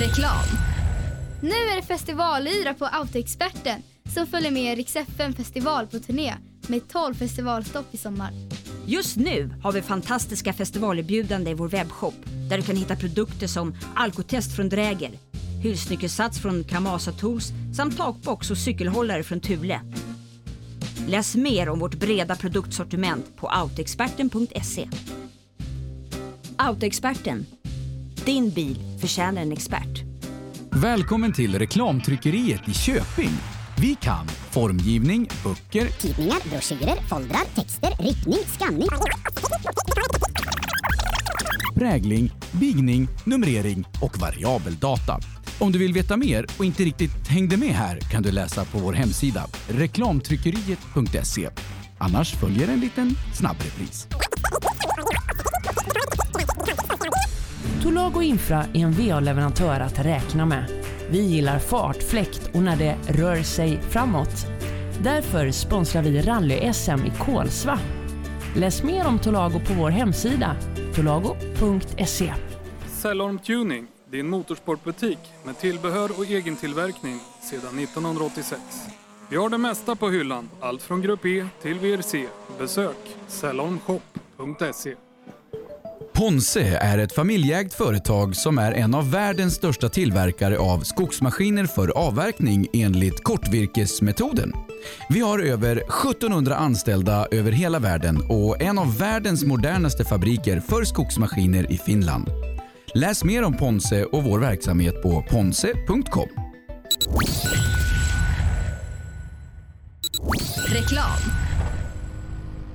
Reklam. Nu är det festivalyra på Autoexperten som följer med Rix FM festival på turné med 12 festivalstopp i sommar. Just nu har vi fantastiska festivalerbjudanden i vår webbshop där du kan hitta produkter som alkotest från Dräger, hylsnyckelsats från Kamasa Tools samt takbox och cykelhållare från Thule. Läs mer om vårt breda produktsortiment på autoexperten.se. Autoexperten. Din bil förtjänar en expert. Välkommen till reklamtryckeriet i Köping. Vi kan formgivning, böcker, Tidningar, broschyrer, foldrar, texter, riktning, skanning. prägling, bigning, numrering och variabeldata. Om du vill veta mer och inte riktigt hängde med här kan du läsa på vår hemsida reklamtryckeriet.se. Annars följer en liten snabbrepris. Tolago Infra är en VA-leverantör att räkna med. Vi gillar fart, fläkt och när det rör sig framåt. Därför sponsrar vi rally-SM i Kolsva. Läs mer om Tolago på vår hemsida, tolago.se. Cellorm Tuning, din motorsportbutik med tillbehör och egen tillverkning sedan 1986. Vi har det mesta på hyllan, allt från Grupp E till VRC. Besök cellormshop.se. Ponse är ett familjeägt företag som är en av världens största tillverkare av skogsmaskiner för avverkning enligt kortvirkesmetoden. Vi har över 1700 anställda över hela världen och en av världens modernaste fabriker för skogsmaskiner i Finland. Läs mer om Ponse och vår verksamhet på ponse.com. Reklam.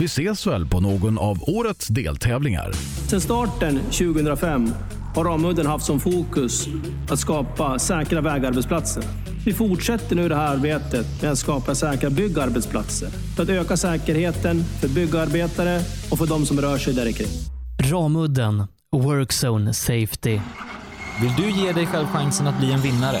Vi ses väl på någon av årets deltävlingar. Sedan starten 2005 har Ramudden haft som fokus att skapa säkra vägarbetsplatser. Vi fortsätter nu det här arbetet med att skapa säkra byggarbetsplatser för att öka säkerheten för byggarbetare och för de som rör sig där kring. Ramudden Workzone Safety. Vill du ge dig själv chansen att bli en vinnare?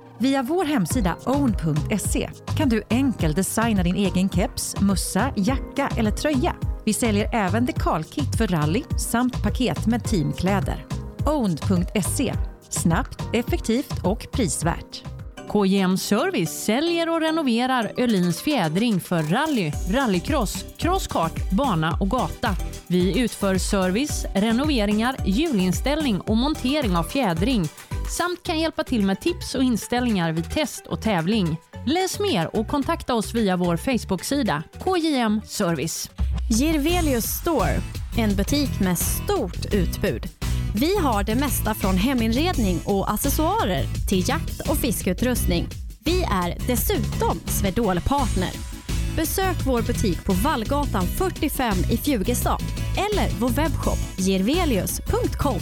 Via vår hemsida own.se kan du enkelt designa din egen keps, mössa, jacka eller tröja. Vi säljer även dekalkit för rally samt paket med teamkläder. Own.se Snabbt, effektivt och prisvärt. KJM Service säljer och renoverar Öhlins fjädring för rally, rallycross, crosskart, bana och gata. Vi utför service, renoveringar, hjulinställning och montering av fjädring samt kan hjälpa till med tips och inställningar vid test och tävling. Läs mer och kontakta oss via vår Facebook-sida KJM Service. Girvelius Store, en butik med stort utbud. Vi har det mesta från heminredning och accessoarer till jakt och fiskeutrustning. Vi är dessutom Swedol-partner. Besök vår butik på Vallgatan 45 i Fjugestad eller vår webbshop girvelius.com.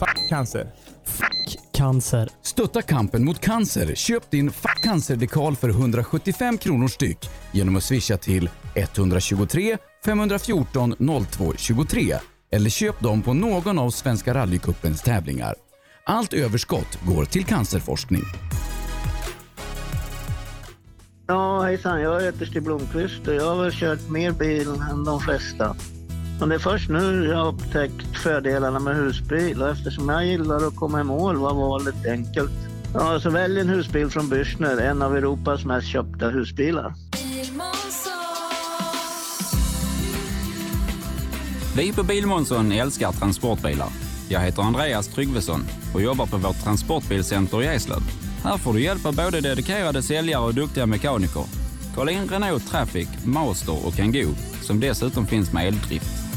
Fuck cancer. Cancer. Stötta kampen mot cancer. Köp din Fuck cancer-dekal för 175 kronor styck genom att swisha till 123 514 02 23 eller köp dem på någon av Svenska rallycupens tävlingar. Allt överskott går till cancerforskning. Ja, hejsan. Jag heter Stig Blomqvist och jag har väl kört mer bil än de flesta. Men det är först nu jag har upptäckt fördelarna med husbil och eftersom jag gillar att komma i mål var valet enkelt. Ja, så välj en husbil från Bürstner, en av Europas mest köpta husbilar. Vi på Bilmånsson älskar transportbilar. Jag heter Andreas Tryggvesson och jobbar på vårt transportbilcenter i Eslöv. Här får du hjälp av både dedikerade säljare och duktiga mekaniker. Kolla in Renault Traffic, Master och Kangoo som dessutom finns med eldrift.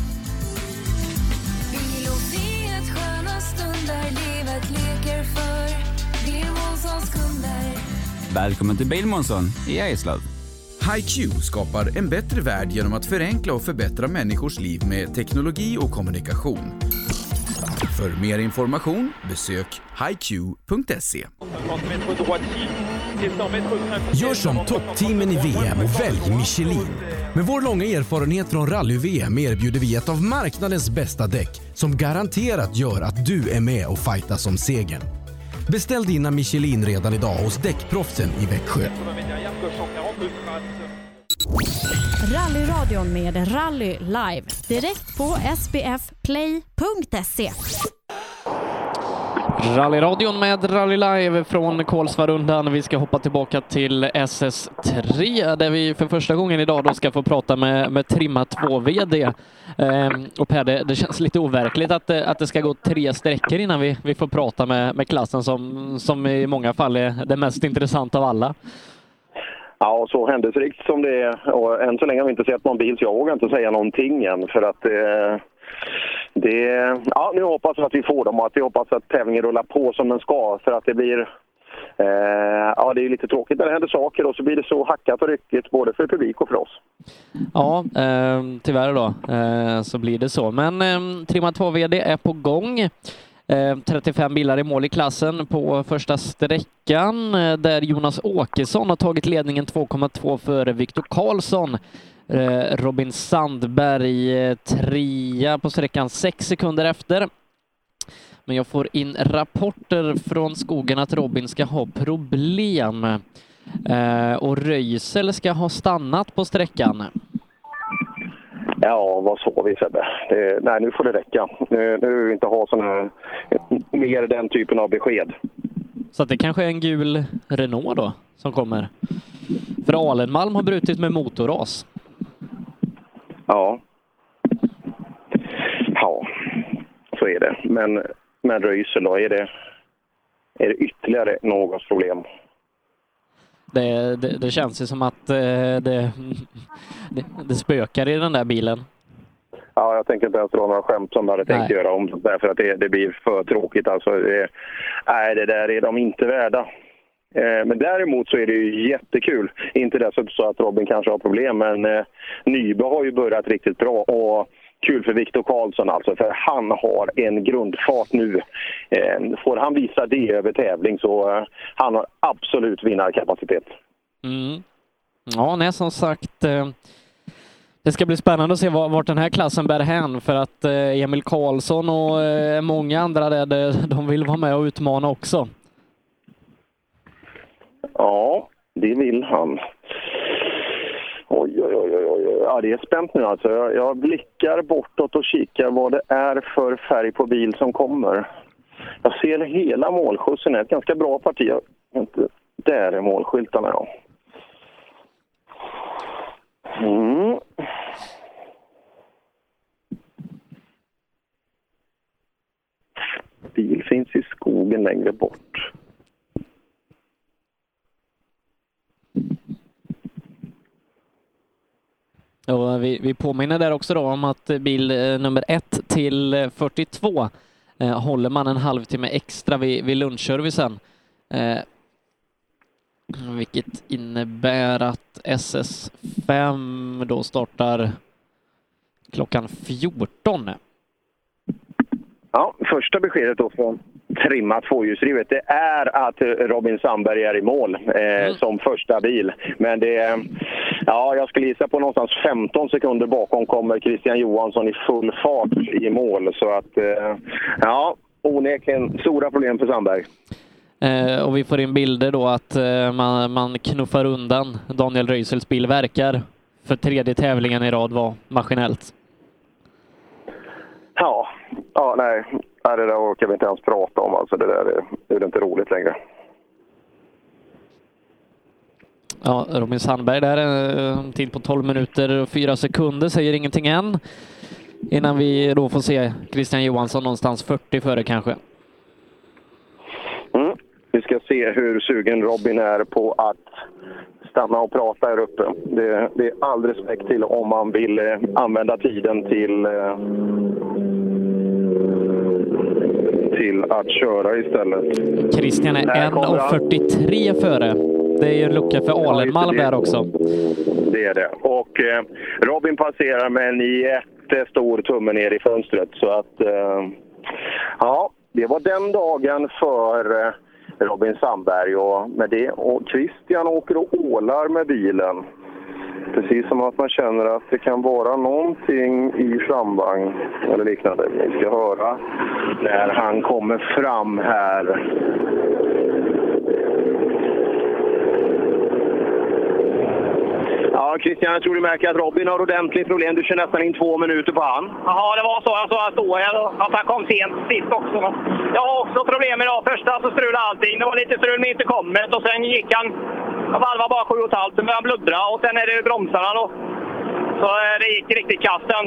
Välkommen till Bilmånsson i Eslöv. HiQ skapar en bättre värld genom att förenkla och förbättra människors liv med teknologi och kommunikation. För mer information besök hiq.se. Gör som toppteamen i VM och välj Michelin. Med vår långa erfarenhet från rally-VM erbjuder vi ett av marknadens bästa däck som garanterat gör att du är med och fightas om segern. Beställ dina Michelin redan idag hos Däckproffsen i Växjö. Rallyradion med Rally Live. Direkt på sbfplay.se. Rallyradion med Rally Live från Kolsvarundan. Vi ska hoppa tillbaka till SS3 där vi för första gången idag då ska få prata med, med Trimma 2-VD. Ehm, och Per, det, det, känns lite overkligt att, det- att det ska gå tre sträckor innan vi, vi får prata med, med klassen som, som i många fall är det mest intressanta av alla. Ja, så händelserikt som det är. Och än så länge har vi inte sett någon bil, så jag vågar inte säga någonting än. För att eh, det... Ja, nu hoppas vi att vi får dem och att vi hoppas att tävlingen rullar på som den ska. För att det blir... Eh, ja, det är lite tråkigt när det händer saker och så blir det så hackat och ryckigt både för publik och för oss. Ja, eh, tyvärr då eh, så blir det så. Men eh, Trimma 2-VD är på gång. Ehm, 35 bilar i mål i klassen på första sträckan eh, där Jonas Åkesson har tagit ledningen 2,2 före Viktor Karlsson. Eh, Robin Sandberg eh, trea på sträckan, sex sekunder efter. Men jag får in rapporter från skogen att Robin ska ha problem. Eh, och Röisel ska ha stannat på sträckan. Ja, vad sa vi Sebbe? Det, nej, nu får det räcka. Nu, nu vill vi inte ha sån här, mer den typen av besked. Så det kanske är en gul Renault då som kommer. För Alenmalm har brutit med motorras. Ja. Ja, så är det. Men, men Röisel då, är det, är det ytterligare något problem? Det, det, det känns ju som att eh, det, det, det spökar i den där bilen. Ja, jag tänker inte ens dra några skämt som jag hade tänkt göra om därför att det, det blir för tråkigt. Alltså, det, nej, det där är de inte värda. Eh, men däremot så är det ju jättekul. Inte dessutom så att Robin kanske har problem, men eh, Nybe har ju börjat riktigt bra. Och kul för Viktor Karlsson alltså, för han har en grundfart nu. Eh, får han visa det över tävling så han har absolut vinnarkapacitet. Mm. Ja, nej, som sagt. Det ska bli spännande att se vart den här klassen bär hän för att Emil Karlsson och många andra där, de vill vara med och utmana också. Ja, det vill han. Oj, oj, oj, oj, oj. Ja, det är spänt nu alltså. Jag, jag blickar bortåt och kikar vad det är för färg på bil som kommer. Jag ser hela målskjutsen, ett ganska bra parti. Inte, där är målskyltarna, ja. Mm. Bil finns i skogen längre bort. Och vi, vi påminner där också då om att bil eh, nummer 1 till eh, 42 eh, håller man en halvtimme extra vid, vid lunchservicen. Eh, vilket innebär att SS5 då startar klockan 14. Ja, första beskedet då från Trimma tvåhjulsdrivet, det är att Robin Sandberg är i mål eh, som första bil. Men det, ja, jag skulle gissa på någonstans 15 sekunder bakom kommer Christian Johansson i full fart i mål. Så att, eh, ja, onekligen stora problem för Sandberg. Eh, och vi får in bilder då att eh, man, man knuffar undan Daniel Röisels bil, verkar för tredje tävlingen i rad vara maskinellt. Ja, ja nej, nej, det där orkar vi inte ens prata om. Alltså, det där är, det är inte roligt längre. Ja, Robin Sandberg där, eh, en tid på 12 minuter och 4 sekunder, säger ingenting än. Innan vi då får se Christian Johansson någonstans 40 före kanske. Mm. Vi ska se hur sugen Robin är på att stanna och prata här uppe. Det, det är all respekt till om man vill eh, använda tiden till, eh, till att köra istället. Christian är Där kommer han. 1.43 före. Det är ju en lucka för Alenmalm där också. Det är det. Och eh, Robin passerar med en jättestor tumme ner i fönstret. Så att, eh, ja, det var den dagen för eh, Robin Sandberg och med det. Och Christian åker och ålar med bilen. Precis som att man känner att det kan vara någonting i framvagn eller liknande. Vi ska höra när han kommer fram här. Ja, Christian, jag tror du märker att Robin har ordentligt problem. Du kör nästan in två minuter på han. Jaha, det var så. Jag såg att och att han kom sent sist också. Jag har också problem idag. Första så strulade allting. Det var lite strul med intercomet och sen gick han... Valvade bara sju och ett halvt, sen började han bluddra och sen är det bromsarna då. Så eh, det gick riktigt kast den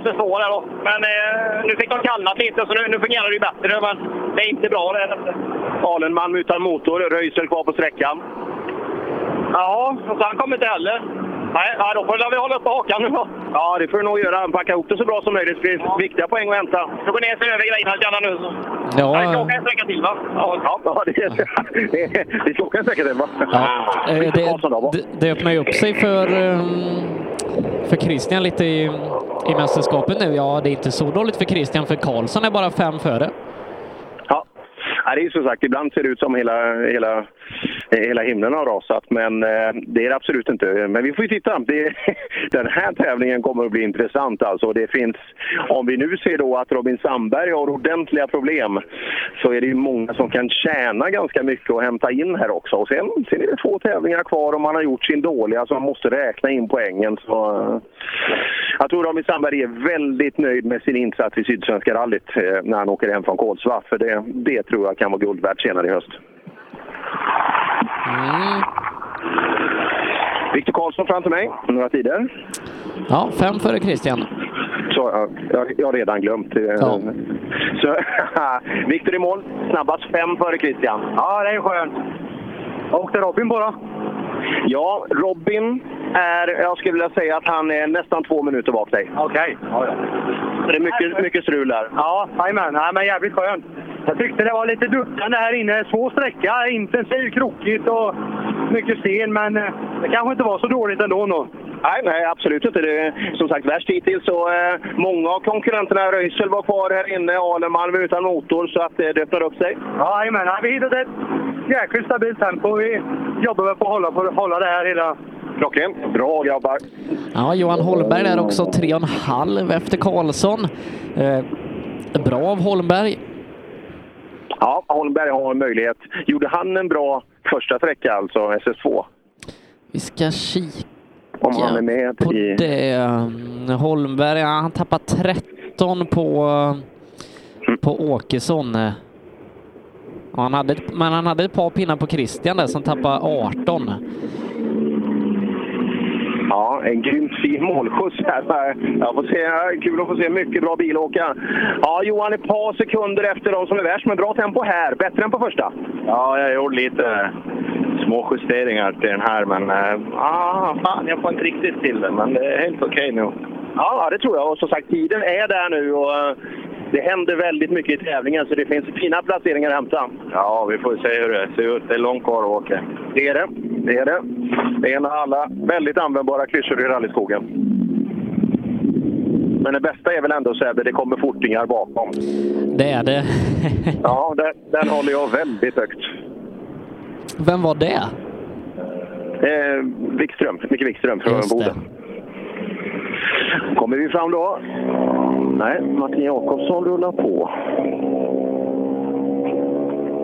SS2 där då. Men eh, nu fick de kallnat lite så nu, nu fungerar det bättre. Men det är inte bra det. Alenmalm utan motor, Röisel kvar på sträckan. Ja, och så han kommer inte heller. Nej, ja, då får vi hålla uppe hakan nu då. Ja, det får du nog göra. Packa ihop det så bra som möjligt. Det finns viktiga poäng att hämta. Jag går ner och ser över grejerna lite grann nu. Så. Ja. Jag ska åka en sträcka till va? Ja, ja det, det, vi ska åka en sträcka till va? Ja, eh, det, det, det öppnar ju upp sig för, eh, för Christian lite i, i mästerskapet nu. Ja, det är inte så dåligt för Christian, för Karlsson är bara fem före. Ja, det är som sagt, ibland ser det ut som hela, hela, Eh, hela himlen har rasat, men eh, det är det absolut inte. Men vi får ju titta. Det, den här tävlingen kommer att bli intressant alltså. Det finns, om vi nu ser då att Robin Sandberg har ordentliga problem, så är det ju många som kan tjäna ganska mycket och hämta in här också. Och sen, sen är det två tävlingar kvar och man har gjort sin dåliga, så man måste räkna in poängen. Så, eh, jag tror Robin Sandberg är väldigt nöjd med sin insats i Sydsvenska rallyt eh, när han åker hem från Kolsva. För det, det tror jag kan vara guld värt senare i höst. Mm. Viktor Karlsson framför mig. Några tider? Ja, fem före Christian. Så, ja, jag, jag har redan glömt. Ja. Så, Viktor i mål. Snabbast fem före Christian. Ja, det är skönt. Åkte Robin då? Ja, Robin är, jag skulle vilja säga att han är nästan två minuter bak dig. Okej. Ja, ja. Så det är mycket, mycket strul där. Ja, jajamän. Nej, men jävligt skönt. Jag tyckte det var lite duckande här inne. Svår sträcka, intensiv, krokigt och mycket sten. Men eh, det kanske inte var så dåligt ändå. Då. Nej, nej, absolut inte. Det är som sagt värst hittills. Så, eh, många av konkurrenterna, Röisel var kvar här inne, Alenmalm utan motor, så att eh, det öppnar upp sig. Ja, jajamän. Nej, Vi hittade ett jäkligt stabilt tempo. Vi jobbar väl på att hålla, på hålla det här hela... Klockrent. Bra grabbar. Ja, Johan Holmberg där också, tre och en halv efter Karlsson. Eh, bra av Holmberg. Ja, Holmberg har en möjlighet. Gjorde han en bra första sträcka, alltså SS2? Vi ska kika Om han är med på i... det. Mm, Holmberg, ja, han tappar 13 på, på Åkesson. Han hade, men han hade ett par pinnar på Christian där som tappade 18. Ja, en grymt fin målskjuts här. Jag får se, kul att få se mycket bra bilåka. Ja, Johan, ett par sekunder efter de som är värst, men bra tempo här. Bättre än på första. Ja, jag gjorde lite små justeringar till den här, men ah, fan, jag får inte riktigt till det. Men det är helt okej nu. Ja, det tror jag. Och som sagt, tiden är där nu och eh, det händer väldigt mycket i tävlingen, så det finns fina placeringar att hämta. Ja, vi får se hur det ser ut. Det är långt kvar att åka. Det är det. Det är det. Det är en av alla väldigt användbara klyschor i rallyskogen. Men det bästa är väl ändå Sebbe, det kommer fortingar bakom. Det är det. Ja, den, den håller jag väldigt högt. Vem var det? Eh, Wikström, Micke Wikström från. Boden. Kommer vi fram då? Nej, Martin Jakobsson rullar på.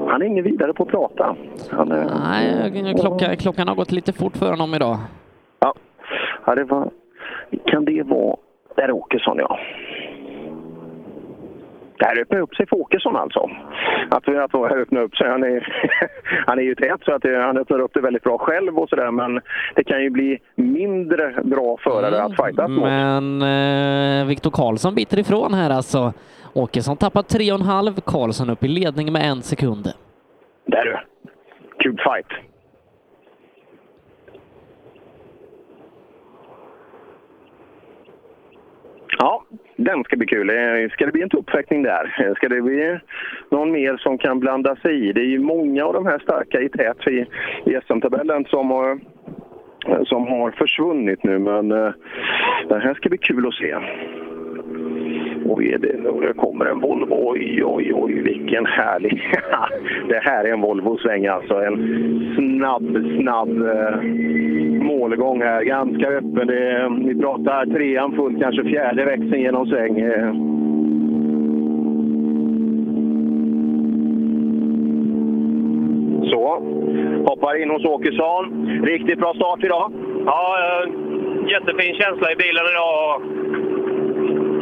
Han är ingen vidare på att prata. Är... Nej, klockan, klockan har gått lite fort för honom idag. Ja, ja det var... Kan det vara... Där är Åkesson, ja. Det här öppnar upp sig för Åkesson alltså. Att, att det här öppnar upp sig. Han är, han är ju tät så att det, han öppnar upp det väldigt bra själv och sådär. Men det kan ju bli mindre bra förare att fightas mot. Men eh, Viktor Karlsson biter ifrån här alltså. Åkesson tappar 3,5, Karlsson upp i ledning med en sekund. Där du. Kul fight. Ja, den ska bli kul. Eh, ska det bli en tuppfäktning där? Eh, ska det bli någon mer som kan blanda sig i? Det är ju många av de här starka i tät i, i SM-tabellen som har, som har försvunnit nu, men eh, det här ska bli kul att se. Oj, det, nu kommer en Volvo. Oj, oj, oj, vilken härlig... det här är en Volvo-sväng alltså. En snabb, snabb eh, målgång här. Ganska öppen. Det vi pratar trean fullt, kanske fjärde växeln genom sväng. Eh, Så, hoppar in hos Åkesson. Riktigt bra start idag. Ja, eh, jättefin känsla i bilen idag.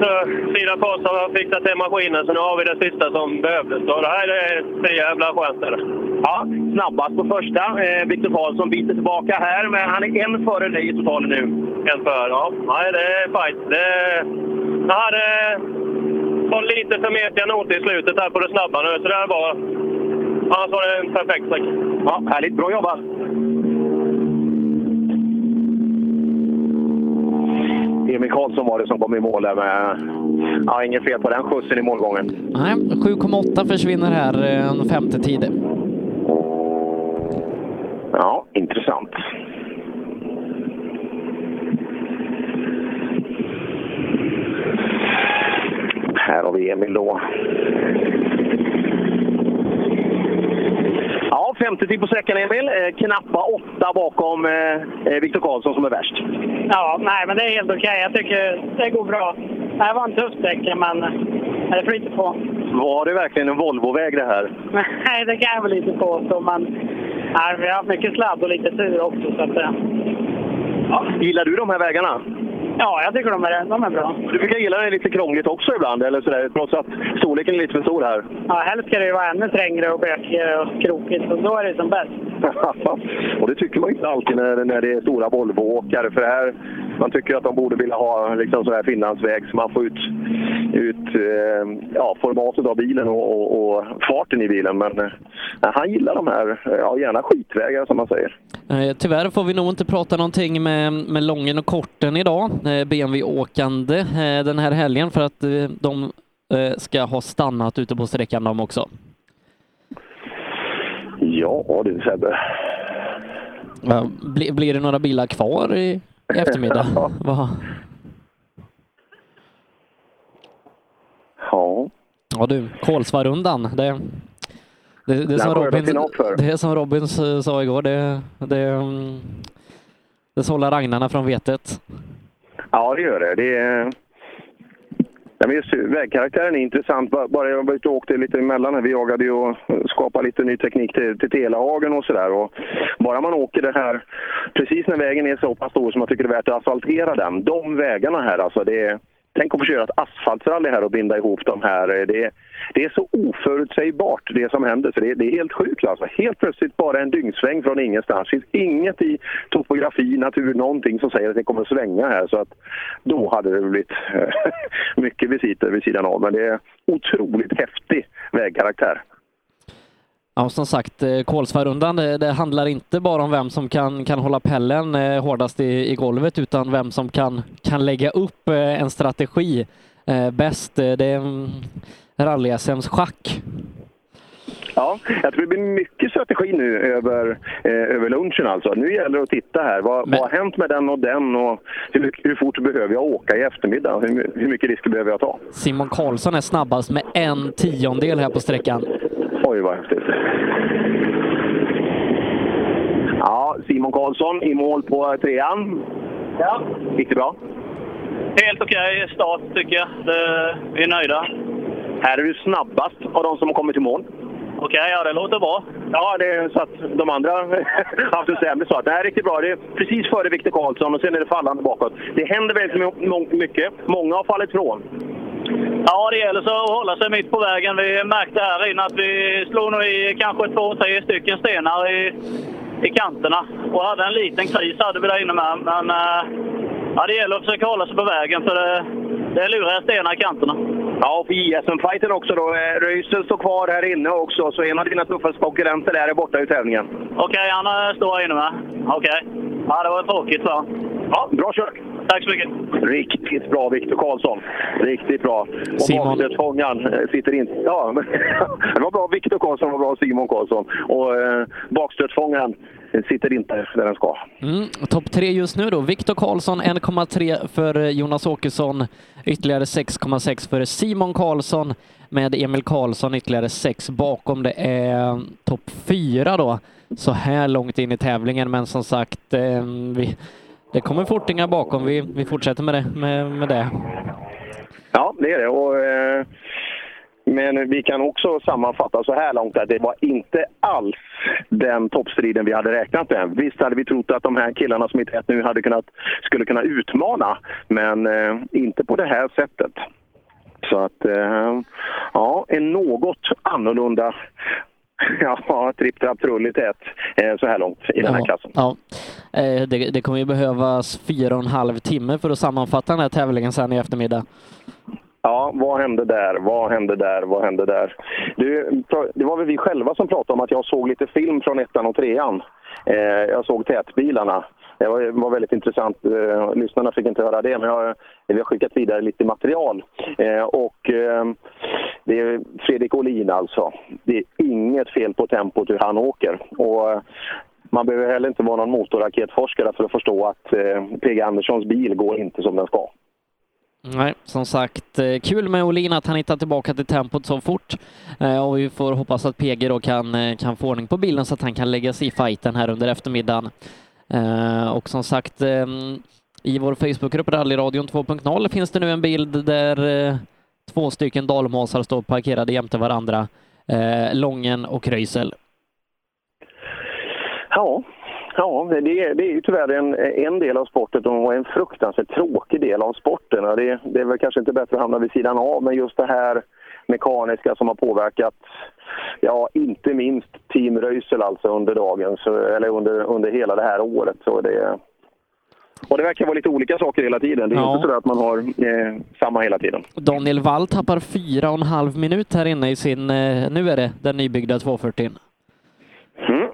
Så Sida Post har fixat till maskinen, så nu har vi det sista som behövdes. Så det här är det jävla skönt. Ja, snabbast på första. Eh, Viktor Karlsson biter tillbaka här, men han är en före dig i totalen nu. En för, ja. Nej, det är fight. Det, jag hade lite för metiga noter i slutet här på det snabba nu, så det här var... Annars var det en perfekt sträcka. Ja, härligt. Bra jobbat! Emil Karlsson var det som kom i mål där med... Ja, inget fel på den skjutsen i målgången. Nej, 7,8 försvinner här, eh, en femte tid. Ja, intressant. Här har vi Emil då. Ja, femte tid på sträckan Emil. Eh, knappa åtta bakom eh, eh, Viktor Karlsson som är värst. Ja, nej, men det är helt okej. Jag tycker det går bra. Det här var en tuff sträcka, men det flyter på. Var det verkligen en Volvoväg det här? Nej, det kan jag väl inte påstå, men nej, vi har haft mycket sladd och lite tur också. Så att, eh, Gillar du de här vägarna? ja, jag tycker de är, de är bra. Du brukar gilla det lite krångligt också ibland, eller sådär, trots att storleken är lite för stor här. Ja, helst ska det ju vara ännu trängre och bökigare och krokigt, och då är det som bäst. och det tycker man inte alltid när, när det är stora Volvo-åkare. För här, man tycker att de borde vilja ha liksom sådär Finlandsväg så man får ut, ut eh, ja, formatet av bilen och, och, och farten i bilen. Men eh, han gillar de här, ja, gärna skitvägar som man säger. Eh, tyvärr får vi nog inte prata någonting med, med Lången och Korten idag, eh, BMW-åkande eh, den här helgen för att de ska ha stannat ute på sträckan de också. Ja du Sebbe. Ja, bli, blir det några bilar kvar i, i eftermiddag? Va? Ja. Ja du, Kolsvarundan, det, det, det, som Robin, det som Robin s- sa igår, det, det, mm, det sållar agnarna från vetet. Ja, det gör det. det är... Ja, men just vägkaraktären är intressant. Bara- jag var ute och åkte lite emellan här. Vi jagade ju och skapade lite ny teknik till, till Telehagen och sådär. Bara man åker det här precis när vägen är så pass stor som man tycker det är värt att asfaltera den. De vägarna här alltså, det är... Tänk att få köra ett asfaltsrally här och binda ihop de här. Det är, det är så oförutsägbart det som händer. Så det, är- det är helt sjukt alltså. Helt plötsligt bara en dyngsväng från ingenstans. Det finns inget i topografi, natur, någonting som säger att det kommer att svänga här. Så att då hade det blivit eh, mycket visiter vid sidan av. Men det är otroligt häftig vägkaraktär. Ja, som sagt, eh, Kolsvarundan, det, det handlar inte bara om vem som kan, kan hålla pellen eh, hårdast i, i golvet, utan vem som kan, kan lägga upp eh, en strategi eh, bäst. Eh, det är rally-SMs schack. Ja, jag tror det blir mycket strategi nu över, eh, över lunchen alltså. Nu gäller det att titta här. Vad, vad har hänt med den och den och hur, hur fort behöver jag åka i eftermiddag? Hur, hur mycket risker behöver jag ta? Simon Karlsson är snabbast med en tiondel här på sträckan. Oj, vad häftigt. Ja, Simon Karlsson i mål på trean. Ja. Gick det bra? Helt okej start tycker jag. Det, vi är nöjda. Här är du snabbast av de som har kommit i mål. Okej, ja det låter bra. Ja, det är så att de andra har haft en sämre start. Det här är riktigt bra. Det är precis före Viktor Karlsson och sen är det fallande bakåt. Det händer väldigt mycket. Många har fallit från. Ja, det gäller så att hålla sig mitt på vägen. Vi märkte här inne att vi slog nog i kanske två, tre stycken stenar i, i kanterna. Och hade en liten kris hade vi där inne med. Men eh, ja, det gäller att försöka hålla sig på vägen för det, det är luriga stenar i kanterna. Ja, och för JSM-fighten också då. Eh, Röisel står kvar här inne också, så en av dina tuffaste konkurrenter är borta ur tävlingen. Okej, han eh, står här inne med. Okej. Ja, det var tråkigt va? Ja, bra kört! Tack så mycket. Riktigt bra Viktor Karlsson. Riktigt bra. Och Simon. bakstötfångaren eh, sitter inte... Ja, det var bra Viktor Karlsson och bra Simon Karlsson. Och eh, bakstötfångaren eh, sitter inte där den ska. Mm. Topp tre just nu då. Viktor Karlsson 1,3 för eh, Jonas Åkesson, ytterligare 6,6 för Simon Karlsson med Emil Karlsson ytterligare 6 bakom. Det är topp fyra då så här långt in i tävlingen, men som sagt, eh, vi, det kommer fortingar bakom. Vi, vi fortsätter med det. Med, med det. Ja, det är det. Och, eh, men vi kan också sammanfatta så här långt att det var inte alls den toppstriden vi hade räknat med. Visst hade vi trott att de här killarna som inte nu hade kunnat, skulle kunna utmana, men eh, inte på det här sättet. Så att, eh, ja, en något annorlunda ja, tripp, trapp, trull i tät eh, så här långt i den här Ja, klassen. ja. Eh, Det, det kommer ju behövas fyra och en halv timme för att sammanfatta den här tävlingen sen i eftermiddag. Ja, vad hände där? Vad hände där? Vad hände där? Du, det var väl vi själva som pratade om att jag såg lite film från ettan och trean. Eh, jag såg tätbilarna. Det var, var väldigt intressant. Eh, lyssnarna fick inte höra det, men jag, vi har skickat vidare lite material. Eh, och eh, det är Fredrik Olin alltså. Det är inget fel på tempot hur han åker. Och, eh, man behöver heller inte vara någon motorraketforskare för att förstå att eh, PG Anderssons bil går inte som den ska. Nej, som sagt, eh, kul med Olin att han hittar tillbaka till tempot så fort. Eh, och vi får hoppas att PG då kan, eh, kan få ordning på bilen så att han kan lägga sig i fighten här under eftermiddagen. Och som sagt, i vår Facebookgrupp Rallyradion 2.0 finns det nu en bild där två stycken dalmasar står parkerade jämte varandra. Lången och Röisel. Ja, ja det, är, det är ju tyvärr en, en del av sporten och en fruktansvärt tråkig del av sporten. Det, det är väl kanske inte bättre att hamna vid sidan av, men just det här mekaniska som har påverkat, ja, inte minst Team Röisel alltså under dagen, eller under, under hela det här året. Så det, och det verkar vara lite olika saker hela tiden. Det är Ja. inte så att man har eh, samma hela tiden. Daniel Wall tappar fyra och en halv minut här inne i sin, eh, nu är det den nybyggda 240. Mm.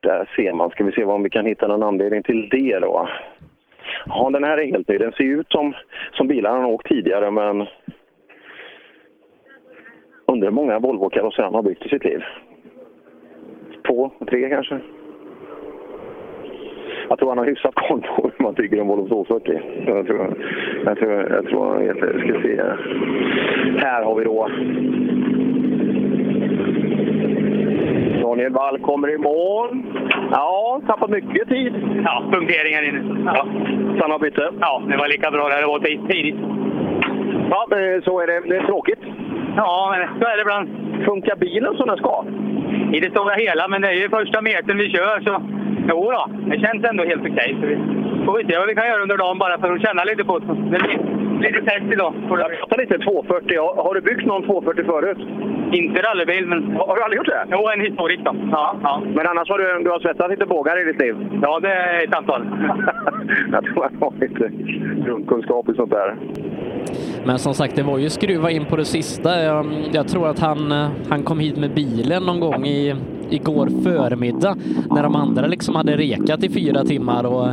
Där ser man. Ska vi se om vi kan hitta någon anledning till det då. Ja, den här är helt ny. Den ser ut som, som bilarna han har åkt tidigare, men undrar hur många Volvo-karosser han har byggt i sitt liv. Två, tre kanske? Jag tror han har hyfsat koll på hur man bygger en Volvo 240. Jag tror, jag tror, jag tror han vet. Ska se. Här har vi då Daniel Wall kommer i mål. Ja, tappat mycket tid. Ja, punkteringar inne. Ja. Stanna byte. ja, det var lika bra där det var tid- tidigt. Ja, så är det. Det är tråkigt. Ja, men så är det ibland. Funkar bilen som den ska? I det stora hela, men det är ju första metern vi kör så... Jo då, det känns ändå helt okej. Vi får vi se vad vi kan göra under dagen bara för att känna lite på det. Det blir lite test idag. Jag pratar lite 240. Har, du byggt någon 240 förut? Inte rallybil, men... Har du aldrig gjort det? Jo, en historisk då. Ja, ja. Men annars har du, du har svetsat lite bågar i ditt liv? ja det är ett antal. jag tror jag har lite grundkunskap i sånt där. Men som sagt, det var ju skruva in på det sista. Jag, jag tror att han, eh, han kom hit med bilen någon gång i, igår förmiddag när de andra liksom hade rekat i fyra timmar och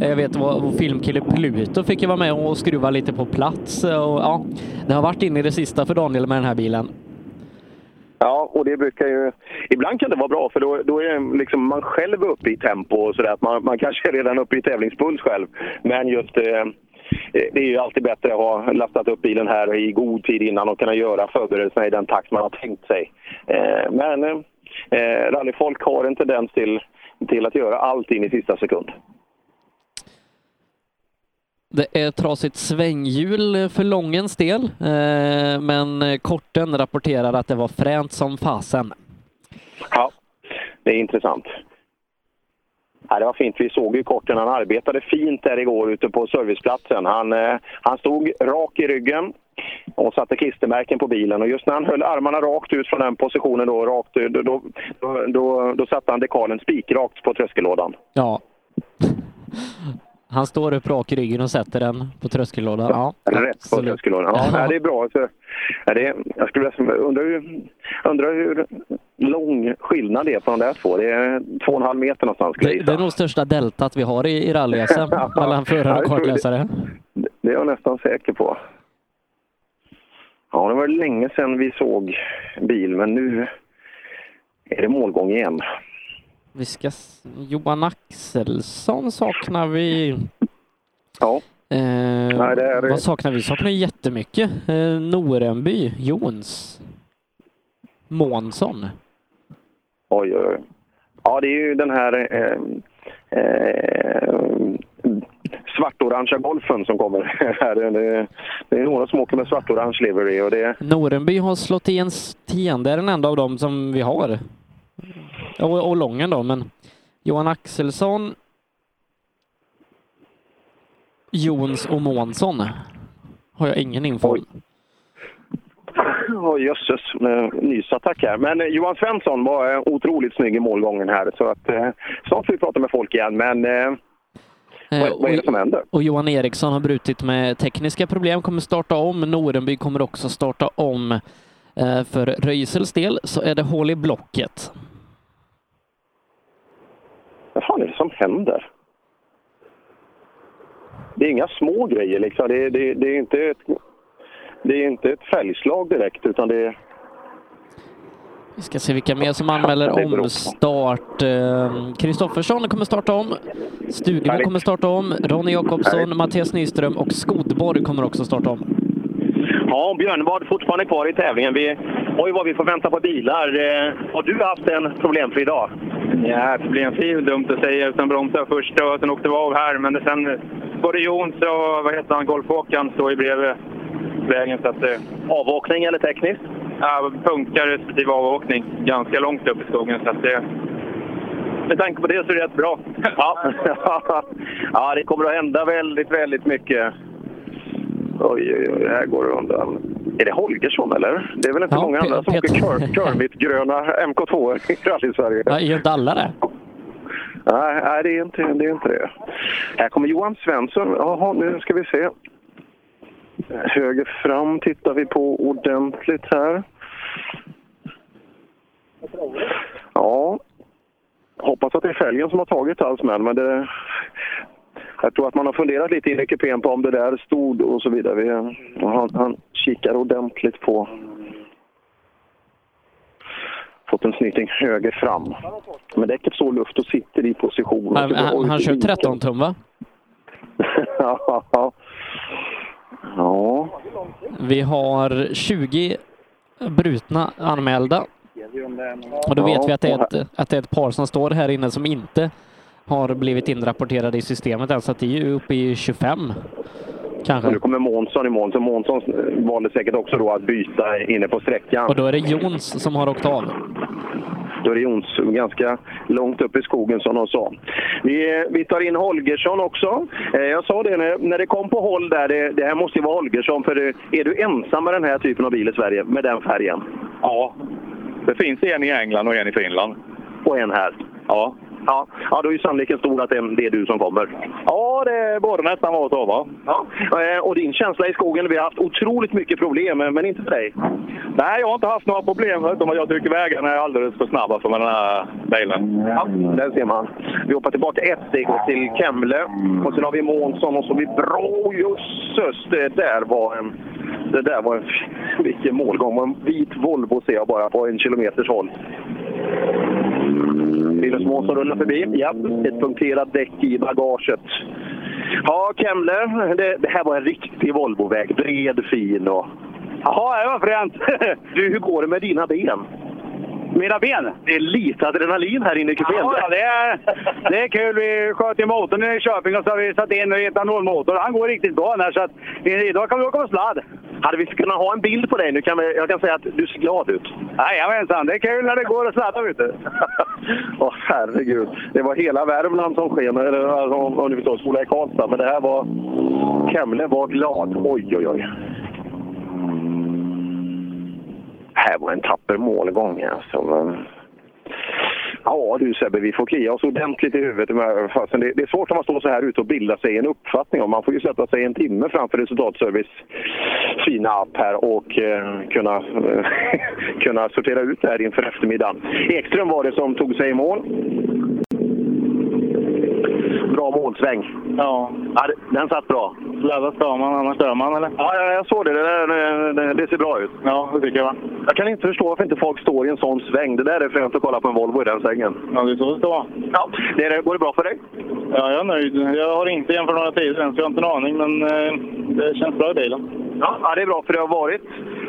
eh, jag vet vad filmkille Pluto fick ju vara med och skruva lite på plats eh, och ja, det har varit in i det sista för Daniel med den här bilen. Ja, och det brukar ju... Ibland kan det vara bra för då, då är liksom man själv uppe i tempo och sådär. Man, man kanske är redan uppe i tävlingspuls själv. Men just eh, det är ju alltid bättre att ha lastat upp bilen här i god tid innan och kunna göra förberedelserna i den takt man har tänkt sig. Eh, men eh, rallyfolk har en tendens till, till att göra allt in i sista sekund. Det är trasigt svänghjul för Långens del, eh, men korten rapporterar att det var fränt som fasen. Ja, det är intressant. Ja, det var fint. Vi såg ju korten. Han arbetade fint där igår ute på serviceplatsen. Han, eh, han stod rak i ryggen och satte klistermärken på bilen. Och just när han höll armarna rakt ut från den positionen då, rakt, då, då, då, då, då satte han dekalen spikrakt på tröskellådan. Ja. Han står upp rak i ryggen och sätter den på tröskellådan. Ja, Rätt på tröskellådan. Ja, det är bra. Så, ja, det är, jag skulle undra hur, undra hur lång skillnad det är på de där två. Det är två och en halv meter någonstans skulle Det, det är nog största deltat vi har i, i rally-SM mellan förare och det kartläsare. Det är jag nästan säker på. Ja, det var länge sedan vi såg bil, men nu är det målgång igen. Vi ska... Johan Axelsson saknar vi. Ja. Eh, Nej, det är- Vad saknar vi? Saknar jättemycket. Eh, Norenby, Jons, Månsson. Oj, oj, oj. Ja, det är ju den här eh, eh, svartorangea golfen som kommer här. Det, är några som åker med svartorange livery och det, Norenby har slått i en sten. Det är den enda av dem som vi har. Och, och Lången då, men Johan Axelsson, Jons och Månsson har jag ingen info om. Oj, jösses, eh, nysattack här. Men eh, Johan Svensson var eh, otroligt snygg i målgången här. Så att, eh, snart får vi prata med folk igen. Men eh, vad, vad är det som händer? Och Johan Eriksson har brutit med tekniska problem, kommer starta om. Norenby kommer också starta om. Eh, För Röisels del så är det hål i blocket. Vad fan är det som händer? Det är inga små grejer liksom. Det, det, det är inte ett, det är inte ett fälgslag direkt utan det är... Vi ska se vilka mer som anmäler omstart. Eh, Kristoffersson kommer starta om. Stugemo kommer starta om. Ronny Jakobsson, Mattias Nyström och Skodborg kommer också starta om. Ja, Björnvad fortfarande kvar i tävlingen. Vi, oj, vad vi får vänta på bilar. Eh, har du haft en problemfri dag? Ja, problemfri är dumt att säga utan bromsade först och sen åkte vi av här. Men sen både Jons och vad heter han, Golfåkaren står ju bredvid vägen. Så att, eh, Avåkning eller tekniskt? Ja, punkar respektive avåkning. Ganska långt upp i skogen. Så att det, med tanke på det så är det rätt bra. Ja. ja, det kommer att hända väldigt, väldigt mycket. Oj, oj, oj, här går det undan. Är det Holgersson eller? Det är väl inte Ja, många andra som Peter. åker kör, Körmitt-gröna MK2 i rally-Sverige? Ja, är inte alla det? Nej, nej det, är inte, det är inte det. Här kommer Johan Svensson. Jaha, nu ska vi se. Höger fram tittar vi på ordentligt här. Ja, hoppas att det är fälgen som har tagit alls med, men det... Jag tror att man har funderat lite in i kupén på om det där stod och så vidare. Vi, han, han kikar ordentligt på... Fått en snyting höger fram. Men däcket står luft och sitter i position. Han, han, han kör 13 tum va? ja. ja. Vi har 20 brutna anmälda. Och då vet vi att det, är ett, att det är ett par som står här inne som inte har blivit inrapporterade i systemet än, så att det är ju uppe i 25. Kanske. Nu kommer Månsson i mål, så Månsson valde säkert också då att byta inne på sträckan. Och då är det Jons som har åkt av. Då är det Jons ganska långt upp i skogen som de sa. Vi, vi tar in Holgersson också. Eh, Jag sa det när, när det kom på håll där, det, det här måste ju vara Holgersson. För det, är du ensam med den här typen av bil i Sverige, med den färgen? Ja, det finns en i England och en i Finland. Och en här? Ja. Ja, ja då är ju sannolikheten stor att det, är- du som kommer. Ja, det borde nästan vara så va? Ja. Eh, Och din känsla i skogen, vi har haft otroligt mycket problem, men inte för dig. Nej, jag har inte haft några problem förutom att jag tycker vägarna är alldeles för snabba för den här bilen. Ja, där ser man. Vi hoppar tillbaka ett steg till Kemle. Och sen har vi Månsson och så har vi Bra. Jösses, det där var en det där var en... Vilken målgång. En vit Volvo ser jag bara på en kilometers håll. Linus Månsson rullar förbi. Ja, ett punkterat däck i bagaget. Ja, Kemle, det, det här var en riktig Volvoväg. Bred, fin och... Jaha, det var fränt. du, hur går det med dina ben? Mina ben? Det är lite adrenalin här inne i kupén. Ja, det är, det är kul. Vi sköt i motorn i Köping och så har vi satt in en etanolmotor. Han går riktigt bra här, så att idag kan vi åka på sladd. Hade vi kunnat ha en bild på dig nu? Kan vi, jag kan säga att du ser glad ut. Jajamensan, det är kul när det går att sladda du. Åh herregud. Det var hela Värmland som sken, eller om, om ni förstår, skola i Karlstad. Men det här var... Kemle var glad. Oj, oj, oj. Det här var en tapper målgång alltså. Men... Ja du Sebbe, vi får klia oss ordentligt i huvudet. Fastän det, det är svårt när man står så här ute och bildar sig en uppfattning om. Man får ju sätta sig en timme framför Resultatservice fina app här och eh, kunna, eh, kunna sortera ut det här inför eftermiddagen. Ekström var det som tog sig i mål. Bra målsväng. Ja. ja den satt bra. Sladda ska man, annars dör man eller? Ja, ja, jag såg det. Det, det. det ser bra ut. Ja, det tycker jag va? Jag kan inte förstå varför inte folk står i en sån sväng. Det där är fränt att kolla på en Volvo i den svängen. Ja, det är så det ska vara. Ja, det är, går det bra för dig? Ja, jag är nöjd. Jag har inte jämfört några tider än, så jag har inte en aning. Men eh, det känns bra i bilen. Ja, det är bra för det har varit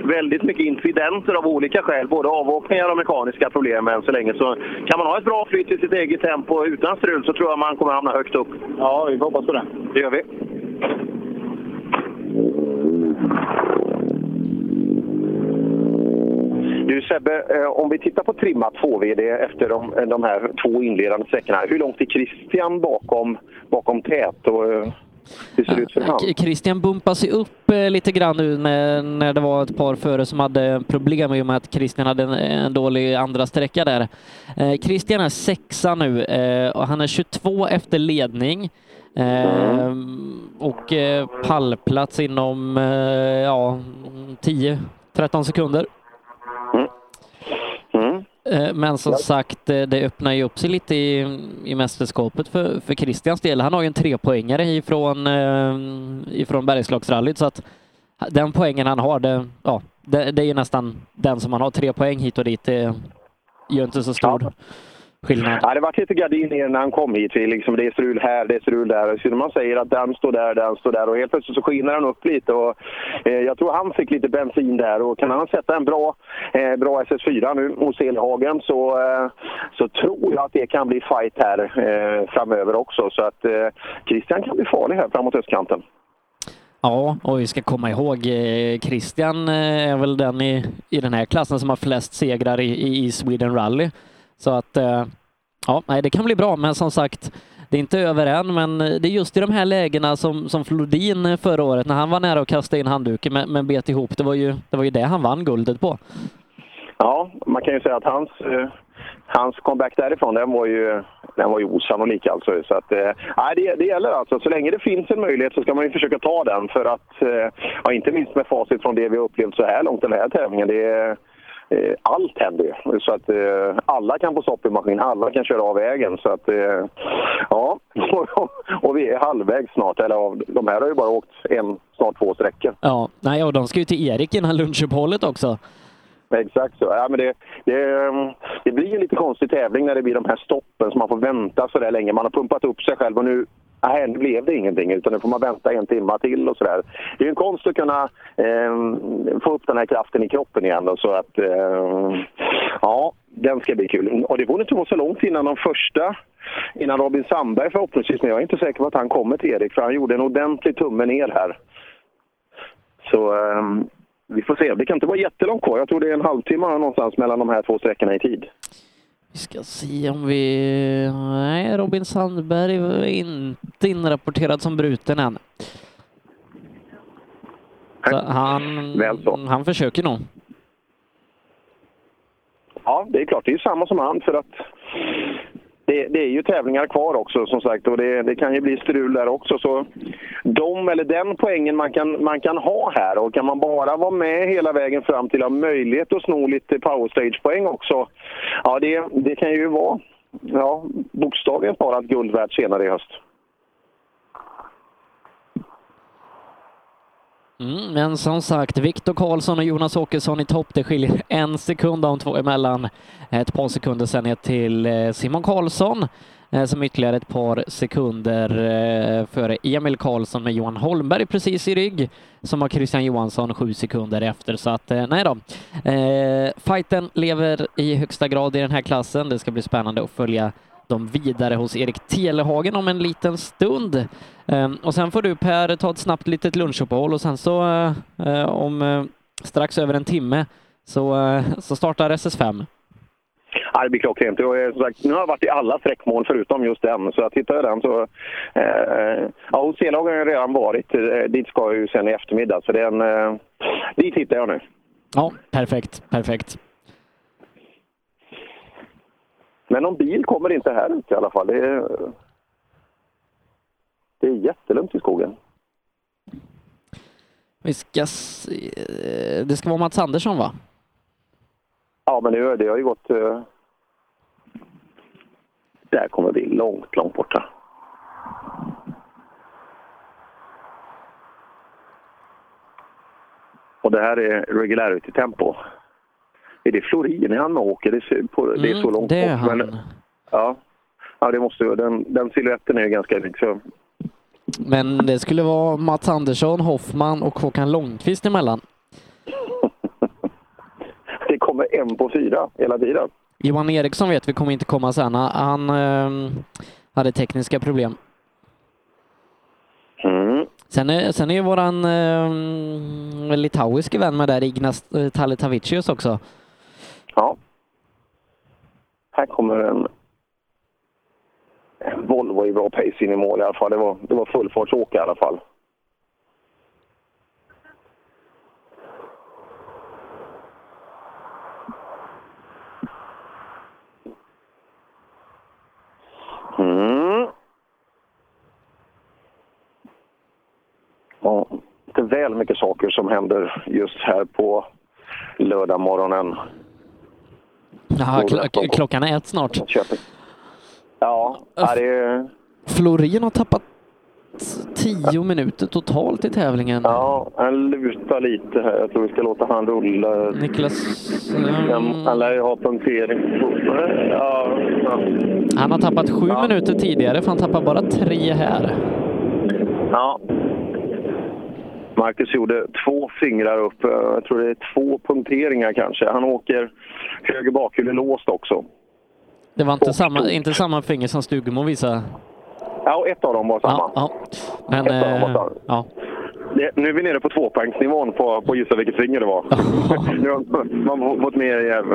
väldigt mycket incidenter av olika skäl. Både avåkningar och mekaniska problem än så länge. Så kan man ha ett bra flyt i sitt eget tempo utan strul så tror jag man kommer hamna högt upp. Ja, vi får hoppas på det. Det gör vi. Du Sebbe, eh, om vi tittar på trimmat 2VD efter de, de här två inledande sträckorna. Hur långt är Christian bakom, bakom tät? Och, eh, hur ser det ut för han? Christian bumpar sig upp eh, lite grann nu när, när det var ett par före som hade problem i och med att Christian hade en, en dålig andra sträcka där. Eh, Christian är sexa nu eh, och han är 22 efter ledning. Eh, och pallplats inom ja, 10-13 sekunder. Eh, Men som sagt, det öppnar ju upp sig lite i, i mästerskapet för, för Christians del. Han har ju en trepoängare ifrån, eh, ifrån Bergslagsrallyt så att den poängen han har, det, ja, det, det är ju nästan den som han har. Tre poäng hit och dit, det gör inte så stor skillnad. Ja, det var lite gardiner när han kom hit. Liksom, det är strul här, det är strul där. Så man säger att den står där, den står där och helt plötsligt så skiner han upp lite. Och, eh, jag tror han fick lite bensin där och kan han sätta en bra, eh, bra SS4 nu hos Elhagen så, eh, så tror jag att det kan bli fight här eh, framöver också. Så att eh, Christian kan bli farlig här framåt östkanten. Ja, och vi ska komma ihåg, eh, Christian är väl den i, i den här klassen som har flest segrar i, i Sweden Rally. Så att, eh, ja, nej, det kan bli bra, men som sagt, det är inte över än, men eh, det är just i de här lägena som, som Flodin eh, förra året, när han var nära att kasta in handduken men, men bet ihop, det var, ju, det var ju det han vann guldet på. Ja, man kan ju säga att hans, hans comeback därifrån, den var ju, den var ju osannolik alltså. Så att, nej, det, det gäller alltså. Så länge det finns en möjlighet så ska man ju försöka ta den för att, ja, inte minst med facit från det vi har upplevt så här långt den här tävlingen. Det är, allt händer. Så att eh, alla kan få stopp i maskin, alla kan köra av vägen. Så att, eh, ja, och vi är halvvägs snart. Eller av, de här har ju bara åkt en, snart två sträckor. Ja, nej, och de ska ju till Erik innan lunchuppehållet också. Exakt så. Ja, men det, det, det blir en lite konstig tävling när det blir de här stoppen så man får vänta så där länge. Man har pumpat upp sig själv och nu Nej, nu blev det ingenting utan nu får man vänta en timme till och sådär. Det är en konst att kunna eh, få upp den här kraften i kroppen igen då, så att eh, ja, den ska bli kul. Och det borde inte vara så långt innan de första, innan Robin Sandberg förhoppningsvis, men jag är inte säker på att han kommer till Erik för han gjorde en ordentlig tumme ner här. Så eh, vi får se. Det kan inte vara jättelångt kvar. Jag tror det är en halvtimme någonstans mellan de här två sträckorna i tid. Vi ska se om vi... Nej, Robin Sandberg är inte inrapporterad som bruten än. Så han, han försöker nog. Ja, det är klart. Det är samma som han för att det, det, är ju tävlingar kvar också som sagt och det, det, kan ju bli strul där också. Så de eller den poängen man kan, man kan ha här och kan man bara vara med hela vägen fram till att ha möjlighet att sno lite powerstage-poäng också. Ja, det, det kan ju vara ja, bokstavligen talat guld värt senare i höst. Mm, men som sagt, Viktor Karlsson och Jonas Åkesson i topp. Det skiljer en sekund de två emellan. Ett par sekunder sen ner till eh, Simon Karlsson eh, som ytterligare ett par sekunder eh, före Emil Karlsson med Johan Holmberg precis i rygg som har Christian Johansson sju sekunder efter. Så att nej då. Eh, fighten lever i högsta grad i den här klassen. Det ska bli spännande att följa dem vidare hos Erik Telehagen om en liten stund. Ehm, och sen får du Per ta ett snabbt litet lunchuppehåll och sen så eh, om eh, strax över en timme så, eh, så startar SS5. Ja, det blir klockrent. Eh, som sagt, nu har jag varit i alla sträckmål förutom just den. Så jag tittar jag den så... Eh, ja, hos C-lagen har jag redan varit. Eh, dit ska jag ju sen i eftermiddag. Så det är en, eh, dit tittar jag nu. Ja, perfekt, perfekt. Men någon bil kommer inte här ut i alla fall. Det är, det är jättelugnt i skogen. Vi ska se. Det ska vara Mats Andersson va? Ja, men det, det har ju gått... Eh, där kommer vi långt, långt borta. Och det här är regularity-tempo. Är det Florin han åker? Det är, på, det är så Mm, långt det är bort. han. Men, ja, ja, det måste den, den siluetten är ju ganska lik. Så, Men det skulle vara Mats Andersson, Hoffman och Håkan Långqvist emellan. det kommer en på fyra hela tiden. Johan Eriksson vet vi kommer inte komma sen. Han eh, hade tekniska problem. Mm. Sen är, sen är ju våran eh, litauiske vän med där, Ignas eh, Taletavicius också. Ja. Här kommer en, en Volvo i bra pace in i mål i alla fall. Det var, det var fullfartsåka i alla fall. Mm. Ja, det är väl mycket saker som händer just här på lördag morgonen. Jaha, kl- klockan är ett snart. Ja, ja, det är... Florin har tappat tio minuter totalt i tävlingen. Ja, han lutar lite här. Jag tror vi ska låta han rulla. Niklas... Han, han lär ju ha punktering. Ja, ja. Han har tappat sju minuter tidigare för han tappar bara tre här. ja. Marcus gjorde två fingrar upp. Jag tror det är två punkteringar kanske. Han åker höger bakhjul låst också. Det var inte samma, inte samma finger som Stugemo visade. Ja, ett av dem var samma. Ja, ja. Men... Ett av dem var Eh, samma. ja. Det, nu är vi nere på tvåpoängsnivån på, på gissa vilket finger det var. nu har man fått med igen.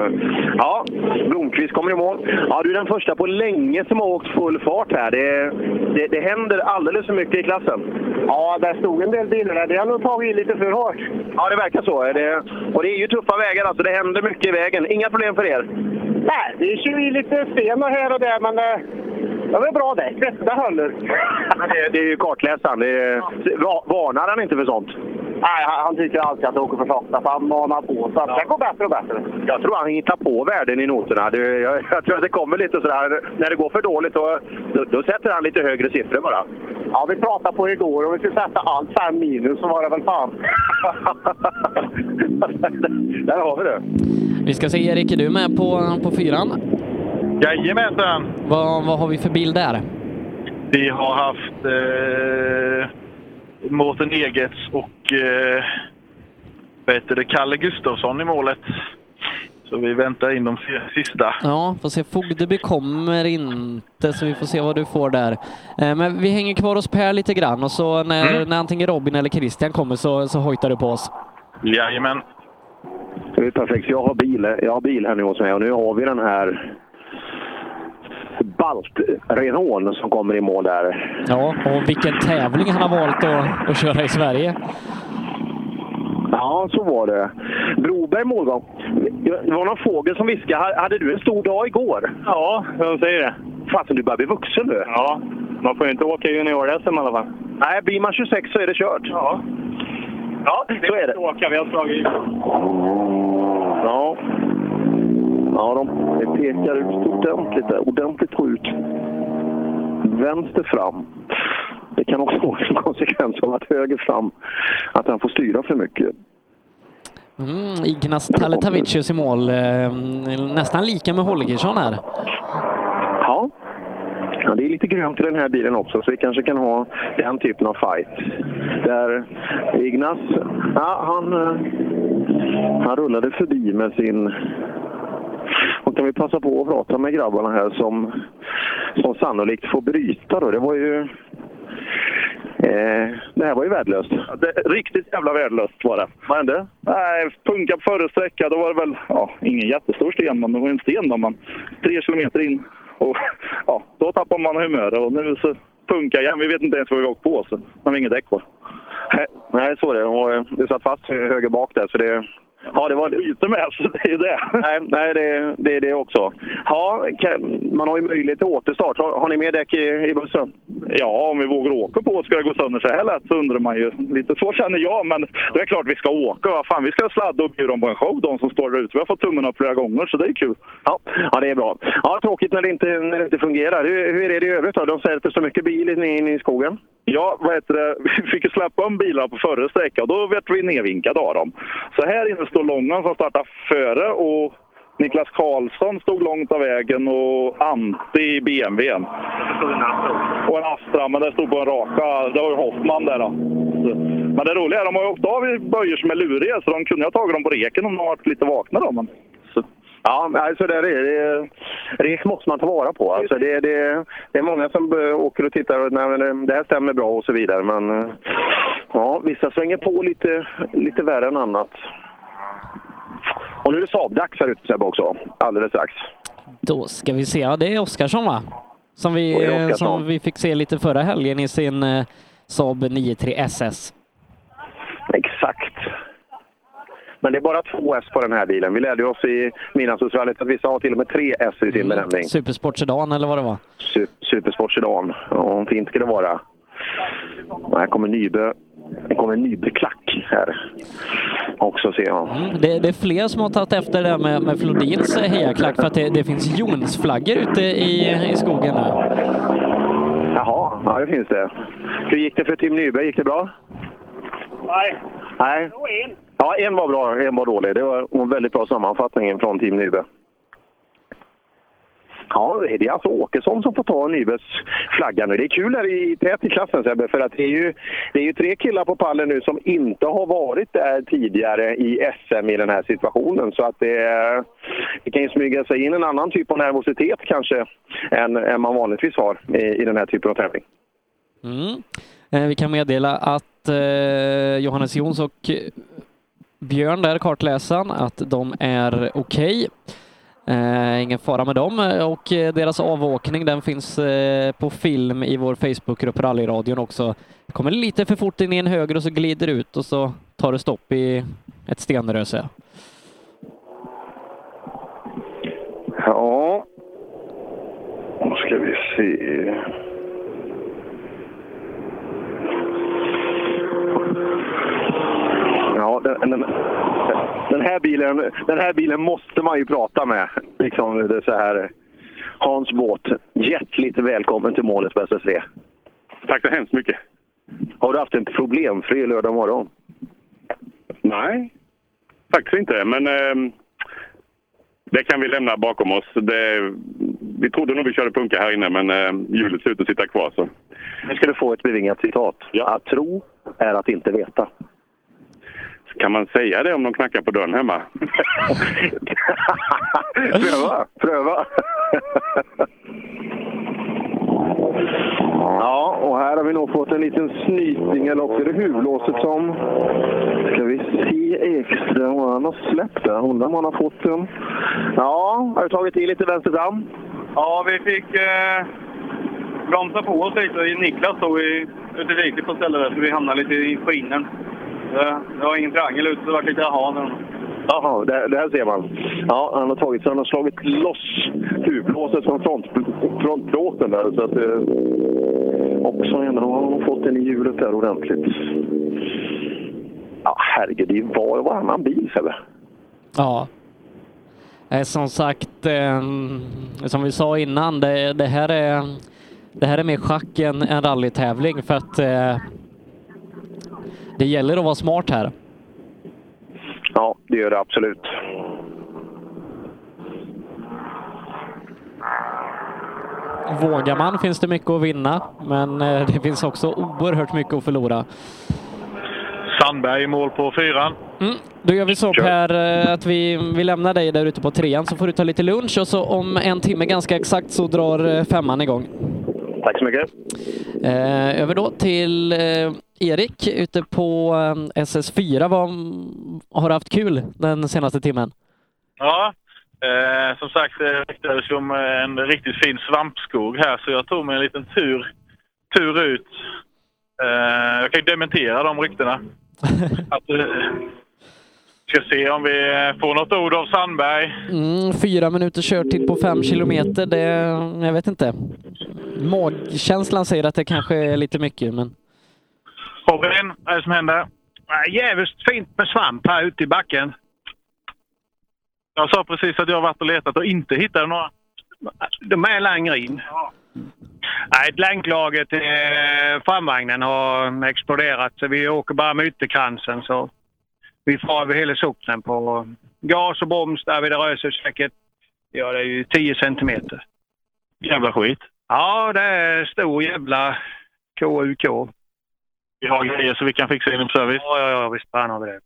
Ja, Blomqvist kommer i mål. Ja, du är den första på länge som har åkt full fart här. Det, det, det händer alldeles för mycket i klassen. Ja, där stod en del bilar där. Det har nog tagit i lite för hårt. Ja, det verkar så. Det, och det är ju tuffa vägar alltså. Det händer mycket i vägen. Inga problem för er? Nej, vi kör i lite stenar här och där, men eh, det väl bra däck. Det håller. det, det är ju kartläsaren. Det är, va- varnar han inte för sånt? Nej, han, han tycker alltid att det åker för sakta, så han manar på. Så att det går bättre och bättre. Jag tror han hittar på värden i noterna. Det, jag, jag tror att det kommer lite sådär. När det går för dåligt då, då, då sätter han lite högre siffror bara. Ja, vi pratade på igår och vi skulle sätta allt fem minus, så var det väl fan. Där har vi det. Vi ska se, Erik, är du med på, på fyran? Jajamensan! Vad, vad har vi för bild där? Vi har haft eh, Mårten Egets och eh, vad heter det, Kalle Gustafsson i målet. Så vi väntar in de sista. Ja, får se. Fogdeby kommer inte, så vi får se vad du får där. Eh, Men vi hänger kvar hos Per lite grann och så när, Mm. när antingen Robin eller Christian kommer så, så hojtar du på oss. Jajamän. Det är perfekt. Jag har bil, jag har bil här nu hos mig och nu har vi den här Balt-Renault som kommer i mål där. Ja, och vilken tävling han har valt att, att köra i Sverige. Ja, så var det. Broberg målgång. Det var någon fågel som viskade. Hade du en stor dag igår? Ja, jag säger det. Fasen, du börjar bli vuxen du. Ja, man får ju inte åka junior-SM i alla fall. Nej, blir man 26 så är det kört. Ja. Ja, vi så är det. åka. Vi har slagit Ja. Ja, de pekar ut ordentligt där. Ordentligt ut. Vänster fram. det kan också vara en konsekvens av att höger fram, att han får styra för mycket. Mm, Ignas Taletavicius i mål. Eh, nästan lika med Holgersson här. Ja. ja, det är lite grönt i den här bilen också, så vi kanske kan ha den typen av fight. Där Ignas, ja, han, eh, han rullade förbi med sin... Kan vi passa på att prata med grabbarna här som, som sannolikt får bryta då. Det var ju... Eh, det här var ju värdelöst. Det, riktigt jävla värdelöst var det. Vad hände? Nej, punka på förra sträcka, då var det väl, ja, ingen jättestor sten, men det var en sten då, men tre kilometer in. Och ja, då tappar man humöret och nu så punkar igen. Vi vet inte ens vad vi åkt på, så man har inget däck kvar. Nej, Nej, så är det. Och eh, det satt fast höger bak där, så det... Ja, det var lite med, så det är ju det. Nej, nej det, det är det också. Ja, man har ju möjlighet till återstart. Har, har ni mer däck i, i bussen? Ja, om vi vågar åka på ska det gå sönder så här lätt så undrar man ju. Lite så känner jag, men det är klart vi ska åka. Vad Fan, vi ska sladda och bjuda dem på en show, de som står där ute. Vi har fått tummen upp flera gånger, så det är kul. Ja, ja det är bra. Ja, tråkigt när det inte, när det inte fungerar. Hur, hur är det i övrigt då? De säger att det är så mycket bil inne in i skogen. Ja, vad heter det? Vi fick ju släppa om bilarna på förra sträckan och då vet vi nedvinkade av dem. Så här inne står Långan som startade före och Niklas Karlsson stod långt av vägen och Ante i BMWn. Och en Astra, men det stod på en raka. Det var ju Hoffman där då. Men det roliga är att de har ju åkt av i böjer som är luriga så de kunde ha tagit dem på reken om de varit lite vakna då. Men. Ja, alltså det, är, det, det måste man ta vara på. Alltså det, det, det är många som åker och tittar och nej, det här stämmer bra och så vidare. Men ja, vissa svänger på lite, lite värre än annat. Och nu är det Saab-dags här ute Sebbe också, alldeles strax. Då ska vi se, ja det är Oskarsson va? Som vi, är som vi fick se lite förra helgen i sin eh, Saab 93 SS. Exakt. Men det är bara två S på den här bilen. Vi lärde oss i Midnattsrallyt att vissa har till och med tre S i sin benämning. Supersport Sedan eller vad det var? Su- Supersport Sedan. Ja, fint ska det vara. Här kommer Nybö. Det kommer en Nybö-klack här också ser jag. Det, det är fler som har tagit efter det här med, med Flodins eh, hejaklack för att det, det finns Jonsflaggor ute i, i skogen nu. Jaha, ja det finns det. Hur gick det för Tim Nyberg? Gick det bra? Nej. Nej. Ja, en var bra, en var dålig. Det var en väldigt bra sammanfattning från Team Nybe. Ja, det är alltså Åkesson som får ta Nybes flagga nu. Det är kul här i tät i klassen Sebbe, för att det är, ju, det är ju tre killar på pallen nu som inte har varit där tidigare i SM i den här situationen. Så att det, det kan ju smyga sig in en annan typ av nervositet kanske än, än man vanligtvis har i, i den här typen av tävling. Mm. Eh, vi kan meddela att eh, Johannes Jons och Björn där, kartläsaren, att de är okej. Eh, ingen fara med dem och eh, deras avåkning den finns eh, på film i vår Facebookgrupp Rallyradion också. Det kommer lite för fort in i en höger och så glider ut och så tar det stopp i ett stenröse. Ja, då ska vi se. Ja, den, den, den, här bilen, den här bilen måste man ju prata med. Liksom det så här. Hans båt, hjärtligt välkommen till målet på SS3. Tack så hemskt mycket. Har du haft en problemfri lördag morgon? Nej, faktiskt inte. Men eh, det kan vi lämna bakom oss. Det, vi trodde nog vi körde punka här inne, men eh, hjulet ser ut att sitta kvar. Så. Nu ska du få ett bevingat citat. Att tro är att inte veta. Kan man säga det om de knackar på dörren hemma? pröva, pröva. Ja, och här har vi nog fått en liten snyting, eller också är det huvudlåset som... Ska vi se vad han har släppt där. Undrar om han har fått en... Ja, har du tagit i lite vänster fram? Ja, vi fick eh, bromsa på oss lite. Niklas stod ute diket på stället där, så vi hamnade lite i skinen. Det, det var ingen triangel ute, det var lite aha. de- Jaha, det, det här ser man. Ja, han har tagit så han har slagit loss huvudlåset från front, frontplåten där. Så att, eh, också ändå har han fått den i hjulet där ordentligt. Ja, herregud, det var och varannan bil, Sebbe. Ja. Eh, Som sagt, eh, som vi sa innan, det, det här är det här är mer schack än en rallytävling för att eh, det gäller att vara smart här. Ja, det gör det absolut. Vågar man finns det mycket att vinna, men eh, det finns också oerhört mycket att förlora. Sandberg i mål på fyran. Mm. Då gör vi så Per eh, att vi, vi lämnar dig där ute på trean så får du ta lite lunch och så om en timme ganska exakt så drar eh, femman igång. Tack så mycket. Eh, över då till eh, Erik ute på eh, SS4. Vad, har du haft kul den senaste timmen? Ja, eh, som sagt det ryktades ju om en riktigt fin svampskog här så jag tog mig en liten tur, tur ut. Eh, jag kan ju dementera de ryktena. Att, eh, ska se om vi får något ord av Sandberg. Mm, fyra minuter körtid på fem kilometer, det, jag vet inte. Magkänslan säger att det kanske är lite mycket, men... Robin, vad är det som händer? Jävligt fint med svamp här ute i backen. Jag sa precis att jag varit och letat och inte hittat några. De är längre in. Nej, länklaget i framvagnen har exploderat så vi åker bara med ytterkransen. Så vi far över hela socknen på gas och broms där vid det säkert ja, det är ju 10 centimeter. Jävla skit. Ja, det är stor jävla KUK. Vi har grejer så vi kan fixa inom service. Ja, ja, ja visst fan har vi det.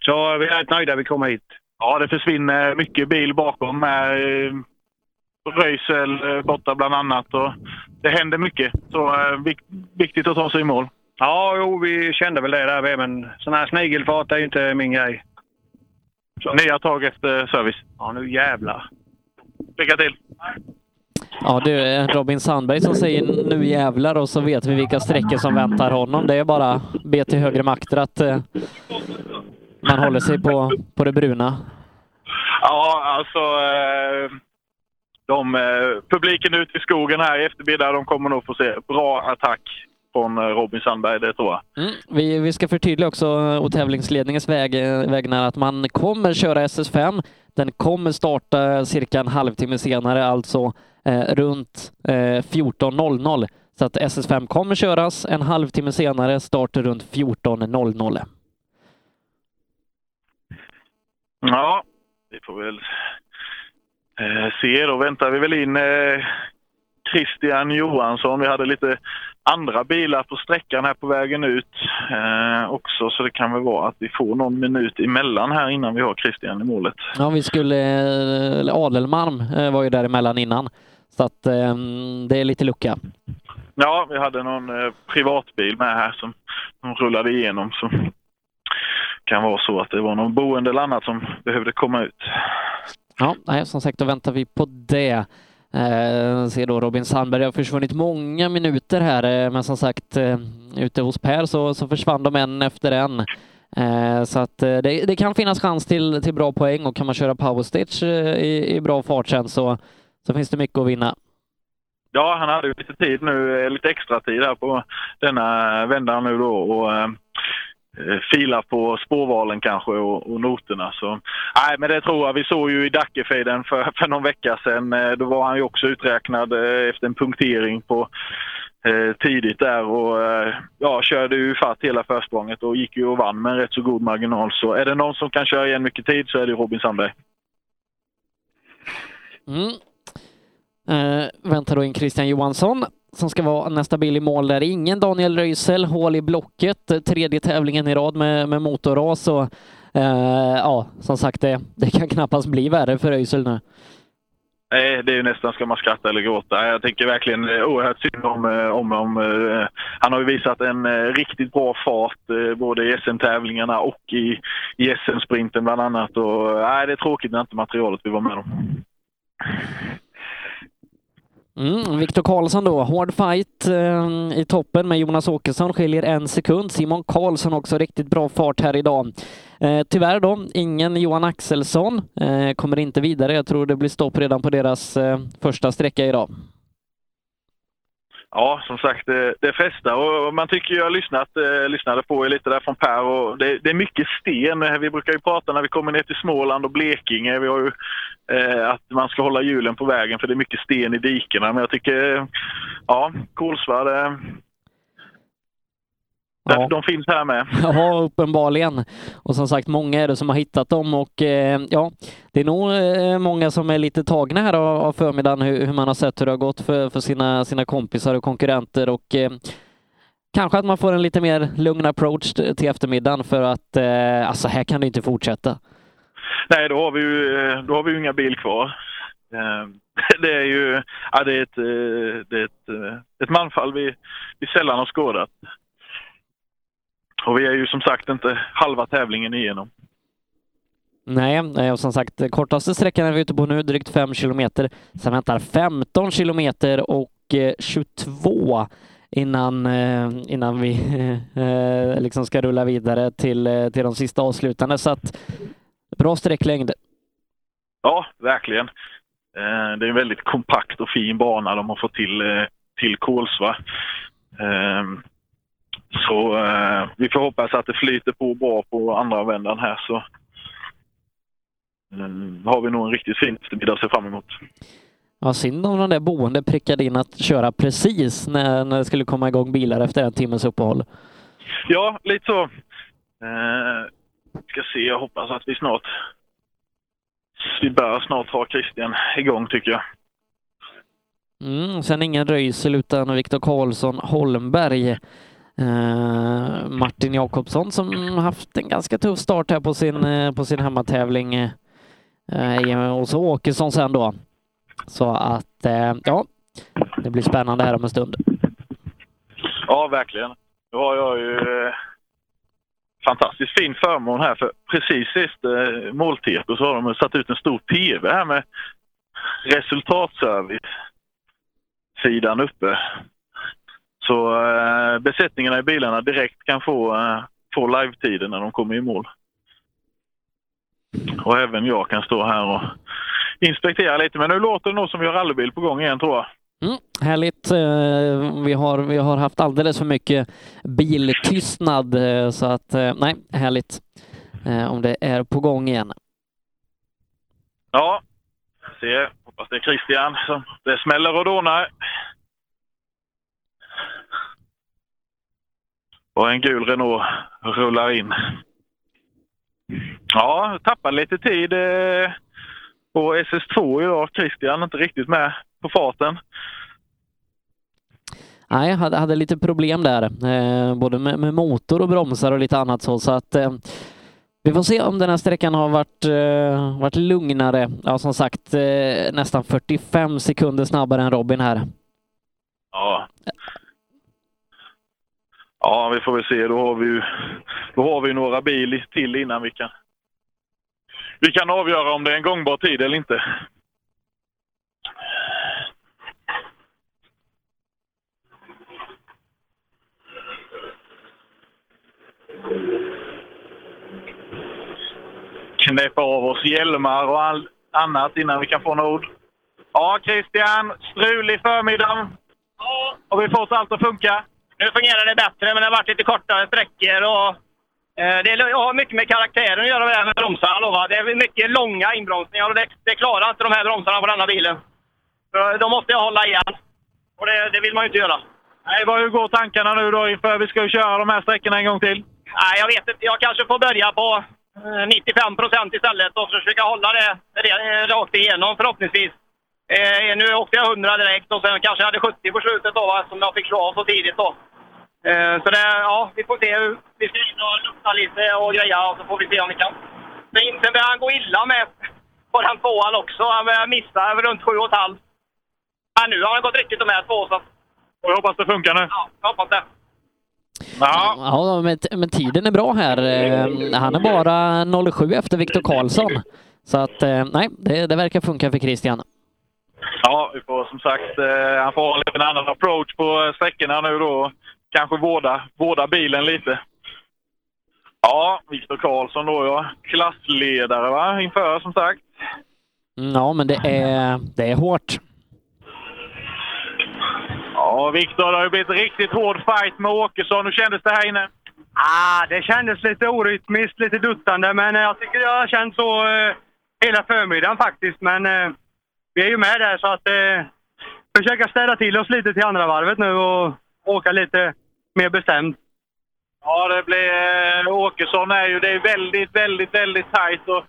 Så vi är rätt nöjda vi kommer hit. Ja, det försvinner mycket bil bakom med eh, röjsel eh, borta bland annat. Och det händer mycket. Så eh, vik- viktigt att ta sig i mål. Ja, jo, vi kände väl det där men sån här snigelfart är ju inte min grej. Nya tag efter service. Ja, nu jävlar. Lycka till! Ja, det är Robin Sandberg som säger nu jävlar och så vet vi vilka sträckor som väntar honom. Det är bara be till högre makter att eh, man håller sig på, på det bruna. Ja, alltså... Eh, de, eh, publiken ute i skogen här i eftermiddag, de kommer nog få se bra attack från eh, Robin Sandberg, det tror jag. Mm. Vi, vi ska förtydliga också å tävlingsledningens väg, eh, vägnar att man kommer köra SS5. Den kommer starta cirka en halvtimme senare, alltså eh, runt eh, 14.00. Så att SS5 kommer köras en halvtimme senare, start runt 14.00. Ja, vi får väl eh, se. Då väntar vi väl in eh, Christian Johansson. Vi hade lite andra bilar på sträckan här på vägen ut eh, också, så det kan väl vara att vi får någon minut emellan här innan vi har Christian i målet. Ja, vi skulle, Adelmalm eh, var ju däremellan innan, så att eh, det är lite lucka. Ja, vi hade någon eh, privatbil med här som, som rullade igenom. Så kan vara så att det var någon boende eller annat som behövde komma ut. Ja, nej, som sagt, då väntar vi på det. Eh, ser då Robin Sandberg det har försvunnit många minuter här, eh, men som sagt, eh, ute hos Per så, så försvann de en efter en. Eh, så att eh, det, det kan finnas chans till, till bra poäng och kan man köra powerstitch eh, i, i bra fart sen så, så finns det mycket att vinna. Ja, han hade ju lite tid nu, eh, lite extra tid här på denna vändan nu då och eh, Eh, fila på spårvalen kanske och, och noterna. Så, nej, men det tror jag. Vi såg ju i Dackefejden för, för någon vecka sedan. Eh, då var han ju också uträknad eh, efter en punktering på eh, tidigt där och eh, ja, körde ju fatt hela försprånget och gick ju och vann med en rätt så god marginal. Så är det någon som kan köra igen mycket tid så är det Robin Sandberg. Mm. Eh, väntar då in Christian Johansson som ska vara nästa bil i mål där. Ingen Daniel Röisel, hål i blocket, tredje tävlingen i rad med, med motorras och eh, ja, som sagt, det, det kan knappast bli värre för Röisel nu. Nej, det är ju nästan ska man skratta eller gråta. Jag tänker verkligen eh, oerhört synd om, honom. om, om eh, Han har ju visat en riktigt bra fart både i SM-tävlingarna och i, i SM-sprinten bland annat. Och, nej, det är tråkigt när inte materialet vi var med om. Mm, Viktor Karlsson då, hård fight eh, i toppen med Jonas Åkesson, skiljer en sekund. Simon Karlsson också riktigt bra fart här idag. Eh, tyvärr då, ingen Johan Axelsson eh, kommer inte vidare. Jag tror det blir stopp redan på deras eh, första sträcka idag. Ja, som sagt, det, det och man tycker jag lyssnat, eh, lyssnade på er lite där från Per och det, det är mycket sten. Vi brukar ju prata när vi kommer ner till Småland och Blekinge, vi har ju eh, att man ska hålla hjulen på vägen för det är mycket sten i dikena. Men jag tycker, ja, Kolsva, det, Ja. de finns här med. Ja, uppenbarligen. Och som sagt, många är det som har hittat dem och eh, ja, det är nog eh, många som är lite tagna här av, av förmiddagen hur, hur man har sett hur det har gått för, för sina, sina kompisar och konkurrenter och eh, kanske att man får en lite mer lugn approach till eftermiddagen för att eh, alltså här kan det inte fortsätta. Nej, då har vi ju, då har vi ju inga bil kvar. Eh, Det är ju ja, det är ett, det är ett, ett manfall vi, vi sällan har skådat. Och vi är ju som sagt inte halva tävlingen igenom. Nej, och som sagt, kortaste sträckan är vi ute på nu, drygt 5 kilometer. Sen väntar 15 kilometer och eh, 22 innan, eh, innan vi eh, liksom ska rulla vidare till, eh, till de sista avslutande. Så att bra sträcklängd. Ja, verkligen. Eh, Det är en väldigt kompakt och fin bana de har fått till, eh, till Kolsva. Så eh, vi får hoppas att det flyter på bra på andra vändan här så eh, har vi nog en riktigt fin eftermiddag att se fram emot. Ja, synd om de där boende prickade in att köra precis när, när det skulle komma igång bilar efter en timmes uppehåll. Ja, lite så. Eh, ska se, jag hoppas att vi snart... Vi bör snart ha Christian igång tycker jag. Mm, sen ingen Röisel utan Viktor Karlsson Holmberg. Eh, Martin Jakobsson som haft en ganska tuff start här på sin, eh, på sin hemmatävling. Eh, och så Åkesson sen då. Så att, eh, ja, det blir spännande här om en stund. Ja, verkligen. Nu har jag ju eh, fantastiskt fin förmån här för precis sist eh, målteko så har de satt ut en stor TV här med resultatservice sidan uppe. Så eh, besättningarna i bilarna direkt kan få, eh, få live-tiden när de kommer i mål. Och även jag kan stå här och inspektera lite. Men nu låter det nog som vi har rallybil på gång igen tror jag. Mm, härligt. Eh, Vi har, vi har haft alldeles för mycket biltystnad eh, så att eh, nej, härligt om det är på gång igen. Ja, se. Hoppas det är Christian som det smäller och dånar. Och en gul Renault rullar in. Ja, tappade lite tid eh, på SS2 idag. Christian inte riktigt med på farten. Nej, jag hade, hade lite problem där, eh, både med, med motor och bromsar och lite annat så, så att eh, vi får se om den här sträckan har varit, eh, varit lugnare. Ja, som sagt, eh, nästan 45 sekunder snabbare än Robin här. Ja. Ja, vi får väl se. Då har vi ju då har vi några bil till innan vi kan vi kan avgöra om det är en gångbar tid eller inte. Knäppa av oss hjälmar och all, annat innan vi kan få några ord. Ja, Christian. Strulig förmiddag. Ja. Har vi fått allt att funka? Nu fungerar det bättre, men det har varit lite kortare sträckor och eh, det har mycket med karaktären att göra det här med bromsarna. lovar. Det är mycket långa inbromsningar och det, det klarar inte de här bromsarna på denna bilen. För Då måste jag hålla igen. Och det, det vill man ju inte göra. Nej, vad, hur går tankarna nu då inför vi ska ju köra de här sträckorna en gång till? Nej, jag vet inte. Jag kanske får börja på eh, 95 procent istället och försöka hålla det, det eh, rakt igenom förhoppningsvis. Eh, nu åkte jag 100 direkt och sen kanske jag hade 70 på slutet då, va, som jag fick slå av så tidigt då. Eh, så det, ja, vi får se. hur- Vi ska in och lukta lite och greja och så får vi se om vi kan. Sen, sen började han gå illa med på den tvåan också. Han började missa runt 7,5. Men nu har han gått riktigt de här två så Och jag hoppas det funkar nu. ja, jag hoppas det. Ja. Ja, men, men tiden är bra här. Eh, Han är bara 07 efter Viktor Karlsson. Så att eh, nej, det, det verkar funka för Christian. Ja, vi får som sagt, eh, han får ha en annan approach på sträckorna nu då. Kanske vårda, vårda bilen lite. Ja, Viktor Karlsson då ja. Klassledare va, inför som sagt. Mm, Ja, men det är, det är hårt. Ja, Viktor, det har ju blivit riktigt hård fight med Åkesson. Hur kändes det här inne? Ah, det kändes lite orytmiskt, lite duttande, men eh, jag tycker jag har känt så eh, hela förmiddagen faktiskt. Men eh, vi är ju med där så att eh, försöka städa till oss lite till andra varvet nu och åka lite mer bestämt. Ja, det blir... Eh, Åkesson är ju... Det är väldigt, väldigt, väldigt tajt. Och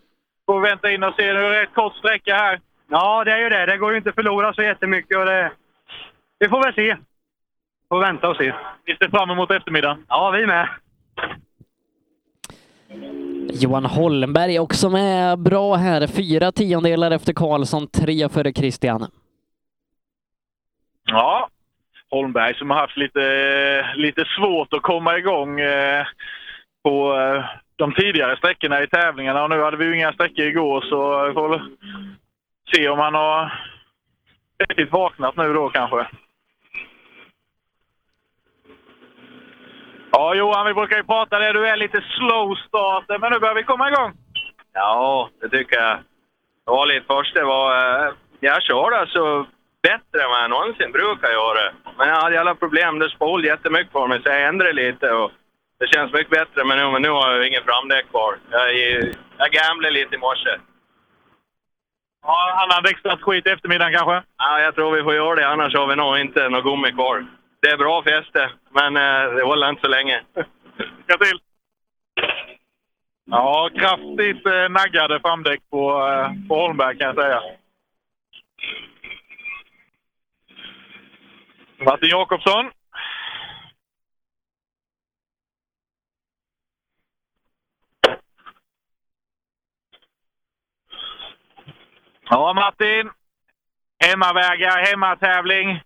får vänta in och se. Det är en rätt kort sträcka här. Ja, det är ju det. Det går ju inte att förlora så jättemycket och det... Vi får väl se. Får vänta och se. Vi ser fram emot eftermiddagen. Ja, vi med. Johan Holmberg också med bra här. Fyra tiondelar efter Karlsson, tre före Christian. Ja, Holmberg som har haft lite, lite svårt att komma igång eh, på eh, de tidigare sträckorna i tävlingarna. Och nu hade vi ju inga sträckor igår så vi får väl se om han har riktigt vaknat nu då kanske. Ja, Johan, vi brukar ju prata det. Du är lite slow starter, men nu börjar vi komma igång. Ja, det tycker jag. Det var lite först. Det var... Eh, jag körde alltså bättre än vad jag någonsin brukar göra. Men jag hade alla problem. Det spolade jättemycket på mig, så jag ändrade lite. Och det känns mycket bättre, men nu, men nu har jag ingen framdäck kvar. Jag, jag gamblade lite i morse. Ja, annan däckstrategi till eftermiddagen kanske? Ja, jag tror vi får göra det, annars har vi nog inte något gummi kvar. Det är bra fäste, men eh, det håller inte så länge. Lycka till! Ja, kraftigt eh, naggade framdäck på, eh, på Holmberg kan jag säga. Martin Jakobsson. Ja, Martin. Hemmavägar, hemmatävling.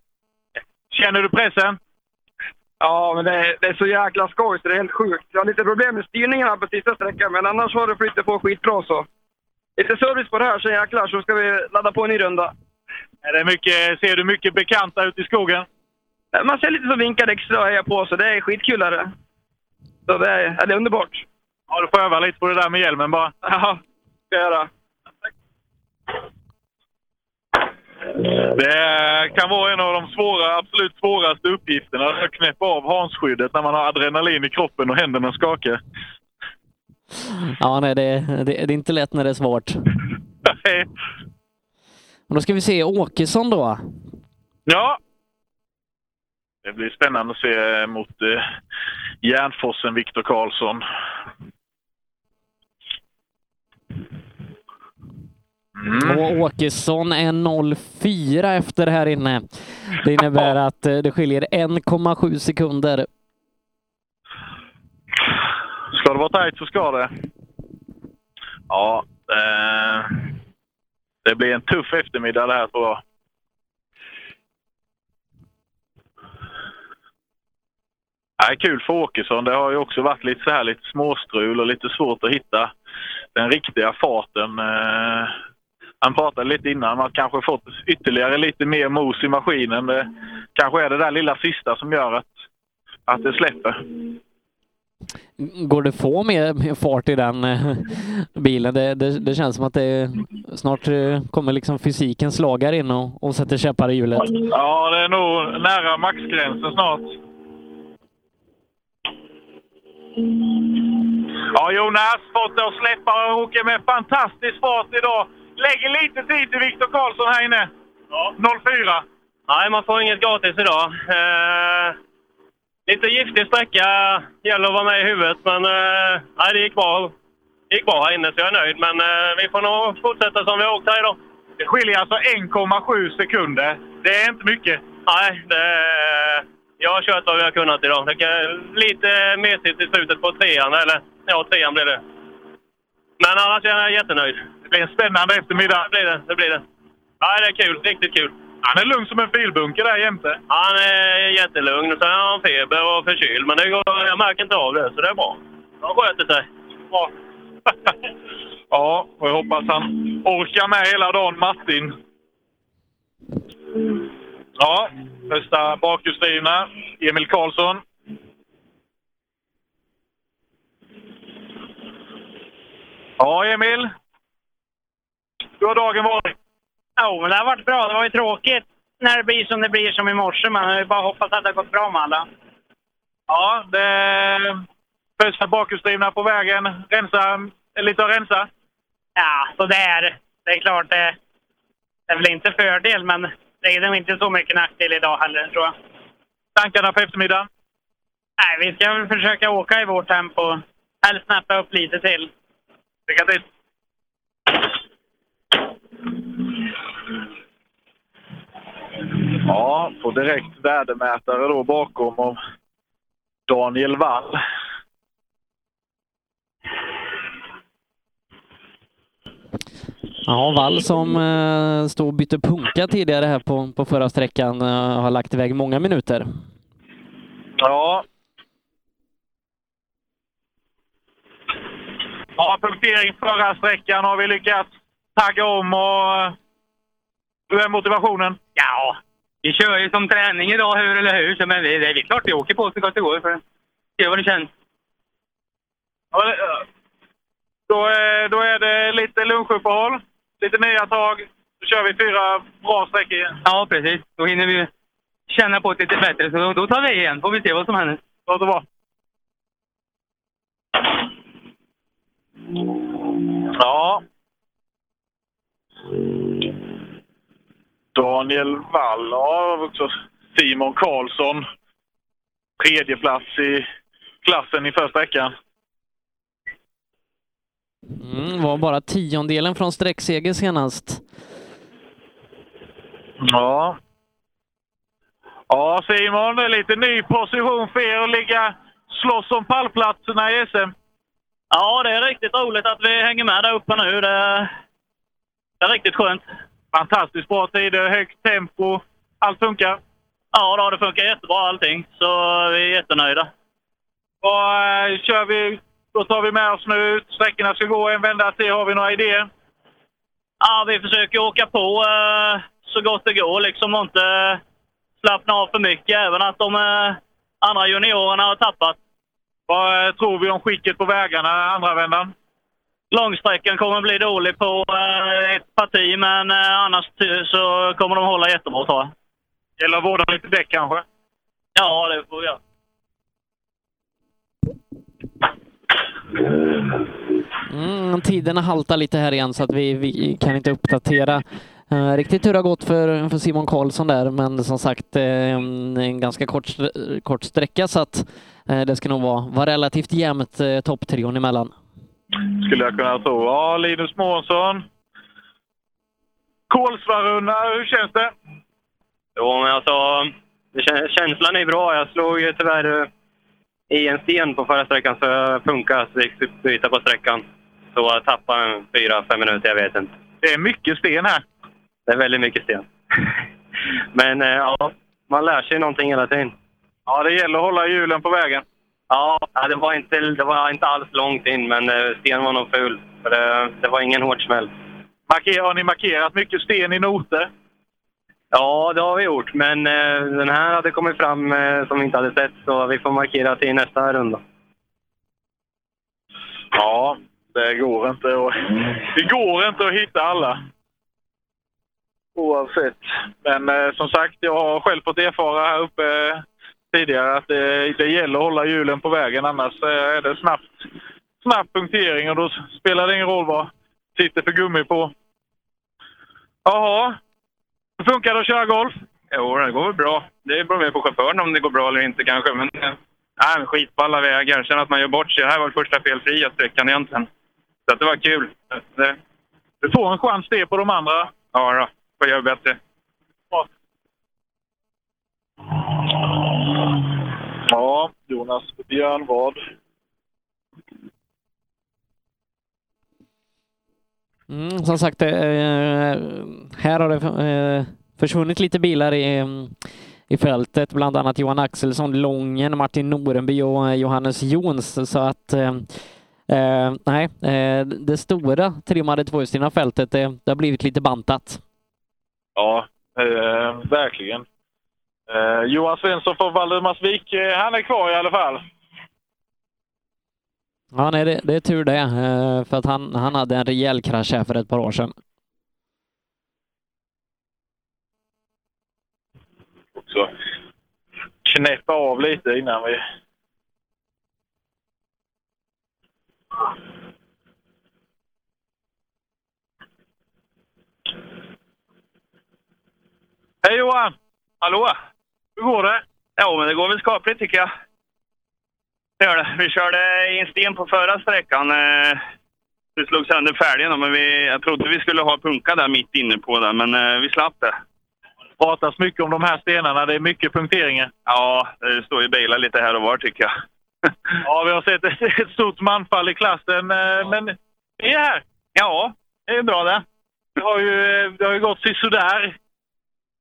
Känner du pressen? Ja, men det är, det är så jäkla skoj så det är helt sjukt. Jag har lite problem med styrningen här på sista sträckan, men annars har det flyttat på skitbra så. Lite service på det här så jäklar, så ska vi ladda på en ny runda. Är det mycket, ser du mycket bekanta ute i skogen? Man ser lite som vinkar extra och hejar på, så det är skitkul. Är det. Så det är, det är underbart. Ja, du får öva lite på det där med hjälmen bara. Ja, ska jag göra. Det kan vara en av de svåra, absolut svåraste uppgifterna att knäppa av hansskyddet när man har adrenalin i kroppen och händerna skakar. Ja, nej, det, det, det är inte lätt när det är svårt. Och då ska vi se Åkesson då. Ja. Det blir spännande att se mot eh, Järnforsen Viktor Karlsson. Mm. Och Åkesson är 04 efter här inne. Det innebär att eh, det skiljer 1,7 sekunder. Ska det vara tajt så ska det. Ja, eh, det blir en tuff eftermiddag det här tror jag. Är kul för Åkesson. Det har ju också varit lite så här lite småstrul och lite svårt att hitta den riktiga farten. Eh, han pratade lite innan om att kanske fått ytterligare lite mer mos i maskinen. Det kanske är det där lilla sista som gör att, att det släpper. Går det få mer, mer fart i den eh, bilen? Det, det, det känns som att det snart eh, kommer liksom fysikens lagar in och, och sätter käppar i hjulet. Ja, det är nog nära maxgränsen snart. Ja, Jonas, fått att släppa och åker med fantastisk fart idag. Lägger lite tid till Viktor Karlsson här inne. Ja. 04. Nej, man får inget gratis idag. Eh, lite giftig sträcka. Gäller att vara med i huvudet, men eh, nej, det gick bra. Det gick bra här inne, så jag är nöjd. Men eh, vi får nog fortsätta som vi har åkt här idag. Det skiljer alltså 1,7 sekunder. Det är inte mycket. Nej, det, jag har kört vad vi har kunnat idag. Det kan, lite mesigt i slutet på trean, eller ja, trean blir det. Men annars är jag jättenöjd. Det blir en spännande eftermiddag. Det blir det. det, blir det. Ja, det är kul. Riktigt kul. Han är lugn som en filbunke där jämte. Han är jättelugn. Sen har han feber och förkyld, men det går, jag märker inte av det, så det är bra. Han sköter sig. Bra. ja, och jag hoppas han orkar med hela dagen, Martin. Ja, första bakhjulsdrivna. Emil Karlsson. Ja, Emil. Hur har dagen varit? Jo, men det har varit bra. Det var ju tråkigt när det blir som det blir som i morse. Men jag bara hoppas att det har gått bra med alla. Ja, det första bakhjulsdrivna på vägen. Rensa, lite att rensa. Ja, så det är, det är klart det, det är väl inte fördel, men det är nog inte så mycket nackdel idag heller tror jag. Tankarna på eftermiddagen? Nej, vi ska väl försöka åka i vårt tempo. Helst snappa upp lite till. Lycka till! Ja, på direkt värdemätare då bakom av Daniel Wall. Ja, Wall som eh, stod och bytte punka tidigare här på, på förra sträckan eh, har lagt iväg många minuter. Ja. Ja, punktering förra sträckan har vi lyckats tagga om och hur är motivationen? Ja, vi kör ju som träning idag, hur eller hur. Så men vi, det är klart vi åker på så gott det går. För se vad det känns. Ja, det- Då, är- då är det lite lunchuppehåll, lite nya tag. Så kör vi fyra bra sträckor. Ja, precis. Då hinner vi känna på det lite bättre. Så då, då tar vi igen. Får vi se vad som händer. Låter bra. Ja. Daniel Wall har också Simon Karlsson. Tredje plats i klassen i första veckan. Mm, var bara tiondelen från sträckseger senast. Ja. Ja, Simon, det är lite ny position för er att ligga slåss om pallplatserna i SM. Ja, det är riktigt roligt att vi hänger med där uppe nu. Det, det är riktigt skönt. Fantastiskt bra tider, högt tempo. Allt funkar? Ja, då, det funkar jättebra allting. Så vi är jättenöjda. Och, eh, kör vi, då tar vi med oss nu ut. Sträckorna ska gå en vända till. Har vi några idéer? Ja, vi försöker åka på eh, så gott det går liksom och inte slappna av för mycket. Även att de eh, andra juniorerna har tappat. Vad eh, tror vi om skicket på vägarna andra vändan? Långsträckan kommer bli dålig på eh, ett parti, men eh, annars så kommer de hålla jättebra tror jag. Gäller att vårda lite däck kanske? Ja, det får vi göra. Mm, tiderna haltar lite här igen så att vi, vi kan inte uppdatera eh, riktigt hur det har gått för, för Simon Karlsson där, men som sagt eh, en ganska kort, kort sträcka så att eh, det ska nog vara, vara relativt jämnt eh, topptrion emellan. Skulle jag kunna tro. Ja, Linus Månsson. Kolsvarunna, hur känns det? Jo, men alltså, känslan är bra. Jag slog ju tyvärr i en sten på förra sträckan så jag punkade så byta på sträckan. Så jag tappade en fyra, fem minuter, jag vet inte. Det är mycket sten här. Det är väldigt mycket sten. Men eh, ja, man lär sig någonting hela tiden. Ja, det gäller att hålla hjulen på vägen. Ja, ja, det var inte, det var inte alls långt in, men eh, sten var nog ful. För det, det var ingen hård smäll. Marker, har ni markerat mycket sten i noter? Ja, det har vi gjort, men eh, den här hade kommit fram eh, som vi inte hade sett, så vi får markera till nästa runda. Ja, det går inte att, det går inte att hitta alla. Oavsett. Men eh, som sagt, jag har själv fått erfara här uppe eh, tidigare att det, det gäller att hålla hjulen på vägen. Annars eh, är det snabbt, snabb punktering och då spelar det ingen roll vad sitter för gummi på. Jaha. Hur funkar det att köra golf? Jo, det går väl bra. Det beror mer på chauffören om det går bra eller inte kanske. Men, eh, nej, men skit på alla vägar. Känner att man gör bort sig. Det här var första felfria sträckan egentligen. Så att det var kul. Det, du får en chans det på de andra. Ja, då. får göra bättre. Ja, Jonas Björnvad. Mm, som sagt, eh, här har det eh, försvunnit lite bilar i, i fältet, bland annat Johan Axelsson, Lången, Martin Norenby och eh, Johannes Jons. Så att eh, eh, nej, eh, det stora trimmade tvåhjulsdrivna fältet, det, det har blivit lite bantat. Ja, eh, verkligen. Eh, Johan Svensson från Valdemarsvik, eh, han är kvar i alla fall. Ja, nej, det, det är tur det, eh, för att han, han hade en rejäl krasch här för ett par år sedan. Också knäppa av lite innan vi... Hej Johan! Hallå! Hur går det? Ja, men det går väl skapligt tycker jag. Det gör det. Vi körde i en sten på förra sträckan. Eh, Vi slog sönder fälgen, men vi, jag trodde vi skulle ha punka där mitt inne på där, men eh, vi slapp det pratas mycket om de här stenarna. Det är mycket punkteringar. Ja, det står ju bilar lite här och var tycker jag. Ja, vi har sett ett, ett stort manfall i klassen, eh, men det är här. Ja, det är bra det. Det har ju, det har ju gått sådär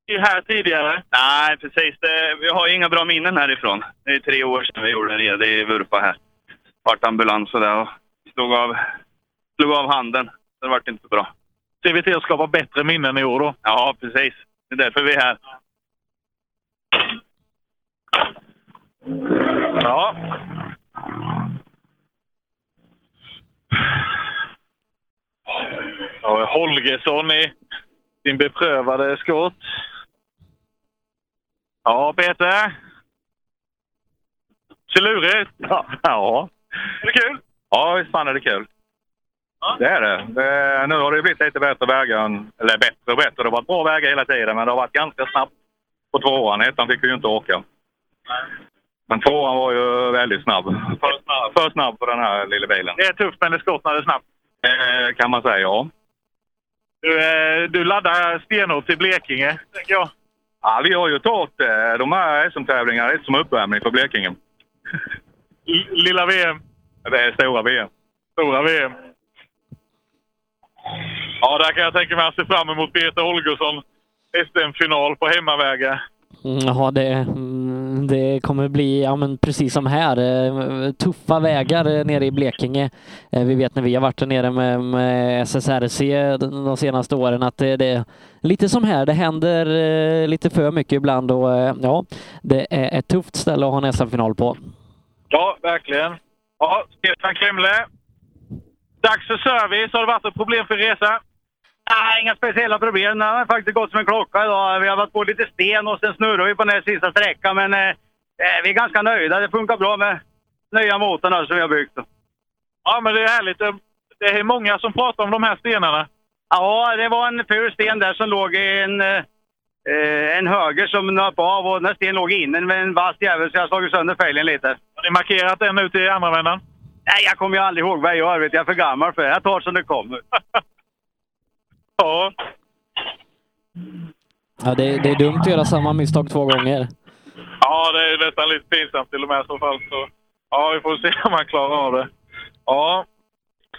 i här tidigare. Nej, precis. Det, vi har inga bra minnen härifrån. Det är tre år sedan vi gjorde det, det i Vurpa här. Vart ambulans och det och slog av, slog av handen. Det vart inte så bra. Ser vi till att skapa bättre minnen i år då? Ja, precis. Det är därför vi är här. Ja. Ja, Holgersson i sin beprövade skott. Ja, Peter. Ser lurigt Ja. ja. Är det kul? Ja, visst fan är det kul. Det är det. det. Nu har det blivit lite bättre vägar. Eller bättre och bättre. Det har varit bra vägar hela tiden, men det har varit ganska snabbt på tvåan. Ettan fick vi ju inte åka. Men tvåan var ju väldigt snabb. För snabb, för snabb för den här lilla bilen. Det är tufft, men det skott när det är snabbt. Eh, kan man säga, ja. Du, eh, du laddar stenhårt till Blekinge, tänker jag. ja vi har ju tagit eh, de här SM-tävlingarna lite som uppvärmning för Blekinge. L- Lilla VM. Det är stora VM. Stora VM. Ja, där kan jag tänka mig att se fram emot Peter Holgersson. SM-final på hemmavägar. Mm, Ja, det, mm, det kommer bli, ja men precis som här, eh, tuffa vägar eh, nere i Blekinge. Eh, Vi vet när vi har varit där nere med, med SSRC de senaste åren att det, det är lite som här, det händer lite för mycket ibland och ja, det är ett tufft ställe att ha en SM-final på. Ja, verkligen. Ja, Stefan Klemle. Dags för service. Har det varit ett problem för resa? Nej, inga speciella problem. Det har faktiskt gått som en klocka idag. Vi har varit på lite sten och sen snurrar vi på den här sista sträckan. Men eh, eh, vi är ganska nöjda. Det funkar bra med nya motorn som vi har byggt. Ja, men det är härligt. Det är många som pratar om de här stenarna. Ja, det var en ful sten där som låg i en, eh, en höger som nöp av och den stenen låg inne med en vass jävel så jag har slagit sönder fälgen lite. Har ni markerat den ut i andra vändan? Nej, jag kommer ju aldrig ihåg vad jag gör. Vet. Jag är för gammal för det. Jag tar som det kommer. ja. Ja, det, det är dumt att göra samma misstag två gånger. Ja, det är nästan lite pinsamt till och med i så fall. Så, ja, vi får se om han klarar av det. Ja,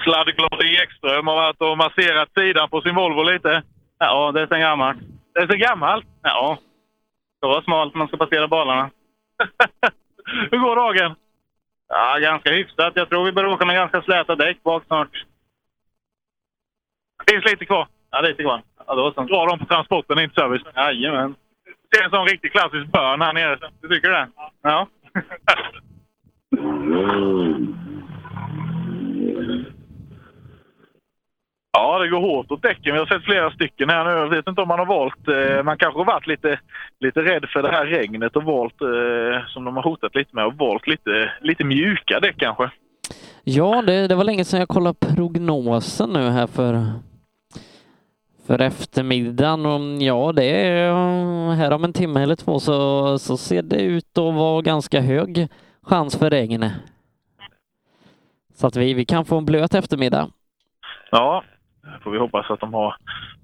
Sladdglad Ekström har varit och masserat sidan på sin Volvo lite. Ja, det är sen gammalt. Det är så gammalt? Ja. Så var smalt man ska passera balarna. Hur går dagen? Ja, ganska hyfsat. Jag tror vi börjar åka med ganska släta däck bak snart. Finns lite kvar? Ja, lite kvar. Ja, då så. Dra dem på transporten in till service. Jajamän. Det är en sån riktig klassisk bön här nere. Du tycker det? Ja. Ja, det går hårt åt däcken. Vi har sett flera stycken här nu. Jag vet inte om man har valt... Eh, man kanske har varit lite, lite rädd för det här regnet och valt, eh, som de har hotat lite med, och valt lite, lite mjuka däck kanske. Ja, det, det var länge sedan jag kollade prognosen nu här för, för eftermiddagen. Och ja, det är här om en timme eller två så, så ser det ut att vara ganska hög chans för regn. Så att vi, vi kan få en blöt eftermiddag. Ja, får vi hoppas att de har,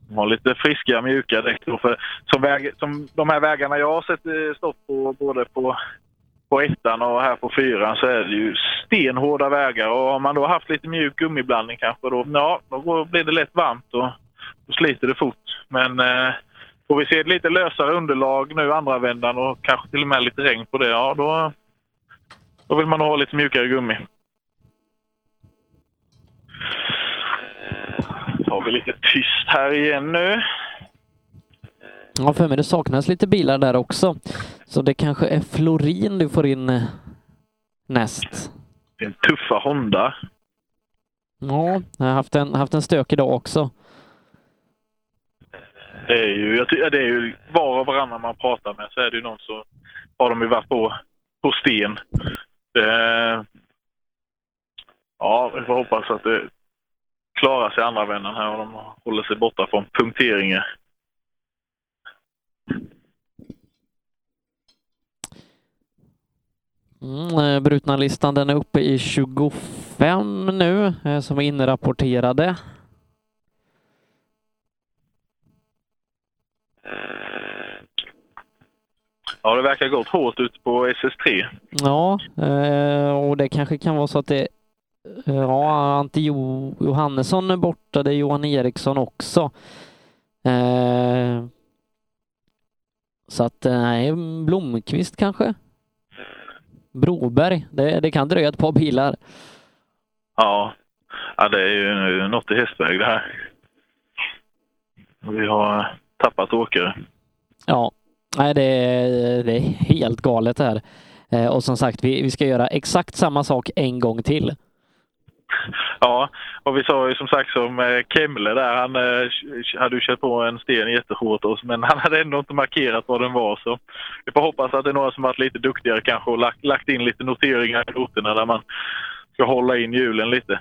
de har lite friska, mjuka däck. då. För som, väg, som de här vägarna jag har sett eh, stått på, både på, på ettan och här på fyran, så är det ju stenhårda vägar. Och har man då haft lite mjuk gummiblandning kanske, då, ja, då blir det lätt varmt och då sliter det fort. Men eh, får vi se ett lite lösare underlag nu andra vändan och kanske till och med lite regn på det, ja då, då vill man ha lite mjukare gummi. tar vi lite tyst här igen nu. Ja, för mig det saknas lite bilar där också. Så det kanske är Florin du får in eh, näst. Det är en tuffa Honda. Ja, jag har haft en, haft en stök idag också. Det är ju, jag det är ju var och varannan man pratar med så är det ju någon som har de ju varit på, på sten. Det, ja, vi får hoppas att det klarar sig andra vännen här och de håller sig borta från punkteringar. Mm, eh, brutna listan den är uppe i 25 nu eh, som är inrapporterade. Ja, det verkar gått hårt ut på SS3. Ja, eh, och det kanske kan vara så att det Ja, Ante jo Johannesson är borta, det är Johan Eriksson också. Eh, så att, eh, nej, Blomqvist kanske? Broberg, det, det kan dröja ett par bilar. Ja, ja det är ju något i hästväg det här. Vi har tappat åkare. Ja, nej, det, är- det är helt galet det här. Eh, och som sagt, vi, vi ska göra exakt samma sak en gång till. Ja, och vi sa ju som sagt som eh, Kemle där, han eh, hade ju kört på en sten jättehårt oss, men han hade ändå inte markerat vad den var. Så vi får hoppas att det är några som varit lite duktigare kanske och lagt, lagt in lite noteringar i noterna där man ska hålla in hjulen lite.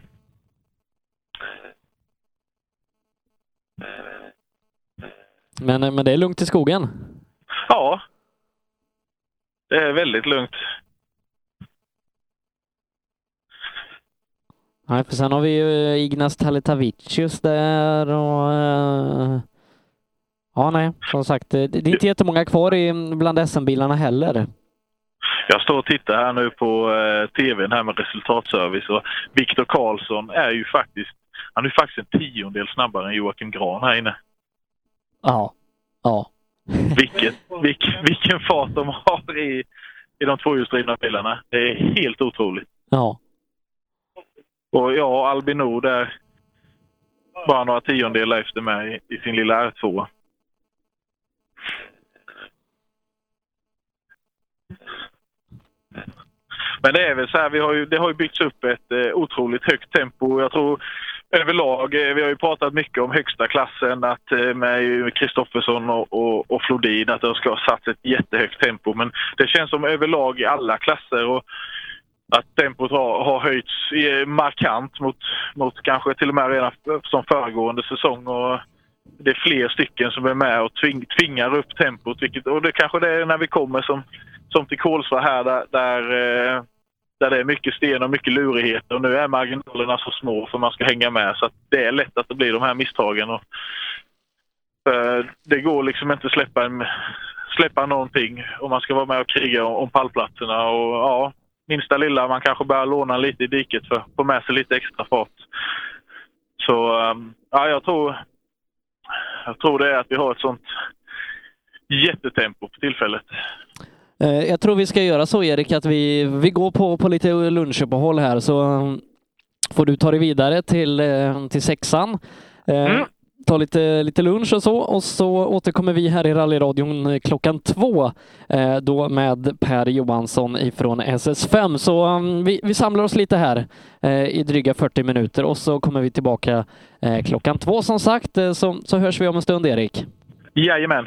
Men, eh, men det är lugnt i skogen. Ja, det är väldigt lugnt. Nej, för sen har vi ju eh, Ignas Talitavicius där och eh, Ja, nej, som sagt, det, det är inte jättemånga kvar i, bland SM-bilarna heller. Jag står och tittar här nu på eh, tvn här med resultatservice och Viktor Karlsson är ju faktiskt, han är faktiskt en tiondel snabbare än Joakim Gran här inne. Ja. Ja. Vilket, vilk, vilken fart de har i, i de tvåhjulsdrivna bilarna. Det är helt otroligt. Ja. Och jag och Nord är bara några tiondelar efter mig i sin lilla R2. Men det är väl så här, vi har ju, det har ju byggts upp ett eh, otroligt högt tempo. Jag tror överlag, eh, vi har ju pratat mycket om högsta klassen, att eh, med Kristoffersson och, och, och Flodin, att de ska ha satt ett jättehögt tempo. Men det känns som överlag i alla klasser och att tempot har, har höjts eh, markant mot, mot kanske till och med redan som föregående säsong. Och det är fler stycken som är med och tving, tvingar upp tempot. Vilket, och det kanske det är när vi kommer som, som till Kolsva här där, där, eh, där det är mycket sten och mycket lurigheter. Och nu är marginalerna så små för man ska hänga med. Så att det är lätt att det blir de här misstagen. Och, eh, det går liksom inte att släppa, en, släppa någonting om man ska vara med och kriga om, om pallplatserna. Och, ja, minsta lilla, man kanske börjar låna lite i diket för att få med sig lite extra fart. Så ehm, ja, jag tror, jag tror det är att vi har ett sånt jättetempo för tillfället. Eh, Jag tror vi ska göra så Erik, att vi, vi går på, på lite lunchuppehåll här så mm, får du ta dig vidare till, eh, till sexan. Eh, Ta lite, lite lunch och så och så återkommer vi här i rallyradion klockan två då med Per Johansson ifrån SS5. Så mm, vi, vi samlar oss lite här i dryga 40 minuter och så kommer vi tillbaka klockan två som sagt. Så, så hörs vi om en stund Erik. Jajamän.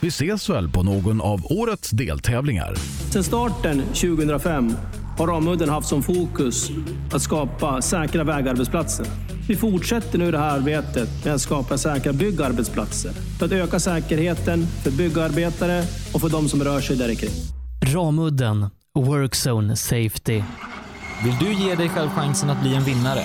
Vi ses väl på någon av årets deltävlingar. Sedan starten 2005 har Ramudden haft som fokus att skapa säkra vägarbetsplatser. Vi fortsätter nu det här arbetet med att skapa säkra byggarbetsplatser för att öka säkerheten för byggarbetare och för de som rör sig där kring. Ramudden Workzone Safety. Vill du ge dig själv chansen att bli en vinnare?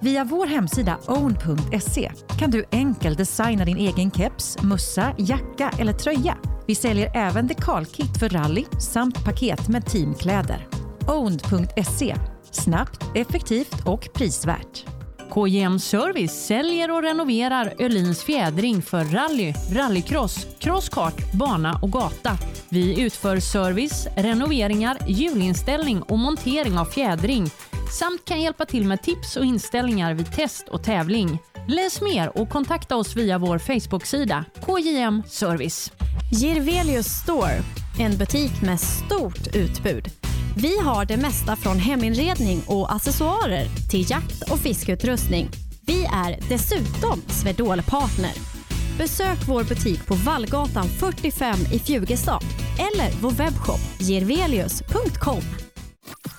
Via vår hemsida own.se kan du enkelt designa din egen keps, mössa, jacka eller tröja. Vi säljer även dekalkit för rally samt paket med teamkläder. Own.se snabbt, effektivt och prisvärt. KJM Service säljer och renoverar Öhlins fjädring för rally, rallycross, crosskart, bana och gata. Vi utför service, renoveringar, hjulinställning och montering av fjädring samt kan hjälpa till med tips och inställningar vid test och tävling. Läs mer och kontakta oss via vår Facebook-sida KJM Service. Girvelius Store, en butik med stort utbud. Vi har det mesta från heminredning och accessoarer till jakt och fiskeutrustning. Vi är dessutom Swedol-partner. Besök vår butik på Vallgatan 45 i Fjugestad eller vår webbshop girvelius.com.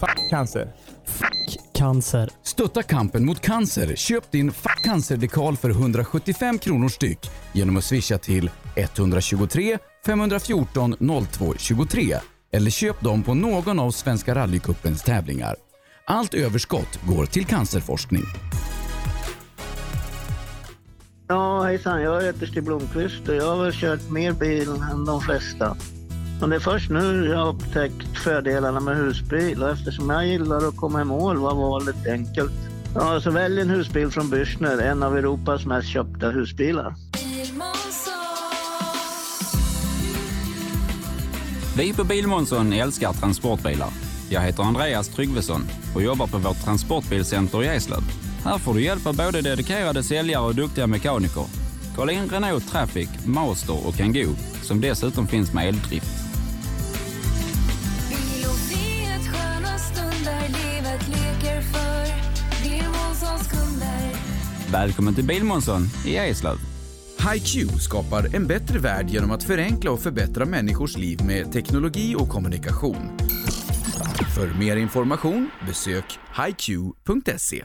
Fuck cancer. Cancer. Stötta kampen mot cancer. Köp din Fuck cancer-dekal för 175 kronor styck genom att swisha till 123 514 02 23 eller köp dem på någon av Svenska rallycupens tävlingar. Allt överskott går till cancerforskning. Ja, hejsan. Jag heter Stig Blomqvist och jag har väl kört mer bil än de flesta. Men det är först nu jag har upptäckt fördelarna med husbil och eftersom jag gillar att komma i mål var valet enkelt. Ja, så välj en husbil från Bürstner, en av Europas mest köpta husbilar. Vi på Bilmånsson älskar transportbilar. Jag heter Andreas Tryggvesson och jobbar på vårt transportbilcenter i Eslöv. Här får du hjälp av både dedikerade säljare och duktiga mekaniker. Kolla in Renault Traffic, Master och Kangoo som dessutom finns med eldrift. Välkommen till Bilmånsson i Eslöv. HiQ skapar en bättre värld genom att förenkla och förbättra människors liv med teknologi och kommunikation. För mer information besök hiq.se.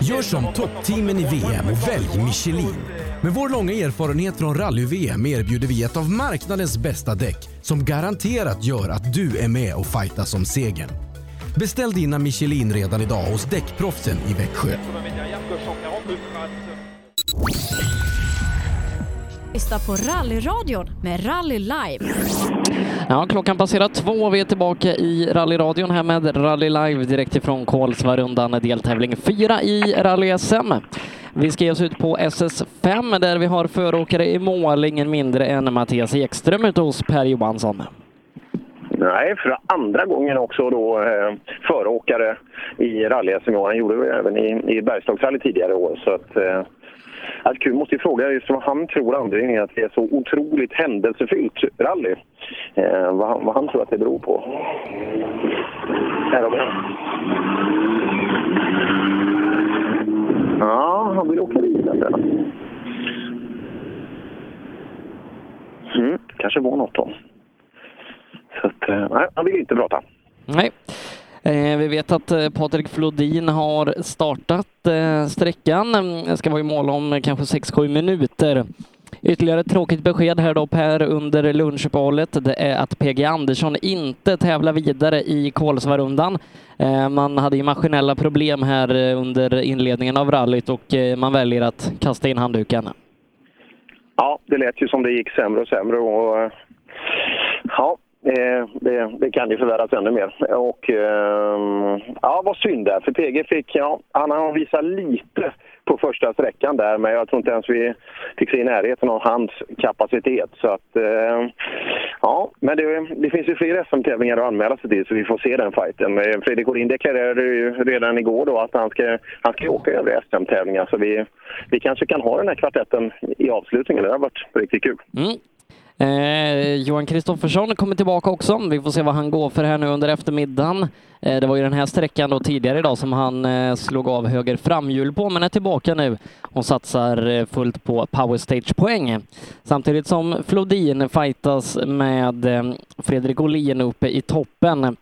Gör som toppteamen i VM och välj Michelin. Med vår långa erfarenhet från rally-VM erbjuder vi ett av marknadens bästa däck som garanterat gör att du är med och fightas om segern. Beställ dina Michelin redan idag hos Däckproffsen i Växjö. Lyssna på rallyradion med Rally Live. Ja, klockan passerar två. Vi är tillbaka i rallyradion här med Rally Live direkt ifrån Kolsvarundan, deltävling fyra i rally-SM. Vi ska ge oss ut på SS5 där vi har föråkare i mål, ingen mindre än Mattias Ekström ute hos Per Johansson. Nej, för andra gången också då eh, föråkare i rally sm Han gjorde det även i, i Bergslagsrally tidigare år. Så att, eh, att kul måste ju fråga just vad han tror anledningen är att det är så otroligt händelsefyllt rally. Eh, vad, han, vad han tror att det beror på. Här har vi han. Ja, han vill åka vidare. Mm, kanske var något då. Så att, eh, nej, han vill inte prata. Nej. Eh, Vi vet att eh, Patrik Flodin har startat sträckan. Mm, Ska vara i mål om kanske 6-7 minuter. Ytterligare ett tråkigt besked här då Per under lunchuppehållet. Det är att PG Andersson inte tävlar vidare i Kolsvarundan. Man hade ju maskinella problem här under inledningen av rallyt och man väljer att kasta in handduken. ja, det lät ju som det gick sämre och sämre. Och, ja, eh, det, det kan ju förvärras ännu mer. Och, eh, ja, vad synd där, för PG fick, ja, han har visat lite på första sträckan där, men jag tror inte ens vi fick se i närheten av hans kapacitet. Så att, eh, ja, men det, det finns ju fler SM-tävlingar att anmäla sig till, så vi får se den fighten. Eh, Fredrik Orin deklarerade ju redan igår då att han ska, han ska åka över SM-tävlingar, så vi, vi kanske kan ha den här kvartetten i avslutningen. Det har varit riktigt kul. Mm. Eh, Johan Kristoffersson kommer tillbaka också. Vi får se vad han går för här nu under eftermiddagen. Eh, det var ju den här sträckan då tidigare idag som han eh, slog av höger framhjul på, men är tillbaka nu och satsar eh, fullt på Power Stage-poäng. Samtidigt som Flodin fightas med eh, Fredrik Olin uppe i toppen.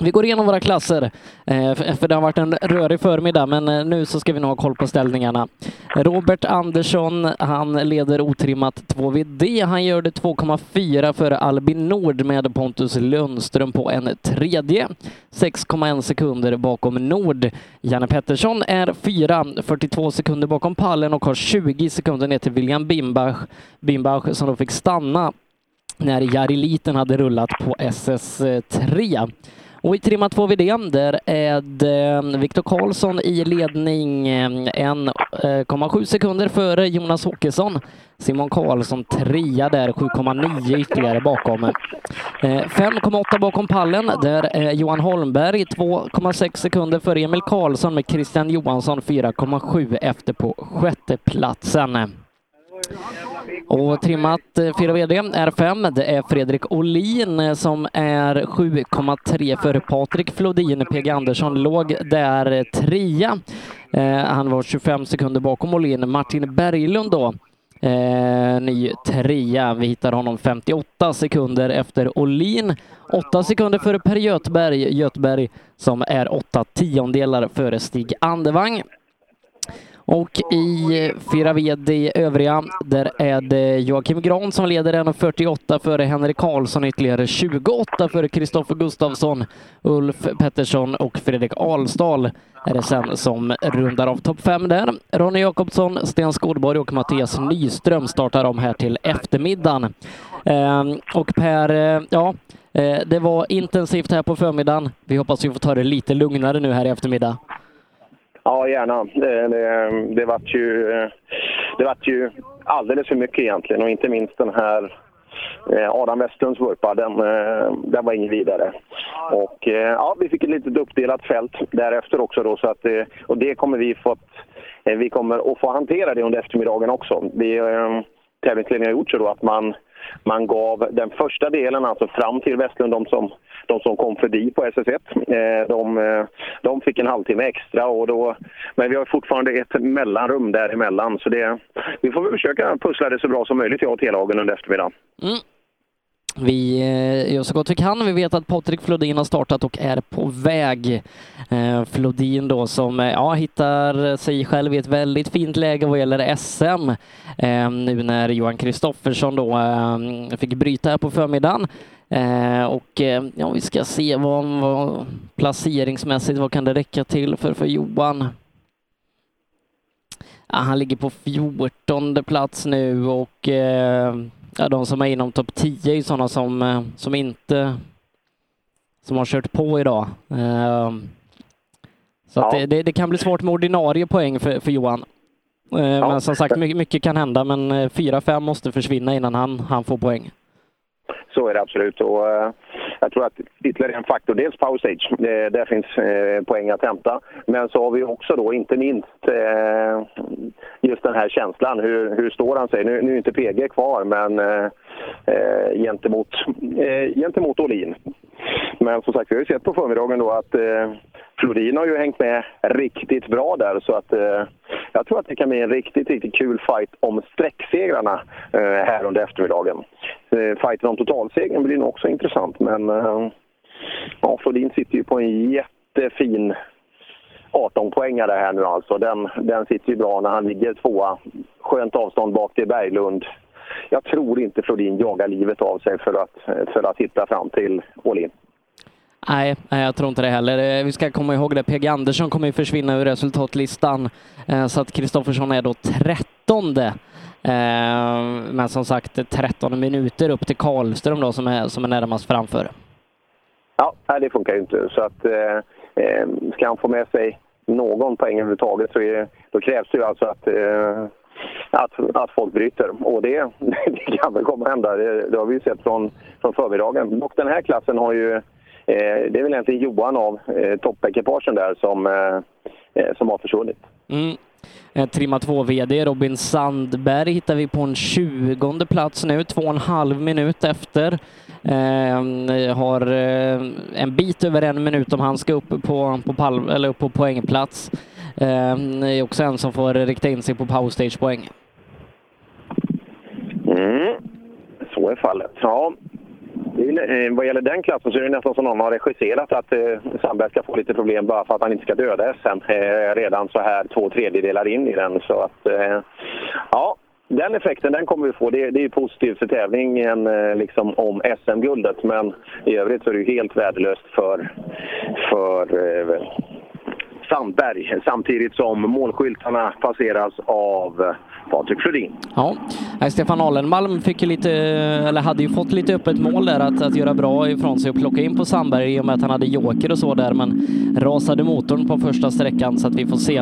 Vi går igenom våra klasser, eh, för det har varit en rörig förmiddag, men eh, nu så ska vi nog ha koll på ställningarna. Robert Andersson, han leder otrimmat 2VD. Han gör det 2,4 före Albin Nord med Pontus Lundström på en tredje. 6,1 sekunder bakom Nord. Janne Pettersson är fyra, 42 sekunder bakom pallen och har 20 sekunder ner till William Bimbach, Bimbach som då fick stanna när Jari Liten hade rullat på SS3. Eh, och i trimma 2 VD, där är det eh, Viktor Karlsson i ledning eh, 1,7 eh, sekunder före Jonas Åkesson. Simon Karlsson trea där, 7,9 ytterligare bakom. 5,8 bakom pallen, där är Johan Holmberg 2,6 sekunder före Emil Karlsson med Christian Johansson 4,7 efter på sjätteplatsen. Och trimmat 4 VD R5, det är Fredrik Olin eh, som är 7,3 för Patrik Flodin. PG Andersson låg där eh, trea. Eh, han var 25 sekunder bakom Olin. Martin Berglund då, ny trea. Vi hittar honom 58 sekunder efter Olin. 8 sekunder före Per Götberg, Götberg som är 8 tiondelar före Stig Andevang. Och i eh, 4 VD övriga, där är det Joakim Gran som leder 1.48 före Henrik Karlsson, ytterligare 28 före Kristoffer Gustafsson, Ulf Pettersson och Fredrik Alsdal är det sen som rundar av topp fem där. Ronny Jakobsson, Sten Skådborg och Mattias Nyström startar om här till eftermiddagen. Ehm, och Per, eh, ja, eh, det var intensivt här på förmiddagen. Vi hoppas vi får ta det lite lugnare nu här i eftermiddag. Ja, gärna. Det, det, det vart ju, det vart ju alldeles för mycket egentligen och inte minst den här eh, Adam Westlunds vurpa, den, eh, den var ingen vidare. Och eh, ja, vi fick ett litet uppdelat fält därefter också då, så att, och det kommer vi fått, vi kommer att få hantera det under eftermiddagen också. Det tävlingsledningen har gjort så då att man, man gav den första delen, alltså fram till Västlund, de som de som kom förbi på SS1. Eh, de, eh, de fick en halvtimme extra, och då, men vi har fortfarande ett mellanrum däremellan. Så det, vi får försöka pussla det så bra som möjligt, jag och T-lagen under eftermiddagen. Mm. Vi eh, gör så gott vi kan. Vi vet att Patrik Flodin har startat och är på väg. Eh, Flodin då som eh, ja, hittar sig själv i ett väldigt fint läge vad gäller SM. Nu när Johan Kristoffersson då fick bryta här på förmiddagen. Och ja, vi ska se vad, vad placeringsmässigt, vad kan det räcka till för, för Johan? Ja, han ligger på 14 plats nu och ja, de som är inom topp 10 är sådana som, eh, som inte som har kört på idag. Eh, så ja. det, det, det, kan bli svårt med ordinarie poäng för, för Johan. Eh, ja. Men som sagt, mycket, mycket kan hända, men 4-5 måste försvinna innan han, han får poäng. Så är det absolut. Och, uh, jag tror att ytterligare en faktor, dels power stage, det, eh, där finns eh, poäng att hämta. Men så har vi också då inte minst eh, just den här känslan. Hur, hur står han sig? Nu, nu är inte PG kvar, men eh, Eh, gentemot, eh, gentemot Olin. Men som sagt, vi har ju sett på förmiddagen då att eh, Florin har ju hängt med riktigt bra där så att eh, jag tror att det kan bli en riktigt, riktigt kul fight om sträcksegrarna eh, här under eftermiddagen. Eh, fighten om totalsegern blir nog också intressant men eh, ja, Florin sitter ju på en jättefin 18-poängare här nu alltså. Den, den sitter ju bra när han ligger tvåa. Skönt avstånd bak till Berglund. Jag tror inte Flodin jagar livet av sig för att, för att hitta fram till Åhlin. Nej, jag tror inte det heller. Eh, vi ska komma ihåg det, PG Andersson kommer ju försvinna ur resultatlistan, eh, så att Kristoffersson är då 13 trettonde. Eh, men som sagt 13 minuter upp till Karlström då som är, som är närmast framför. Ja, det funkar ju inte. Så att, ska han få med sig någon poäng överhuvudtaget så är, då krävs det ju alltså att, att, att folk bryter. Och det, det kan väl komma att hända. Det, det har vi ju sett från, från förmiddagen. Och den här klassen har ju... Eh, det är väl egentligen Johan av eh, toppekipagen där som, eh, eh som har försvunnit. Mm. Eh, trimma 2-VD Robin Sandberg hittar vi på en 20 plats nu, två och en halv minut efter. Eh, har eh, en bit över en minut om han ska upp på, på, pall, eller upp på poängplats. Eh, är också en som får rikta in sig på powerstage-poäng. Mm. Så är fallet. Ja, eh, vad gäller den klassen så är det nästan som någon har regisserat att eh, Sandberg ska få lite problem bara för att han inte ska döda SM eh, redan så här två tredjedelar in i den. Så att, eh, ja, den effekten den kommer vi få. Det, det är positivt för tävlingen eh, liksom om SM-guldet men i övrigt så är det ju helt värdelöst för, för eh, Sandberg samtidigt som målskyltarna passeras av Patrik Flodin. Ja, Stefan Alenmalm fick ju lite, eller hade ju fått lite öppet mål där att, att göra bra ifrån sig och plocka in på Sandberg i och med att han hade joker och så där, men rasade motorn på första sträckan så att vi får se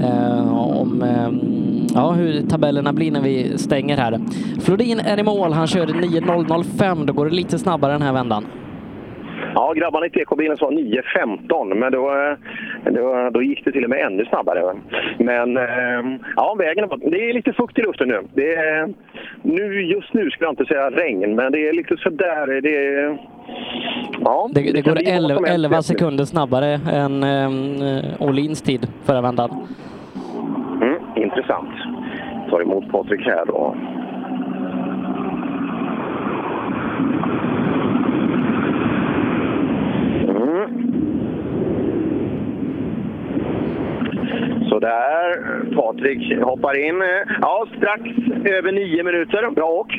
eh, om eh, Ja, hur tabellerna blir när vi stänger här. Flodin är i mål. Han kör 9.005. Då går det lite snabbare den här vändan. Ja, grabbarna i TK-bilen sa 9.15, men då, eh, då, då gick det till och med ännu snabbare. Men eh, ja, vägen det är lite fukt i luften nu. Det är, nu. Just nu skulle jag inte säga regn, men det är lite sådär. Det, är, ja, Det, det kan går bli vad som 11, helst 11 just nu. sekunder snabbare än eh, Åhlins tid förra vändan. Mm, intressant. Tar emot Patrik här då. Mm. Så där, Patrik hoppar in. Ja, strax över nio minuter. Bra åk.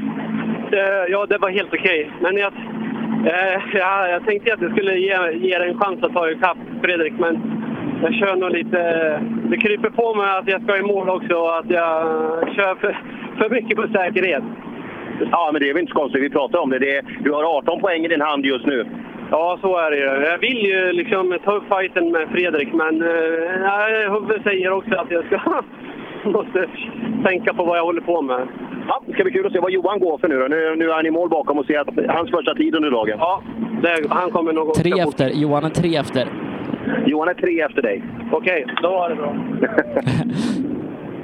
Eh, Ja, det var helt okej. Men jag, eh, ja, jag tänkte att jag skulle ge, ge en chans att ta ikapp Fredrik, men jag kör nog lite... Det kryper på mig att jag ska i mål också och att jag kör för, för mycket på säkerhet. Ja, men det är väl inte så konstigt. Vi pratar om det. det är, du har 18 poäng i din hand just nu. Ja, så är det ju. Jag vill ju liksom ta upp fighten med Fredrik, men eh, huvudet säger också att jag ska måste tänka på vad jag håller på med. Ja, det ska bli kul att se vad Johan går för nu då. Nu, nu är han i mål bakom och ser att hans första tid under dagen. Ja, det, han kommer nog... Tre efter. Johan är tre efter. Johan är tre efter dig. Okej, då var det bra.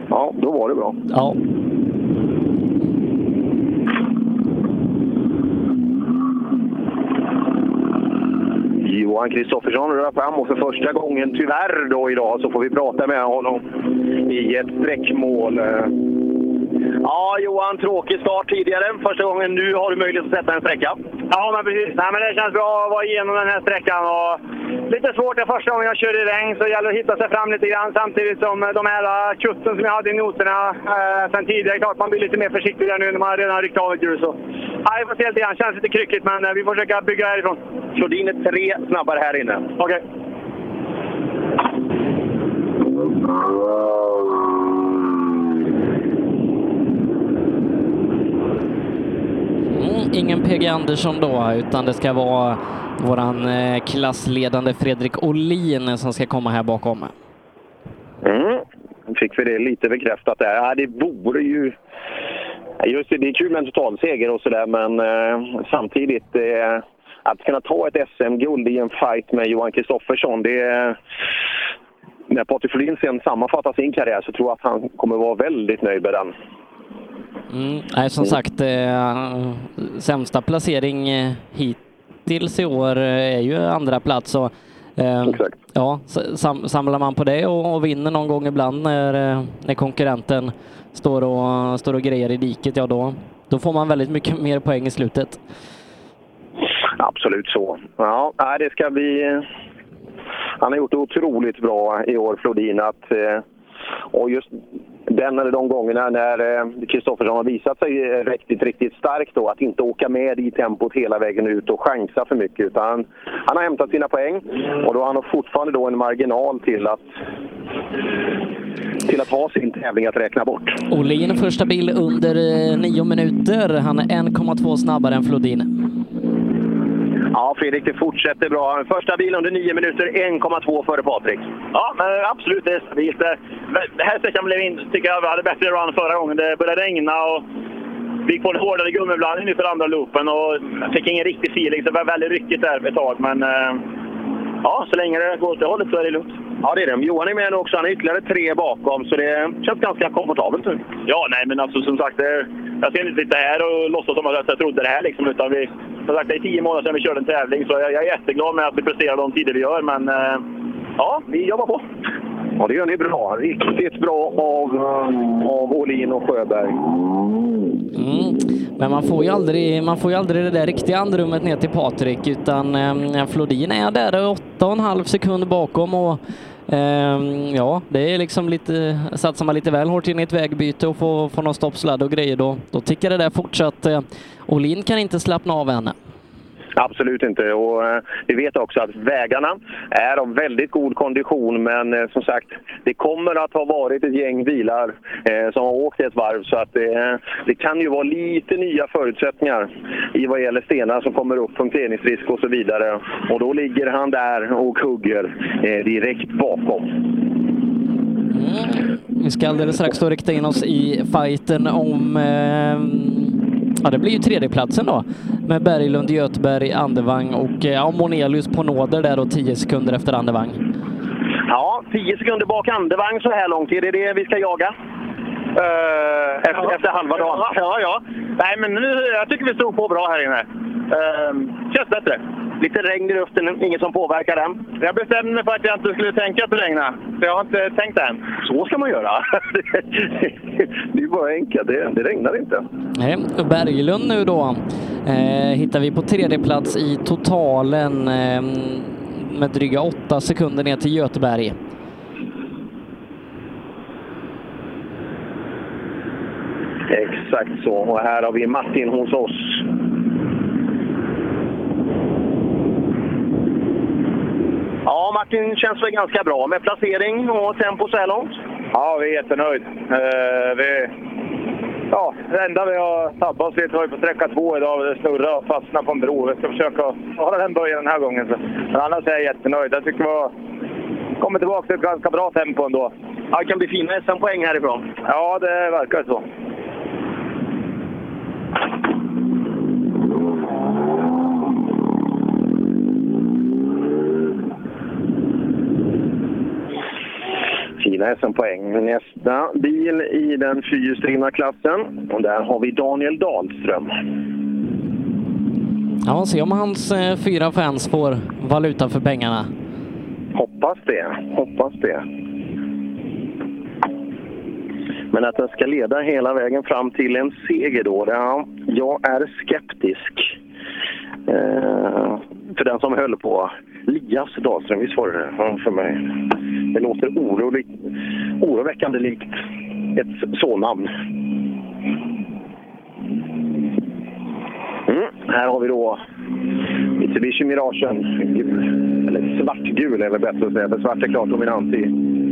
ja, då var det bra. Ja. Johan Kristoffersson rör fram och för första gången tyvärr då idag så får vi prata med honom i ett sträckmål. Ja, Johan, tråkig start tidigare. Första gången nu har du möjlighet att sätta en sträcka. Ja, men precis. Nej, men det känns bra att vara igenom den här sträckan. Och lite svårt det första gången jag körde i regn, så det gäller att hitta sig fram lite grann. Samtidigt som de här äh, kutten som jag hade i noterna eh, sen tidigare. Klart man blir lite mer försiktig där nu när man redan har ryckt av ett hjul. Ja, vi får se lite grann. Känns lite kryckigt, men eh, vi får försöka bygga härifrån. Flodin är tre snabbare här inne. Okej. Mm, ingen PG Andersson då, utan det ska vara våran eh, klassledande Fredrik Olin som ska komma här bakom. Mm. Fick vi det lite bekräftat där. Ja, det vore ju... Just det, det är kul med en totalseger och sådär, men eh, samtidigt eh, att kunna ta ett SM-guld i en fight med Johan Kristoffersson, det är... När Patrik Flodin sen sammanfattar sin karriär så tror jag att han kommer vara väldigt nöjd med den. Mm, nej, som sagt, eh, sämsta placering eh, hittills i år eh, är ju andra plats. Så, eh, ja, sam, samlar man på det och, och vinner någon gång ibland när, eh, när konkurrenten står och, står och grejer i diket, ja då, då får man väldigt mycket mer poäng i slutet. Absolut så. Ja, det ska bli... Han har gjort det otroligt bra i år, Flodin. Att, eh, och just den eller de gångerna när eh, Kristoffersson har visat sig eh, riktigt, riktigt stark då, att inte åka med i tempot hela vägen ut och chansa för mycket. Utan han, har hämtat sina poäng och då har han fortfarande då en marginal till att till att ha sin tävling att räkna bort. Olin första bil under eh, nio minuter. Han är 1,2 snabbare än Flodin. Ja, Fredrik, det fortsätter bra. Första bil under 9 minuter, 1,2 före Patrik. Ja, men absolut, det är stabilt. Den här sträckan blev in, tycker jag vi hade bättre run förra gången. Det började regna och vi gick på en hårdare gummiblandning nu för andra loopen och fick ingen riktig feeling, så det var väldigt ryckigt där ett tag. Men eh, ja, så länge det går åt det hållet så är det lugnt. Ja, det är det. Johan är med nu också. Han är ytterligare tre bakom, så det känns ganska komfortabelt nu. Ja, nej, men alltså som sagt, det, jag ska inte sitta här och låtsas som att jag trodde det här. Liksom, utan vi, som sagt, det är tio månader sedan vi körde en tävling, så jag, jag är jätteglad med att vi presterar de tider vi gör. Men eh, ja, vi jobbar på. Ja, det gör ni bra. Riktigt bra av, eh, av Olin och Sjöberg. Mm. Men man får, ju aldrig, man får ju aldrig det där riktiga andrummet ner till Patrik utan eh, Flodin är där åtta och en halv sekund bakom och eh, ja, det är liksom lite, satsar man lite väl hårt in i ett vägbyte och får, får någon stoppsladd och grejer då, då tickar det där fortsatt. Eh, Olin kan inte slappna av än. Absolut inte. Och eh, vi vet också att vägarna är av väldigt god kondition. Men eh, som sagt, det kommer att ha varit ett gäng bilar eh, som har åkt ett varv. Så att det, det kan ju vara lite nya förutsättningar i vad gäller stenar som kommer upp, punkteringsrisk och så vidare. Och då ligger han där och hugger eh, direkt bakom. Vi ska alldeles strax då rikta in oss i fighten om eh, Ja, det blir ju tredjeplatsen då med Berglund, Göteberg, Andevang och eh, ja, Monelius på nåder där då 10 sekunder efter Andevang. Ja, 10 sekunder bak Andevang så här långt. Är det det vi ska jaga? Efter, efter halva dagen? Ja, ja. Nej, men nu, jag tycker vi stod på bra här inne. Uh, känns bättre. Lite regn i luften, inget som påverkar den. Jag bestämde mig för att jag inte skulle tänka att det regnar. Så jag har inte tänkt än. Så ska man göra. det är bara enkelt. Det, det regnar inte. Nej, och Berglund nu då eh, hittar vi på tredje plats i totalen eh, med dryga åtta sekunder ner till Göteberg. Exakt så. Och här har vi Martin hos oss. Ja, Martin känns väl ganska bra med placering och tempo så här långt? Ja, vi är jättenöjd. Eh, vi, ja, det enda vi har tabbat oss lite var ju på sträcka två idag. Det snurrade och fastnade på en bro. Vi ska försöka hålla den böjen den här gången. Men annars är jag jättenöjd. Jag tycker vi har kommit tillbaka till ett ganska bra tempo ändå. Ja, det kan bli fina SM-poäng härifrån. Ja, det verkar så. Fina SM-poäng. Nästa bil i den fyrhjulsdrivna klassen. Och där har vi Daniel Dahlström. Ja, se om hans eh, fyra fans får valuta för pengarna. Hoppas det. Hoppas det. Men att den ska leda hela vägen fram till en seger då, ja, jag är skeptisk. Eh, för den som höll på. Lias Dahlström, visst var det? Ja, för mig. Det låter oroligt, oroväckande likt ett så-namn. Mm, här har vi då Mitsubishi Miragen. Eller svartgul är väl bättre att säga, för svart är klart dominant i,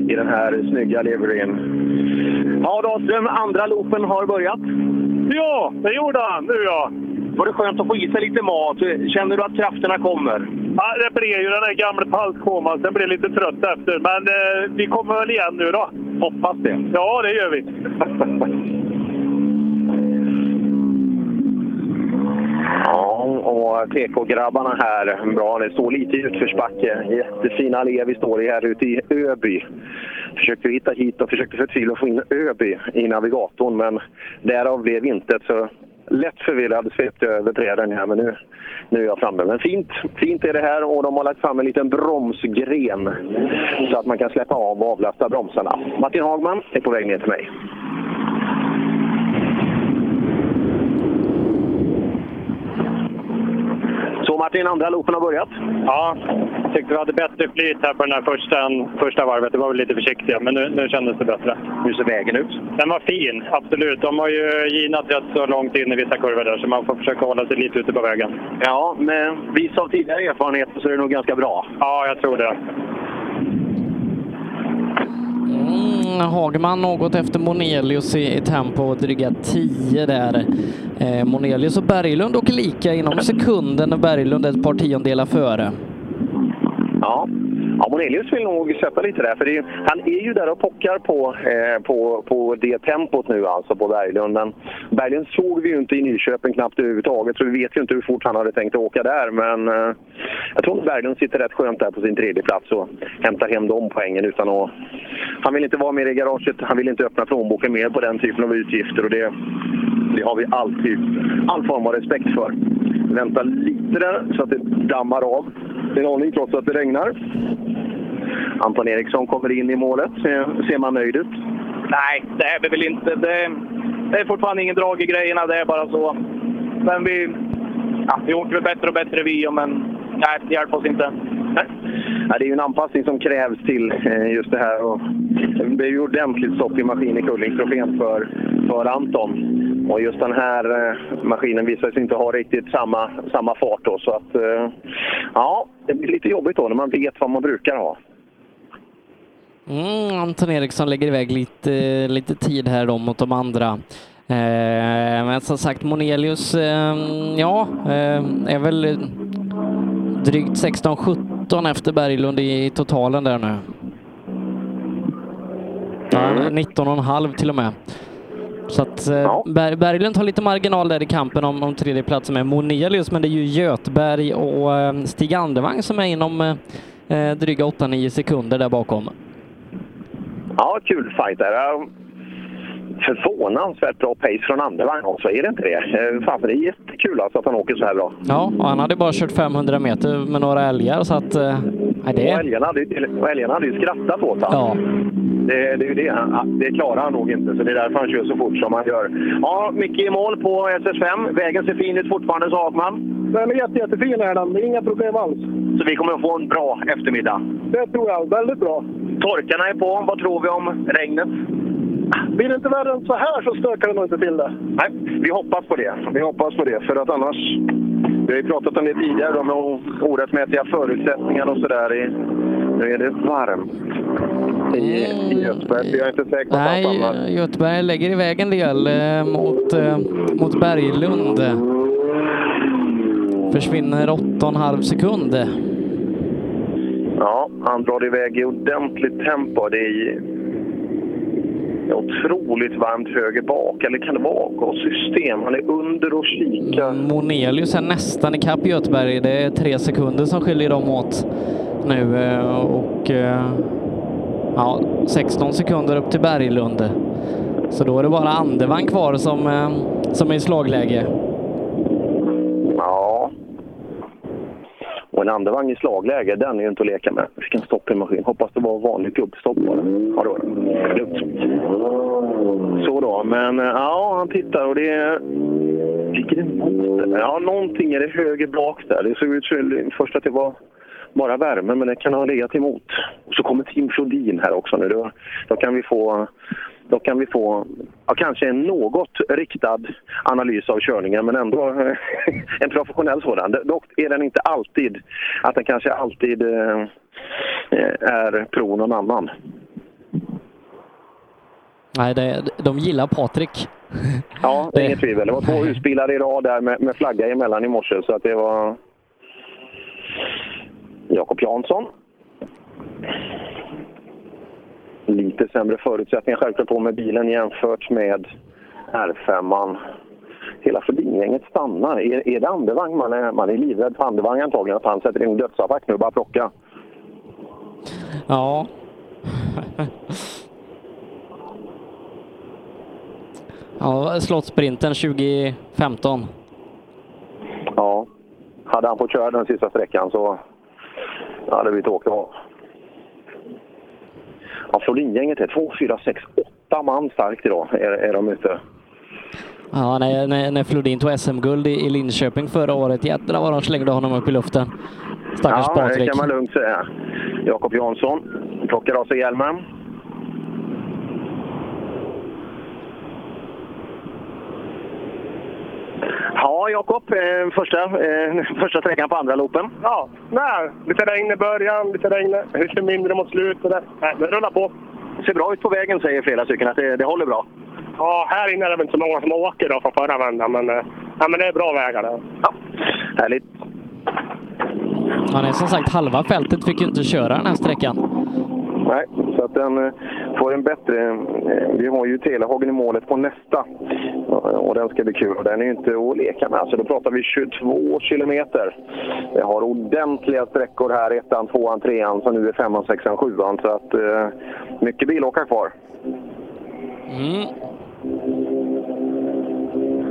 i den här snygga liveryn. Ja, Dahlström, andra loopen har börjat. Ja, det gjorde han. Nu ja. Var det skönt att få i sig lite mat? Känner du att krafterna kommer? Ja, det blev ju den där gamla paltkoman. Sen blev lite trött efter. Men eh, vi kommer väl igen nu då. Hoppas det. Ja, det gör vi. Ja, och PK-grabbarna här, bra. Det står lite i utförsbacke. Jättefina allé vi står i här ute i Öby. Försökte hitta hit och försökte förtvivlat få in Öby i navigatorn, men därav blev intet. Så lätt förvirrad svepte jag över träden här, men nu, nu är jag framme. Men fint, fint är det här och de har lagt fram en liten bromsgren så att man kan släppa av och avlasta bromsarna. Martin Hagman är på väg ner till mig. Så Martin, andra loopen har börjat. Ja, tyckte vi hade bättre flyt här på den här första, första varvet. Det var väl lite försiktiga, men nu, nu kändes det bättre. Hur ser vägen ut? Den var fin, absolut. De har ju ginat rätt så långt in i vissa kurvor där, så man får försöka hålla sig lite ute på vägen. Ja, men vis av tidigare erfarenhet så är det nog ganska bra. Ja, jag tror det mm, Hagman något efter Monelius i, i tempo, dryga 10 där. Eh, Monelius och Berglund åker lika inom sekunden och Berglund är ett par tiondelar före. Ja. Ja, Monelius vill nog sätta lite där, för det är, han är ju där och pockar på, eh, på, på det tempot nu alltså på Berglund. Men Berglund såg vi ju inte i Nyköping knappt överhuvudtaget, så vi vet ju inte hur fort han hade tänkt åka där. Men eh, jag tror att Berglund sitter rätt skönt där på sin tredje plats och hämtar hem de poängen utan att... Han vill inte vara mer i garaget, han vill inte öppna plånboken mer på den typen av utgifter och det, det har vi alltid all form av respekt för. Vänta lite där så att det dammar av en aning trots att det regnar. Anton Eriksson kommer in i målet. Ser, man nöjd ut? Nej, det är vi väl inte. Det, det är fortfarande ingen drag i grejerna, det är bara så. Men vi, ja, vi åker väl bättre och bättre vi, men nej, det hjälper oss inte. Ja, det är ju en anpassning som krävs till eh, just det här. Och det är ju ordentligt stopp i maskin i Kullingstrofén för, för Anton. Och just den här eh, maskinen visar sig inte ha riktigt samma, samma fart. Då, så att, eh, ja, det blir lite jobbigt då när man vet vad man brukar ha. Mm, Anton Eriksson lägger iväg lite, lite tid här då mot de andra. Eh, men som sagt, Monelius, eh, ja, eh, är väl drygt 16-17 efter Berglund i totalen där nu. Ja, 19,5 till och med. Så att eh, Ber Berglund har lite marginal där i kampen om, om tredjeplatsen med Monelius, men det är ju Götberg och eh, Stig Andevang som är inom eh, dryga 8-9 sekunder där bakom. Ja, kul fight där. Förvånansvärt bra pace från Andevang också, är det inte det? Eh, Fan, för det är jättekul alltså att han åker så här bra. Ja, och han hade bara kört 500 meter med några älgar så att... eh, Nej, det... Och älgarna hade, ju- och älgarna hade ju skrattat åt honom. Ja. Det, det är ju det. Han- Det klarar han nog inte, så det är därför han kör så fort som han gör. Ja, Micke i mål på SS5. Vägen ser fin ut fortfarande, sa Hagman. Den är jätte, jättefin är den. Det är inga problem alls. Så vi kommer att få en bra eftermiddag. Det tror jag. Väldigt bra. Torkarna är på. Vad tror vi om regnet? Blir det inte värre än så här så stökar det nog inte till det. Nej, vi hoppas på det. Vi hoppas på det, för att annars... Vi har ju pratat om det tidigare, med orättmätiga förutsättningar och sådär. Nu är det varmt i, i Göteborg. Vi är inte säkra på att Nej, allt annat. Göteborg lägger iväg en del eh, mot, eh, mot Berglund. Försvinner 8,5 sekund. Ja, han drar iväg i ordentligt tempo. Det är otroligt varmt höger bak. Eller kan det vara avgassystem? Han är under och kikar. Mm, Monelius är nästan ikapp Göteberg. Det är tre sekunder som skiljer dem åt nu eh, och eh, ja, 16 sekunder upp till Berglund. Så då är det bara Andevang kvar som, eh, som är i slagläge. Och en andevagn i slagläge, den är ju inte att leka med. Vilken stoppig maskin. Hoppas det var vanligt gubbstopp bara. Ja, då. Så då, men eh, ja, han tittar och det är... Ligger det? Ja, någonting är det höger bak där. Det såg ut som först att det var bara värme, men det kan ha legat emot. Och så kommer Tim Flodin här också nu. Då, då kan vi få då kan vi få ja, kanske en något riktad analys av körningen, men ändå eh, en professionell sådan. Dock är den inte alltid, att den kanske alltid eh, är pro någon annan. Nej, det, de gillar Patrik. Ja, det är inget tvivel. Det var två husbilar i rad där med, med flagga emellan i morse, så att det var Jakob Jansson. Lite sämre förutsättningar självklart på med bilen jämfört med R5. Hela Flodin-gänget stannar. Är, är det andevagn? Man är, man är livrädd för andevagn antagligen, att han sätter in dödsattack nu och bara plocka. Ja. Ja, Slottsprinten 2015. Ja, hade han fått köra den sista sträckan så hade det blivit åkt av. Ja, Flodin-gänget är 2, 4, 6, 8 man starkt idag är, är de ute. Ja, när, när, när Flodin tog SM-guld i, i Linköping förra året, jädrar vad de slängde honom upp i luften. Stackars ja, Patrik. det kan man lugnt säga. Jakob Jansson plockar av sig hjälmen. Ja, Jakob. Eh, första, eh, första sträckan på andra loopen. Ja, nej, lite regn i början, lite regn lite mindre mot slutet. Nej, det rullar på. ser bra ut på vägen säger flera stycken, att det, det håller bra. Ja, här inne är det väl inte så många som åker då från förra vändan, men, eh, ja, men det är bra vägar där. Ja, härligt. Han är som sagt halva fältet fick ju inte köra den här sträckan. Nej, så att den eh, får en bättre... eh, Vi har ju Telehagen i målet på nästa och den ska bli kul. Den är ju inte att leka med. Så då pratar vi 22 kilometer. Vi har ordentliga sträckor här, ettan, tvåan, trean, som nu är femman, sexan, sjuan. Så att eh, mycket bilåkare kvar. Mm.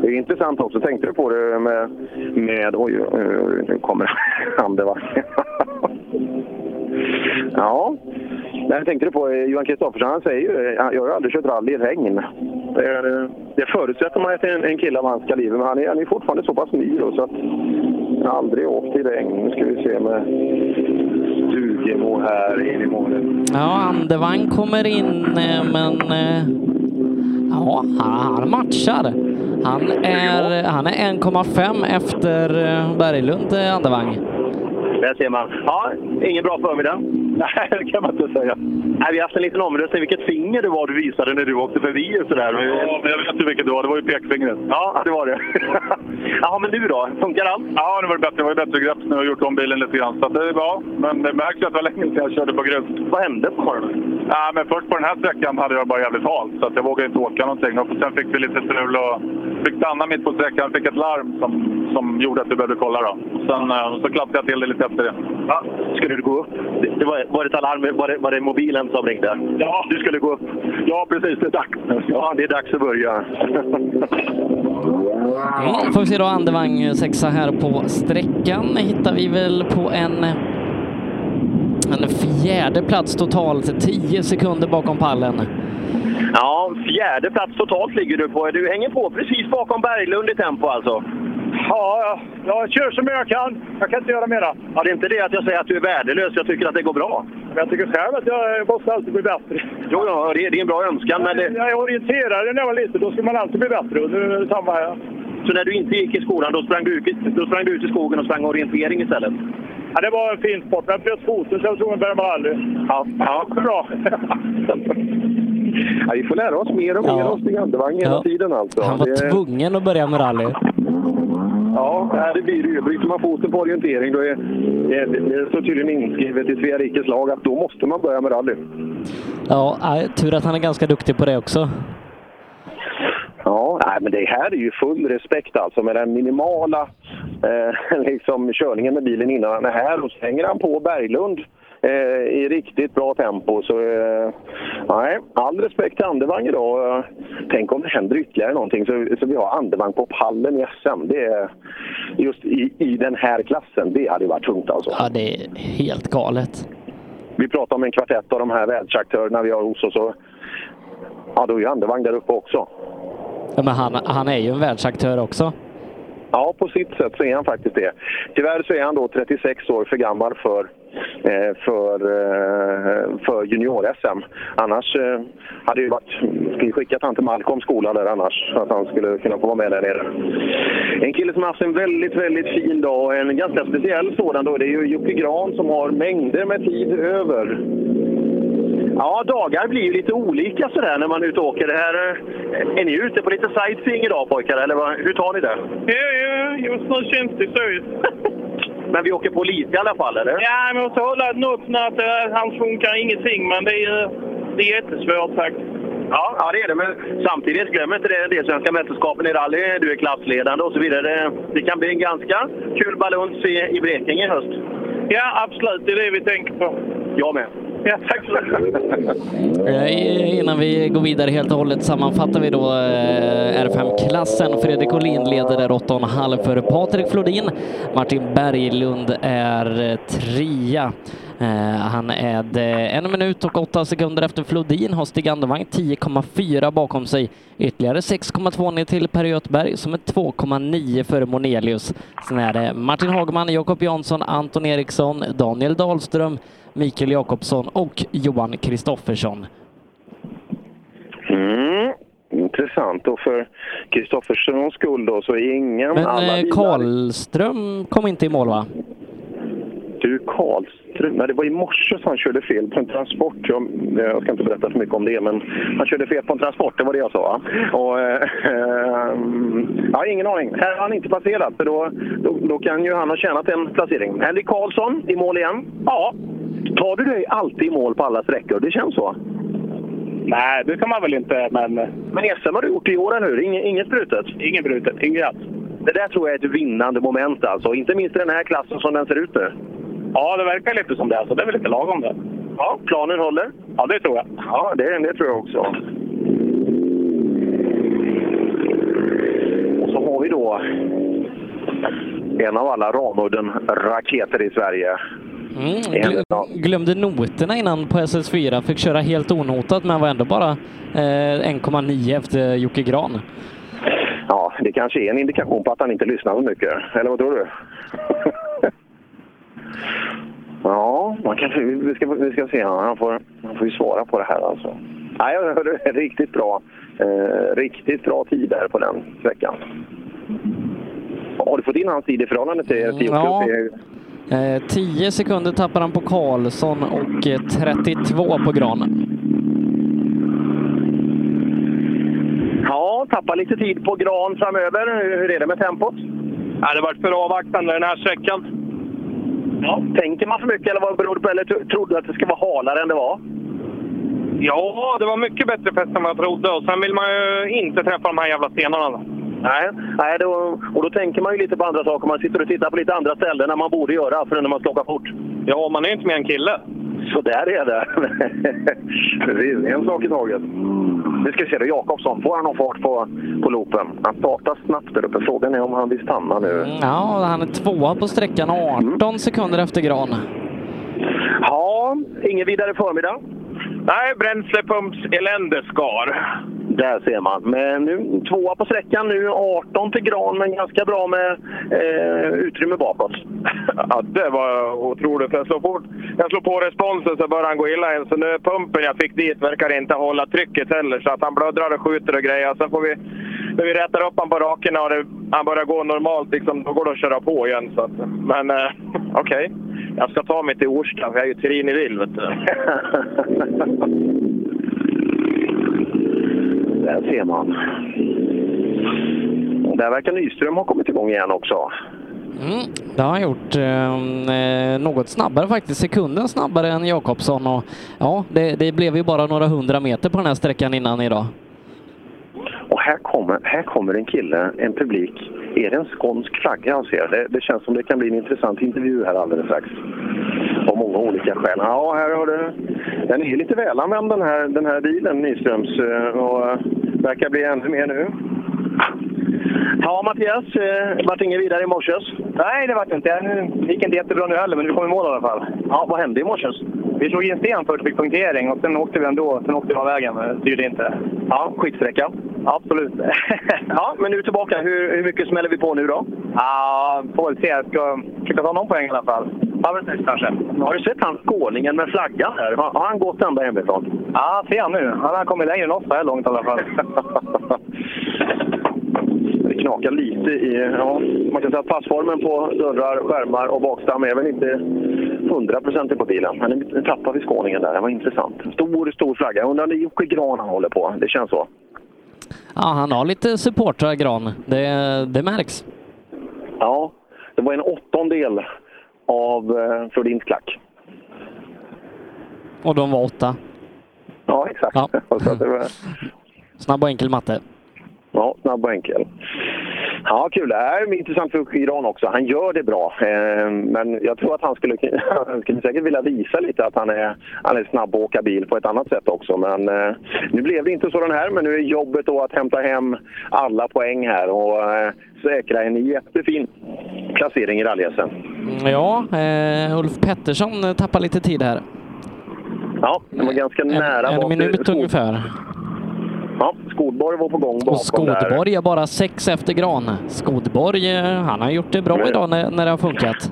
Det är intressant också. Tänkte du på det med... med oj, nu kommer han det va? ja. Nej, jag tänkte du på eh, Johan Kristoffersson, han säger ju eh, jag har aldrig kört rally i regn. Det, är- det förutsätter man att en, en kille av hans kaliber, men han är, han är fortfarande så pass ny då, så att han har aldrig åkt i regn. Nu ska vi se med Stugemo här in i målet. Ja, Andevang kommer in, eh, men eh, ja, han, matchar. Han är, han är 1,5 efter eh, Berglund, eh, Andevang. Där ser man. Ja, ingen bra förmiddag. Nej, det kan man inte säga. Nej, vi har haft en liten omröstning vilket finger det var du visade när du åkte förbi. Och sådär. Ja, men jag vet ju vilket det var. Det var ju pekfingret. Ja, det var det. Jaha, men du då? Funkar allt? Ja, det var bättre. Det var bättre grepp nu och gjort om bilen lite grann. Så det är bra. Men det märks ju att det var länge sedan jag körde på grus. Vad hände på morgonen? Ja, men först på den här sträckan hade jag bara jävligt halt. Så att jag vågade inte åka någonting. Och sen fick vi lite strul och fick stanna mitt på sträckan. Fick ett larm som, som gjorde att vi behövde kolla. Då. Sen eh, så klappade jag till det lite efter det. Ja, skulle du gå upp? Det, det var, var det ett alarm? Var det, var det mobilen som ringde? Ja. Du skulle gå upp? Ja, precis. Det är dags Ja, det är dags att börja. Mm, får vi se då Andevang sexa här på sträckan. hittar vi väl på en, en fjärde plats totalt, 10 sekunder bakom pallen. Ja, fjärde plats totalt ligger du på. Du hänger på precis bakom Berglund i tempo alltså? Ja, jag kör som jag kan. Jag kan inte göra mera. Ja, det är inte det att jag säger att du är värdelös. Jag tycker att det går bra. Men jag tycker själv att jag måste alltid bli bättre. Jo, ja, det är, det är en bra önskan. Men det... Jag är orienterad när jag var liten. Då ska man alltid bli bättre. Och nu är det samma här. Så när du inte gick i skolan, då sprang, du, ut- då sprang du ut i skogen och sprang orientering istället? Ja, det var en fin sport. Men bröt foten så jag var tvungen att börja med rally. Ja, ja. Bra. Ja, vi får lära oss mer och mer Ja. om Stig Andevang hela Ja. tiden alltså. Han var Det- tvungen att börja med rally. Ja, det blir det ju. Bryter man foten på orientering då är det, det står tydligen inskrivet i Svea rikes lag att då måste man börja med rally. Ja, tur att han är ganska duktig på det också. Ja, nej, men det här är ju full respekt alltså med den minimala eh, liksom, körningen med bilen innan han är här. Och så hänger han på Berglund eh, i riktigt bra tempo. Så eh, nej, all respekt till Andevang idag. Tänk om det händer ytterligare någonting så, så vi har Andevang på pallen i SM. Det är just i, i den här klassen. Det hade varit tungt alltså. Ja, det är helt galet. Vi pratar om en kvartett av de här världsaktörerna vi har hos oss. Och, ja, då är ju Andevang där uppe också. Ja, men han, han är ju en världsaktör också. Ja, på sitt sätt så är han faktiskt det. Tyvärr så är han då 36 år för gammal för, eh, för, eh, för junior-SM. Annars eh, hade ju varit... Skulle skickat han till Malcolms skola där annars, så att han skulle kunna få vara med där nere. En kille som har haft en väldigt, väldigt fin dag och en ganska speciell sådan då, det är ju Jocke Gran som har mängder med tid över. Ja, dagar blir ju lite olika sådär när man är ute och åker. Det här, eh, är ni ute på lite sightseeing idag pojkar, eller vad, hur tar ni det? Jo, jo, just nu känns det så. Men vi åker på lite i alla fall, eller? Ja, man måste hålla när att det, hans funkar ingenting, men det är, det är jättesvårt faktiskt. Ja, ja, det är det. Men samtidigt, glöm inte det, det svenska mästerskapen i rally. Du är klassledande och så vidare. Det, det kan bli en ganska kul baluns i, i Blekinge i höst. Ja, absolut. Det är det vi tänker på. Jag med. Ja, tack eh, Innan vi går vidare helt och hållet sammanfattar vi då eh, R5-klassen. Fredrik Olin leder där 8,5 för Patrik Flodin. Martin Berglund är eh, trea. Han är en minut och åtta sekunder efter Flodin har Stig Andevang 10,4 bakom sig. Ytterligare 6,2 ner till Per Göthberg som är 2,9 före Monelius. Sen är det Martin Hagman, Jakob Jansson, Anton Eriksson, Daniel Dahlström, Mikael Jakobsson och Johan Kristoffersson. Mm. Intressant. Och för Kristofferssons skull då så är ingen Men alla eh, bilar... Karlström kom inte i mål va? Du, Karlström. det var i morse som han körde fel på en transport. Jag, jag ska inte berätta för mycket om det, men han körde fel på en transport, det var det jag sa. Och, eh, eh, har ingen aning. Här har han inte passerat, för då, då, då kan ju han ha tjänat en placering. Henrik Karlsson i mål igen. Ja. Tar du dig alltid i mål på alla sträckor? Det känns så. Nej, det kan man väl inte, men... Men SM har du gjort i år, eller hur? Inget, inget brutet? Inget brutet, inget alls. Det där tror jag är ett vinnande moment alltså. Inte minst i den här klassen som den ser ut nu. Ja, det verkar lite som det, så det är väl lite lagom det. Ja, planen håller? Ja, det tror jag. Ja, det, det tror jag också. Och så har vi då en av alla Ramudden-raketer i Sverige. Mm, glö- glömde noterna innan på SS4, fick köra helt onotat men var ändå bara eh, 1,9 efter Jocke Gran. Ja, det kanske är en indikation på att han inte lyssnar så mycket. Eller vad tror du? ja, man kan, vi, ska, vi ska se. Han får, han får ju svara på det här alltså. Nej, jag hörde riktigt bra. Eh, riktigt bra tid där på den sträckan. Har du fått in hans tid i förhållande till, till Ja. Eh, 10 sekunder tappar han på Karlsson och eh, 32 på Gran. Ja, tappar lite tid på Gran framöver. Hur är det med tempot? Ja, det varit för avvaktande den här sträckan. Ja. Tänker man för mycket eller vad beror det på? Eller tro- trodde du att det ska vara halare än det var? Ja, det var mycket bättre fäste än vad jag trodde. Och sen vill man ju inte träffa de här jävla stenarna. Nej, nej då, och då tänker man ju lite på andra saker. Man sitter och tittar på lite andra ställen än man borde göra för när man ska åka fort. Ja, man är inte mer än kille. Så där är det. Precis, en sak i taget. Nu ska vi se då, Jakobsson. Får han någon fart på, på loopen? Han startar snabbt där uppe. Frågan är om han vill stanna nu. Ja, han är tvåa på sträckan, 18 sekunder efter Gran. Ja, ingen vidare förmiddag. Nej, bränslepumps-elände skar. Där ser man. Men nu tvåa på sträckan nu, 18 till Gran, men ganska bra med eh, utrymme bakåt. Ja, det var otroligt. Jag slår, fort, jag slår på responsen så börjar han gå illa igen. Så nu pumpen jag fick dit verkar inte hålla trycket heller. Så att han blöddrar och skjuter och grejer. Sen får vi, när vi rätar upp honom på rakerna och det, han börjar gå normalt, liksom, då går det att köra på igen. Så att, men eh, okej, jag ska ta mig till Orsta. för Jag är ju Trini vill, vet du. Där ser man. Där verkar Nyström ha kommit igång igen också. Mm, det har han gjort. Eh, något snabbare faktiskt, sekunden snabbare än Jakobsson. Och, ja, det, det blev ju bara några hundra meter på den här sträckan innan idag. Och här kommer, här kommer en kille, en publik. Är det en skånsk flagga han ser? Det, det känns som det kan bli en intressant intervju här alldeles strax. Av många olika skäl. Ja, här har du... Den är lite välanvänd den här, den här bilen, Nyströms. Eh, och eh, verkar bli ännu mer nu. Ja, Mattias. Eh, vart inget vidare i morse? Nej, det vart inte. Det gick inte jättebra nu heller, men vi kom i mål i alla fall. Ja, vad hände i morse? Vi slog in sten först och fick punktering och sen åkte vi ändå. Sen åkte vi av vägen, men det styrde inte. Ja, skitsträcka. Absolut. ja, men nu tillbaka. Hur, hur mycket smäller vi på nu då? Ja, får väl se. Jag ska försöka ta någon poäng i alla fall. Nyss kanske. Har du sett han skåningen med flaggan där? Har, har han gått ända hemifrån? Ja, se han nu. Han har kommit längre än oss så här långt i alla fall. Knakar lite i... Ja, man kan säga att passformen på dörrar, skärmar och bakstam är väl inte hundraprocentig på bilen. Men nu tappar vi skåningen där. Det var intressant. Stor, stor flagga. Jag undrar om det är Jocke Gran han håller på. Det känns så. Ja, han har lite supportrar, Gran. Det, det märks. Ja, det var en åttondel av eh, Flodins klack. Och de var åtta. Ja, exakt. Så att det var, Snabb och enkel matte. Ja, snabb och enkel. Ja, kul. Det är intressant för Gran också. Han gör det bra. Eh, men jag tror att han skulle, han skulle säkert vilja visa lite att han är, han är snabb att åka bil på ett annat sätt också. Men eh, nu blev det inte så den här. Men nu är jobbet då att hämta hem alla poäng här och eh, säkra en jättefin placering i rally-SM. Ja, Ulf Pettersson tappar lite tid här. Ja, det var ganska nära. En bak- minut ungefär. Ja, Skodborg var på gång bakom Och Skodborg är bara sex efter Gran. Skodborg, eh, han har gjort det bra idag när, när det har funkat.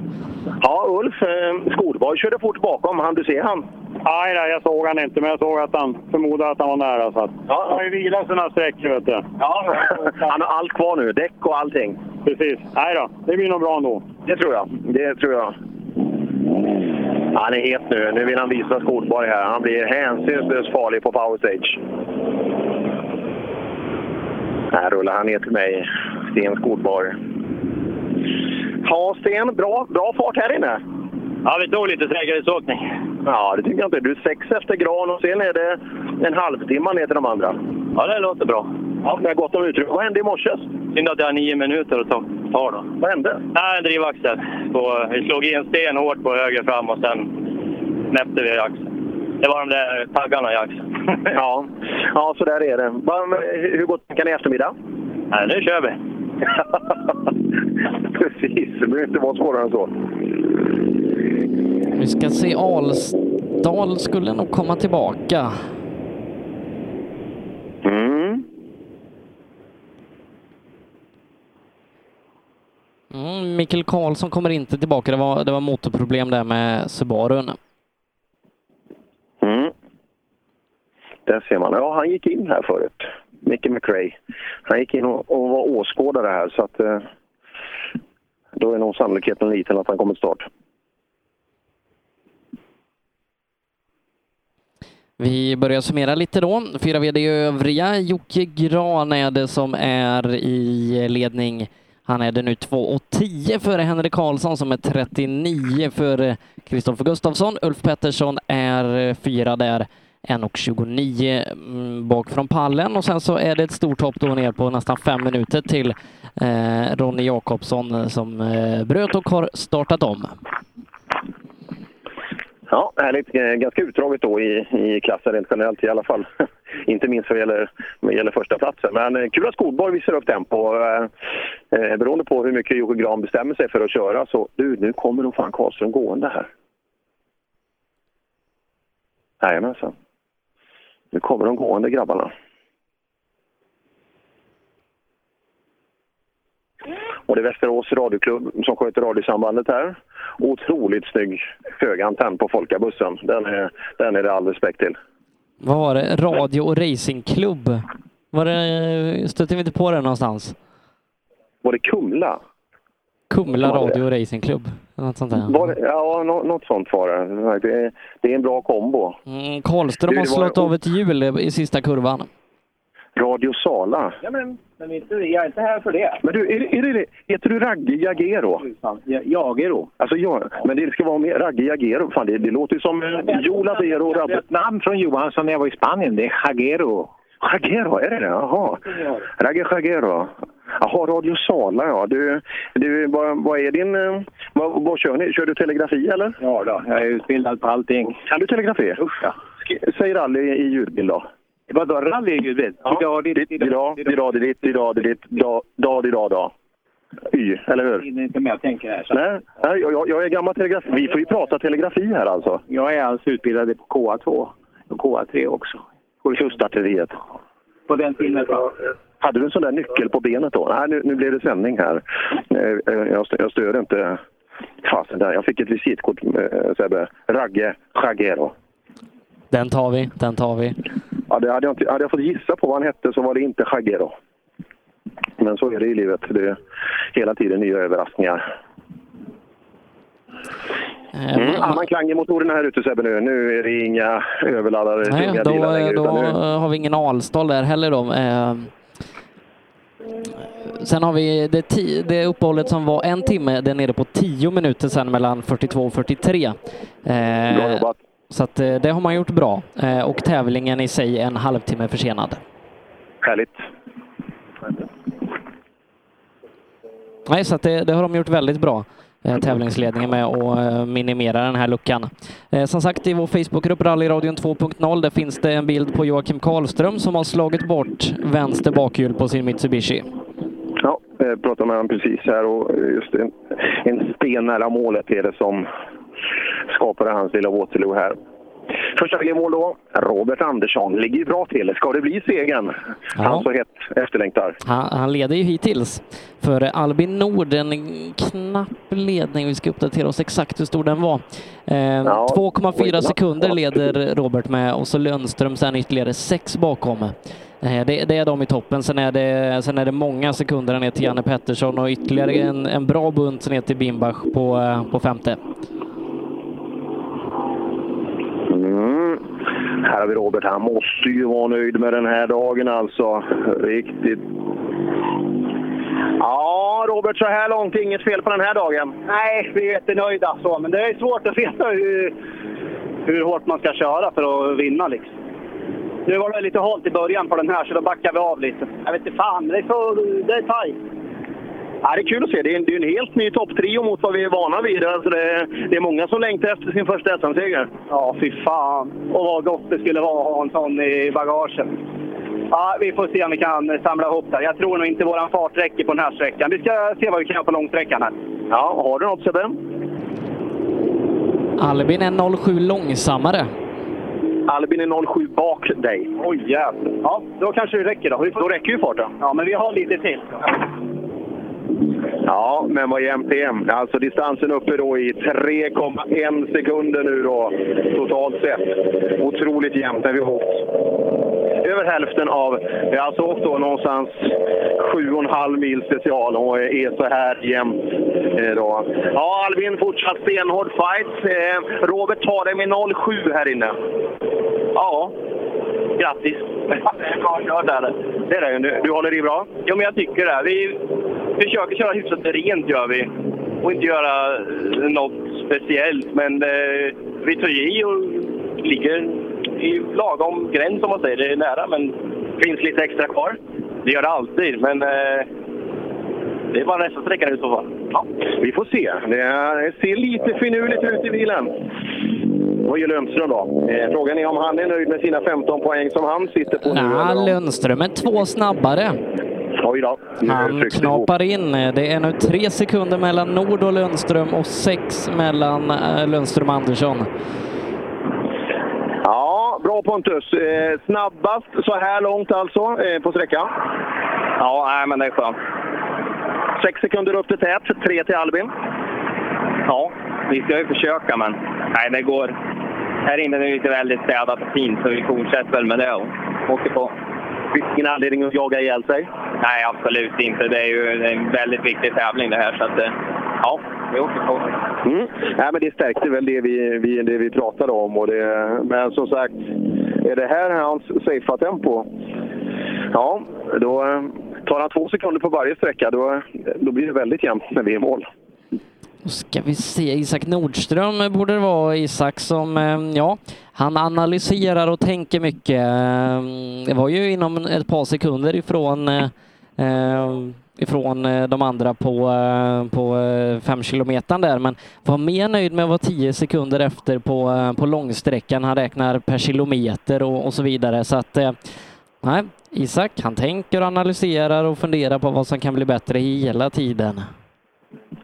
Ja, Ulf. Eh, Skodborg körde fort bakom. Han du se han? Nej, nej, jag såg han inte, men jag såg att han förmodade att han var nära. Så att, ja. Han har ju vilat sina sträckor, vet du. Ja, han har allt kvar nu. Däck och allting. Precis. Nej då, det blir nog bra ändå. Det tror jag. Det tror jag. Han är het nu. Nu vill han visa Skotborg här. Han blir hänsynslöst farlig på power stage. Här rullar han ner till mig, Sten Skotborg. Ja, Sten, bra, bra fart här inne. Ja, vi tog lite säkerhetsåkning. Ja, det tycker jag inte. Du är sex efter Gran och sen är det en halvtimme ner till de andra. Ja, det låter bra. Ja, det är gott om utrymme. Vad hände i morse? Synd att jag har nio minuter att ta, ta då. Vad hände? Nej, en drivaxel. Vi slog i en sten hårt på höger fram och sen knäppte vi axeln. Det var de där taggarna axeln. ja. ja, så där är det. Hur går tankarna i eftermiddag? Nej, nu kör vi. Precis, det behöver inte vara svårare än så. Vi ska se, Alsdal skulle nog komma tillbaka. Mm. Mm, Mikael Karlsson kommer inte tillbaka. Det var, det var motorproblem där med Subarun. Mm. Där ser man. Ja, han gick in här förut. Mickey McRae. Han gick in och, och var åskådare här så att eh, då är nog sannolikheten liten att han kommer start. Vi börjar summera lite då. Fyra VD övriga. Jocke Gran är det som är i ledning. Han är det nu 2.10 före Henrik Karlsson som är 39 före Kristoffer Gustafsson. Ulf Pettersson är är eh, fyra där. 1.29 mm, bak från pallen och sen så är det ett stort hopp då ner på nästan fem minuter till eh, Ronny Jakobsson eh, som eh, bröt och har startat om. Ja, härligt. Eh, ganska utdraget då i, i klassen rent generellt i alla fall. Inte minst vad gäller, vad gäller första platsen. Men kul att Skolborg visar upp tempo. Eh, beroende på hur mycket Jocke Gran bestämmer sig för att köra så du, nu kommer nog fan Karlström gående här. Jajamensan. Nu kommer de gående grabbarna. Och det är Västerås radioklubb som sköter radiosambandet här. Otroligt snygg hög antenn på Folkabussen. Den är, den är det all respekt till. Vad var det? Radio och racingklubb? Var det, stötte vi inte på det någonstans? Var det Kumla? Kumla? Radio racingklubb? Något sånt där. Var ja, nå, något sånt var det. Det är, det är en bra kombo. Mm, Karlström har var- slått av ett hjul i sista kurvan. Radio Sala. Ja, men, men inte, jag är inte här för det. Men du, är, är det, heter du Ragge Jagero? Ja, Jagero. Alltså, ja, men det ska vara mer Ragge Jagero. Fan, det, det låter ju som eh, Joe Ladero. Jag ett namn från Johansson när jag var i Spanien. Det är Jagero. Jagero, är det det? Jaha. Ragge Jagero. Jaha, Radio Sala, ja. Du, du, vad, vad är din... eh, Vad, vad kör ni? Kör du telegrafi, eller? Ja, då, jag är utbildad på allting. Kan du telegrafi? Usch, ja. Säg rally i ljudbild då. Vadå, rally är ljudbild? Ja, idag, idag, ditt, idag, ditt, dag, dag, idag, dag. Y, eller hur? hinner inte med att tänka här. Så. Nej, nej jag, jag- jag är gammal telegraf. Vi får ju prata telegrafi här alltså. Jag är alltså utbildad på KA2 och KA3 också. Kustartilleriet. På den tiden. Hade du en sån där nyckel på benet då? Nej, nu, nu blev det sändning här. Eh, eh, Jag, jag stör inte. Fasen där. Jag fick ett visitkort, eh, Sebbe. Ragge Jagero. Den tar vi, den tar vi. Ja, det hade, jag inte, hade jag fått gissa på vad han hette så var det inte Jagero. Men så är det i livet. Det är hela tiden nya överraskningar. Mm. Annan klang i motorerna här ute Sebbe nu. Nu är det inga överladdade Nej, tunga då, bilar längre. då nu... har vi ingen Alsdal där heller då. Sen har vi det, ti- det uppehållet som var en timme, det är nere på 10 minuter sen mellan 42 och 43. Eh, Bra jobbat. Så att eh, det har man gjort bra. Eh, och tävlingen i sig en halvtimme försenad. Härligt. Nej, så att det, det har de gjort väldigt bra, Eh, tävlingsledningen med att eh, minimera den här luckan. Eh, som sagt, i vår Facebookgrupp Rallyradion 2.0, där finns det en bild på Joakim Karlström som har slagit bort vänster bakhjul på sin Mitsubishi. Ja, jag pratade med honom precis här och just en, en sten nära målet är det som skapade hans lilla Waterloo här. Första mål då, Robert Andersson. Ligger ju bra till. Ska det bli segern? Han så hett efterlängtar. Han, han leder ju hittills. För Albin Nord, en knapp ledning. Vi ska uppdatera oss exakt hur stor den var. Eh, 2,4 sekunder leder Robert med och så Lundström sen ytterligare sex bakom. Eh, det, det är de i toppen. Sen är det, sen är det många sekunder ner till Janne Pettersson och ytterligare en, en bra bunt ner till Bimbach på, eh, på femte. Mm. Här har vi Robert. Han måste ju vara nöjd med den här dagen alltså. Riktigt. Ja, Robert, så här långt inget fel på den här dagen. Nej, vi är jättenöjda så, men det är svårt att veta hur, hur hårt man ska köra för att vinna liksom. Nu var det lite halt i början på den här, så då backar vi av lite. Jag vet inte fan, det är, för, det är tajt. Ja, det är kul att se. Det är en, det är en helt ny topptrio mot vad vi är vana vid. Alltså det, det är många som längtar efter sin första SM-seger. Ja, fy fan. Och vad gott det skulle vara att ha en sån i bagaget. Ja, vi får se om vi kan samla ihop det. Jag tror nog inte våran fart räcker på den här sträckan. Vi ska se vad vi kan göra på långsträckan här. Ja, har du något Sebbe? Albin är 07 långsammare. Albin är 07 bak dig. Oj jävlar. Ja, då kanske det räcker då. Då räcker ju farten. Ja, men vi har lite till. Ja, men vad jämnt det är. Alltså distansen uppe då i 3,1 sekunder nu då, totalt sett. Otroligt jämnt när vi har åkt över hälften av, vi har alltså åkt då någonstans 7,5 mil special och är så här jämnt. Eh, då. Ja, Albin fortsatt stenhård fight. Eh, Robert tar det med 0,7 här inne. Ja, grattis. Där. Det är det. Du, du håller i bra? Jo, men jag tycker det. Vi försöker köra hyfsat rent, gör vi. Och inte göra eh, något speciellt. Men eh, vi tar i och ligger i lagom gräns, om man säger. Det är nära, men... Finns lite extra kvar? Det gör det alltid, men... Eh, det är bara nästa sträcka nu i så fall. Ja, vi får se. Det ser lite finurligt ut i bilen. Vad gör Lundström då? Eh, frågan är om han är nöjd med sina 15 poäng som han sitter på nu. Ja, eller om- Lundström är två snabbare. Oj då. Nu Han knapar in. Det är nu tre sekunder mellan Nord och Lundström och sex mellan eh, Lundström och Andersson. Ja, bra Pontus. Eh, snabbast så här långt alltså eh, på sträckan. Ja, nej, men det är skönt. Sex sekunder upp till tät, tre till Albin. Ja, vi ska ju försöka, men nej, det går. Här inne är det lite väldigt städat och fint, så vi fortsätter väl med det och åker på. Finns ingen anledning att jaga ihjäl sig? Nej, absolut inte. Det är ju det är en väldigt viktig tävling det här, så att, eh, ja, vi åker på. Mm. Nej, men det stärkte väl det vi, vi, det vi pratade om. Och det, men som sagt, är det här hans safea tempo? Ja, då eh, tar han två sekunder på varje sträcka. Då, då blir det väldigt jämnt när vi är i mål. Då ska vi se, Isak Nordström eh, borde det vara Isak som, eh, ja, han analyserar och tänker mycket. Eh, det var ju inom ett par sekunder ifrån ifrån de andra på, på fem kilometern där, men var mer nöjd med att vara tio sekunder efter på, på långsträckan. Han räknar per kilometer och, och så vidare. Så att, nej, Isak, han tänker och analyserar och funderar på vad som kan bli bättre hela tiden.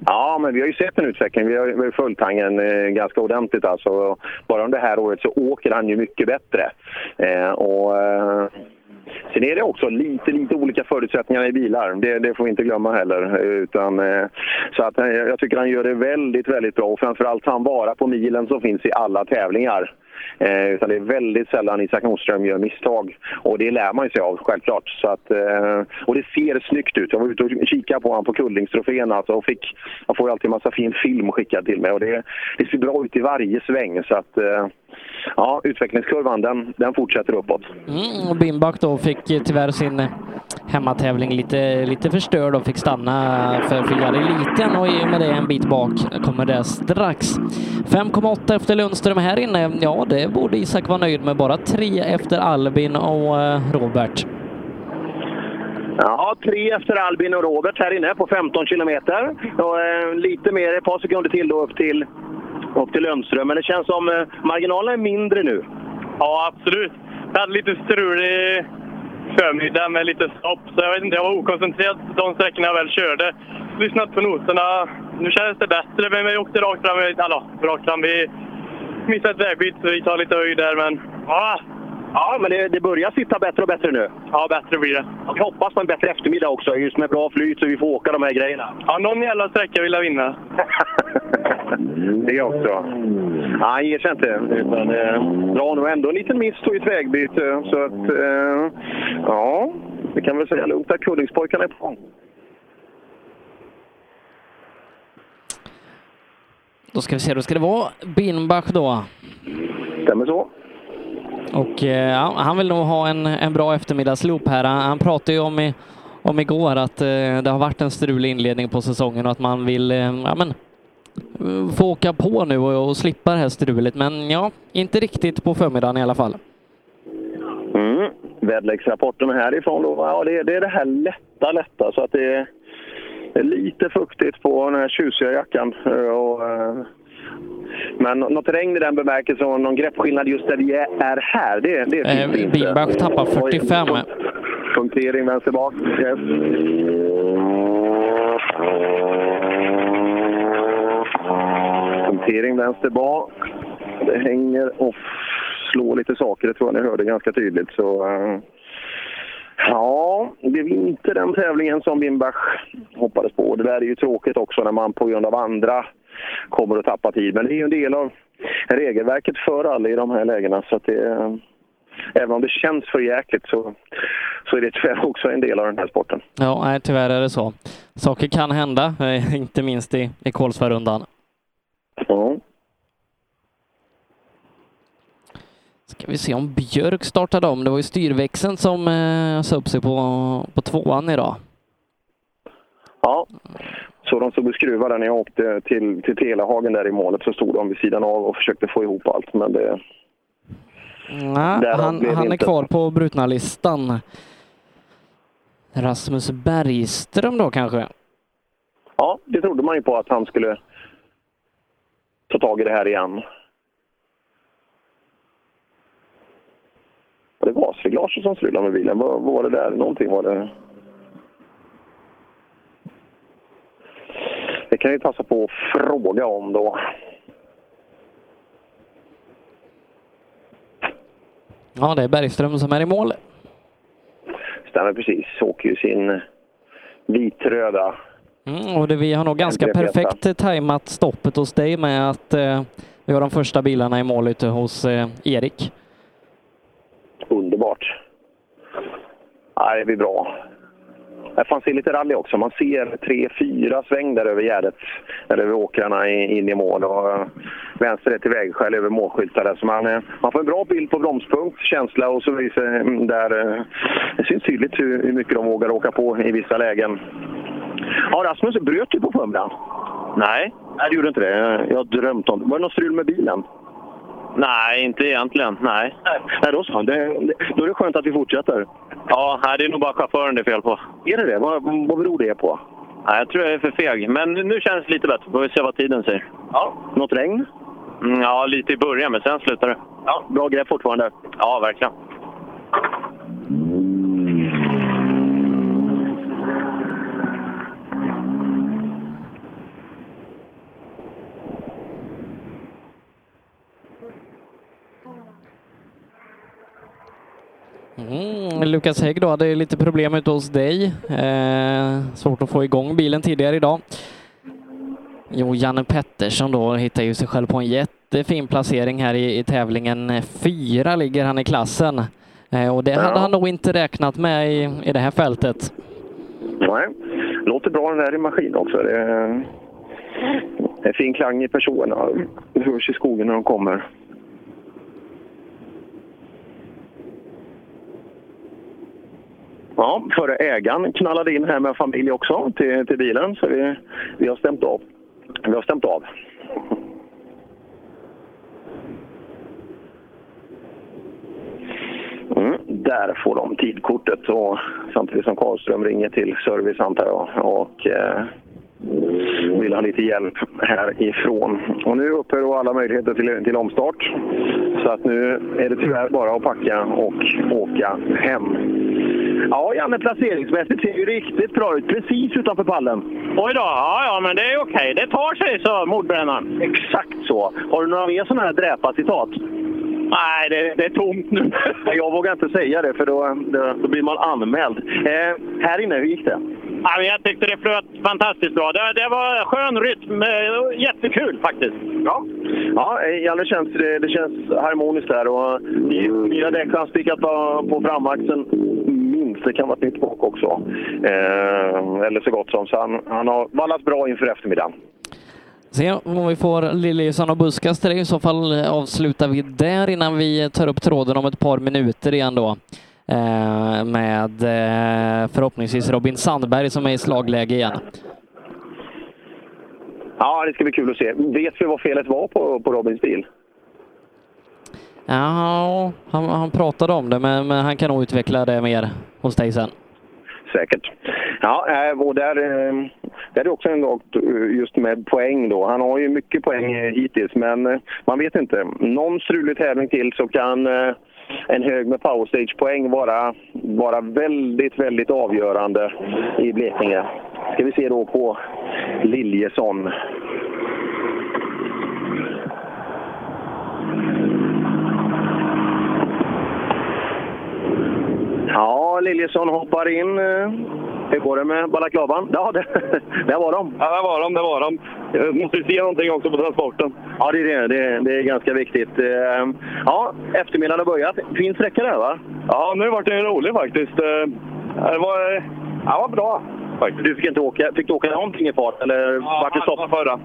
Ja, men vi har ju sett en utveckling. Vi har vi har ju följt han eh, ganska ordentligt. Alltså. Bara under det här året så åker han ju mycket bättre. Eh, och, eh, sen är det också lite, lite olika förutsättningar i bilar. Det, det får vi inte glömma heller. Utan, eh, så att, eh, jag tycker han gör det väldigt, väldigt bra. Och framförallt tar han vara på milen som finns i alla tävlingar. Eh, utan det är väldigt sällan Isak Nordström gör misstag. Och det lär man ju sig av, självklart. Så att, eh, och det ser snyggt ut. Jag var ute och kikade på honom på Kullingstrofén alltså, och fick, jag får ju alltid en massa fin film skickad till mig. Och det, det ser bra ut i varje sväng. Så att, eh, ja, utvecklingskurvan den, den fortsätter uppåt. Mm, och Bimbak då fick eh, tyvärr sin hemmatävling lite, lite förstörd och fick stanna för, för Liten och i och med det en bit bak kommer det strax. 5,8 efter Lundström här inne. Ja, det borde Isak vara nöjd med. Bara tre efter Albin och eh, Robert. Ja, tre efter Albin och Robert här inne på 15 kilometer. Och, eh, lite mer, ett par sekunder till då upp till, upp till Lundström. Men det känns som eh, marginalen är mindre nu. Ja, absolut. Jag hade lite strulig förmiddag med lite stopp, så jag vet inte, jag var okoncentrerad de sträckorna jag väl körde. Lyssnat på noterna. Nu känns det bättre, men vi åkte rakt fram. Alltså, rakt fram. Vi missade ett vägbyte, så vi tar lite höjd där, men... Ja, Ja, men det, det börjar sitta bättre och bättre nu. Ja, bättre blir det. Vi hoppas på en bättre eftermiddag också, just med bra flyt så vi får åka de här grejerna. Ja, någon jävla sträcka vill jag vinna. Det också. Ja, han ger sig inte. Utan, eh, drar nog ändå en liten miss i ett vägbyte. Så att, eh, ja, vi kan väl säga lugnt att Kullingspojkarna är på gång. Då ska vi se, då ska det vara Bimbach då. Stämmer så. Och eh, ja, han vill nog ha en, en bra eftermiddagsloop här. Han, han pratade ju om, i, om igår att eh, det har varit en strulig inledning på säsongen och att man vill eh, ja, men, eh, få åka på nu och, och slippa det här strulet. Men ja, inte riktigt på förmiddagen i alla fall. Mm. Väderleksrapporten härifrån då, ja, det, det är det här lätta, lätta. Så att det är, lite fuktigt på den här tjusiga jackan. Eh, och, men något regn i den bemärkelsen och någon greppskillnad just där vi är här, det, det Eh, finns det inte. Bimbach tappar 45. Oj, Punktering vänster bak. Yes. Punktering vänster bak. Det hänger och slår lite saker, det tror jag ni hörde ganska tydligt. Så, eh, ja, det är inte den tävlingen som Bimbach hoppades på. Det där är ju tråkigt också när man på grund av andra kommer att tappa tid. Men det är ju en del av regelverket för alla i de här lägena. Så det, även om det känns för jäkligt så, så är det tyvärr också en del av den här sporten. Ja, nej, tyvärr är det så. Saker kan hända, eh, inte minst i, i Kolsvarundan. Ja. Ska vi se om Björk startade om. Det var ju styrväxeln som eh, sa upp sig på, på tvåan idag. Så de stod och skruvade när jag åkte till, till Telehagen där i målet så stod de vid sidan av och försökte få ihop allt. Men det, Nej, han, han är kvar på brutna listan. Rasmus Bergström då kanske? ja, det trodde man ju på att han skulle ta tag i det här igen. Var det gasreglaget som strulade med bilen? Vad, vad var det där? Någonting var det. Det kan jag ju passa på att fråga om då. Ja, det är Bergström som är i mål. Stämmer precis. Åker ju sin vitröda. Mm, och det, vi har nog ganska perfekt tajmat stoppet hos dig med att eh, vi har de första bilarna i mål ute hos eh, Erik. Underbart. Ja, det blir bra. Här fanns det lite rally också. Man ser tre, fyra sväng där över gärdet, eller över åkrarna in i mål. Och eh, vänster är till vägskäl över målskyltar där. Så man, eh, man får en bra bild på bromspunkt, känsla och så vidare. mm, Där, eh, det syns tydligt hur, hur mycket de vågar åka på i vissa lägen. Ja, Rasmus bröt ju på förmiddagen. Nej. Nej, det gjorde inte det. Jag har drömt om det. Var det något strul med bilen? Nej, inte egentligen. Nej. Nej, då så. Det, då är det skönt att vi fortsätter. Ja, nej, det är nog bara chauffören det är fel på. Är det det? Vad, vad beror det på? Nej, jag tror jag är för feg. Men nu känns det lite bättre. Får vi se vad tiden säger. Ja. Något regn? Mm, ja, lite i början, men sen slutar det. Ja, bra grepp fortfarande. Ja, verkligen. Mm, Lukas Hägg då hade lite problem ute hos dig. Eh, svårt att få igång bilen tidigare idag. Jo, Janne Pettersson då hittar ju sig själv på en jättefin placering här i, i tävlingen. Fyra ligger han i klassen. Eh, och det hade han nog inte räknat med i, i det här fältet. Nej. Låter bra den där i maskin också. Det är, det är fin klang i personerna. Det hörs i skogen när de kommer. Ja, före ägaren knallade in här med familj också till, till bilen. Så vi, vi har stämt av. Vi har stämt av. Mm, där får de tidkortet och samtidigt som Karlström ringer till service antar jag och eh, vill ha lite hjälp härifrån. Och nu upphör då alla möjligheter till, till omstart. Så att nu är det tyvärr bara att packa och åka hem. Ja, Janne, placeringsmässigt ser ju riktigt bra ut. Precis utanför pallen. Oj då, ja, ja, men det är okej. Det tar sig, så mordbrännaren. Exakt så. Har du några mer sådana här dräpa-citat? Nej, det, det är tomt nu. Jag vågar inte säga det, för då, då, blir man anmäld. Eh, här inne, hur gick det? Ja, men jag tyckte det flöt fantastiskt bra. Det, det var skön rytm. eh, Jättekul faktiskt. Ja, ja eh, Janne känns, det, det känns harmoniskt där. Och nya däck har spikat på, på framaxeln. Minst, det kan vara ett nytt bak också. Eh, eller så gott som. Så han, han har vallat bra inför eftermiddagen. Se om vi får Liljesson och Buskas till det. I så fall eh, avslutar vi där innan vi tar upp tråden om ett par minuter igen då. Eh, med eh, förhoppningsvis Robin Sandberg som är i slagläge igen. Ja, det ska bli kul att se. Vet vi vad felet var på, på Robins bil? Ja, han, han pratade om det, men, men han kan nog utveckla det mer hos dig sen. Säkert. Ja, eh, och där, eh, där är det också en gång eh, just med poäng då. Han har ju mycket poäng hittills, men man vet inte. Någon strulig tävling till så kan en hög med powerstage-poäng vara, vara väldigt, väldigt avgörande i Blekinge. Ska vi se då på Liljesson. Ja, Liljesson hoppar in. Hur går det med balaklavan? Ja, det, där var de. Ja, där var de. Där var de. Jag måste se någonting också på transporten. Ja, det är det. Det, det är ganska viktigt. Eh, ja, eftermiddagen har börjat. Fin sträcka där, va? Ja, nu vart det rolig faktiskt. Eh, det var, ja, var bra. Faktiskt. Du fick inte åka, fick du åka någonting i fart, eller ja, vart det stopp? förra.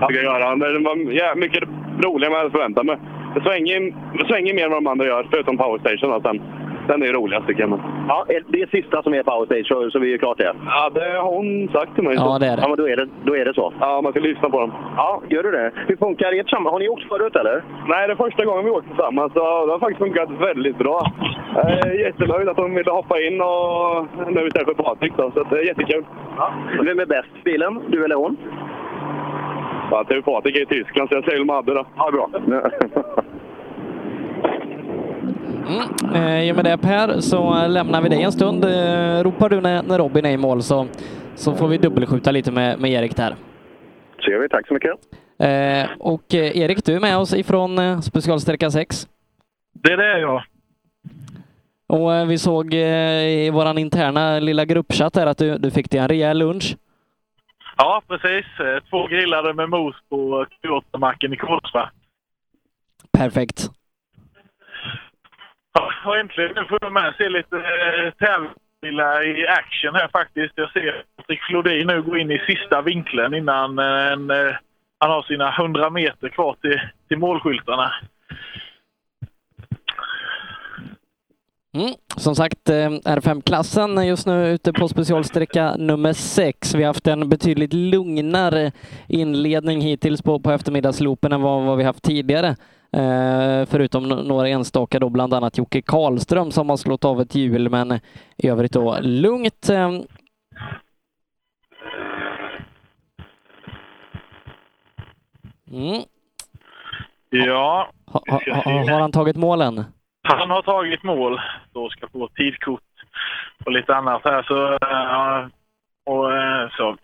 Ja. Fick jag göra. Det var ja, mycket roligare än vad jag hade förväntat mig. Det svänger, svänger mer än vad de andra gör, förutom powerstation. Den är roligast tycker jag. Ja, det är sista som är powerstage, så, så vi är klart det. Ja, det har hon sagt till mig. Ja, det är det. Ja, men då är det, då är det så. Ja, man ska lyssna på dem. Ja, gör du det? Hur funkar ert samarbete? Har ni åkt förut eller? Nej, det är första gången vi åkt tillsammans. Så det har faktiskt funkat väldigt bra. Jag är jättenöjd att de ville hoppa in och nu istället för Patrik. Då, så det är jättekul. Ja. Vem är bäst bilen? Du eller hon? Ja, det är Patrik i Tyskland, så jag säger Madde då. Ja, bra. Mm. Eh, I och med det Per så lämnar vi dig en stund. Eh, ropar du när, när Robin är i mål så, så får vi dubbelskjuta lite med, med Erik där. Så gör vi. Tack så mycket. Eh, och eh, Erik, du är med oss ifrån eh, specialsträcka 6. Det är det jag. Och eh, vi såg i våran interna lilla gruppchatt här att du, du fick dig en rejäl lunch. Ja, precis. Två grillade med mos på Q8-macken i Kolsva. Perfekt. Ja, äntligen får jag med se lite eh, tävlingsbilar i action här faktiskt. Jag ser Patrik Flodin nu gå in i sista vinkeln innan eh, en, eh, han har sina 100 meter kvar till, till målskyltarna. Mm. Som sagt, eh, R5-klassen just nu ute på specialsträcka nummer 6. Vi har haft en betydligt lugnare inledning hittills på, på eftermiddagsloopen än vad, vad vi haft tidigare. Eh, förutom några enstaka då, bland annat Jocke Karlström som har slått av ett hjul, men i övrigt då lugnt. Eh. Mm. Ja. Ha, ha, har han tagit målen? Han har tagit mål. Då ska få tidkort och lite annat här. Så, uh, och uh, så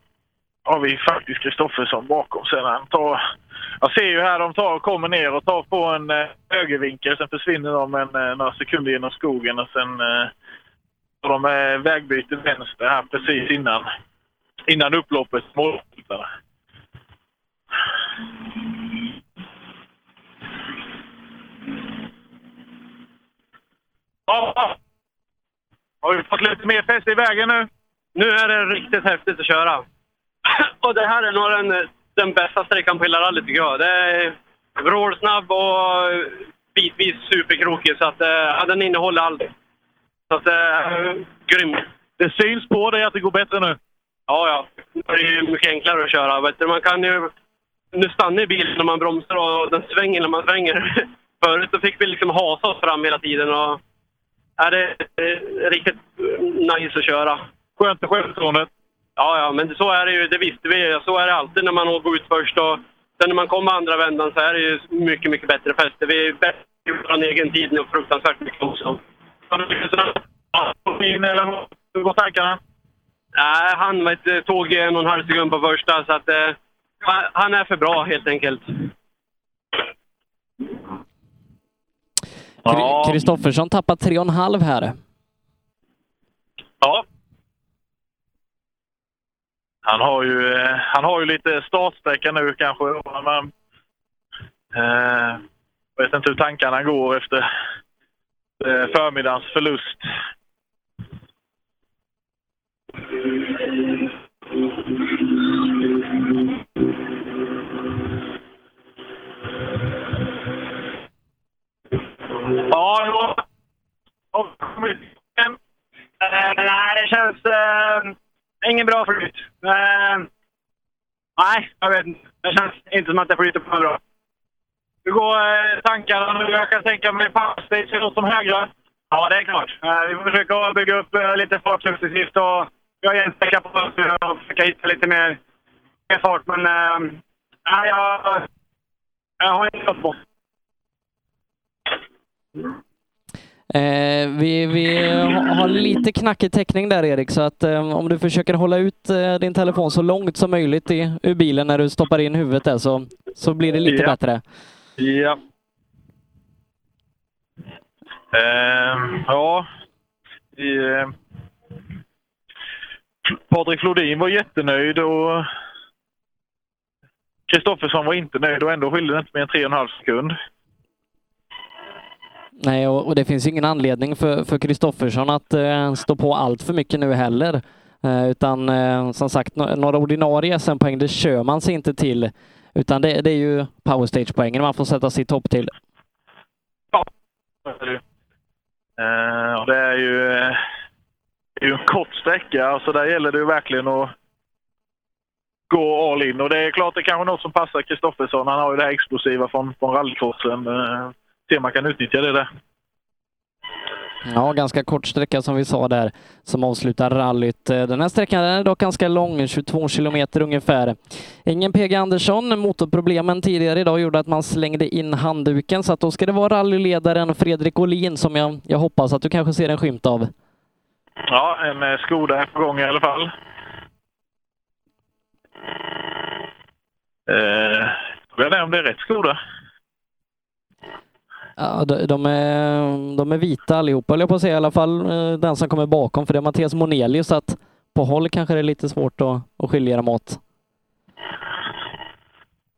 har vi faktiskt Kristoffersson bakom sen. Han tar, jag ser ju här de tar, kommer ner och tar på en uh, högervinkel. Sen försvinner de en, uh, några sekunder genom skogen och sen uh, tar de uh, vägbyte vänster här precis innan, innan upploppet. Målskyltarna. Ja. Har vi fått lite mer fäste i vägen nu? Nu är det riktigt häftigt att köra. Och det här är nog den, den bästa sträckan på hela rallyt tycker jag. Det är vrålsnabb och bitvis superkrokig så att ja, den innehåller allt. Så att det är grymt. Det syns på dig att det går bättre nu? Ja, ja. Det är ju mycket enklare att köra. Vet du, man kan ju... Nu stannar bilen när man bromsar och den svänger när man svänger. Förut så fick vi liksom hasa oss fram hela tiden och Ja, det är riktigt nice att köra. Skönt med självförtroendet. Ja, ja, men så är det ju. Det visste vi. Så är det alltid när man går ut först. Och sen när man kommer andra vändan så är det ju mycket, mycket bättre fäste. Vi bättre i vår egen tid nu fruktansvärt mycket också. Hur går tankarna? Nej, han vet, tog en och en halv sekund på första, så att eh, han är för bra helt enkelt. Kristoffersson tappar tre och en halv här. Ja. Han har ju, eh, han har ju lite startsträcka nu kanske. Men, eh, vet inte hur tankarna går efter eh, förmiddagens förlust. Eh, nej, det känns... Eh, ingen bra flyt. Eh, nej, jag vet inte. Det känns inte som att jag flyter på bra. Hur går eh, tankarna nu? Jag kan tänka mig powerstage är något som högra. Ja, det är klart. Eh, vi får försöka bygga upp eh, lite fart successivt och jag är en sträcka på oss nu eh, försöka hitta lite mer, mer fart. Men nej, jag, jag har inte gått på. Eh, vi vi ha- har lite knackig täckning där Erik, så att eh, om du försöker hålla ut eh, din telefon så långt som möjligt i, ur bilen när du stoppar in huvudet där så, så blir det lite Ja. bättre. Ja. Ehm, ja. Eh, Patrik Flodin var jättenöjd och Kristoffersson var inte nöjd och ändå skilde det inte mer än tre och en halv sekund. Nej, och, och det finns ingen anledning för för Kristoffersson att eh, stå på allt för mycket nu heller. Eh, utan eh, som sagt, no några ordinarie SM-poäng, det kör man sig inte till. Utan det, det är ju powerstage-poängen man får sätta sitt hopp till. Eh, och det är ju, eh, det är ju en kort sträcka, så där gäller det ju verkligen att gå all in. Och det är klart det är kanske något som passar Kristoffersson. Han har ju det här explosiva från, från rallycrossen. Eh, Se om man kan utnyttja det där. Ja, ganska kort sträcka som vi sa där som avslutar rallyt. Eh, Den här sträckan är dock ganska lång, 22 kilometer ungefär. Ingen PG Andersson. Motorproblemen tidigare idag gjorde att man slängde in handduken så att då ska det vara rallyledaren Fredrik Olin som jag, jag hoppas att du kanske ser en skymt av. Ja, en eh, Skoda är på gång i alla fall. Eh, frågan är om det är rätt Skoda. Ja, de, är, de är vita allihopa, höll jag på att säga. I alla fall eh, den som kommer bakom, för det är Mattias Monelius. Så att på håll kanske det är lite svårt att, att skilja dem åt.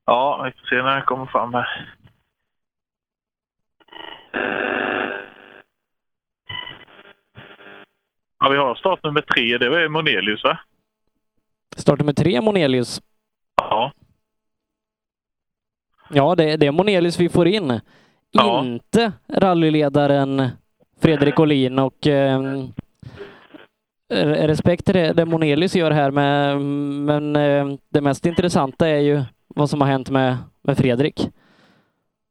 Ja, vi får se när den kommer fram här. Ja, vi har startnummer tre. Det var Monelius, va? Startnummer tre, Monelius. Ja. Ja, det, det är Monelius vi får in. Inte rallyledaren Fredrik Olin och eh, respekt till det, det Monelius gör här, med, men eh, det mest intressanta är ju vad som har hänt med, med Fredrik.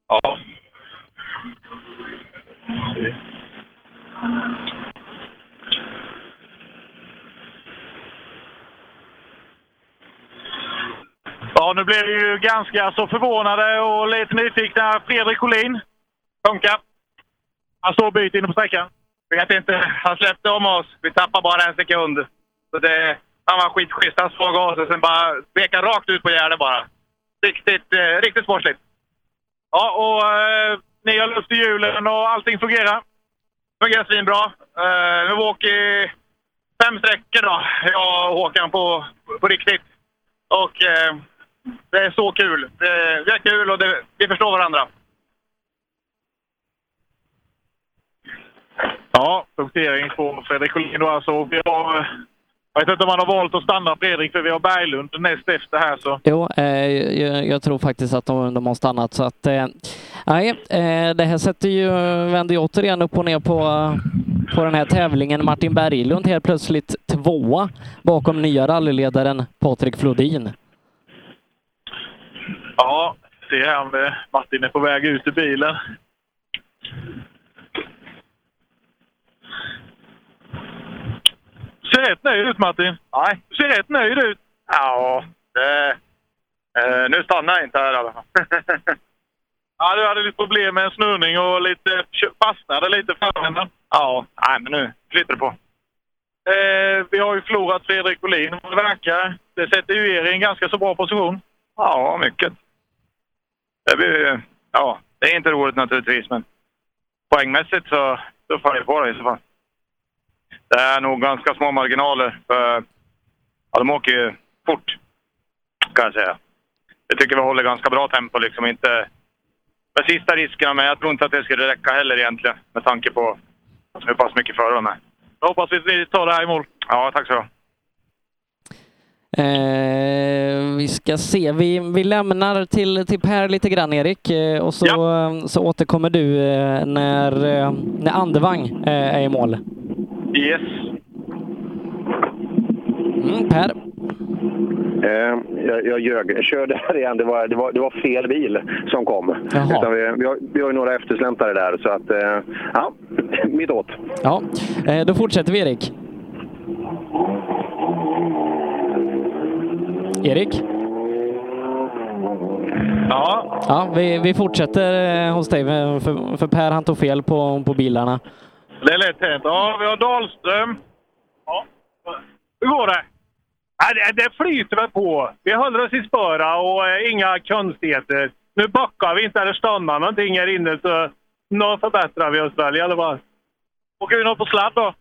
Ja. Ja, nu blev vi ju ganska så förvånade och lite nyfikna. Fredrik Olin. Funkar. Han står och byter inne på sträckan. Vet inte. Han släppte om oss. Vi tappade bara en sekund. Så det, han var skitschysst. Han såg oss och sen bara veka rakt ut på gärdet bara. Riktigt, eh, riktigt sportsligt. Ja, och eh, ni har luft i hjulen och allting fungerar? Fungerar svinbra. Eh, nu åker vi fem sträckor då, jag och Håkan på, på riktigt. Och eh, det är så kul. Det, det är kul och det, vi förstår varandra. Ja, punktering på Fredrik då alltså. Vi har, eh, jag vet inte om han har valt att stanna Fredrik, för vi har Berglund näst efter här. Så. Jo, eh, jag, jag tror faktiskt att de, de har stannat. Så att, eh, nej, eh, det här sätter ju, vänder ju återigen upp och ner på, på den här tävlingen. Martin Berglund helt plötsligt tvåa bakom nya rallyledaren Patrik Flodin. Ja, se här om det, Martin är på väg ut ur bilen. Ser rätt nöjd ut Martin. Nej. Du ser rätt nöjd ut. Ja, det, eh, nu stannar jag inte här i alla fall. Ja, du hade lite problem med en snurrning och lite fastnade lite framändan. Ja, nej, men nu flyter det på. Eh, vi har ju förlorat Fredrik Olin vad det verkar. Det sätter ju er i en ganska så bra position. Ja, mycket. Det blir, ja, det är inte roligt naturligtvis, men poängmässigt så tuffar ni på det i så fall. Det är nog ganska små marginaler, för ja, de åker ju fort, kan jag säga. Jag tycker vi håller ganska bra tempo, liksom inte med sista riskerna, men jag tror inte att det skulle räcka heller egentligen, med tanke på hur pass mycket före de är. Jag hoppas att ni tar det här i mål. Ja, tack så Eh, vi ska se, vi, vi lämnar till, till Per lite grann Erik eh, och så, så återkommer du eh, när, eh, när Andevang eh, är i mål. Yes. Mm, per. Eh, jag, jag ljög. Jag körde här igen. Det var, det, var, det var fel bil som kom. Utan vi, vi, har, vi har ju några eftersläntare där, så att... Eh, ja, mitt åt. Ja, eh, då fortsätter vi Erik. Erik? Ja. Ja, vi, vi fortsätter eh, hos dig, för, för Per han tog fel på, på bilarna. Det är lätt hänt. Ja, vi har Dahlström. Ja. Hur går det? Ja, det, flyter väl på. Vi håller oss i spöra och eh, inga konstigheter. Nu backar vi inte eller stannar någonting här inne så nu förbättrar vi oss väl i alla fall. Åker vi något på sladd då?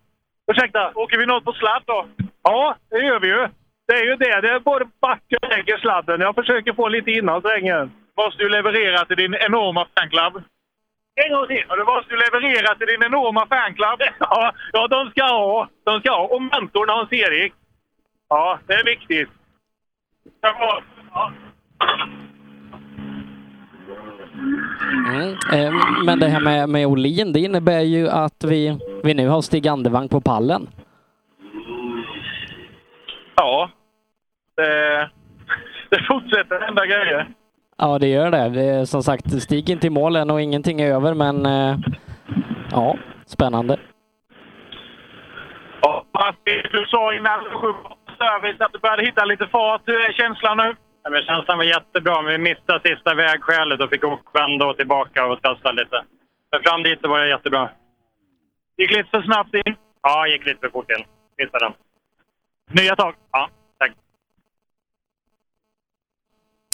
Ursäkta, åker vi något på sladd då? Ja, det gör vi ju. Det är ju det. Det är både backen och lägger sladden. Jag försöker få lite innan svängen. Måste du leverera till din enorma fanclub? En gång till. Ja, du måste du leverera till din enorma fanclub. Ja, ja, de ska ha. De ska ha. Och mentorn Hans-Erik. Ja, det är viktigt. Ja. Mm. Eh, Men det här med, med Olin, det innebär ju att vi, vi nu har Stig Andevang på pallen. Ja. Det, det fortsätter hända grejer. Ja, det gör det. det är, som sagt, Stig inte i mål än och ingenting är över, men eh, ja, spännande. Ja, du sa innan du sjöng på service att du började hitta lite fart. Hur är känslan nu? Ja, men känslan var jättebra, men vi missade sista vägskälet och fick vända och tillbaka och testa lite. Men fram dit var det jättebra. Gick lite för snabbt in? Ja, gick lite för fort in. Missade den. Nya tag? Ja, tack.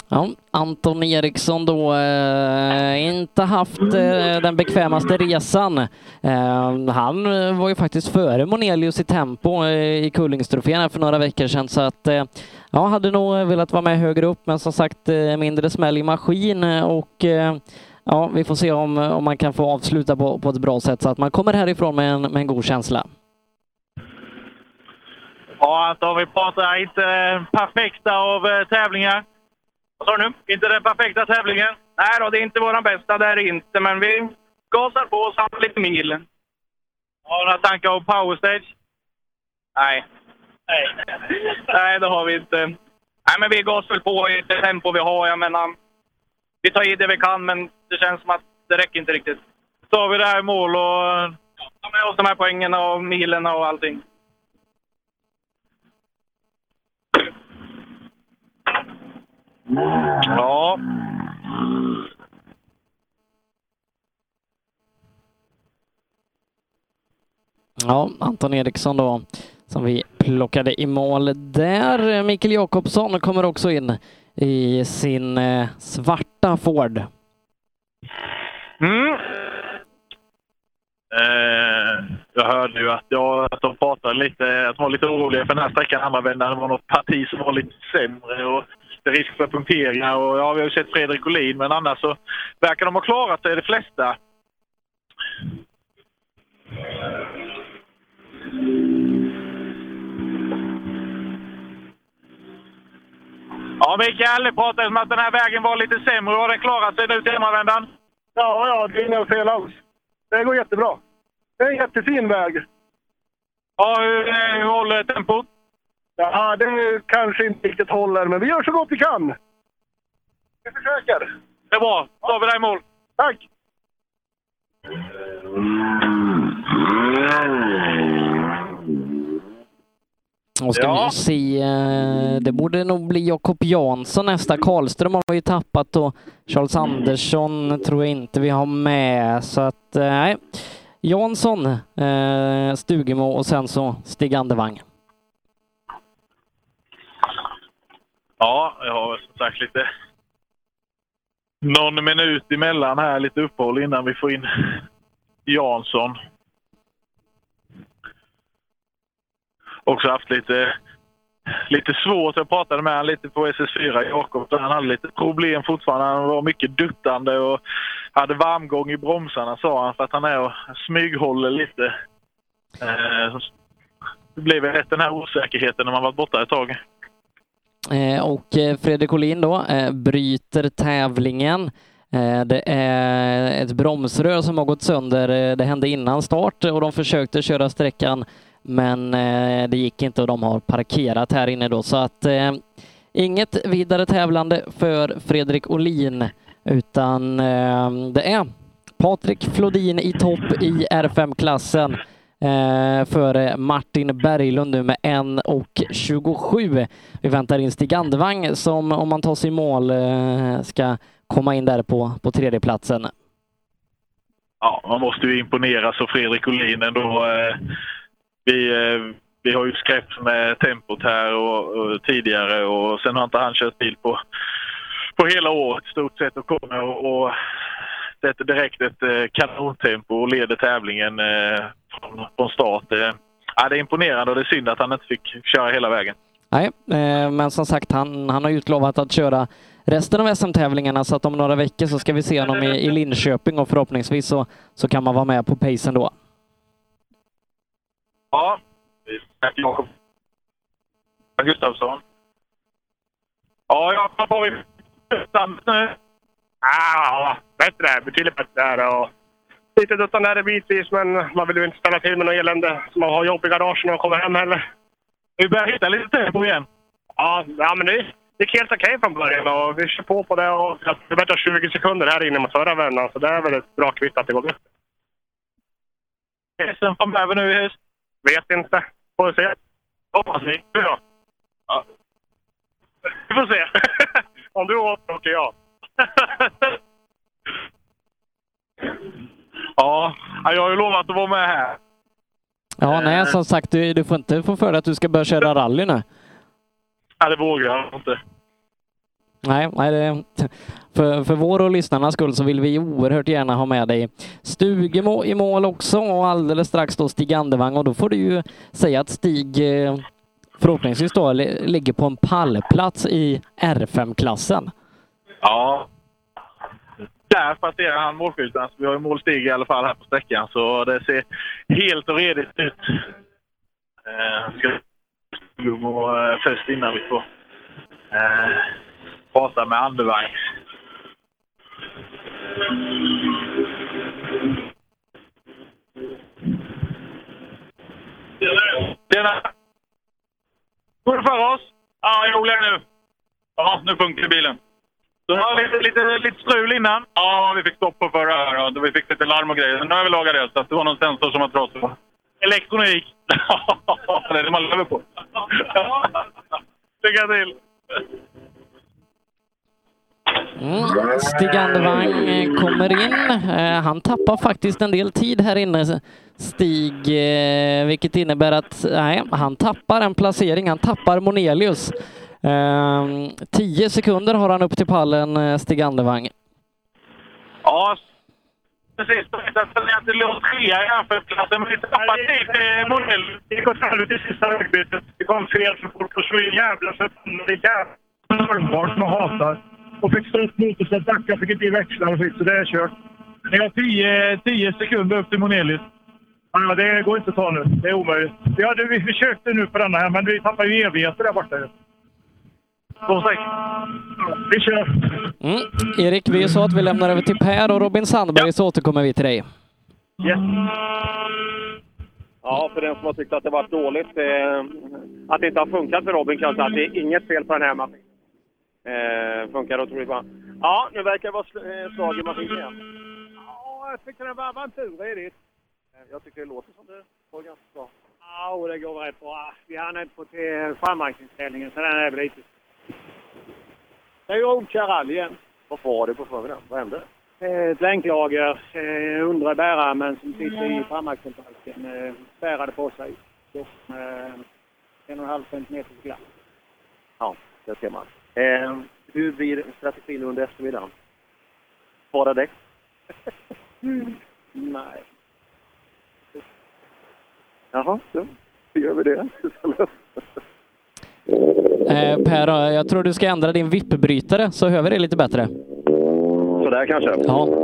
Ja, Anton Eriksson då eh, inte haft eh, den bekvämaste resan. Eh, han var ju faktiskt före Monelius i tempo eh, i Kullingstrofén här för några veckor sedan så att eh, ja, hade nog velat vara med högre upp men som sagt eh, mindre smäll i maskin och ja, vi får se om, om man kan få avsluta på, på ett bra sätt så att man kommer härifrån med en, med en god känsla. Ja, Anton, vi pratar inte perfekta av tävlingar. Vad sa du nu? Inte den perfekta tävlingen? Nej då, det är inte våran bästa, det är det inte. Men vi gasar på och samlar lite mil. Har du några tankar om powerstage? Nej. Nej. Nej, det har vi inte. Nej, men vi gasar väl på i det tempo vi har. Jag menar, vi tar i det vi kan, men det känns som att det räcker inte riktigt. Så har vi det här i mål och ta med oss de här poängen och milen och allting. Ja. Ja, Anton Eriksson då som vi plockade i mål där. Mikael Jakobsson kommer också in i sin eh, svarta Ford. Mm. Eh, jag hörde ju att, jag, att de pratade lite, att de var lite oroliga för den här sträckan andra vändan. Det var något parti som var lite sämre och det är risk för punkteringar. Och, ja, vi har ju sett Fredrik Olin, men annars så verkar de ha klarat sig, de flesta. Ja, Mikael, det pratades om att den här vägen var lite sämre. Har den klarat sig nu till hemmavändan? Ja, ja, det är inga fel alls. Det går jättebra. Det är en jättefin väg. Ja, hur, eh, hur håller tempot? Ja, det kanske inte riktigt håller, men vi gör så gott vi kan. Vi försöker. Det är bra. Då har vi dig i mål. Tack! Och ska Ja. vi se, eh, det borde nog bli Jakob Jansson nästa. Karlström har vi tappat och Charles Andersson tror jag inte vi har med. Så att, eh, nej. Jansson, eh, Stugemo och sen så Stig Andevang. Ja, jag har som sagt lite... Någon minut emellan här, lite uppehåll innan vi får in Jansson. Också haft lite, lite svårt. Jag pratade med honom lite på SS4, Jakob. Han hade lite problem fortfarande. Han var mycket duttande och hade varmgång i bromsarna sa han för att han är och smyghåller lite. Eh, det blev rätt den här osäkerheten när man varit borta ett tag. Eh, och eh, Fredrik Olin då eh, bryter tävlingen. Det är ett bromsrör som har gått sönder. Det hände innan start och de försökte köra sträckan men det gick inte och de har parkerat här inne då så att inget vidare tävlande för Fredrik Olin utan det är Patrik Flodin i topp i R5-klassen eh, före Martin Berglund nu med 1.27. Vi väntar in Stig Andevang som om man tar sig i mål eh, ska komma in där på, på tredjeplatsen. Ja, man måste ju imponeras av Fredrik Olin ändå. Eh, Vi, eh, vi har ju skräpt med tempot här och, och tidigare och sen har inte han kört bil på, på hela året i stort sett och kommer och, och sätter direkt ett eh, kanontempo och leder tävlingen eh, från, från start. Eh, ja, det är imponerande och det är synd att han inte fick köra hela vägen. Nej, eh, men som sagt, han, han har utlovat att köra resten av SM-tävlingarna så att om några veckor så ska vi se honom i, i Linköping och förhoppningsvis så, så kan man vara med på pacen då. Ja, tack Jakob. Gustafsson. Ja, jag har vi nu. Ja, bättre. Betydligt bättre. Och lite duttande bitvis, men man vill ju inte ställa till med något elände som man har jobb i garagen när man kommer hem heller. Vi börjar hitta lite tempo igen. Ja, ja men det gick helt okej från början och vi kör på på det och jag förbättrar 20 sekunder här inne mot förra vändan, så det är väl ett bra kvitt att det går bättre. SM framöver nu i höst? Vet inte. Får vi se. Hoppas vi. Du då? Ja. Vi får se. Om du åker, åker jag. Ja, jag har ju lovat att vara med här. Ja, nej, som sagt, du, du får inte få för dig att du ska börja köra rally nu. Ja, det vågar jag inte. Nej, nej det, för, för vår och lyssnarnas skull så vill vi oerhört gärna ha med dig Stugemo i mål också och alldeles strax då Stig Andevang och då får du ju säga att Stig eh, förhoppningsvis då li- ligger på en pallplats i R5-klassen. Ja. Där passerar han målskylten. Så vi har ju målstig i alla fall här på sträckan, så det ser helt och redigt ut. Eh, ska och eh, först innan vi får eh, prata med andevagn. Tjena! Går det för oss? Ja, jag är nu. Ja, nu funkar bilen. Så ja, lite, lite, lite strul innan. Ja, vi fick stopp på förra här och vi fick lite larm och grejer. Men nu har vi lagat det, så det var någon sensor som var trasig. Elektronik! det är det man lever på. Lycka till! Mm. Stig Andevang eh, kommer in. Eh, Han tappar faktiskt en del tid här inne, Stig, eh, vilket innebär att nej, han tappar en placering. Han tappar Monelius. Eh, Tio sekunder har han upp till pallen, eh, Stig Andevang. Ja, precis. Jag ställde inte låg trea i jämförelseklassen, men vi tappade tid till Monell. Det gick åt helvete i sista högbytet. Det kom fel för fort och så en jävla förbannade jävla normalt som jag hatar. Och fick stå upp mot och så backa, fick inte i växlar och skit, så det är kört. Ni har tio, tio sekunder upp till Monelius. Ja, det går inte att ta nu. Det är omöjligt. Vi, hade, vi försökte nu på denna här, men vi tappar ju evigheter där borta. Vi kör. Mm. Erik, vi sa att vi lämnar över till Per och Robin Sandberg så återkommer vi till dig. Yes. Ja, för den som har tyckt att det varit dåligt, eh, att det inte har funkat för Robin kan jag säga att det är inget fel på den här maskinen. Eh, funkar otroligt bra. Ja, nu verkar det vara sl- eh, slag i maskinen igen. Ja, jag tycker det var avanturredigt. Jag tycker det låter som det går ganska bra. Ja, det går rätt bra. Vi hann inte få till framåkningsställningen, så den är väl lite... Det är ju Oldkär rally igen. Vad var det på förmiddagen? Vad hände? Eh, Ett länklager, eh, undre bärarmen som sitter i framaxelbalken, eh, spärrade på sig. Så, eh, en och en halv centimeter glapp. Ja, det ser man. Eh, hur blir strategin under eftermiddagen? Spara däck? Nej. Jaha, så. Gör vi det? Eh, per, jag tror du ska ändra din vippbrytare så hör vi det lite bättre. Sådär kanske? Ja.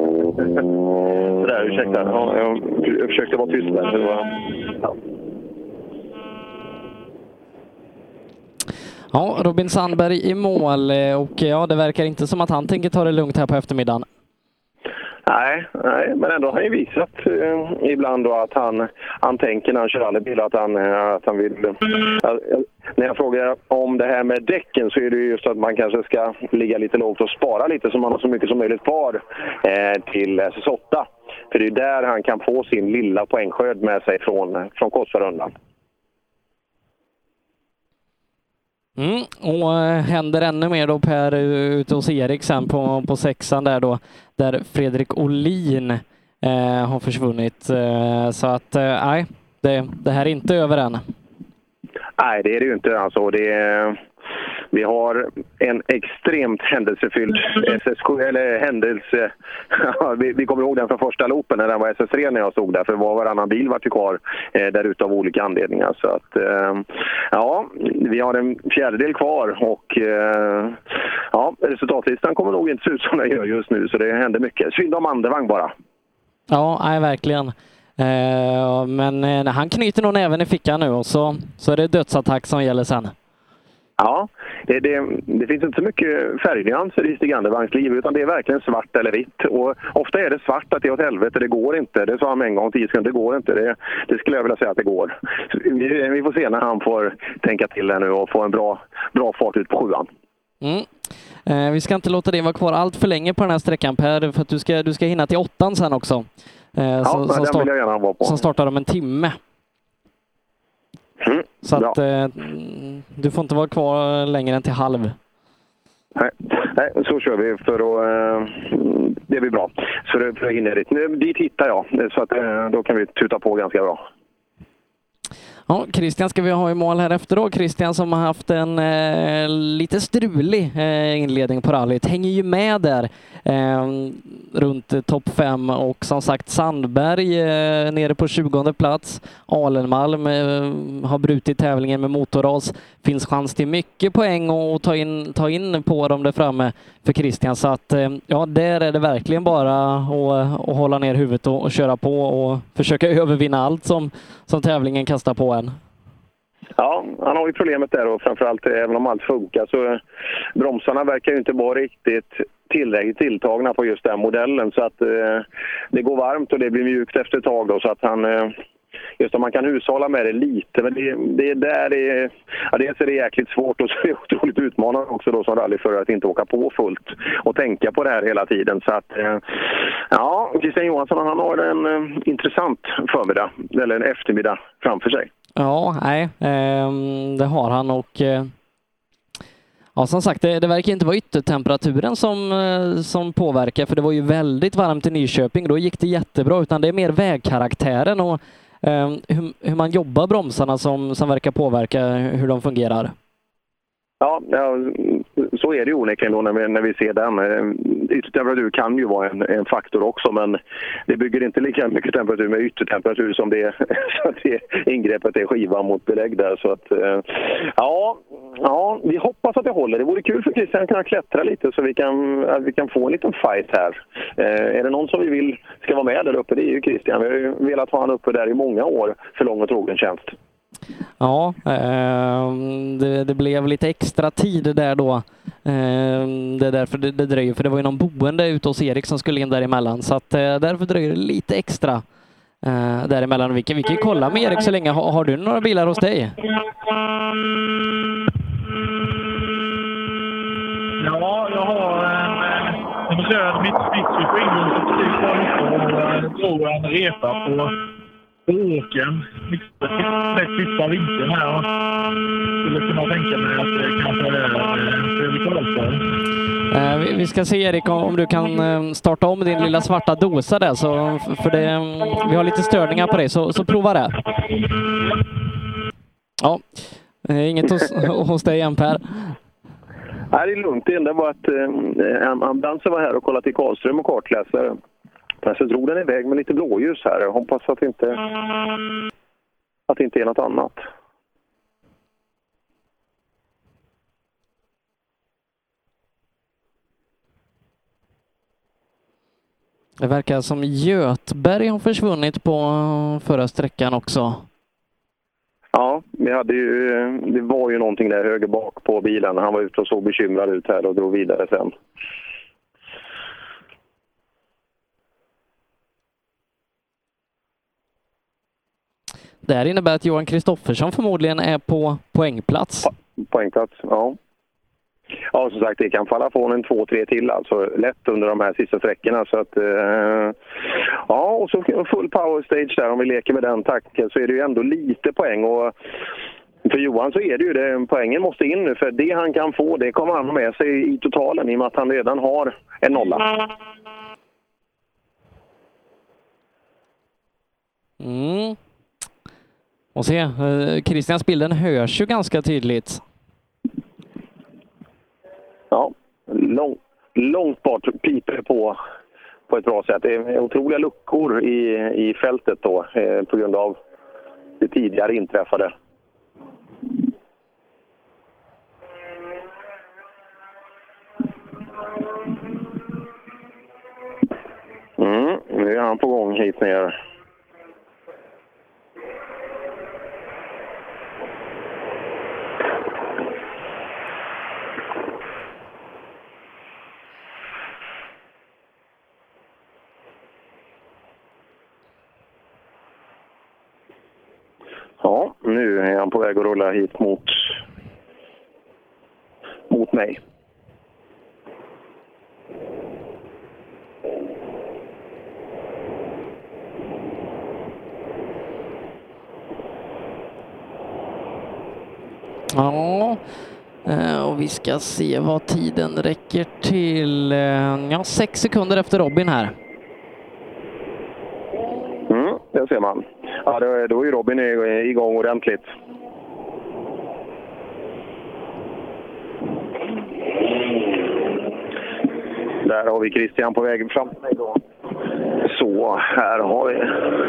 Sådär, ursäkta. Ja, jag, jag försökte vara tyst där. Var, ja. Ja, Robin Sandberg i mål eh, och ja, det verkar inte som att han tänker ta det lugnt här på eftermiddagen. Nej, nej, men ändå har han ju visat eh, ibland då att han, han tänker när han kör rallybil att han, eh, att han vill... Eh, när jag frågar om det här med däcken så är det just att man kanske ska ligga lite lågt och spara lite så man har så mycket som möjligt kvar eh, till SS8. För det är där han kan få sin lilla poängskörd med sig från, från Korsvarundan. Mm, och eh, händer ännu mer då Per eh, ute hos Erik sen på, på sexan där då, där Fredrik Olin eh, har försvunnit. Eh, så att eh, nej, det, det här är inte över än. Nej, det är det ju inte. Alltså, det är, vi har en extremt händelsefylld SSK, eller händelse... vi, vi kommer ihåg den från första loopen när den var SS3 när jag stod där, för var varannan bil var ju kvar eh, där ute av olika anledningar. Så att, eh, ja, vi har en fjärdedel kvar och eh, ja, resultatlistan kommer nog inte se ut som den gör just nu, så det händer mycket. Synd om Andevang bara. Ja, nej, verkligen. Eh, men eh, han knyter nog även i fickan nu och så, så är det dödsattack som gäller sen. Ja, det, det, det, finns inte så mycket färgnyanser i Stig Andervangs liv utan det är verkligen svart eller vitt. Och ofta är det svart att det är åt helvete, det går inte. Det sa han en gång, tio sekunder, det går inte. Det, det skulle jag vilja säga att det går. Vi, vi, får se när han får tänka till här nu och få en bra, bra fart ut på sjuan. Mm. Eh, vi ska inte låta det vara kvar allt för länge på den här sträckan Per, för att du ska, du ska hinna till åttan sen också. Eh, ja, som, som, start, som startar om en timme. Mm, Så att eh, du får inte vara kvar längre än till halv. Nej, nej, så kör vi för att... Eh, det blir bra. För, att- för att hinna dit. Nu, dit hittar jag, så att, eh, då kan vi tuta på ganska bra. Ja, Christian ska vi ha i mål här efter då. Christian som har haft en eh, lite strulig eh, inledning på rallyt. Hänger ju med där eh, runt eh, topp fem och som sagt Sandberg eh, nere på 20 plats. Alenmalm eh, har brutit tävlingen med motorras. Finns chans till mycket poäng och ta in, ta in på dem där framme för Christian. Så att eh, ja, där är det verkligen bara att, att hålla ner huvudet och, och köra på och försöka övervinna allt som, som tävlingen kastar på en. Ja, han har ju problemet där och framförallt även om allt funkar så bromsarna verkar ju inte vara riktigt tillräckligt tilltagna på just den modellen så att eh, det går varmt och det blir mjukt efter ett tag då så att han eh, Just att man kan hushålla med det lite, men det, det är där det är... Ja, dels är det jäkligt svårt och så är det otroligt utmanande också då som rallyförare att inte åka på fullt och tänka på det här hela tiden. Så att, eh, ja, Christian Johansson han har en eh, intressant förmiddag, eller en eftermiddag framför sig. Ja, nej, eh, det har han och eh, ja, som sagt, det, det verkar inte vara yttertemperaturen som, eh, som påverkar, för det var ju väldigt varmt i Nyköping. Då gick det jättebra, utan det är mer vägkaraktären och Ehm, hur, hur man jobbar bromsarna som, som verkar påverka hur de fungerar. Ja, jag så är det onekligen då när vi, när vi ser den. Eh, yttertemperatur kan ju vara en, en faktor också men det bygger inte lika mycket temperatur med yttertemperatur som det, så att det ingreppet är skiva mot belägg där. Så att, eh, ja, ja, vi hoppas att det håller. Det vore kul för Christian att kunna klättra lite så vi kan, att vi kan få en liten fight här. Eh, är det någon som vi vill ska vara med där uppe, det är ju Christian. Vi har ju velat ha honom uppe där i många år för lång och trogen tjänst. Ja, ehm, det, det blev lite extra tid där då. Ehm, det är därför det, det dröjer, för det var ju någon boende ute hos Erik som skulle in däremellan, så att eh, därför dröjer det lite extra eh, däremellan. Vi kan, vi kan ju kolla med Erik så länge. Har, har du några bilar hos dig? Ja, jag har en, eh, röd Mitsubishi på som precis var uppe och drog en repa på på åkern. Näst sista vintern här. Skulle kunna tänka mig att det kanske är eh, Fredrik Karlsson. Eh, vi- ska se Erik om du kan eh, starta om din lilla svarta dosa där, så, för det, vi har lite störningar på dig, så, så prova det. Ja, eh, inget hos, hos dig än Per. Nej, det är lugnt. Det enda var att eh, ambulansen var här och kollade till Karlström och kartläsare. Så drog den iväg med lite blåljus här. Jag hoppas att det inte, att det inte är något annat. Det verkar som Götberg har försvunnit på förra sträckan också. Ja, vi hade ju, det var ju någonting där höger bak på bilen. Han var ute och såg bekymrad ut här och drog vidare sen. Det här innebär att Johan Kristoffersson förmodligen är på poängplats. Poängplats, ja. Ja, som sagt, det kan falla från en två, tre till alltså lätt under de här sista sträckorna. Så att, eh, ja, och så full power stage där om vi leker med den takten så är det ju ändå lite poäng. Och för Johan så är det ju det, poängen måste in nu för det han kan få det kommer han med sig i totalen i och med att han redan har en nolla. Mm. Och se, eh, Christians bilden hörs ju ganska tydligt. Ja, lång, långt bort piper det på på ett bra sätt. Det är otroliga luckor i, i fältet då eh, på grund av det tidigare inträffade. Mm, nu är han på gång hit ner. Ja, nu är han på väg att rulla hit mot, mot mig. Ja, eh, och vi ska se vad tiden räcker till. Eh, Ja, sex sekunder efter Robin här. Mm, det ser man. Ja, då, är- då är Robin igång ordentligt. Där har vi Christian på väg fram till mig då. Så, här har vi...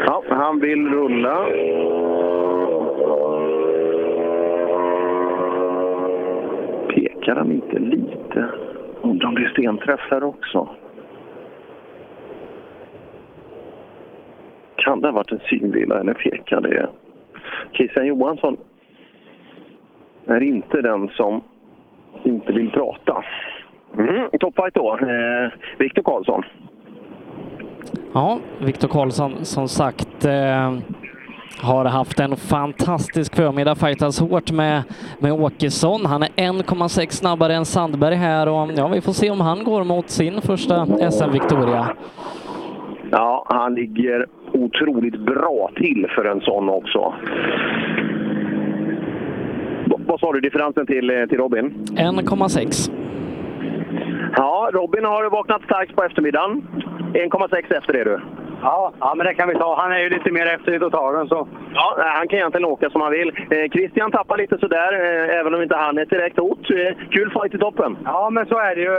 Ja, han vill rulla. Pekar han inte lite? Undrar om det är stenträff här också. Kan det ha varit en synvilla eller pekar det? Christian Johansson är inte den som inte vill prata. Mm, Toppfight då. Eh, Viktor Karlsson. Ja, Viktor Karlsson som sagt eh, har haft en fantastisk förmiddag, fightats hårt med, med Åkesson. Han är 1,6 snabbare än Sandberg här och ja, vi får se om han går mot sin första SM-Victoria. Ja, han ligger otroligt bra till för en sån också. Vad sa du differensen till, eh, till Robin? 1,6. Robin har vaknat starkt på eftermiddagen. 1,6 efter det du. Ja, ja, men det kan vi ta. Han är ju lite mer efter i totalen så. Ja, han kan egentligen åka som han vill. Eh, Christian tappar lite sådär, eh, även om inte han är ett direkt hot. Eh, kul fight i toppen. Ja, men så är det ju.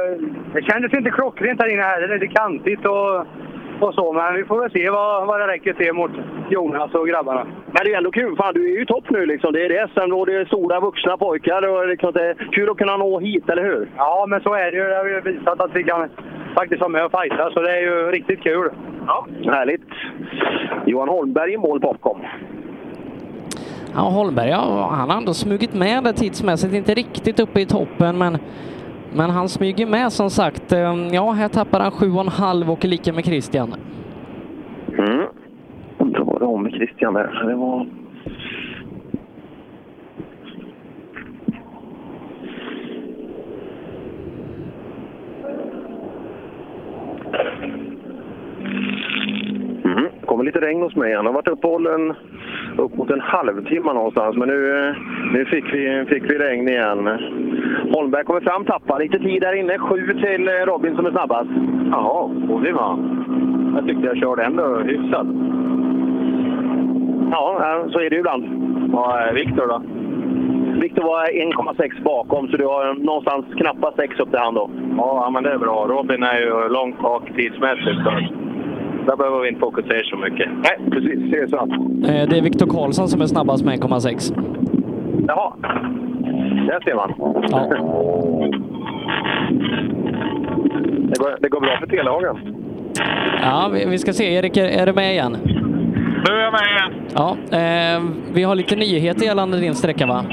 Det kändes inte klockrent här inne heller. Det är lite kantigt och, och så. Men vi får väl se vad, vad det räcker till mot Jonas och grabbarna. Men det är ändå kul. Fan, du är ju i topp nu liksom. Det är SM och det är stora vuxna pojkar. Och liksom, det är kul att kunna nå hit, eller hur? Ja, men så är det ju. Det har vi ju visat att vi kan faktiskt vara med och fighta, så det är ju riktigt kul. Ja, härligt. Johan Holmberg i mål bakom. Ja, Holmberg, ja, han har ändå smugit med det tidsmässigt, inte riktigt uppe i toppen, men, men han smyger med som sagt. Ehm, ja, här tappar han 7,5 och är lika med Christian. Mm. Undrar vad det var med Christian där. Det var... Mm. Det kommer lite regn hos mig. Han har varit uppehållen upp mot en halvtimme någonstans, men nu, nu fick, vi, fick vi regn igen. Holmberg kommer fram, tappar lite tid där inne. Sju till Robin som är snabbast. Jaha, och det var Jag tyckte jag körde ändå hyfsat. Ja, så är det ju ibland. Vad är Viktor då? Viktor var 1,6 bakom, så du har någonstans knappa 6 upp till han då. Ja, men det är bra. Robin är ju långt bak tidsmässigt. Så där behöver vi inte fokusera så mycket. Nej, precis. Det är så. Eh, Det är Viktor Karlsson som är snabbast med 1,6. Jaha. Där ser man. Det, går, det går bra för Telehagen. Ja, vi, vi ska se. Erik, är, är du med igen? Nu är jag med igen. Ja, eh, vi har lite nyheter gällande din sträcka va?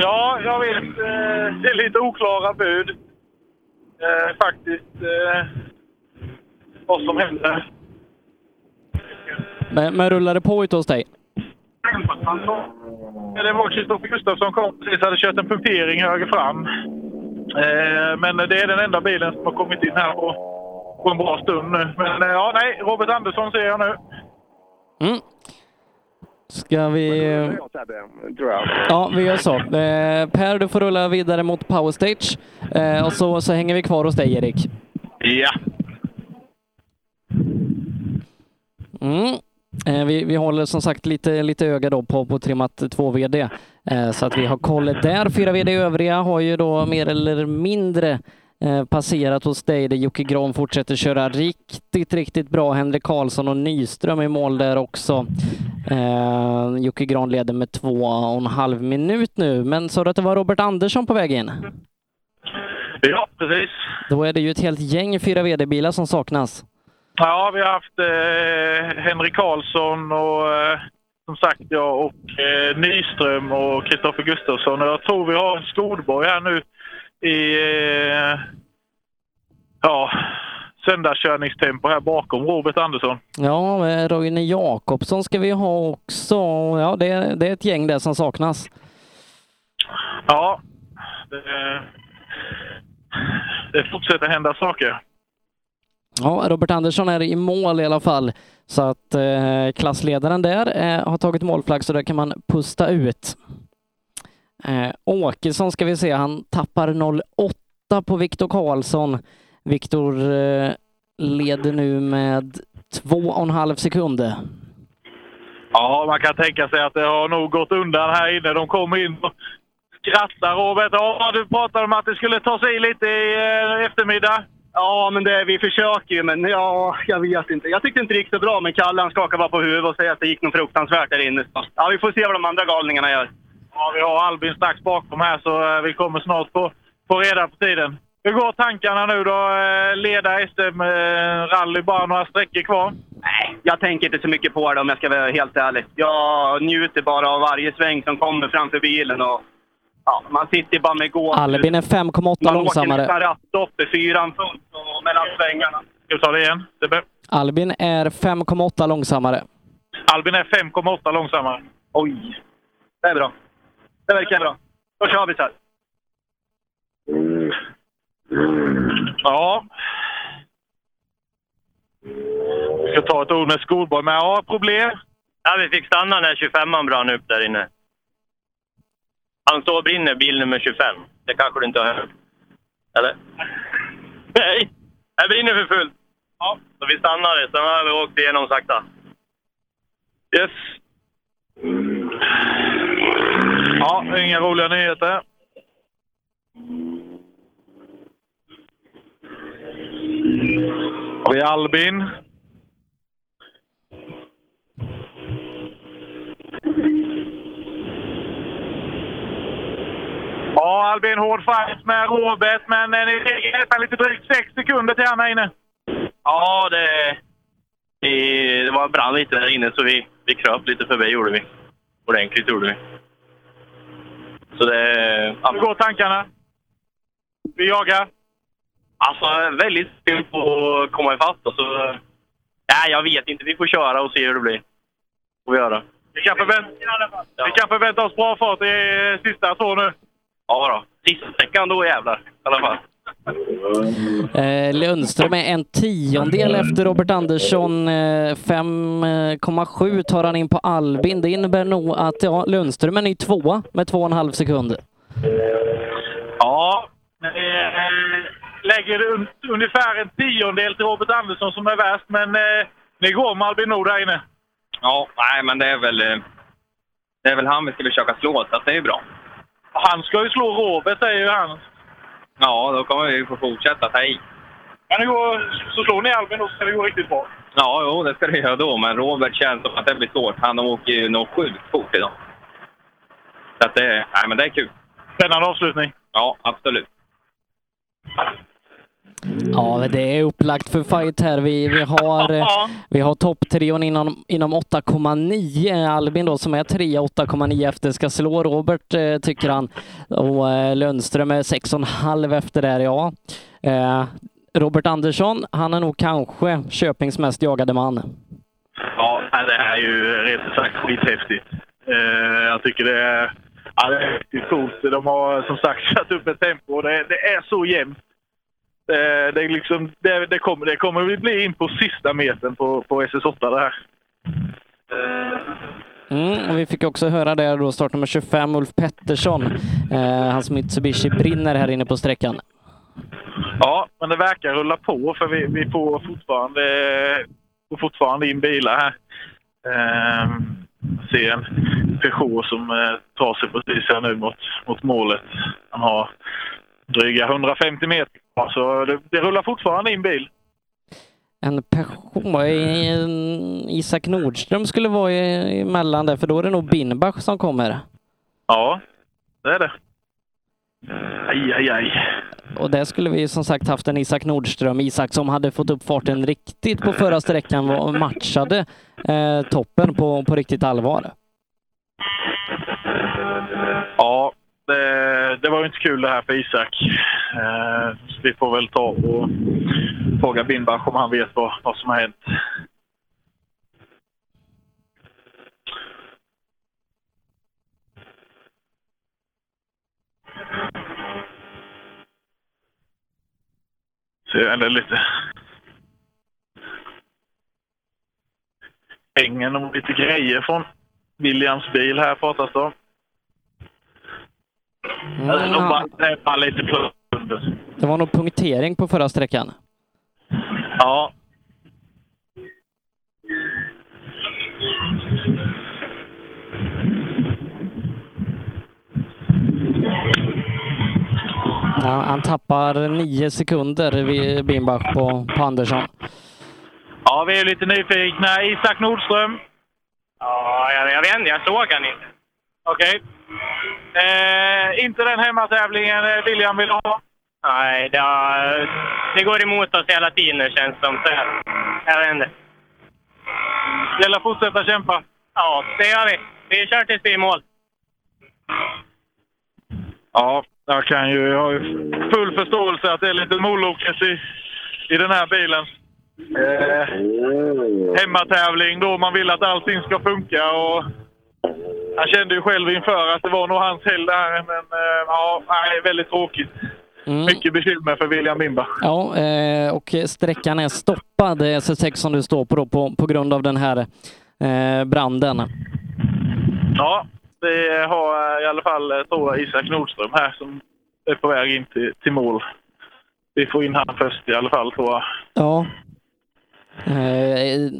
Ja, jag vet. Eh, det är lite oklara bud. Eh, faktiskt. Eh, vad som händer. Men, men rullar det på ute hos dig? Det var Kristoffer Gustafsson kom precis hade kört en punktering höger fram. Eh, men det är den enda bilen som har kommit in här på, på en bra stund nu. Men eh, ja, nej, Robert Andersson ser jag nu. Mm. Ska vi... Ja, vi gör så. Eh, per, du får rulla vidare mot Power Stage eh, och så, så hänger vi kvar hos dig, Erik. Ja. Mm. Eh, vi, vi håller som sagt lite, lite öga då på, på Trimmat 2 VD eh, så att vi har koll där. Fyra VD övriga har ju då mer eller mindre eh, passerat hos dig där Jocke Gran fortsätter köra riktigt, riktigt bra. Henrik Karlsson och Nyström i mål där också. Eh, Jocke Gran leder med två och en halv minut nu. Men sa du att det var Robert Andersson på väg in? Ja, precis. Då är det ju ett helt gäng fyra VD-bilar som saknas. Ja, vi har haft eh, Henrik Karlsson och eh, som sagt jag och eh, Nyström och Kristoffer Gustafsson. Och jag tror vi har en Skolborg här nu i eh, ja, söndagskörningstempo här bakom Robert Andersson. Ja, Roine Jakobsson ska vi ha också. Ja, det, det är ett gäng där som saknas. Ja, det, det fortsätter hända saker. Ja, Robert Andersson är i mål i alla fall. Så att eh, klassledaren där eh, har tagit målflagg så där kan man pusta ut. Eh, Åkesson ska vi se, han tappar 08 på Viktor Karlsson. Viktor eh, leder nu med två och en halv sekund. Ja, man kan tänka sig att det har nog gått undan här inne. De kommer in och skrattar. Robert, ja, du pratade om att det skulle ta sig i lite i eh, eftermiddag. Ja, men det, vi försöker ju, men ja, jag vet inte. Jag tyckte inte det gick så bra, men Kalle han skakade bara på huvudet och säger att det gick något fruktansvärt där inne. Ja, vi får se vad de andra galningarna gör. Ja, vi har Albin strax bakom här så eh, vi kommer snart få, få reda på tiden. Hur går tankarna nu då? Eh, Leda SM-rally, bara några sträckor kvar? Nej, jag tänker inte så mycket på det om jag ska vara helt ärlig. Jag njuter bara av varje sväng som kommer framför bilen och ja, man sitter bara med gåshud. Albin är 5,8 Man åker långsammare. nästan rattstopp i fyran fullt och mellan svängarna. Ska vi ta det igen? Sebbe? Albin är 5,8 långsammare. Albin är 5,8 långsammare. Oj! Det är bra. Det verkar bra. Då kör vi så här. Ja. Vi ska ta ett ord med Skolborg, men ja, problem. Ja, vi fick stanna när 25an brann upp där inne. Han står och brinner, bil nummer 25. Det kanske du inte har hört? Eller? Nej, det brinner för fullt. Ja. Så vi stannade, sen har vi åkt igenom sakta. Yes. Ja, inga roliga nyheter. Har vi Albin. Ja, Albin, hård fight med Robert, men eh, ni ligger nästan lite drygt sex sekunder till han här inne. Ja, det, det, det var brann lite där inne så vi, vi kröp lite förbi gjorde vi. Ordentligt gjorde vi. Så det... Ja. Hur går tankarna? Vi jagar. Alltså, väldigt synd på att komma ifatt. Alltså, nej, jag vet inte. Vi får köra och se hur det blir. får vi göra. Vi kan, förvänta, vi kan förvänta oss bra fart i sista två nu. Ja då. Sista sträckan, då jävlar. I alla fall. Eh, Lundström är en tiondel efter Robert Andersson. Eh, 5,7 tar han in på Albin. Det innebär nog att ja, Lundström är ny tvåa med två och en halv sekund. Ja, eh, lägger un, ungefär en tiondel till Robert Andersson som är värst, men eh, det går med Albin Nord där inne. Ja, nej, men det är väl, eh, det är väl han vi ska försöka slå, så att det är bra. Han ska ju slå Robert, säger ju han. Ja, då kommer vi få fortsätta ta i. Men går, så slår ni Albin och så ska det gå riktigt bra. Ja, jo, det ska det göra då, men Robert känns som att det blir svårt. Han åker ju nog sjukt fort idag. Så att det, nej, men det är kul. Spännande avslutning. Ja, absolut. Ja, det är upplagt för fight här. Vi, vi har, vi har topptrion inom, inom 8,9. Albin då som är 3 8,9 efter ska slå Robert eh, tycker han. Och eh, Lundström är 6,5 efter där, ja. Eh, Robert Andersson, han är nog kanske Köpings mest jagade man. Ja, det här är ju rent sagt skithäftigt. Jag tycker det är, ja, det är riktigt coolt. De har som sagt satt upp ett tempo och det, det är så jämnt. Eh, det, är liksom, det, det, kommer, det kommer bli in på sista metern på, på SS8 det här. Mm, vi fick också höra det då, startnummer 25, Ulf Pettersson. Eh, hans Mitsubishi brinner här inne på sträckan. Ja, men det verkar rulla på för vi, vi får, fortfarande, får fortfarande in bilar här. Eh, ser en Peugeot som eh, tar sig precis här nu mot, mot målet. Han har dryga 150 meter kvar, så det, det rullar fortfarande in bil. En en Isak Nordström skulle vara i- emellan där, för då är det nog Binbach som kommer. Ja, det är det. Aj, aj, aj. Och där skulle vi som sagt haft en Isak Nordström, Isak som hade fått upp farten riktigt på förra sträckan och matchade eh, toppen på, på riktigt allvar. Ja, det, det var ju inte kul det här för Isak. Eh, så vi får väl ta och fråga Bindbach om han vet vad, vad som har hänt. Så eller lite... Ängen och lite grejer från Williams bil här pratas det om. Bara- är bara lite. Det var nog punktering på förra sträckan. Ja. Ja, han tappar nio sekunder vid Binbach på, på Andersson. Ja, vi är lite nyfikna. Isak Nordström. Ja, jag, jag vet inte. Jag såg han inte. Okej. Eh, inte den hemmatävlingen eh, William vill ha. Nej, det, har- det går emot oss hela tiden nu känns det som. Så jag, vet inte. Gäller att fortsätta kämpa. Ja, det gör vi. Vi kör tills vi är i mål. Ja, jag kan ju jag har ju full förståelse att det är lite moloket i, i den här bilen. Eh, hemmatävling då man vill att allting ska funka och han kände ju själv inför att det var nog hans helg där men eh, ja, nej, väldigt tråkigt. Mm. Mycket bekymmer för William Bimba. Ja, eh, och sträckan är stoppad, det är SS6 som du står på då, på, på grund av den här eh, branden. Ja, det har i alla fall tror jag Isak Nordström här som är på väg in till, till mål. Vi får in han först i alla fall tror jag. Ja. Eh,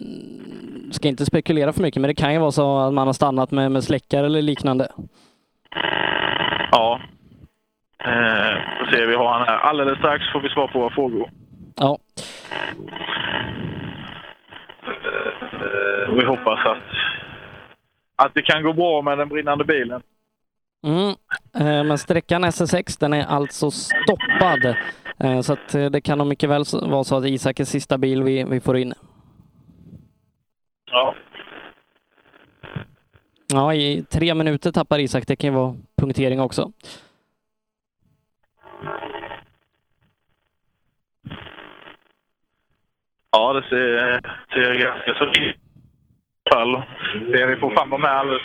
ska inte spekulera för mycket, men det kan ju vara så att man har stannat med, med släckare eller liknande. Ja. Eh, får se, vi har han här. Alldeles strax får vi svar på våra frågor. Ja. Eh, vi hoppas att, att det kan gå bra med den brinnande bilen. Mm. Eh, men sträckan SS6 den är alltså stoppad. Eh, så eh, det kan nog mycket väl vara så att Isak är sista bil vi, vi får in. Ja. Ja, i tre minuter tappar Isak. Det kan ju vara punktering också. Ja, det ser, ser ganska så ut. Det vi får fram dem här alldeles.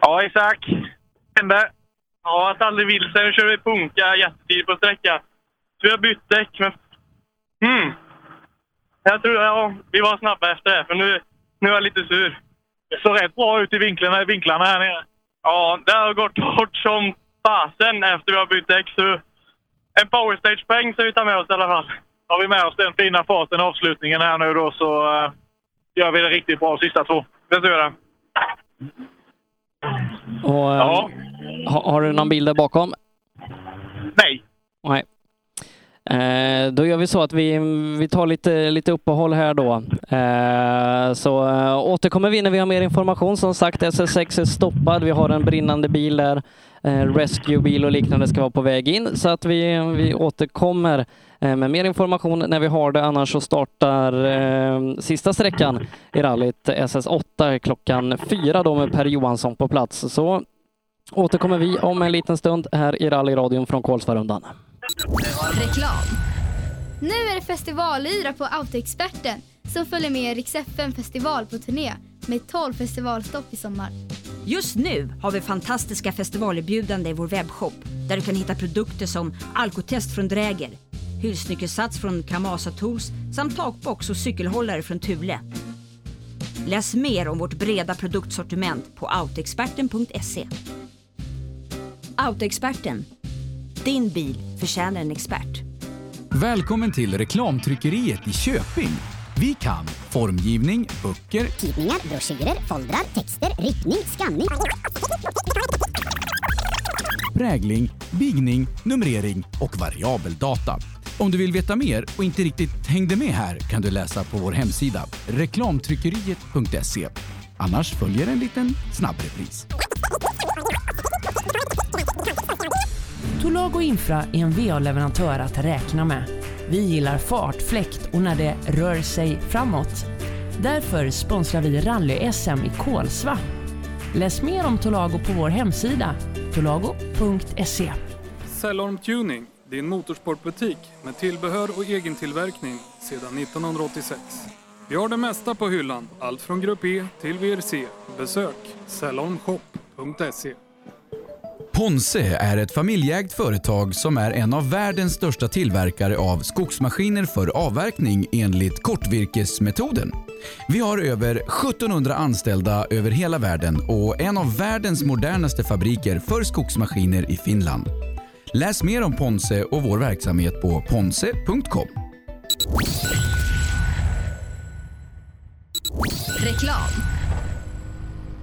Ja, Isak. Hände? Ja, att aldrig vilse. Nu kör vi punka jättetidigt på sträckan. Så vi har bytt däck, men... Hmm. Jag tror, ja, vi var snabba efter det, för nu, nu är jag lite sur. Det såg rätt bra ut i vinklarna, vinklarna här nere. Ja, det har gått hårt som fasen efter vi har bytt däck. Så en powerstage-poäng ska vi ta med oss i alla fall. Har vi med oss den fina farten avslutningen här nu då så eh, gör vi det riktigt bra sista två. Det ska vi göra. Och, eh, ha, har du någon bild där bakom? Nej. Nej. Eh, då gör vi så att vi, vi tar lite, lite uppehåll här då. Eh, så eh, återkommer vi när vi har mer information. Som sagt, SS6 är stoppad. Vi har en brinnande bil där. Eh, Rescuebil och liknande ska vara på väg in så att vi, vi återkommer eh, med mer information när vi har det. Annars så startar eh, sista sträckan i rallyt SS8 klockan fyra då med Per Johansson på plats. Så återkommer vi om en liten stund här i rallyradion från Kolsvarundan. Reklam. Nu är det festivalyra på Autoexperten som följer med Rix FM festival på turné med 12 festivalstopp i sommar. Just nu har vi fantastiska festivalerbjudanden i vår webbshop där du kan hitta produkter som alkotest från Dräger, hylsnyckelsats från Kamasa Tools samt takbox och cykelhållare från Thule. Läs mer om vårt breda produktsortiment på autoexperten.se. Autoexperten. Din bil förtjänar en expert. Välkommen till reklamtryckeriet i Köping. Vi kan formgivning, böcker, Tidningar, broschyrer, foldrar, texter, riktning, skanning. prägling, bigning, numrering och variabeldata. Om du vill veta mer och inte riktigt hängde med här kan du läsa på vår hemsida reklamtryckeriet.se. Annars följer en liten snabbrepris. Tolago Infra är en VA-leverantör att räkna med. Vi gillar fart, fläkt och när det rör sig framåt. Därför sponsrar vi rally-SM i Kolsva. Läs mer om Tolago på vår hemsida, tolago.se. Cellorm Tuning, din motorsportbutik med tillbehör och egen tillverkning sedan 1986. Vi har det mesta på hyllan, allt från Grupp E till VRC. Besök cellormshop.se. Ponse är ett familjeägt företag som är en av världens största tillverkare av skogsmaskiner för avverkning enligt kortvirkesmetoden. Vi har över 1700 anställda över hela världen och en av världens modernaste fabriker för skogsmaskiner i Finland. Läs mer om Ponse och vår verksamhet på ponse.com. Reklam.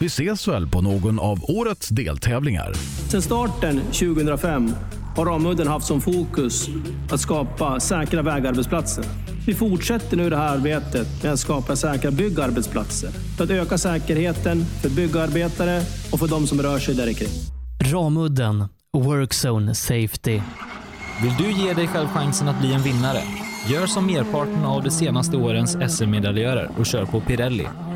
Vi ses väl på någon av årets deltävlingar. Sedan starten 2005 har Ramudden haft som fokus att skapa säkra vägarbetsplatser. Vi fortsätter nu det här arbetet med att skapa säkra byggarbetsplatser för att öka säkerheten för byggarbetare och för de som rör sig där kring. Ramudden Workzone Safety. Vill du ge dig själv chansen att bli en vinnare? Gör som merparten av de senaste årens SM-medaljörer och kör på Pirelli.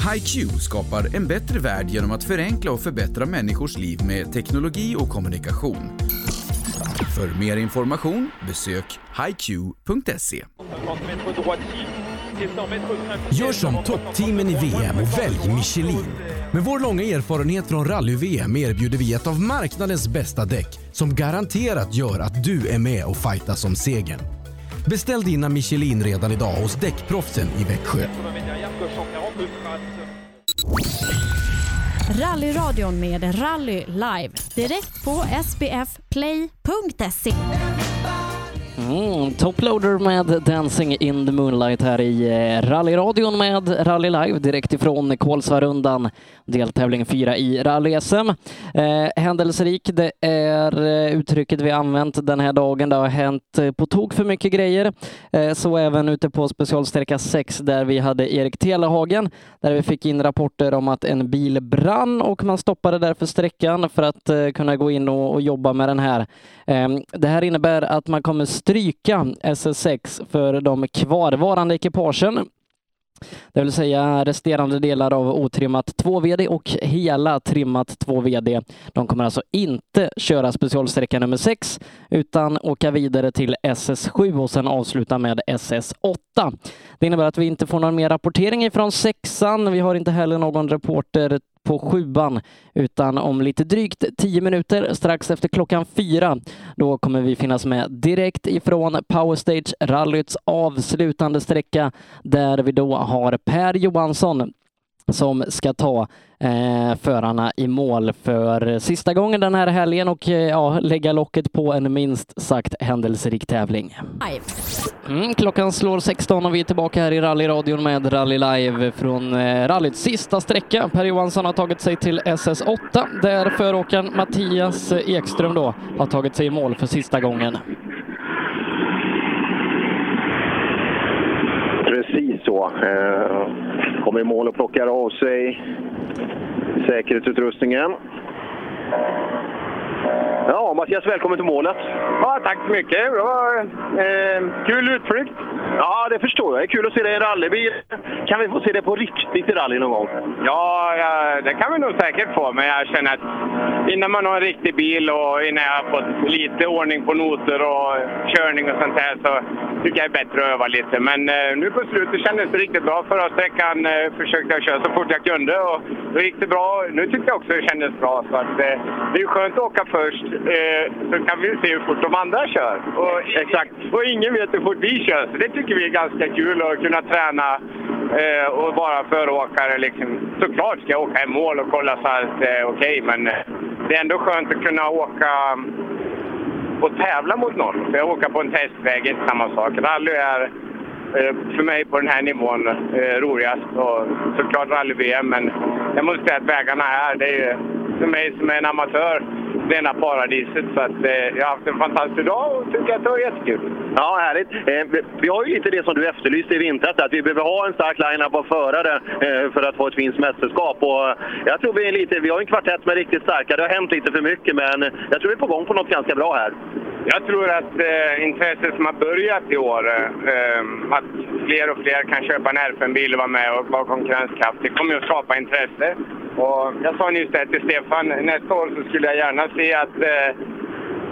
HiQ skapar en bättre värld genom att förenkla och förbättra människors liv med teknologi och kommunikation. För mer information besök hiq.se. Gör som toppteamen i VM och välj Michelin. Med vår långa erfarenhet från rally-VM erbjuder vi ett av marknadens bästa däck som garanterat gör att du är med och fightar om segern. Beställ dina Michelin redan idag hos Däckproffsen i Växjö. Rallyradion med Rally Live direkt på sbfplay.se. Mm, Toploader med Dancing in the Moonlight här i eh, rallyradion med Rally Live direkt ifrån Kolsvarundan, deltävling 4 i rally-SM. Eh, händelserik, det är eh, uttrycket vi använt den här dagen. Det har hänt eh, på tok för mycket grejer. Eh, så även ute på specialsträcka 6 där vi hade Erik Telehagen, där vi fick in rapporter om att en bil brann och man stoppade därför sträckan för att eh, kunna gå in och, och jobba med den här. Eh, det här innebär att man kommer stryka SS6 för de kvarvarande ekipagen. Det vill säga resterande delar av otrimmat 2VD och hela trimmat 2VD. De kommer alltså inte köra specialsträcka nummer 6 utan åka vidare till SS7 och sen avsluta med SS8. Det innebär att vi inte får någon mer rapportering ifrån sexan. Vi har inte heller någon reporter på sjuan, utan om lite drygt tio minuter, strax efter klockan fyra, då kommer vi finnas med direkt ifrån Powerstage rallyts avslutande sträcka, där vi då har Per Johansson som ska ta eh, förarna i mål för sista gången den här helgen och eh, ja, lägga locket på en minst sagt händelserik tävling. Mm, klockan slår 16 och vi är tillbaka här i rallyradion med Rally Live från eh, rallyts sista sträcka. Per Johansson har tagit sig till SS8 där föråkaren Mattias eh, Ekström då har tagit sig i mål för sista gången. Precis så. Eh, kommer i mål och plockar av sig säkerhetsutrustningen. Ja, Mattias, välkommen till målet. Ja, tack så mycket. Det var eh, kul utflykt. Ja, det förstår jag. Det är kul att se dig i rallybil. Kan vi få se det på riktigt i rally någon gång? Ja, ja, det kan vi nog säkert få, men jag känner att innan man har en riktig bil och innan jag har fått lite ordning på noter och körning och sånt här så tycker jag det är bättre att öva lite. Men eh, nu på slutet kändes det riktigt bra. Förra sträckan eh, försökte jag köra så fort jag kunde och då gick det bra. Nu tycker jag också det kändes bra. Så att, eh, det är skönt att åka först eh, så kan vi se hur fort de andra kör. Och, exakt. Och ingen vet hur fort vi kör, så det tycker vi är ganska kul att kunna träna eh, och vara föråkare. Liksom. Såklart ska jag åka i mål och kolla så att det är okej, men eh, det är ändå skönt att kunna åka och tävla mot någon. För jag åker på en testväg, inte samma sak. Rally är eh, för mig på den här nivån eh, roligast. Och såklart rally-VM, men jag måste säga att vägarna här, det är för mig som är en amatör, rena paradiset. Så att, eh, jag har haft en fantastisk dag och tycker att det var jättekul. Ja, härligt. Eh, vi- vi har ju lite det som du efterlyste i vintras, att vi behöver ha en stark line-up av förare eh, för att få ett fint mästerskap. Och eh, jag tror vi är lite, vi har en kvartett med riktigt starka. Det har hänt lite för mycket, men jag tror vi är på gång på något ganska bra här. Jag tror att eh, intresset som har börjat i år, eh, att fler och fler kan köpa en RFM-bil och vara med och vara konkurrenskraftig, kommer att skapa intresse. Och jag sa nyss det till Stefan, nästa år så skulle jag gärna se att eh,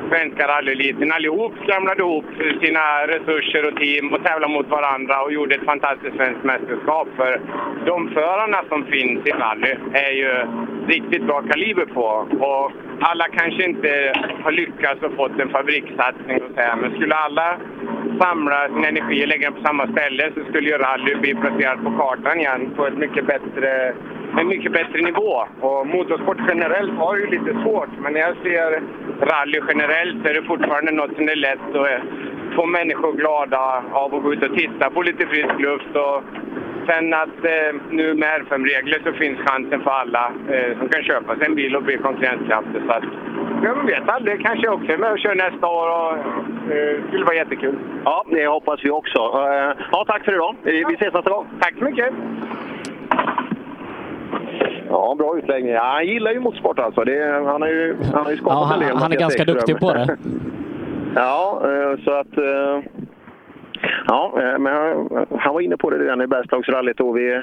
svenska rallyeliten allihop samlade ihop sina resurser och team och tävlade mot varandra och gjorde ett fantastiskt svenskt mästerskap. För de förarna som finns i rally är ju riktigt bra kaliber på. Och alla kanske inte har lyckats och fått en fabrikssatsning, och så här, men skulle alla samla sin energi och lägga den på samma ställe så skulle ju rally bli placerat på kartan igen på ett mycket bättre, en mycket bättre nivå. Och motorsport generellt har ju lite svårt, men när jag ser rally generellt så är det fortfarande något som är lätt att få människor glada av att gå ut och titta på lite frisk luft. Och sen att eh, nu med R5-regler så finns chansen för alla eh, som kan köpa sig en bil och bli konkurrenskraftig. Så att, jag vet aldrig, kanske jag också är med och kör nästa år och eh, skulle vara jättekul. Ja, det hoppas vi också. Eh, Ja, tack för idag. Vi vi ses nästa gång. Tack så mycket! Ja, bra utläggning. Ja, han gillar ju motorsport alltså. Det, han har ju, han har ju skapat Ja, han- en del. han är ganska Ekström. duktig på det. ja, eh, så att... eh, Ja, eh, men han- var inne på det redan i Bergslagsrallyt och vi,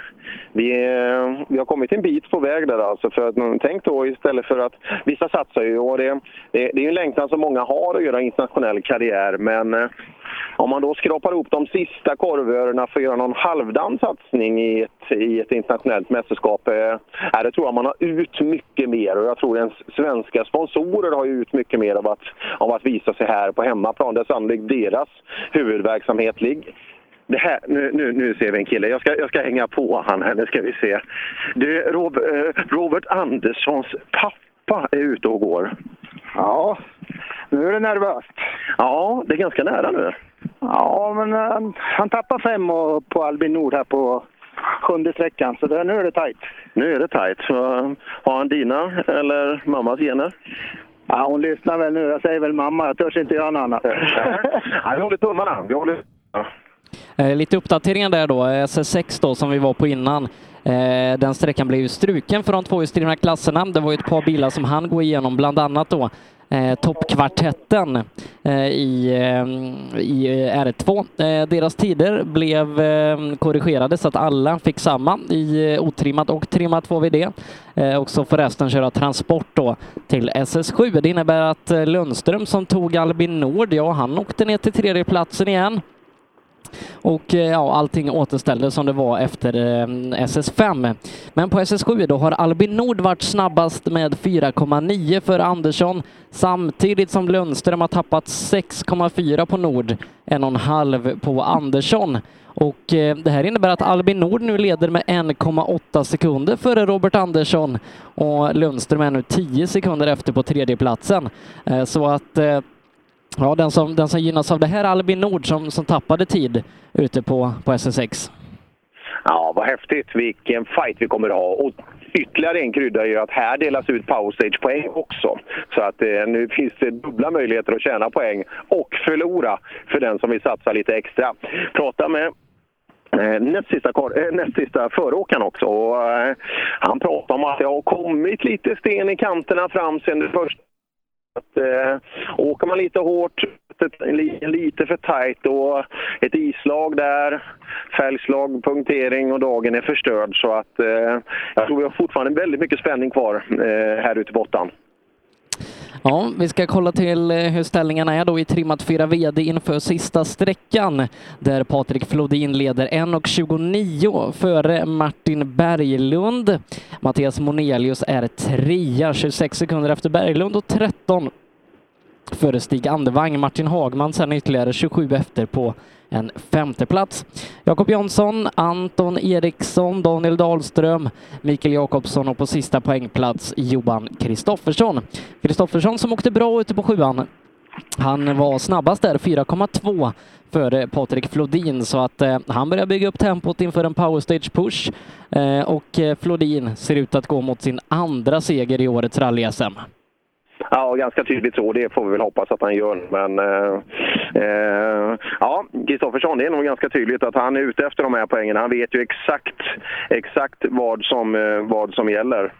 vi, vi har kommit en bit på väg där alltså. För att, tänk då istället för att vissa satsar ju och det, det, det är en längtan som många har att göra internationell karriär men om man då skrapar ihop de sista korvörerna för att göra någon halvdan satsning i ett, i ett internationellt mästerskap, eh, det tror jag man har ut mycket mer och jag tror ens svenska sponsorer har ut mycket mer av att, av att visa sig här på hemmaplan. där sannolikt deras huvudverksamhet ligger. Det här, nu, nu, nu ser vi en kille. Jag ska, jag ska hänga på han här. Nu ska vi se. Du, Rob, eh, Robert Anderssons pappa är ute och går. Ja, nu är det nervöst. Ja, det är ganska nära nu. Ja, men han, han tappar fem på Albin Nord här på sjunde sträckan, så det, nu är det tajt. Nu är det tajt. Så, har han dina eller mammas gener? Ja, hon lyssnar väl nu. Jag säger väl mamma, jag törs inte göra något annat. Ja, vi håller tummarna. Vi håller... Eh, lite uppdateringar där då. SS6 då som vi var på innan. Eh, den sträckan blev ju struken för de tvåhjulsdrivna klasserna. Det var ju ett par bilar som han gå igenom, bland annat då eh, toppkvartetten eh, i, eh, i eh, R2. Eh, deras tider blev eh, korrigerade så att alla fick samma i eh, otrimmat och trimmat 2VD. Eh, och så får resten köra transport då till SS7. Det innebär att eh, Lundström som tog Albin Nord, ja han åkte ner till tredjeplatsen igen. Och eh, ja, allting återställdes som det var efter eh, SS5. Men på SS7 då har Albin Nord varit snabbast med 4,9 för Andersson samtidigt som Lundström har tappat 6,4 på Nord, 1,5 på Andersson. Och eh, det här innebär att Albin Nord nu leder med 1,8 sekunder före Robert Andersson och Lundström är nu 10 sekunder efter på tredjeplatsen. Så att Ja, den som, den som gynnas av det här är Albin Nord som, som tappade tid ute på, på SS6. Ja, vad häftigt. Vilken fight vi kommer att ha. Och ytterligare en krydda är ju att här delas ut powerstage-poäng också. Så att eh, nu finns det dubbla möjligheter att tjäna poäng och förlora för den som vill satsa lite extra. Prata med Eh, näst sista, eh, näst sista föråkaren också. Och, eh, han pratar om att det har kommit lite sten i kanterna fram sen det första. Att, eh, åker man lite hårt, lite för tajt och ett islag där, fälgslag, punktering och dagen är förstörd. Så att eh, jag tror vi har fortfarande väldigt mycket spänning kvar eh, här ute på åttan. Ja, vi ska kolla till eh, hur ställningarna är då i trimmat 4 VD inför sista sträckan där Patrik Flodin leder 1.29 före Martin Berglund. Mattias Monelius är trea, 26 sekunder efter Berglund och 13 före Stig Andevang. Martin Hagman sen ytterligare 27 efter på en femteplats. Jakob Jansson, Anton Eriksson, Daniel Dahlström, Mikael Jakobsson och på sista poängplats Johan Kristoffersson. Kristoffersson som åkte bra ute på sjuan. Han var snabbast där, 4,2 före Patrik Flodin så att eh, han börjar bygga upp tempot inför en powerstage push eh, och eh, Flodin ser ut att gå mot sin andra seger i årets rally-SM. Ja, ganska tydligt så. Det får vi väl hoppas att han gör. Men eh, eh, ja, Kristoffersson, det är nog ganska tydligt att han är ute efter de här poängen. Han vet ju exakt, exakt vad, som, eh, vad som gäller.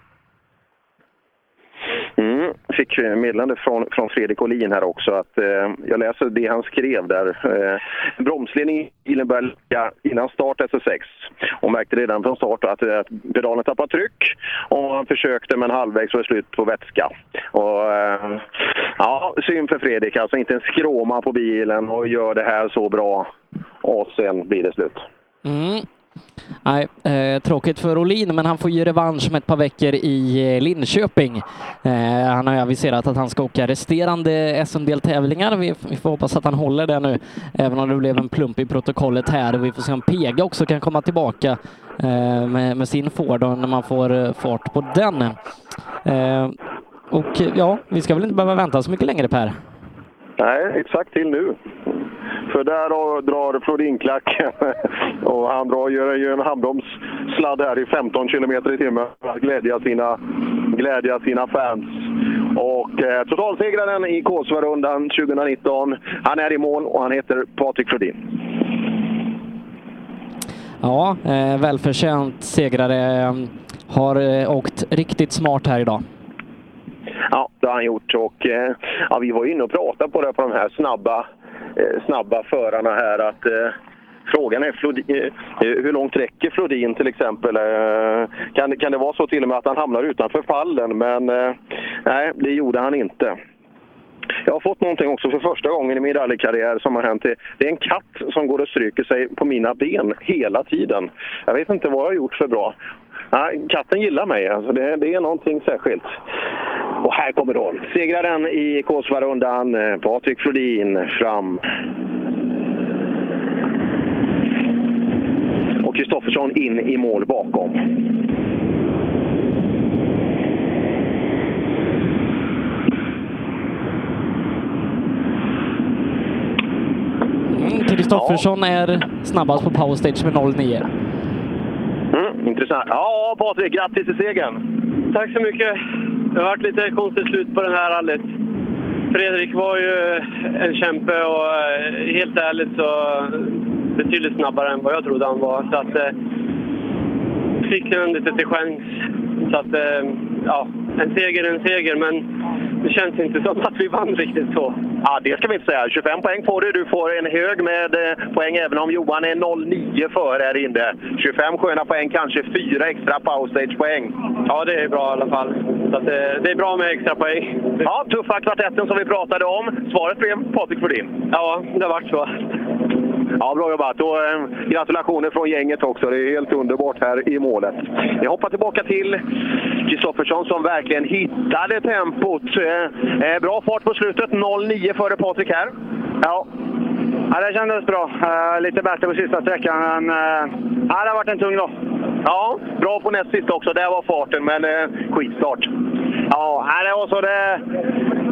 Mm. Fick meddelande från, från Fredrik Olin här också. att eh, Jag läser det han skrev där. Eh, bromsledning i bilen började ligga innan start SS6 och märkte redan från start att, eh, att pedalen tappade tryck och han försökte men halvvägs var det slut på vätska. Och, eh, ja, synd för Fredrik. Alltså inte en skråma på bilen och gör det här så bra och sen blir det slut. Mm. Nej, eh, tråkigt för Olin, men han får ju revansch med ett par veckor i eh, Linköping. Eh, han har ju aviserat att han ska åka resterande SM-deltävlingar. Vi, vi får hoppas att han håller det nu, även om det blev en plump i protokollet här. Vi får se om Pega också kan komma tillbaka eh, med, med, sin Ford när man får eh, fart på den. Eh, och ja, vi ska väl inte behöva vänta så mycket längre Per? Nej, exakt till nu. För där drar Flodinklacken och han drar, gör en handbromssladd här i 15 km i timmen för att glädja sina, glädja sina fans. Och eh, totalsegraren i Kåsvarundan 2019, han är i mål och han heter Patrik Flodin. Ja, eh, välförtjänt segrare. Har eh, åkt riktigt smart här idag. Ja, det har han gjort. Och, eh, ja, vi var inne och pratade på det på de här snabba eh, snabba förarna här att eh, Frågan är Flodin, eh, hur långt räcker Flodin till exempel? Eh, kan, kan det vara så till och med att han hamnar utanför pallen? Men nej, det gjorde han inte. Jag har fått någonting också för första gången i min rallykarriär som har hänt. Det är en katt som går och stryker sig på mina ben hela tiden. Jag vet inte vad jag har gjort för bra. Nej, katten gillar mig. Alltså det, det är någonting särskilt. Och här kommer hon. Segraren i Kåsvarundan, eh, Patrik Flodin, fram. Och Kristoffersson in i mål bakom. Kristoffersson ja. är snabbast på powerstage med 09. Intressant. Ja, Patrik, grattis till segern! Tack så mycket! Det har varit lite konstigt slut på den här rallyt. Fredrik var ju en kämpe och eh, helt ärligt så betydligt snabbare än vad jag trodde han var. Så att, eh, fick han lite till chans. Så att, eh, ja, en seger är en seger, men det känns inte som att vi vann riktigt så. Ja, det ska vi inte säga. 25 poäng får du. Du får en hög med eh, poäng även om Johan är 0,9 före här inne. 25 sköna poäng, kanske fyra extra powerstage-poäng. Ja, det är bra i alla fall. Så det, eh, det, är bra med extra poäng. Ja, tuffa kvartetten som vi pratade om. Svaret blev Patrik Flodin. Ja, det har varit så. Ja, bra jobbat och eh, gratulationer från gänget också. Det är helt underbart här i målet. Vi hoppar tillbaka till Kristoffersson som verkligen hittade tempot. Eh, eh bra fart på slutet, 0,9 före Patrik här. Ja. ja, det kändes bra. Uh, lite bättre på sista sträckan, men uh, ja, det har varit en tung dag. Ja, bra på näst sista också. Där var farten, men uh, skitstart. Ja, det var så. Det,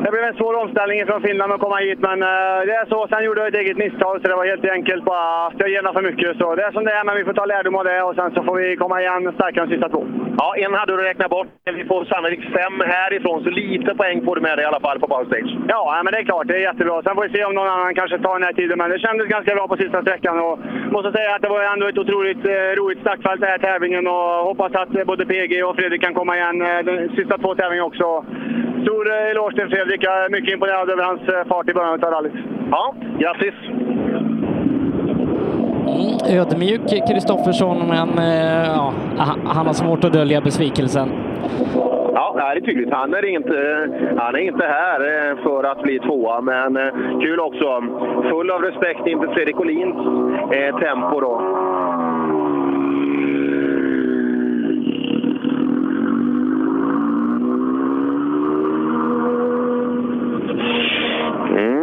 det blev en svår omställning från Finland att komma hit, men uh, det är så. Sen gjorde jag ett eget misstag, så det var helt enkelt bara att jag genade för mycket. Så det är som det är, men vi får ta lärdom av det och sen så får vi komma igen starkare de sista två. Ja, en hade du räknat bort. Vi får sannolikt fem härifrån, så lite poäng får du med dig i alla fall på backstage. Ja, men det är klart. Det är jättebra. Sen får vi se om någon annan kanske tar den här tiden, men det kändes ganska bra på sista sträckan. Och måste säga att det var ändå ett otroligt eh, roligt startfält den här tävlingen och hoppas att eh, både PG och Fredrik kan komma igen eh, de sista två tävlingarna också. Stor eh, eloge till Fredrik. Jag är mycket imponerad över hans eh, fart i början av rallyt. Ja, grattis! Mm, ödmjuk Kristoffersson, men eh, ja, han har svårt att dölja besvikelsen. Ja, det är tydligt. Han är inte, han är inte här för att bli tvåa, men kul också. Full av respekt inför Fredrik Olins eh, tempo. Då.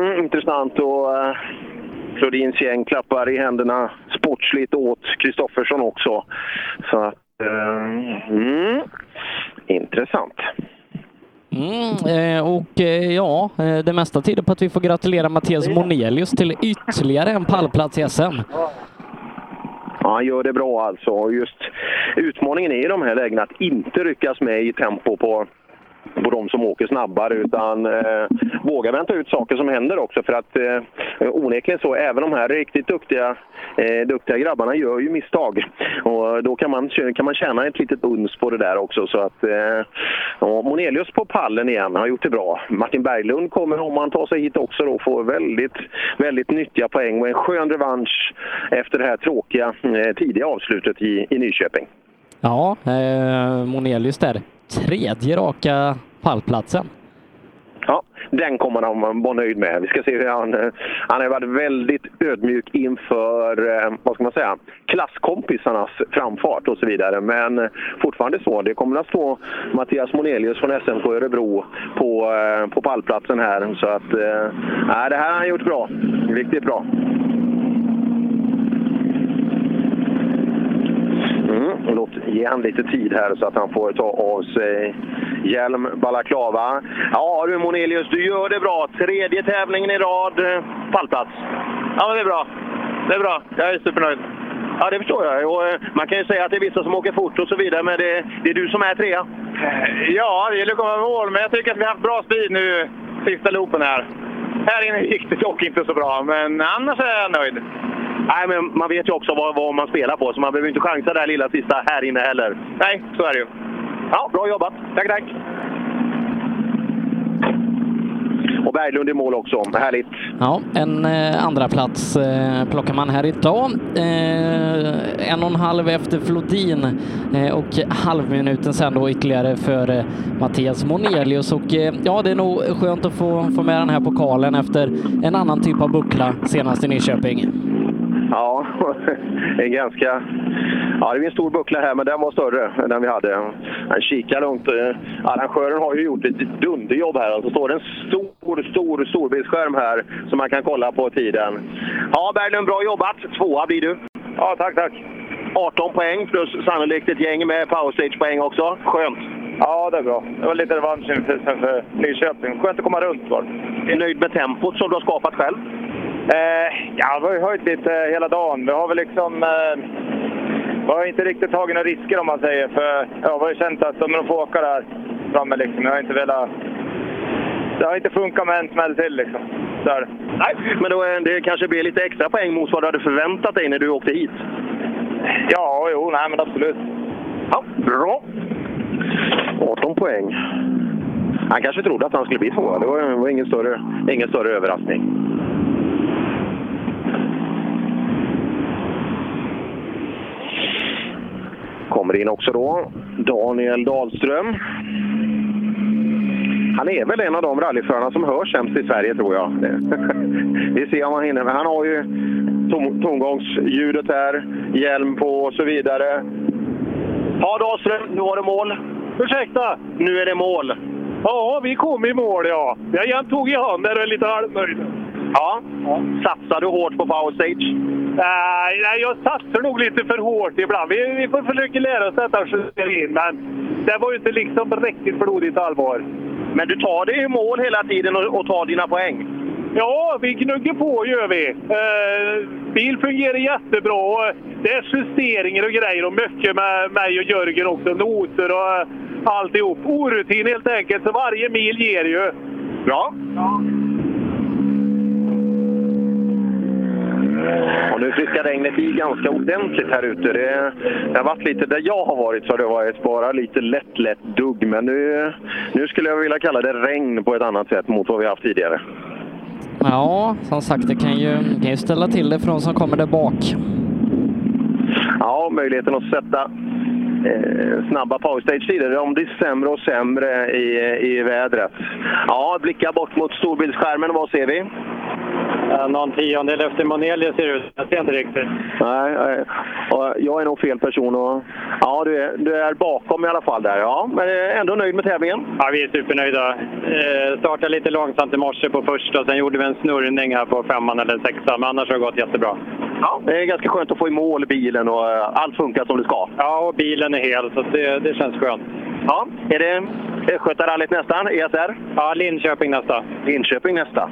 Mm, intressant. Och, uh, Flodins gäng klappar i händerna sportsligt åt Kristoffersson också. Så att, uh, mm, intressant. Mm, eh, och eh, ja, eh, det mesta tyder på att vi får gratulera Mattias Monelius till ytterligare en pallplats i SM. Ja, han gör det bra alltså. Just utmaningen är i de här lägena att inte ryckas med i tempo på på de som åker snabbare utan eh, våga vänta ut saker som händer också för att eh, onekligen så, även de här riktigt duktiga, eh, duktiga grabbarna gör ju misstag och då kan man, kan man tjäna ett litet uns på det där också så att eh, ja, Monelius på pallen igen har gjort det bra. Martin Berglund kommer om han tar sig hit också då få väldigt, väldigt nyttiga poäng och en skön revansch efter det här tråkiga eh, tidiga avslutet i, i Nyköping. Ja, eh, Monelius där. Tredje raka pallplatsen. Ja, den kommer han vara nöjd med. Vi ska se hur han... Han har varit väldigt ödmjuk inför, eh, vad ska man säga, klasskompisarnas framfart och så vidare. Men fortfarande så. Det kommer att stå Mattias Monelius från SMK Örebro på, eh, på pallplatsen här. Så att, äh, det här har han gjort bra. Riktigt bra. Mm, låt ge han lite tid här så att han får ta av sig hjälm, balaklava. Ja du Monelius, du gör det bra. Tredje tävlingen i rad, eh, pallplats. Ja, men det är bra. Det är bra. Jag är supernöjd. Ja, det förstår jag. Och, eh, man kan ju säga att det är vissa som åker fort och så vidare, men det, det är du som är trea. Ja, det gäller att komma i mål, men jag tycker att vi har haft bra speed nu sista loopen här. Här inne gick det dock inte så bra, men annars är jag nöjd. Nej, men man vet ju också vad, vad man spelar på, så man behöver inte chansa det här lilla sista här inne heller. Nej, så är det ju. Ja, bra jobbat. Tack, tack. Och Berglund i mål också. Härligt. Ja, en eh, andra plats eh, plockar man här idag. Eh, en och en halv efter Flodin eh, och halvminuten sen då ytterligare för eh, Mattias Monelius. Och eh, ja, det är nog skönt att få, få med den här pokalen efter en annan typ av buckla senast i Nyköping. Ja, en ganska... Ja, det är en stor buckla här, men den var större än den vi hade. Han kikar långt. Eh, Arrangören har ju gjort ett dunderjobb här. Alltså står det en stor, stor storbildsskärm här som man kan kolla på tiden. Ja, Berglund, bra jobbat. Tvåa blir du. Ja, tack, tack. 18 poäng plus sannolikt ett gäng med powerstage-poäng också. Skönt. Ja, det är bra. Det var lite revansch inför för Nyköping. Skönt att komma runt var Är du nöjd med tempot som du har skapat själv? Eh, ja, vi har ju höjt lite hela dagen. Vi har väl liksom... Eh, vi har inte riktigt tagit några risker om man säger. För ja, vi har ju känt att om de får åka där framme liksom. Jag har inte velat... Det har inte funkat med en smäll till liksom. Så är det. Nej, men då är det kanske blir lite extra poäng mot vad du hade förväntat dig när du åkte hit. Ja, jo, nej men absolut. Ja, bra. 18 poäng. Han kanske trodde att han skulle bli tvåa. Det var, det var ingen, större, ingen större överraskning. Kommer in också då Daniel Dahlström. Han är väl en av de rallyförarna som hörs sämst i Sverige, tror jag. Vi ser om han hinner. Men han har ju tom, tomgångsljudet här, hjälm på och så vidare. Ja, Dahlström, nu har du mål. Ursäkta? Nu är det mål. Ja, vi kom i mål ja. Jag tog i hand där och är lite halvnöjd. Ja. Satsar du hårt på power stage? Nej, jag satsar nog lite för hårt ibland. Vi, vi får försöka lära oss detta in, men det var ju inte liksom riktigt blodigt allvar. Men du tar dig i mål hela tiden och, och tar dina poäng? Ja, vi gnuggar på gör vi. Eh, bil fungerar jättebra. och Det är justeringar och grejer och mycket med mig och Jörgen också. Noter och alltihop. Orutin helt enkelt, så varje mil ger ju. Bra. Ja. Och nu friskar regnet i ganska ordentligt här ute. Det, det har varit lite, där jag har varit så har det varit bara lite lätt, lätt dugg. Men nu, nu skulle jag vilja kalla det regn på ett annat sätt mot vad vi haft tidigare. Ja, som sagt, det kan ju, kan ju ställa till det för de som kommer där bak. Ja, möjligheten att sätta eh, snabba powerstage-tider, de blir sämre och sämre i, i vädret. Ja, blicka bort mot storbildsskärmen. Vad ser vi? Någon tiondel efter Monelius ser ut. Jag ser inte riktigt. Nej, nej. Jag är nog fel person. Och, ja, du är, du är bakom i alla fall där. Ja, men ändå nöjd med tävlingen? Ja, vi är supernöjda. Eh, startade lite långsamt i morse på första, sen gjorde vi en snurrning här på femman eller sexan, men annars har det gått jättebra. Ja, det är ganska skönt att få i mål bilen och eh, allt funkar som det ska. Ja, och bilen är hel, så det, det känns skönt. Ja, är det Östgötarallyt nästan? ESR? Ja, Linköping nästa. Linköping nästa.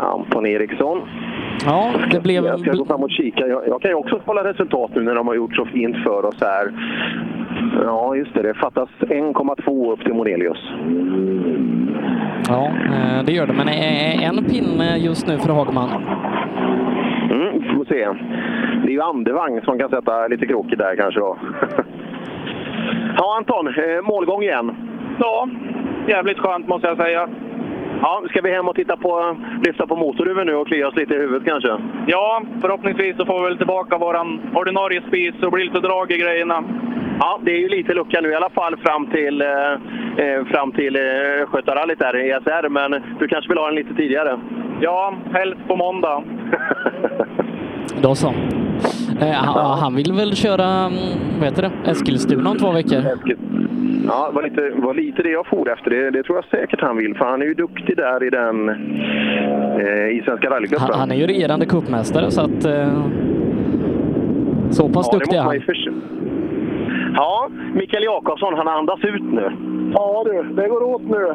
Anton Eriksson. Ja, det blev... Jag ska gå fram och kika. Jag, jag kan ju också kolla resultat nu när de har gjort så fint för oss här. Ja, just det. Det fattas 1,2 upp till Monelius. Ja, eh, det gör det. Men eh, en pinne just nu för Hagman. Mm, får se. Det är ju Andevang som kan sätta lite krokigt där kanske då. ja, Anton. Eh, målgång igen. Ja, jävligt skönt måste jag säga. Ja, ska vi hem och titta på, lyfta på motorhuven nu och klia oss lite i huvudet kanske? Ja, förhoppningsvis så får vi väl tillbaka våran ordinarie spis och blir lite drag i grejerna. Ja, det är ju lite lucka nu i alla fall fram till, eh, eh, fram till eh, Östgötarallyt där i ESR, men du kanske vill ha den lite tidigare? Ja, helst på måndag. Då så. Eh, han, han vill väl köra, mm, vad heter det, Eskilstuna om två veckor? Ja, det var lite, var lite det jag for efter. Det, det tror jag säkert han vill, för han är ju duktig där i den eh, i Svenska rallycupen. Han, han är ju regerande cupmästare så att... Eh, så pass Ja, duktig är han. Ja, Mikael Jakobsson, han andas ut nu. Ja du, det går åt nu.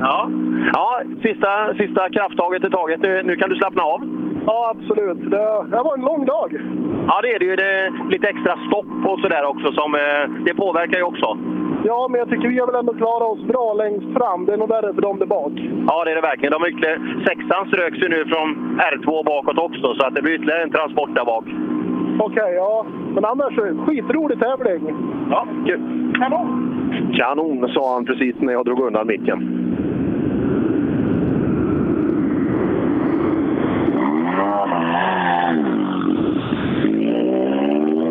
Ja, ja sista, sista krafttaget är taget. Nu, nu kan du slappna av. Ja, absolut. Det, det var en lång dag. Ja, det är det ju. Det lite extra stopp och sådär också. Som, eh, det påverkar ju också. Ja, men jag tycker vi har väl ändå klarat oss bra längst fram. Det är nog värre för dem där bak. Ja, det är det verkligen. De är ytterligare, sexan ströks ju nu från R2 bakåt också, så att det blir ytterligare en transport där bak. Okej, ja. Men annars skitrolig tävling. Ja, kul. Kanon! Kanon, sa han precis när jag drog undan micken.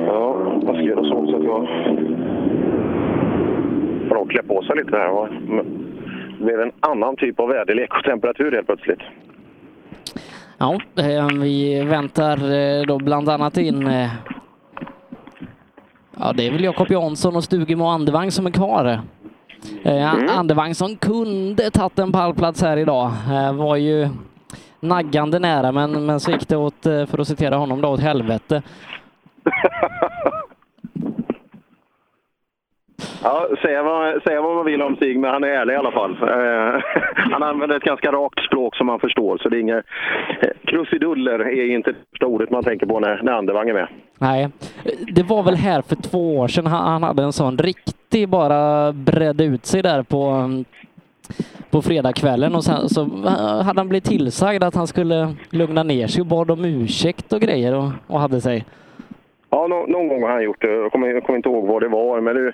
Ja, man ska göra så också att jag får nog klä på sig lite här. Det blev en annan typ av väderlek och temperatur helt plötsligt. Ja, eh, vi väntar eh, då bland annat in eh, Ja, det är väl Jakob Jansson och Stugemo Andevang som är kvar. Mm. Andevang som kunde tagit en pallplats här idag. Var ju naggande nära, men, men så gick det åt, för att citera honom, då, åt helvete. Ja, säga vad, säga vad man vill om Stig, men han är ärlig i alla fall. Eh, han använder ett ganska rakt språk som man förstår, så det är inget... Eh, krusiduller är inte det första ordet man tänker på när, när Andevang är med. Nej, det var väl här för två år sedan han han hade en sån riktig bara bredde ut sig där på, mm, på fredagskvällen och sen så eh, hade han blivit tillsagd att han skulle lugna ner sig och bad om ursäkt och grejer och, och hade sig. Ja, no, någon gång har han gjort det. Jag kommer, jag kommer inte ihåg vad det var. Men det,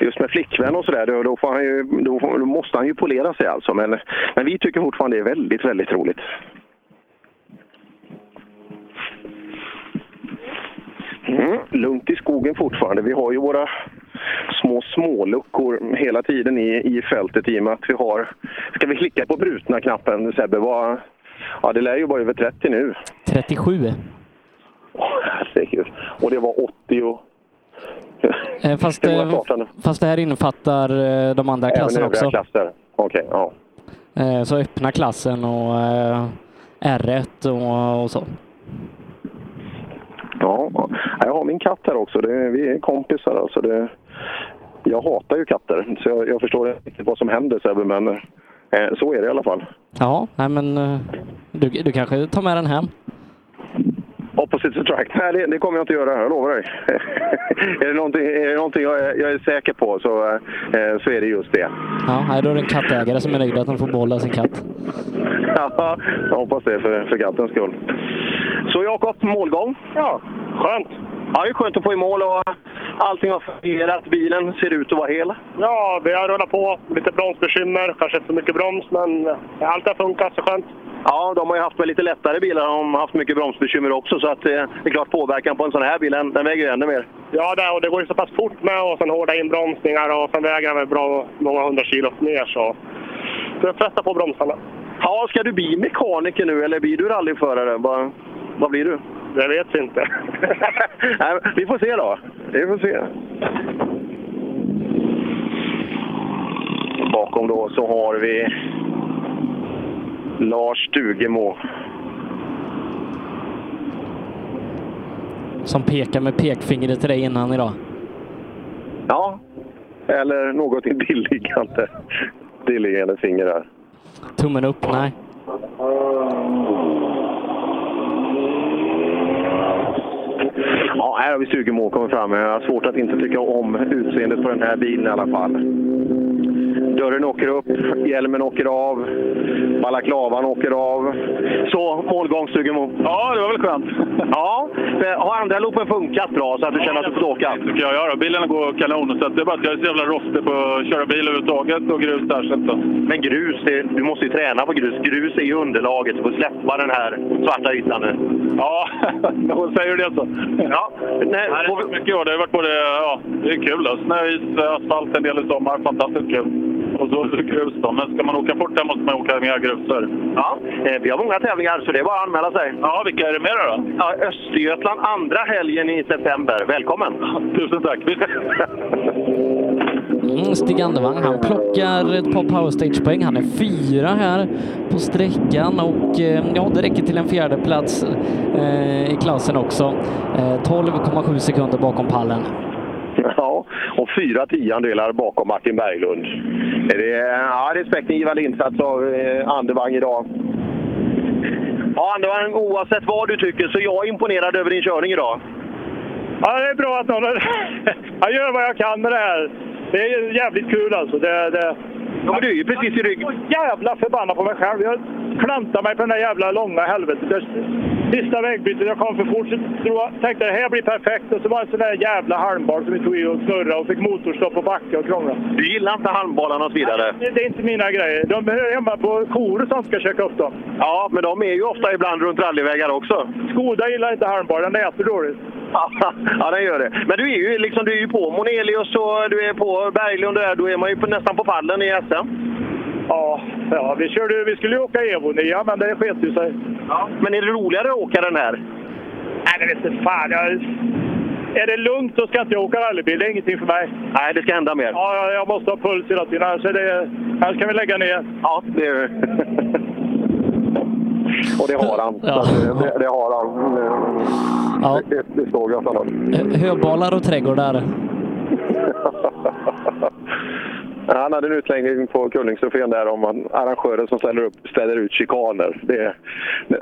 just med flickvän och sådär, då, då, ju, då, då måste han ju polera sig alltså. Men, men vi tycker fortfarande det är väldigt, väldigt roligt. Mm, lugnt i skogen fortfarande. Vi har ju våra små småluckor hela tiden i, i fältet i och med att vi har... Ska vi klicka på brutna knappen Sebbe? Var, ja, det lär ju vara över 30 nu. 37. Herregud. Och det var 80 och... Eh, Fast, fast det här innefattar eh, de andra Även klasserna också. klasser? Okej, ja. Eh, Så öppna klassen och eh, R1 och, och så. Ja, ja. jag har min katt här också. Det, vi är kompisar. Alltså det, jag hatar ju katter, så jag, jag förstår inte riktigt vad som händer Sebbe, men eh, så är det i alla fall. Ja, nej men du, du kanske tar med den hem? Opposite attract? Nej, det, det kommer jag inte göra, jag lovar dig. är det någonting, är det någonting jag, är, jag är säker på så, eh, så är det just det. Ja, då är det en kattägare som är nöjd att han får behålla sin katt. Ja, jag hoppas det för, för kattens skull. Så Jakob, målgång? Ja, skönt. Ja, det är skönt att få i mål och allting har fungerat. Bilen ser ut att vara hel. Ja, vi har rullat på. Lite bromsbekymmer, kanske för mycket broms, men allt har funkat så skönt. Ja, de har ju haft med lite lättare bilar. De har haft mycket bromsbekymmer också. Så att, eh, det är klart, påverkan på en sån här bil, den, den väger ju ännu mer. Ja, det, och det går ju så pass fort med och sen hårda inbromsningar och sen väger den väl bra många hundra kilo mer så det pressar på bromsarna. Ja, ska du bli mekaniker nu eller blir du rallyförare? Vad, vad blir du? Det vet inte. Nej, vi får se då. Vi får se. Bakom då så har vi Lars Stugemo. Som pekar med pekfingret till dig innan idag. Ja, eller något intilliggande. Intilliggande finger där. Tummen upp? Nej. Ja, här har vi Stugemo kommit fram. Jag har svårt att inte tycka om utseendet på den här bilen i alla fall. Dörren åker upp, hjälmen åker av, balaklavan åker av. Så, målgång Stugemo. Ja, det var väl skönt. Ja, har andra loopen funkat bra så att du känner att du får åka? Det tycker jag göra. Bilen går kanon. Så det är bara att jag är så jävla rostig på att köra bil överhuvudtaget och grus där. Så att, Men grus, det, du måste ju träna på grus. Grus är ju underlaget. Du får släppa den här svarta ytan nu. ja, jag säger det så. Ja, Nej, det har varit mycket år. Det har varit både, ja, det är kul. Snö, is, asfalt en del i sommar. Fantastiskt kul. Och så grus då. Men ska man åka fort där måste man åka mer grus. Så är det. Ja, eh, vi har många tävlingar så det är bara att anmäla sig. Ja, vilka är det mer då? Ja, Östergötland andra helgen i september. Välkommen! Tusen tack! Mm, Stig Andevang, han plockar ett par powerstage-poäng. Han är fyra här på sträckan och eh, ja, det räcker till en fjärde plats eh, i klassen också. Eh, 12,7 sekunder bakom pallen. Och fyra tiondelar bakom Martin Berglund. Det är, ja, respektingivande insats av eh, Andevang idag. Ja, Andevang, oavsett vad du tycker så är jag imponerad över din körning idag. Ja, det är bra att någon... jag gör vad jag kan med det här. Det är jävligt kul alltså. Det, det... Ja, men du är ju precis i ryggen. jävla förbannad på mig själv. Jag klantade mig på den där jävla långa helvetet. Sista vägbytet, jag kom för fort. Så tänkte det här blir perfekt. Och så var det en sån där jävla halmboll som vi tog i och snurrade och fick motorstopp och backa och krångla. Du gillar inte halmbollarna och så vidare? Det, det är inte mina grejer. De är hemma på Kore som ska köka upp dem. Ja, men de är ju ofta ibland runt rallyvägar också. Skoda gillar inte halmbollar, den äter dåligt. ja, den gör det. Men du är ju, liksom, du är ju på Monelius och du är på Berglund och där. Då är man ju på, nästan på pallen i SM. Ja, ja vi, körde, vi skulle ju åka Evo 9, men det sket ju sig. Ja. Men är det roligare att åka den här? Nej, det vet inte fan. Jag, är det lugnt så ska inte jag åka rallybil. Det är ingenting för mig. Nej, det ska hända mer. Ja, jag, måste ha puls hela tiden. Annars, är det, annars kan vi lägga ner. Ja, det är Och det har han. Ja. Det, det har han. Ja. Det, det såg jag Hö- Höbalar och trädgårdar. Han hade en utläggning på Kullingstrofén där om arrangörer som ställer, upp, ställer ut chikaner. Det,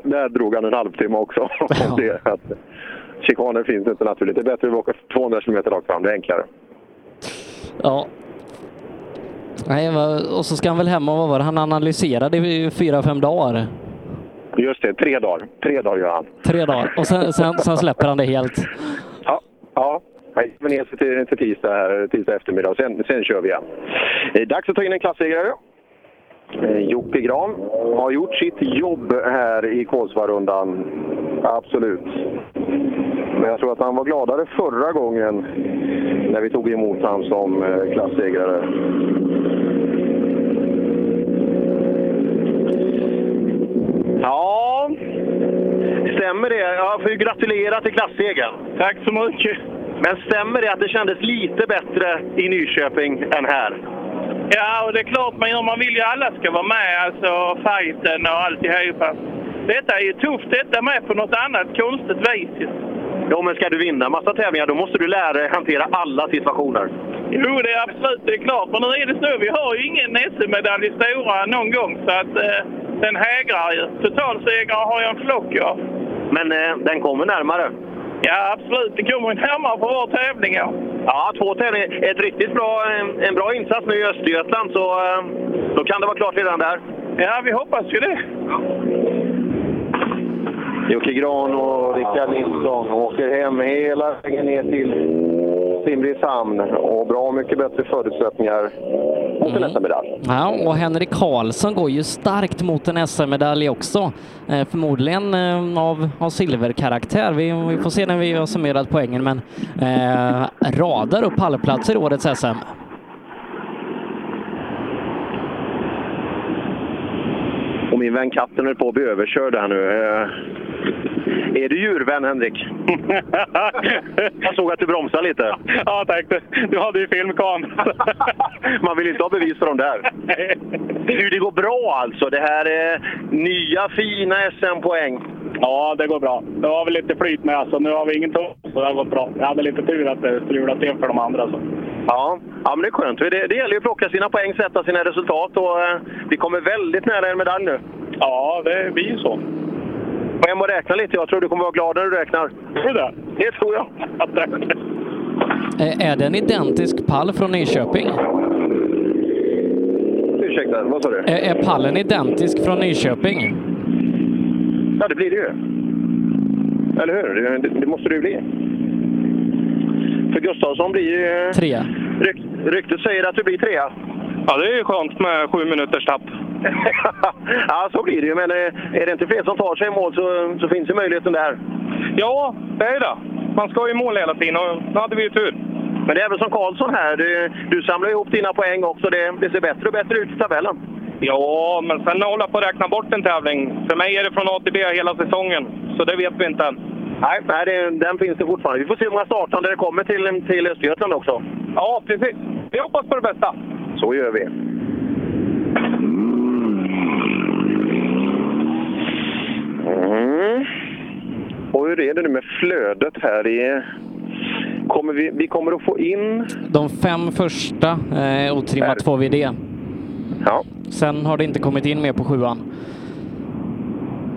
där drog han en halvtimme också. det, att chikaner finns inte naturligt. Det är bättre att åka 200 km rakt fram, det är enklare. Ja. Nej, och så ska han väl hem och vad var det? Han analyserade i fyra, fem dagar. Just det, tre dagar. Tre dagar gör han. Tre dagar. Och sen, sen, sen släpper han det helt. Ja, ja. Jag gick ner sig till, till tisdag, här, tisdag eftermiddag och sen, sen kör vi igen. Eh, Dags att ta in en klassegrare. Eh, Jocke Gran har gjort sitt jobb här i Kolsvarundan. Absolut. Men jag tror att han var gladare förra gången när vi tog emot honom som eh, Ja, stämmer det? Jag får ju gratulera till klassegern. Tack så mycket. Men stämmer det att det kändes lite bättre i Nyköping än här? Ja, och det är klart, men om man vill ju alla ska vara med, alltså fighten och alltihopa. Detta är ju tufft detta med på något annat konstigt vis. Jo, men ska du vinna massa tävlingar då måste du lära dig hantera alla situationer. Jo, det är absolut, det är klart. Men nu är det så, vi har ju ingen SM-medalj i stora någon gång, så att eh, den hägrar ju. Totalsegrar har jag en flock ja. Men eh, den kommer närmare. Ja, absolut. Det kommer närmare på vår tävling, ja. Ja, två tävlingar. Ett riktigt bra, en, en bra insats nu i Östergötland, så eh, då kan det vara klart redan där. Ja, vi hoppas ju det. Jocke Gran och Rickard Nilsson åker hem hela vägen ner till Simrishamn och bra mycket bättre förutsättningar mot en SM-medalj. Ja, och Henrik Karlsson går ju starkt mot en SM-medalj också. Eh, förmodligen eh, av, av silverkaraktär. Vi, vi får se när vi har summerat poängen, men eh, radar upp pallplatser i årets SM. Min vän katten höll på att bli överkörd här nu. Eh, är du djurvän, Henrik? Jag såg att du bromsade lite. Ja, tack. Du hade ju filmkamera. Man vill inte ha bevis för de där. Du, det går bra alltså. Det här är nya fina SM-poäng. Ja, det går bra. Det var väl lite flyt med alltså. Nu har vi ingen tåg, så det har gått bra. Jag hade lite tur att det strulade till för de andra. Så. Ja, ja men det är skönt. Det, det gäller ju att plocka sina poäng, sätta sina resultat och eh, vi kommer väldigt nära en medalj nu. Ja, det blir ju så. Gå hem och räkna lite. Jag tror du kommer vara glad när du räknar. Tror du det? Det tror jag. Är det en identisk pall från Nyköping? Ursäkta, vad sa du? Är, är pallen identisk från Nyköping? Ja, det blir det ju. Eller hur? Det, det, måste det ju bli. För Gustafsson blir ju... Trea. Ryk, ryktet säger att du blir trea. Ja, det är ju skönt med sju minuters tapp. ja, så blir det ju. Men eh, är det inte fler som tar sig i mål så, så finns ju möjligheten där. Ja, det är det. Man ska ju i mål hela tiden och nu hade vi ju tur. Men det är väl som Karlsson här. Du, du samlar ihop dina poäng också. Det, det ser bättre och bättre ut i tabellen. Ja, men sen hålla på att räkna bort en tävling. För mig är det från A till B hela säsongen, så det vet vi inte än. Nej, nej det, den finns det fortfarande. Vi får se hur många startande det kommer till, till Östergötland också. Ja, precis. Vi hoppas på det bästa. Så gör vi. Mm. Och hur är det nu med flödet här? I, kommer vi, vi kommer att få in... De fem första eh, otrimmat 2VD. Ja. Sen har det inte kommit in mer på sjuan.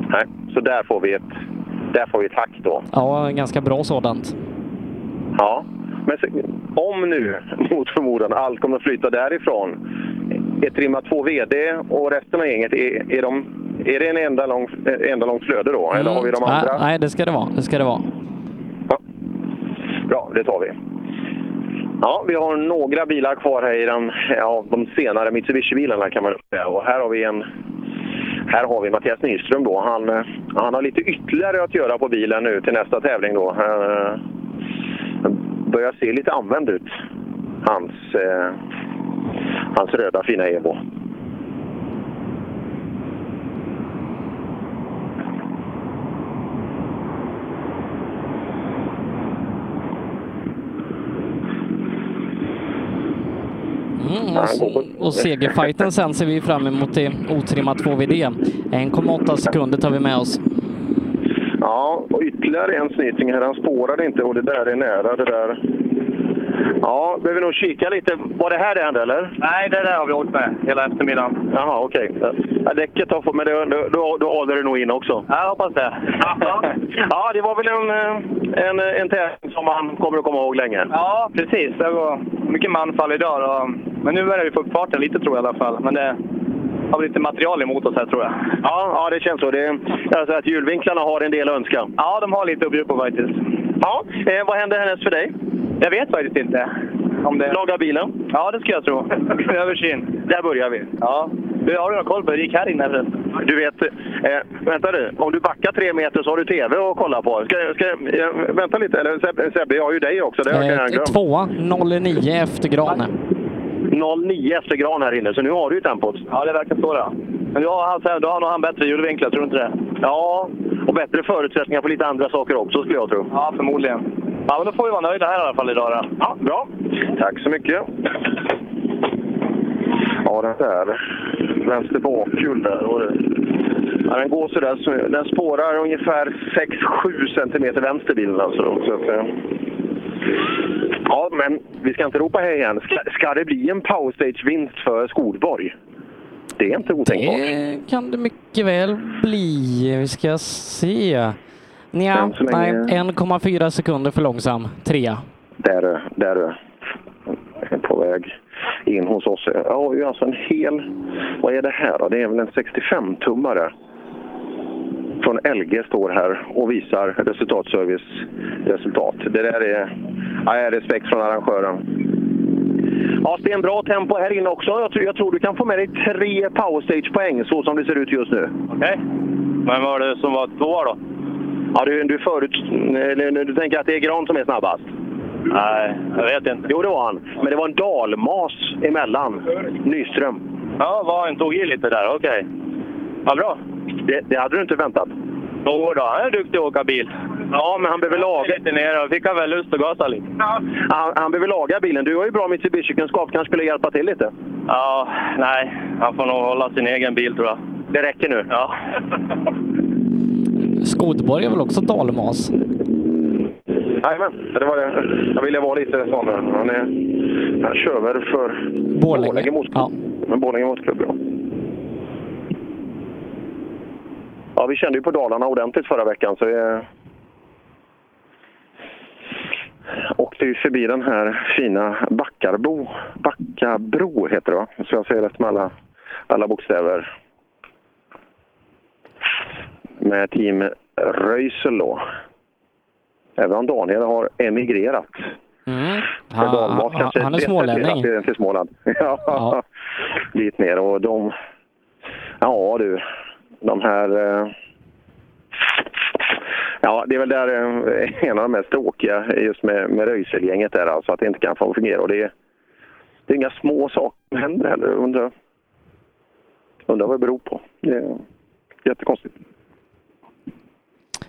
Nej, så där får vi ett, där får vi ett hack då. Ja, ganska bra sådant. Ja, men om nu mot förmodan allt kommer att flytta därifrån. Ett trimma 2 VD och resten av gänget, är, är, de, är det en enda, lång, enda långt flöde då? Eller har vi de Mm. andra? Nej, det ska det vara. Det ska det vara. Bra, det tar vi. Ja, vi har några bilar kvar här i den, ja, de senare Mitsubishi-bilarna kan man säga. Och här har vi en här har vi Mattias Nyström då. Han, eh, han har lite ytterligare att göra på bilen nu till nästa tävling då. Börjar se lite använd ut. Hans, eh, hans röda fina Evo. Mm, och, och segerfighten sen ser vi fram emot i otrimmat 2VD. 1,8 sekunder tar vi med oss. Ja, och ytterligare en snyting här. Han spårade inte och det där är nära det där. Ja, behöver nog kika lite. Var det här det hände eller? Nej, det där har vi åkt med hela eftermiddagen. Jaha, okej. Ja, däcket har fått, men det, då, då, då håller det nog in också. Ja, jag hoppas det. Ja, det var väl en, en, en tävling som man kommer att komma ihåg länge. Ja, precis. Det var mycket manfall idag. Då. Men nu börjar vi få upp farten lite tror jag i alla fall. Men det har vi lite material emot oss här tror jag. Ja, ja det känns så. Det, jag säger att hjulvinklarna har en del att önska. Ja, de har lite att bjuda på faktiskt. Ja, eh, vad händer härnäst för dig? Jag vet faktiskt inte. Om det... Laga bilen? Ja, det ska jag tro. Översyn. Där börjar vi. Ja. Du, har du någon koll på hur det gick här inne förresten? Du vet, eh, vänta du. Om du backar tre meter så har du TV att kolla på. Ska, ska, eh, vänta lite, eller Sebbe, jag har ju dig också. Det har jag Eh, glömt. tvåa, 09 efter Grane. 09 efter Gran här inne, så nu har du ju tempot. Ja, det verkar så det. Men då har, han, då har nog han bättre hjulvinklar, tror du inte det? Ja, och bättre förutsättningar på lite andra saker också skulle jag tro. Ja, förmodligen. Ja, men då får vi vara nöjda här i alla fall idag då. Ja, bra. Tack så mycket. Ja, den där. Vänster bakhjul där. Och ja, den går sådär. Så, den spårar ungefär 6-7 centimeter vänster bilen alltså. Så att, ja, men vi ska inte ropa här igen. Ska, ska det bli en powerstage-vinst för Skolborg? Det är inte otänkbart. Det kan det mycket väl bli. Vi ska se. Nja, nej, länge- 1,4 sekunder för långsam. Trea. Där, där är på väg in hos oss. Jag har ju alltså en hel... Vad är det här då? Det är väl en 65-tummare. Från LG står här och visar resultatservice-resultat. Det där är... Ja, jag har respekt från arrangören. Ja, det är en bra tempo här inne också. Jag tror, jag tror du kan få med dig tre powerstage-poäng så som det ser ut just nu. Okej. Men vad var det som var två då? Ja, du, du, förut, eller, du tänker att det är Gran som är snabbast? Nej, jag vet inte. Jo, det var han. Men det var en dalmas emellan Nyström. Ja, vad han tog i lite där. Okej. Vad bra. Det, det hade du inte väntat. Jo då, han är duktig att åka bil. Ja, men han behöver laga... Lite ner och fick han väl lust att gasa lite. Han, han behöver laga bilen. Du har ju bra Mitsubishi-kunskap. kanske skulle hjälpa till lite? Ja, nej. Han får nog hålla sin egen bil tror jag. Det räcker nu? Ja. Skodborg är väl också dalmas? Jajamän, det var det. Jag ville vara lite sån. Han, är, han kör väl för Borlänge. Motorklubb. Ja. Men Borlänge Motorklubb, ja. Ja, vi kände ju på Dalarna ordentligt förra veckan så vi åkte ju förbi den här fina Backarbo. Backabro heter det va? Så jag säger rätt med alla, alla bokstäver. Med team Röisel då. Även om Daniel har emigrerat. Mm. För Han, Dalmat han, är smålänning. Till Småland. Ja, dit ner och de... Ja du, de här... eh, Ja, det är väl där eh, en av de mest tråkiga just med, med Röiselgänget där alltså att det inte kan få fungera. Och det, är, det är inga små saker som händer heller. Undrar, undrar vad det beror på. Det är jättekonstigt.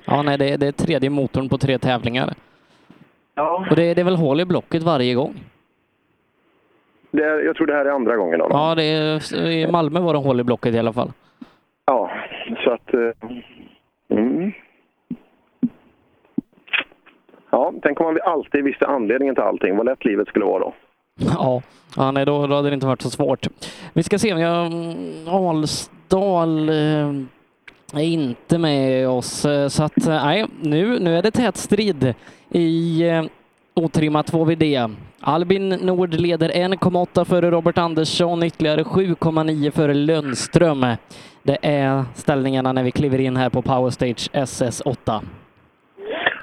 Ja, nej, det, det är tredje motorn på tre tävlingar. Ja. Och det, det är väl hål i blocket varje gång? Det är, jag tror det här är andra gången. Då. Ja, det är, i Malmö var det hål i blocket i alla fall. Så att... Eh, mm. Ja, tänk om man alltid visste anledningen till allting. Vad lätt livet skulle vara då. Ja, ja nej, då, då hade det inte varit så svårt. Vi ska se jag... Mm, Alsdal eh, är inte med oss, eh, så att nej, nu, nu är det tät strid i otrimma otrimmat 2VD. Albin Nord leder 1,8 före Robert Andersson, ytterligare 7,9 före Lundström. Det är ställningarna när vi kliver in här på Powerstage SS8.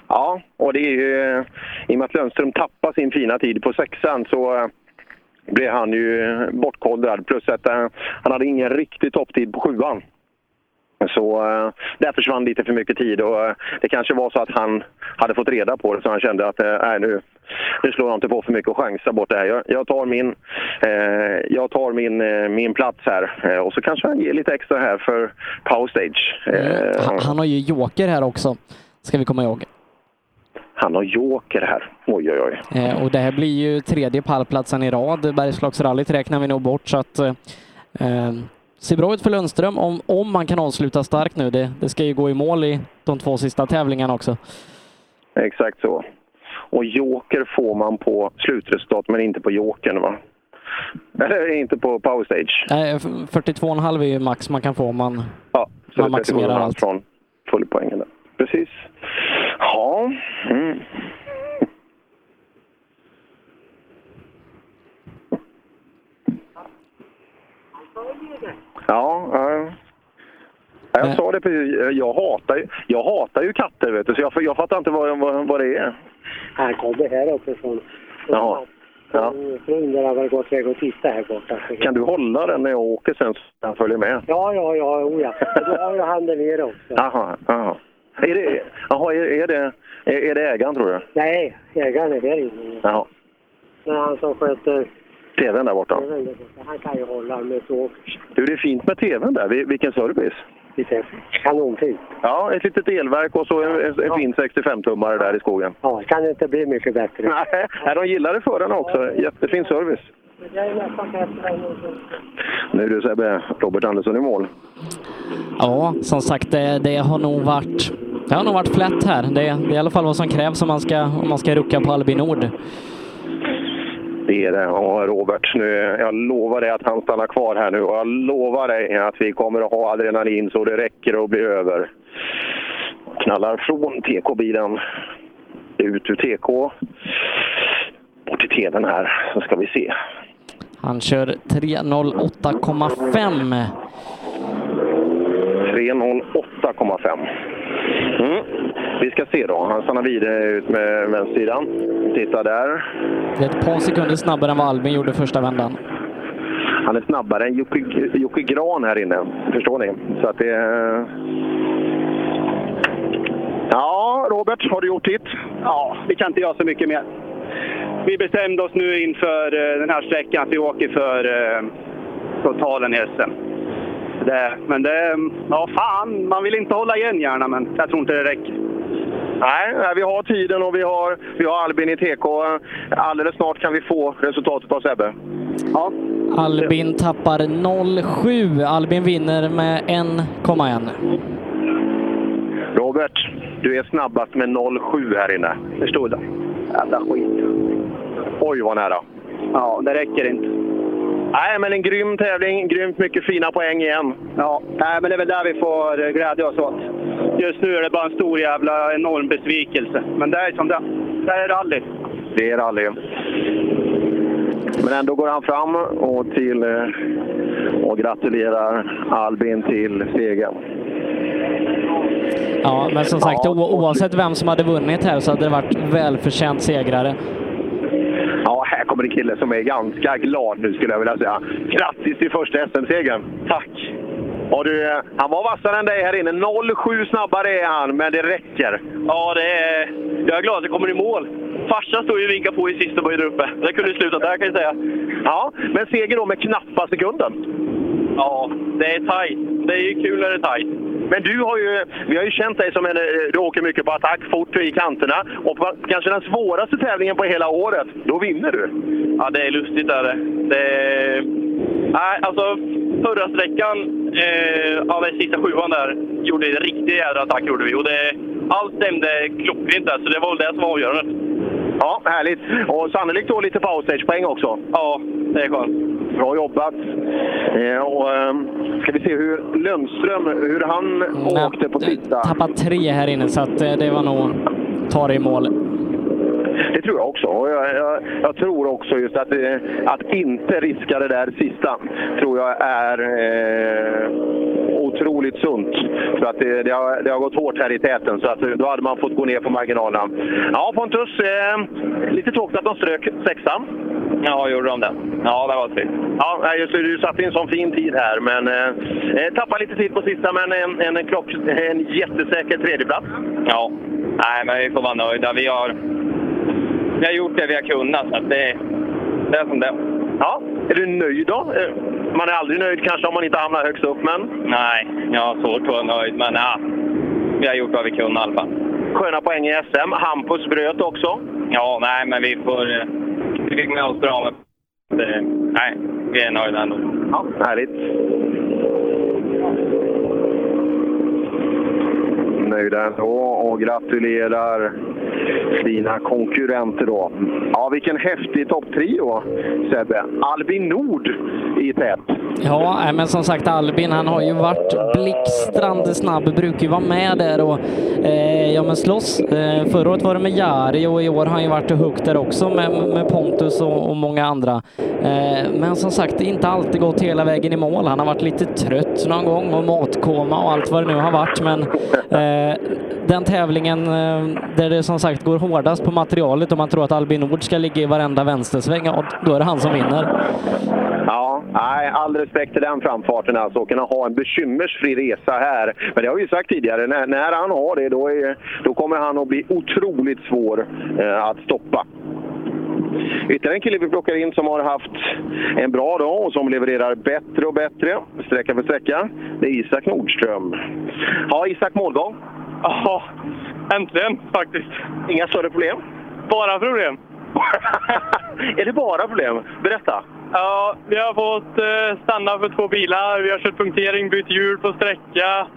Ja, och det är ju... Eh, I och med att Lundström tappar sin fina tid på sexan så eh, blev han ju bortkollrad. Plus att eh, han hade ingen riktig topptid på sjuan. Så där försvann lite för mycket tid och det kanske var så att han hade fått reda på det så han kände att nej, nu, nu slår jag inte på för mycket och chansar bort det här. Jag, jag tar, min, eh, jag tar min, eh, min plats här eh, och så kanske han ger lite extra här för Power Stage. Eh, Han, han har ju joker här också, ska vi komma ihåg. han har joker här. Oj, oj, oj. Eh, och det här blir ju tredje pallplatsen i rad. Bergslagsrallyt räknar vi nog bort så att eh, eh, ser bra ut för Lundström om, om man kan avsluta starkt nu. Det, det ska ju gå i mål i de två sista tävlingarna också. Exakt så. Och joker får man på slutresultat men inte på jokern va? Eller inte på Power Stage. Eh, f- 42,5 är ju max man kan få om man, Ja, så man maximerar 37,5 allt. från fullpoängen där. Precis. Ja. Mm. Ja, ja. Ja, Jag sa det precis. Jag hatar, jag hatar ju katter, vet du, så jag, jag fattar inte vad, vad, vad det är. Han kommer här uppifrån. Jaha. Ja. Jag undrar vad det gått väg och titta här borta. Kan du hålla den när jag åker sen så jag följer med? Ja, ja, ja, oh, ja. Då har ju han där nere också. Jaha, jaha. Är det, jaha, är, är, det, är, är det ägaren tror du? Nej, ägaren är där inne. Jaha. Men han som sköter TVn där borta. TVn där borta, han kan ju hålla med så Du, det är fint med TVn där. Vil- Vilken service. Lite kanonfint. Ja, ett litet elverk och så en, en, en fin 65-tummare där i skogen. Ja, det kan inte bli mycket bättre. Nej, de gillade förarna också. Jättefin service. Nu du Sebbe, Robert Andersson i mål. Ja, som sagt, det, det har nog varit det har nog varit flätt här. Det, det är i alla fall vad som krävs om man ska, om man ska rucka på Albin Nord. Det är det. Ja, Robert, nu, jag lovar dig att han stannar kvar här nu och jag lovar dig att vi kommer att ha adrenalin så det räcker att bli över. Knallar från TK-bilen ut ur TK. Bort till TVn här, så ska vi se. Han kör 3.08,5. 3.08,5. Mm. Vi ska se då. Han stannar vidare ut med vänstersidan. Titta där. Det är ett par sekunder snabbare än vad Albin gjorde första vändan. Han är snabbare än Jocke, Jocke Gran här inne. Förstår ni? Så att det är... Ja, Robert, har du gjort ditt? Ja, vi kan inte göra så mycket mer. Vi bestämde oss nu inför eh, den här sträckan att vi åker för eh, totalen i SM. Det, men det, ja fan, man vill inte hålla igen gärna, men jag tror inte det räcker. Nej, vi har tiden och vi har, vi har Albin i TK. Alldeles snart kan vi få resultatet av Sebbe. Ja. Albin tappar 0,7. Albin vinner med 1,1. Robert, du är snabbast med 07 här inne. Förstod du? Jävla skit. Oj, vad nära. Ja, det räcker inte. Nej, men en grym tävling. Grymt mycket fina poäng igen. Ja, nej, men det är väl där vi får eh, glädja oss åt. Just nu är det bara en stor jävla enorm besvikelse. Men det är som det, det är rally. Det är rally. Men ändå går han fram och, till, eh, och gratulerar Albin till segern. Ja, men som sagt, o- oavsett vem som hade vunnit här så hade det varit välförtjänt segrare. Ja, här kommer en kille som är ganska glad nu skulle jag vilja säga. Grattis till första SM-segern! Tack! Och du, eh, han var vassare än dig här inne. 0,7 snabbare är han, men det räcker. Ja, det är... Jag är glad att jag kommer i mål. Farsan stod ju och vinkade på i sista böjen uppe. Det kunde slutat där kan jag säga. Ja, men seger då med knappa sekunden. Ja, det är tajt. Det är ju kul när det är tajt. Men du har ju, vi har ju känt dig som en, eh, du åker mycket på attack, fort i kanterna. Och på kanske den svåraste tävlingen på hela året, då vinner du. Ja, det är lustigt är det. det är... Nej, alltså förra sträckan, eh, ja, den sista sjuan där, gjorde en riktig jädra attack gjorde vi. Och det, allt stämde klockrent där, så det var väl det som var avgörande. Ja, härligt. Och sannolikt då lite powerstage-poäng också. Ja, det är skönt. Bra jobbat. Eh, och, eh, ska vi se hur Lundström, hur han åkte på sista. Tappat tre här inne, så att eh, det var nog ta det i mål. Det tror jag också. Och jag, jag, jag tror också just att, eh, att inte riska det där sista tror jag är eh, otroligt sunt. För att det, det, har, det har gått hårt här i täten så att då hade man fått gå ner på marginalerna. Ja, Pontus, eh, lite tråkigt att de strök sexan. Ja, gjorde de det? Ja, det var trist. Ja, just det, du satte en sån fin tid här, men eh, eh, tappade lite tid på sista, men en, en, en, klock, en jättesäker tredjeplats. Ja. Nej, men vi får vara nöjda. Vi har, vi har gjort det vi har kunnat, så att det, det är som det. Ja, är du nöjd då? Eh, Man är aldrig nöjd kanske om man inte hamnar högst upp, men... Nej, jag har svårt att vara nöjd, men ja, vi har gjort vad vi kunde i alla fall. Sköna poäng i SM. Hampus bröt också. Ja, nej, men vi får... eh, Vi fick med oss bra, men det, nej, vi är nöjda ändå. Ja, härligt. Nöjda ändå och gratulerar dina konkurrenter då. Ja, vilken häftig topptrio Sebbe. Albin Nord i tät. Ja, men som sagt Albin, han har ju varit blixtrande snabb, brukar ju vara med där och eh, ja, men slåss. Eh, förra året var det med Jari och i år har han ju varit och huggt där också med, med Pontus och, och många andra. Eh, men som sagt, det har inte alltid gått hela vägen i mål. Han har varit lite trött någon gång och matkoma och allt vad det nu har varit. Men eh, den tävlingen eh, där det som sagt går hårdast på materialet om man tror att Albin Nord ska ligga i varenda vänstersväng, och då är det han som vinner. Ja, nej, all respekt till den framfarten alltså. Och kunna ha en bekymmersfri resa här. Men det har vi ju sagt tidigare, när, när han har det då, är, då kommer han att bli otroligt svår eh, att stoppa. Ytterligare en kille vi plockar in som har haft en bra dag och som levererar bättre och bättre, sträcka för sträcka. Det är Isak Nordström. Ja, Isak målgång? Ja, äntligen faktiskt. Inga större problem? Bara problem. är det bara problem? Berätta. Ja, vi har fått eh, stanna för två bilar. Vi har kört punktering, bytt hjul på sträcka.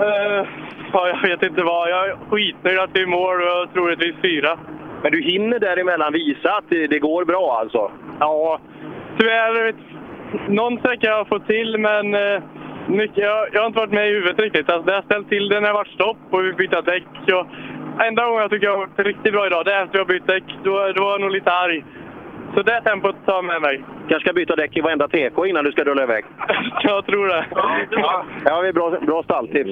Eh, ja, jag vet inte vad. Jag är skitnöjd att vi är i mål och troligtvis fyra. Men du hinner däremellan visa att det, det går bra alltså? Ja, tyvärr. Någon sträcka har jag fått till, men eh, mycket, jag, jag har inte varit med i huvudet riktigt. Alltså, det har ställt till det när det varit stopp och vi bytte däck. Och enda gången jag tycker jag har varit riktigt bra idag, det är efter jag bytt däck. Då, då var jag nog lite arg. Så det tempot tar jag med mig. Kanske ska byta däck i varenda TK innan du ska rulla iväg? jag tror det. Ja, det har vi bra, bra stalltips.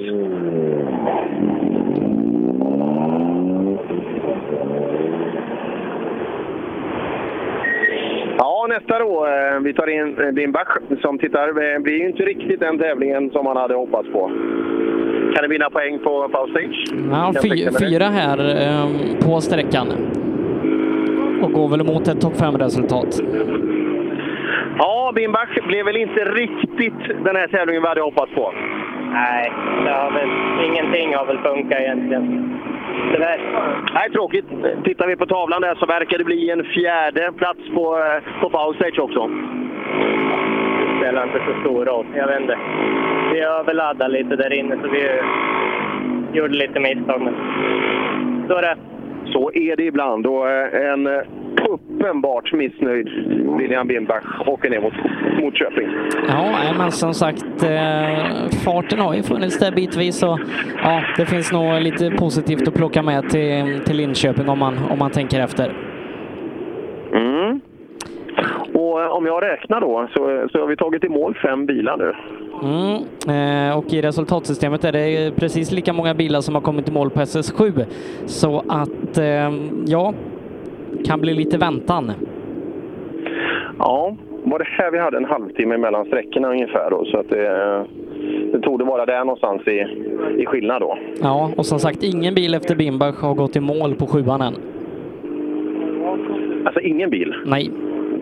Ja, nästa då. eh, Vi tar in eh, Bimbach som tittar. Det blir ju inte riktigt den tävlingen som man hade hoppats på. Kan det vinna poäng på Power Stage? Ja, fy, fyra här eh, på sträckan. Och går väl mot ett topp 5-resultat. Ja, Bimbach blev väl inte riktigt den här tävlingen vi hade hoppats på. Nej, det har väl, ingenting har väl funkat egentligen. Tyvärr. Nej, tråkigt. Tittar vi på tavlan där så verkar det bli en fjärde plats på, eh, på Power Stage också. Det spelar inte så stor roll. Jag vet inte. Vi överladdade lite där inne så vi gjorde lite misstag. Men så är det. Så är det ibland. Och eh, en eh, uppenbart missnöjd William Bimbach åker ner mot, mot Köping. Ja, men som sagt, eh, farten har ju funnits där bitvis och ja, det finns nog lite positivt att plocka med till, till Linköping om man, om man tänker efter. Mm. Och eh, om jag räknar då så, så har vi tagit i mål fem bilar nu. Mm. Eh, och i resultatsystemet är det precis lika många bilar som har kommit i mål på SS7. Så att, eh, ja, kan bli lite väntan. Ja, var det här vi hade en halvtimme mellan sträckorna ungefär då, så att det, det tog det vara där någonstans i, i skillnad då. Ja, och som sagt, ingen bil efter Bimbach har gått i mål på sjuan än. Alltså ingen bil? Nej.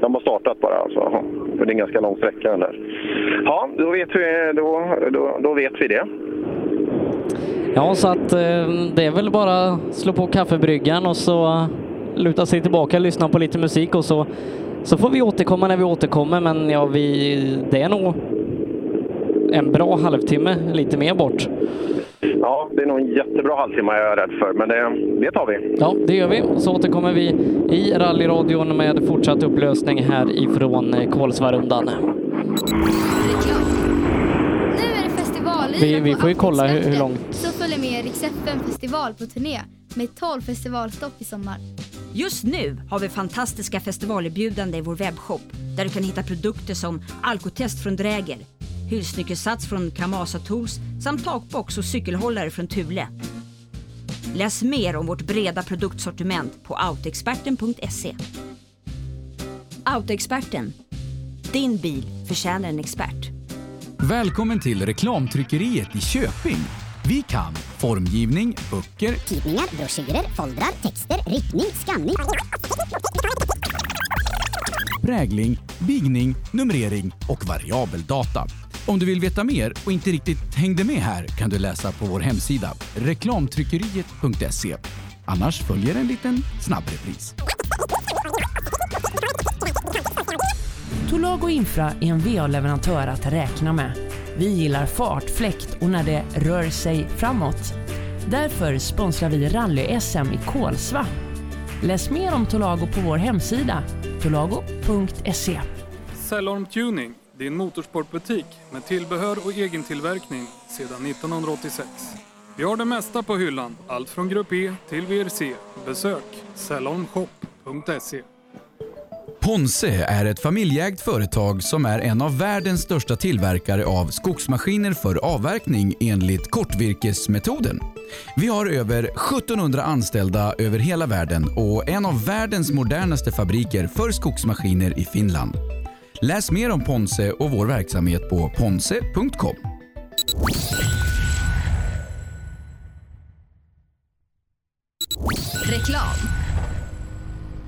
De har startat bara alltså. För det är en ganska lång sträcka den där. Ja, då vet vi, då, då, då vet vi det. Ja, så att eh, det är väl bara slå på kaffebryggan och så luta sig tillbaka, lyssna på lite musik och så, så får vi återkomma när vi återkommer. Men ja, vi, det är nog en bra halvtimme, lite mer bort. Ja, det är nog en jättebra halvtimme jag är rädd för, men det, det tar vi. Ja, det gör vi. Så återkommer vi i rallyradion med fortsatt upplösning här ifrån eh, Kolsvarundan. Nu är det festivalyra Vi, vi får ju kolla hur, hur långt Så följer med Rix festival på turné med 12 festivalstopp i sommar. Just nu har vi fantastiska festivalerbjudanden i vår webbshop där du kan hitta produkter som alkotest från Dräger, hylsnyckelsats från Kamasa Tools samt takbox och cykelhållare från Thule. Läs mer om vårt breda produktsortiment på autoexperten.se. Autoexperten. Din bil förtjänar en expert. Välkommen till reklamtryckeriet i Köping. Vi kan formgivning, böcker, Tidningar, broschyrer, foldrar, texter, ritning, skanning. prägling, bigning, numrering och variabeldata. Om du vill veta mer och inte riktigt hängde med här kan du läsa på vår hemsida reklamtryckeriet.se. Annars följer en liten snabbrepris. Tolago Infra är en VA-leverantör att räkna med. Vi gillar fart, fläkt och när det rör sig framåt. Därför sponsrar vi rally-SM i Kolsva. Läs mer om Tolago på vår hemsida, tolago.se. Cellorm Tuning, din motorsportbutik med tillbehör och egentillverkning sedan 1986. Vi har det mesta på hyllan, allt från Grupp E till VRC. Besök cellormshop.se. Ponse är ett familjeägt företag som är en av världens största tillverkare av skogsmaskiner för avverkning enligt kortvirkesmetoden. Vi har över 1700 anställda över hela världen och en av världens modernaste fabriker för skogsmaskiner i Finland. Läs mer om Ponse och vår verksamhet på ponse.com. Reklam.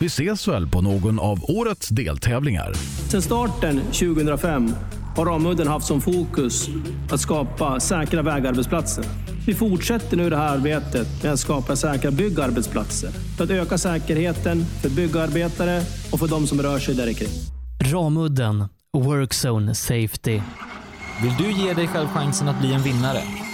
Vi ses väl på någon av årets deltävlingar. Sedan starten 2005 har Ramudden haft som fokus att skapa säkra vägarbetsplatser. Vi fortsätter nu det här arbetet med att skapa säkra byggarbetsplatser för att öka säkerheten för byggarbetare och för de som rör sig där kring. Ramudden Workzone Safety. Vill du ge dig själv chansen att bli en vinnare?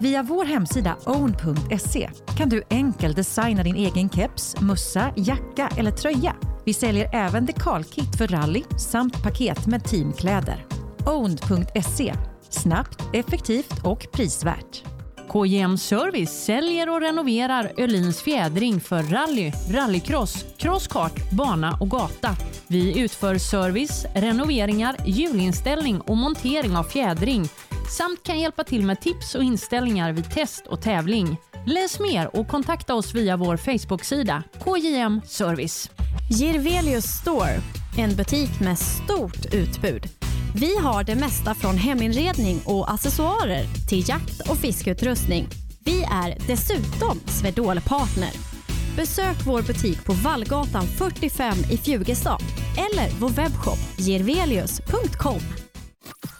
Via vår hemsida own.se kan du enkelt designa din egen keps, mössa, jacka eller tröja. Vi säljer även dekalkit för rally samt paket med teamkläder. Own.se Snabbt, effektivt och prisvärt. KJM Service säljer och renoverar Öhlins fjädring för rally, rallycross, crosskart, bana och gata. Vi utför service, renoveringar, hjulinställning och montering av fjädring samt kan hjälpa till med tips och inställningar vid test och tävling. Läs mer och kontakta oss via vår Facebook-sida KJM Service. Girvelius Store, en butik med stort utbud. Vi har det mesta från heminredning och accessoarer till jakt och fiskeutrustning. Vi är dessutom Swedol-partner. Besök vår butik på Vallgatan 45 i Fjugestad eller vår webbshop girvelius.com.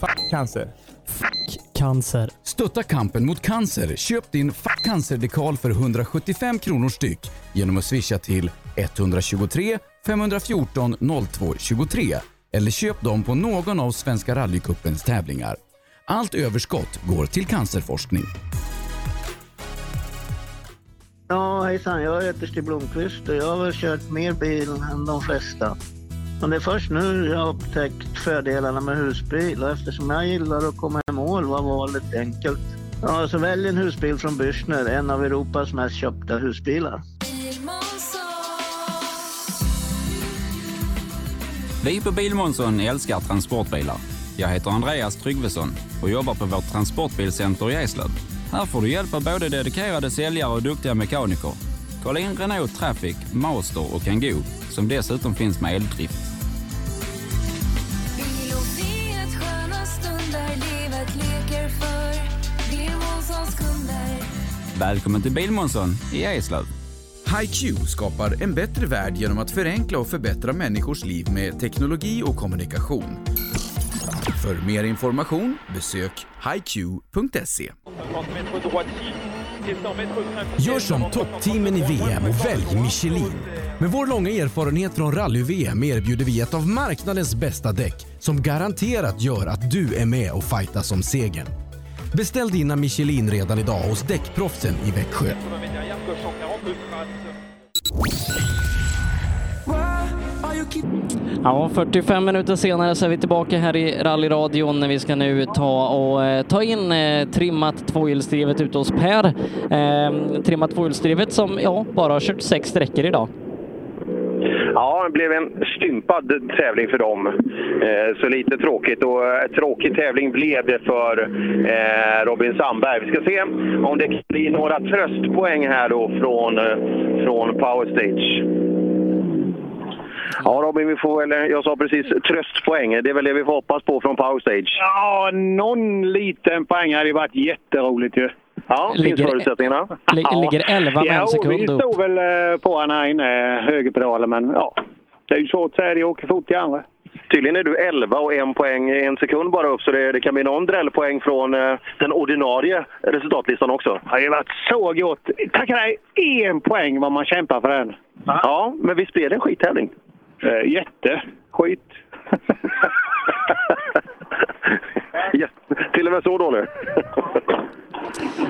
Fuck cancer. Cancer. Stötta kampen mot cancer. Köp din Fuck Cancer-dekal för 175 kronor styck genom att swisha till 123 514 02 23 eller köp dem på någon av Svenska rallycupens tävlingar. Allt överskott går till cancerforskning. Ja, hejsan. Jag heter Stig Blomqvist och jag har väl kört mer bil än de flesta. Men det är först nu jag har upptäckt fördelarna med husbil och eftersom jag gillar att komma i mål var valet enkelt. Ja, så välj en husbil från Bürstner, en av Europas mest köpta husbilar. Vi på Bilmånsson älskar transportbilar. Jag heter Andreas Tryggvesson och jobbar på vårt transportbilcenter i Eslöv. Här får du hjälp av både dedikerade säljare och duktiga mekaniker. Kolla in Renault Traffic, Master och Kangoo som dessutom finns med eldrift. Välkommen till Bilmånsson i Eslöv. HiQ skapar en bättre värld genom att förenkla och förbättra människors liv med teknologi och kommunikation. För mer information besök hiq.se. Gör som toppteamen i VM och välj Michelin. Med vår långa erfarenhet från rally-VM erbjuder vi ett av marknadens bästa däck som garanterat gör att du är med och fightas om segern. Beställ dina Michelin redan idag hos Däckproffsen i Växjö. Ja, 45 minuter senare så är vi tillbaka här i rallyradion när vi ska nu ta och eh, ta in eh, trimmat tvåhjulsdrivet ute hos Per. Eh, trimmat tvåhjulsdrivet som ja, bara har kört sex sträckor idag. Ja, det blev en stympad tävling för dem. Eh, så lite tråkigt. Och eh, tråkig tävling blev det för eh, Robin Sandberg. Vi ska se om det kan bli några tröstpoäng här då från, från Power Stage. Ja Robin, vi får väl, jag sa precis tröstpoäng. Det är väl det vi får hoppas på från Power Stage. Ja, någon liten poäng hade ju varit jätteroligt ju. Ja, finns Ligger- förutsättningarna? Li- ligger 11 med en sekund Ja, vi upp. stod väl eh, på han här inne, högerpedalen, men ja. Det är ju svårt att säga, det åker fort i andra. Tydligen är du 11 och en poäng, en sekund bara upp, så det, det kan bli någon drällpoäng från eh, den ordinarie resultatlistan också. Det har ju varit så gott. Tacka dig! En poäng vad man kämpar för den. Ja, men visst blev det en skittävling? Eh, jätte. Skit. ja, till och med så dålig?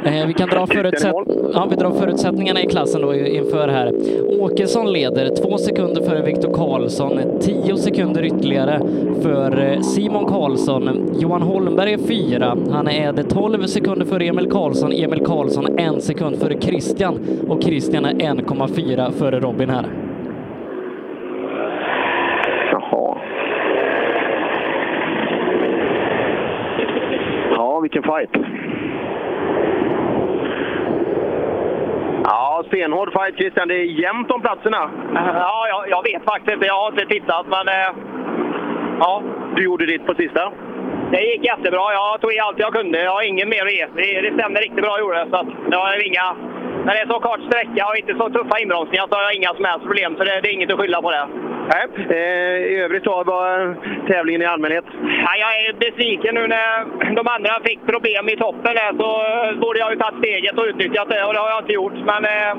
Eh, vi kan dra, förutsätt... ja, vi drar förutsättningarna i klassen då inför här. Åkesson leder två sekunder före Viktor Karlsson, tio sekunder ytterligare för eh, Simon Karlsson. Johan Holmberg är fyra. Han är det 12 sekunder före Emil Karlsson. Emil Karlsson en sekund före Christian och Christian är 1,4 före Robin här. Jaha. Ja, vilken fight. Ja, stenhård fight Christian. Det är jämnt om platserna. Ja, jag, jag vet faktiskt inte. Jag har inte tittat, men... Eh, ja. Du gjorde ditt på sista? Det gick jättebra. Jag tog i allt jag kunde. Jag har ingen mer att ge. Det, det stämde riktigt bra gjorde det. Så att jag har inga, när det är så kort sträcka och inte så tuffa inbromsningar så har jag inga som helst problem. Så det, det är inget att skylla på det. Nej. Eh, I övrigt då, var tävlingen i allmänhet? Ja, jag är besviken nu när de andra fick problem i toppen där så borde jag ju tagit steget och utnyttjat det och det har jag inte gjort. Men eh,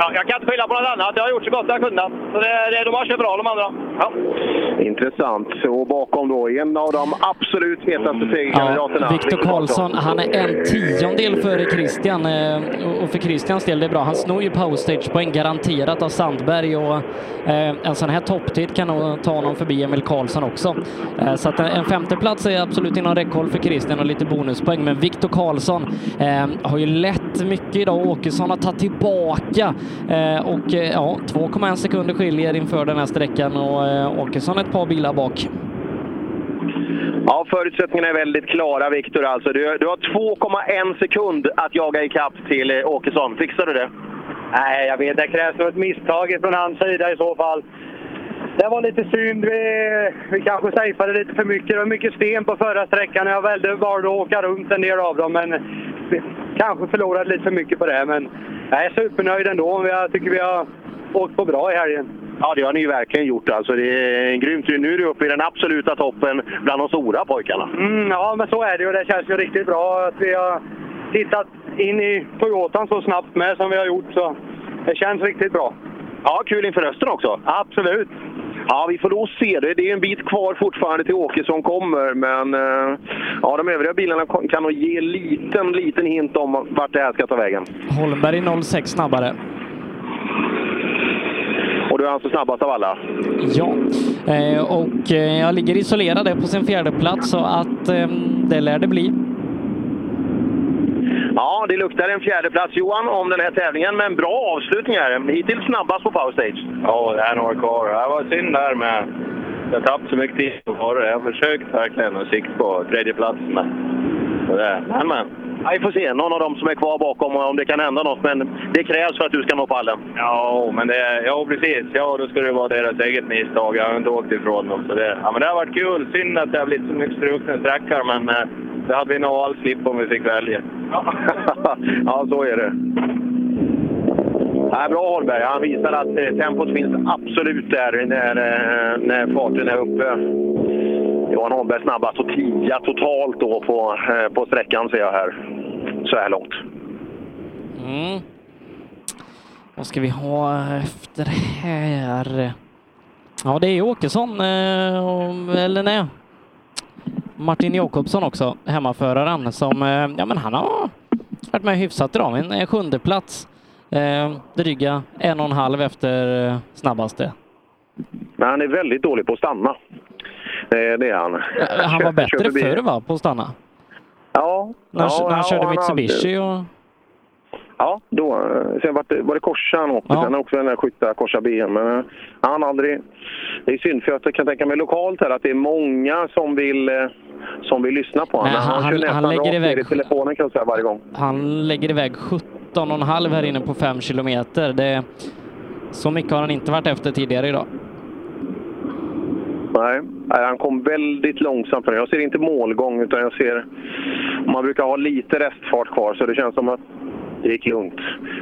ja, jag kan inte skylla på något annat. Jag har gjort så gott jag kunnat. Så det, det, de har kört bra de andra. Ja. Intressant. Och bakom då en av de absolut hetaste segerkandidaterna. Viktor Karlsson, han är en tiondel före Christian. eh, Och för Christians del, det är bra. Han snor ju powerstage-poäng garanterat av Sandberg och eh, en sån här topptid kan nog ta honom förbi Emil Karlsson också. Eh, Så att en femteplats är absolut inom räckhåll för Christian och lite bonuspoäng. Men Viktor Karlsson har ju lätt mycket idag. Åkesson har tagit tillbaka och eh, ja, 2,1 sekunder skiljer inför den här sträckan och eh, Åkesson ett par bilar bak. Ja, förutsättningarna är väldigt klara, Viktor. Alltså, du, du har 2,1 sekund att jaga ikapp till eh, Åkesson. Fixar du det? Nej, jag vet. Det krävs nog ett misstag från hans sida i så fall. Det var lite synd. Vi, vi kanske safeade lite för mycket. Det var mycket sten på förra sträckan och jag valde, valde att åka runt en del av dem. Men vi kanske förlorade lite för mycket på det. Men jag är supernöjd ändå. Jag tycker vi har åkt på bra i helgen. Ja, det har ni ju verkligen gjort. Alltså, det är grymt. Nu är du uppe i den absoluta toppen bland de stora pojkarna. Mm, ja, men så är det och det känns ju riktigt bra att vi har tittat in i Toyotan så snabbt med som vi har gjort. Så det känns riktigt bra. Ja, kul inför hösten också. Absolut. Ja, vi får då se. Det Det är en bit kvar fortfarande till Åkesson kommer, men eh, ja, de övriga bilarna kan nog ge en liten, liten hint om vart det här ska ta vägen. Holmberg 06 snabbare. Och du är alltså snabbast av alla? Ja, eh, och eh, jag ligger isolerad på sin fjärde plats så att eh, det lär det bli. Ja, det luktar en fjärdeplats, Johan om den här tävlingen, men bra avslutning här. Hittills snabbast på power stage. Ja, det är några kvar. Det var synd där med... Jag tappade så mycket tid på förra. Jag har försökt verkligen att sikta på tredje plats men... Men, men. Ja, vi får se. Någon av dem som är kvar bakom om det kan hända något, men det krävs för att du ska nå pallen. Ja, men det... Ja, precis. Ja, då skulle det vara deras eget misstag. Jag har inte åkt ifrån dem. Så det, ja, men det har varit kul. Synd att det har blivit så mycket strukna sträckor, men eh, det hade vi nog alls slippt om vi fick välja. ja, så är det. Ja, bra Holmberg. Han visar att eh, tempot finns absolut där när, eh, när farten är uppe. Johan Holmberg snabbast och tia totalt då på, eh, på sträckan ser jag här. Så här långt. Mm. Vad ska vi ha efter här? Ja, det är Åkesson, eh, eller nej. Martin Jakobsson också, hemmaföraren, som, eh, ja men han har varit med hyfsat idag, en sjunde plats. Eh, dryga en och en halv efter snabbaste. Men han är väldigt dålig på att stanna. Det är han. Han var bättre förr va, på att stanna? Ja. När, ja, när han ja, körde har Mitsubishi och... Ja, då, eh, sen var det, var det Korsa han åkte. Ja. Sen också den där skytta Korsa BM. Men eh, han aldrig... Det är synd, för jag kan tänka mig lokalt här att det är många som vill, eh, som vill lyssna på honom. Han- kör han nästan lägger iväg- i telefonen kan jag säga varje gång. Han lägger iväg 17,5 här inne på 5 kilometer. Det, så mycket har han inte varit efter tidigare idag. Nej, han kom väldigt långsamt. Jag ser inte målgång, utan jag ser... Man brukar ha lite restfart kvar, så det känns som att det gick lugnt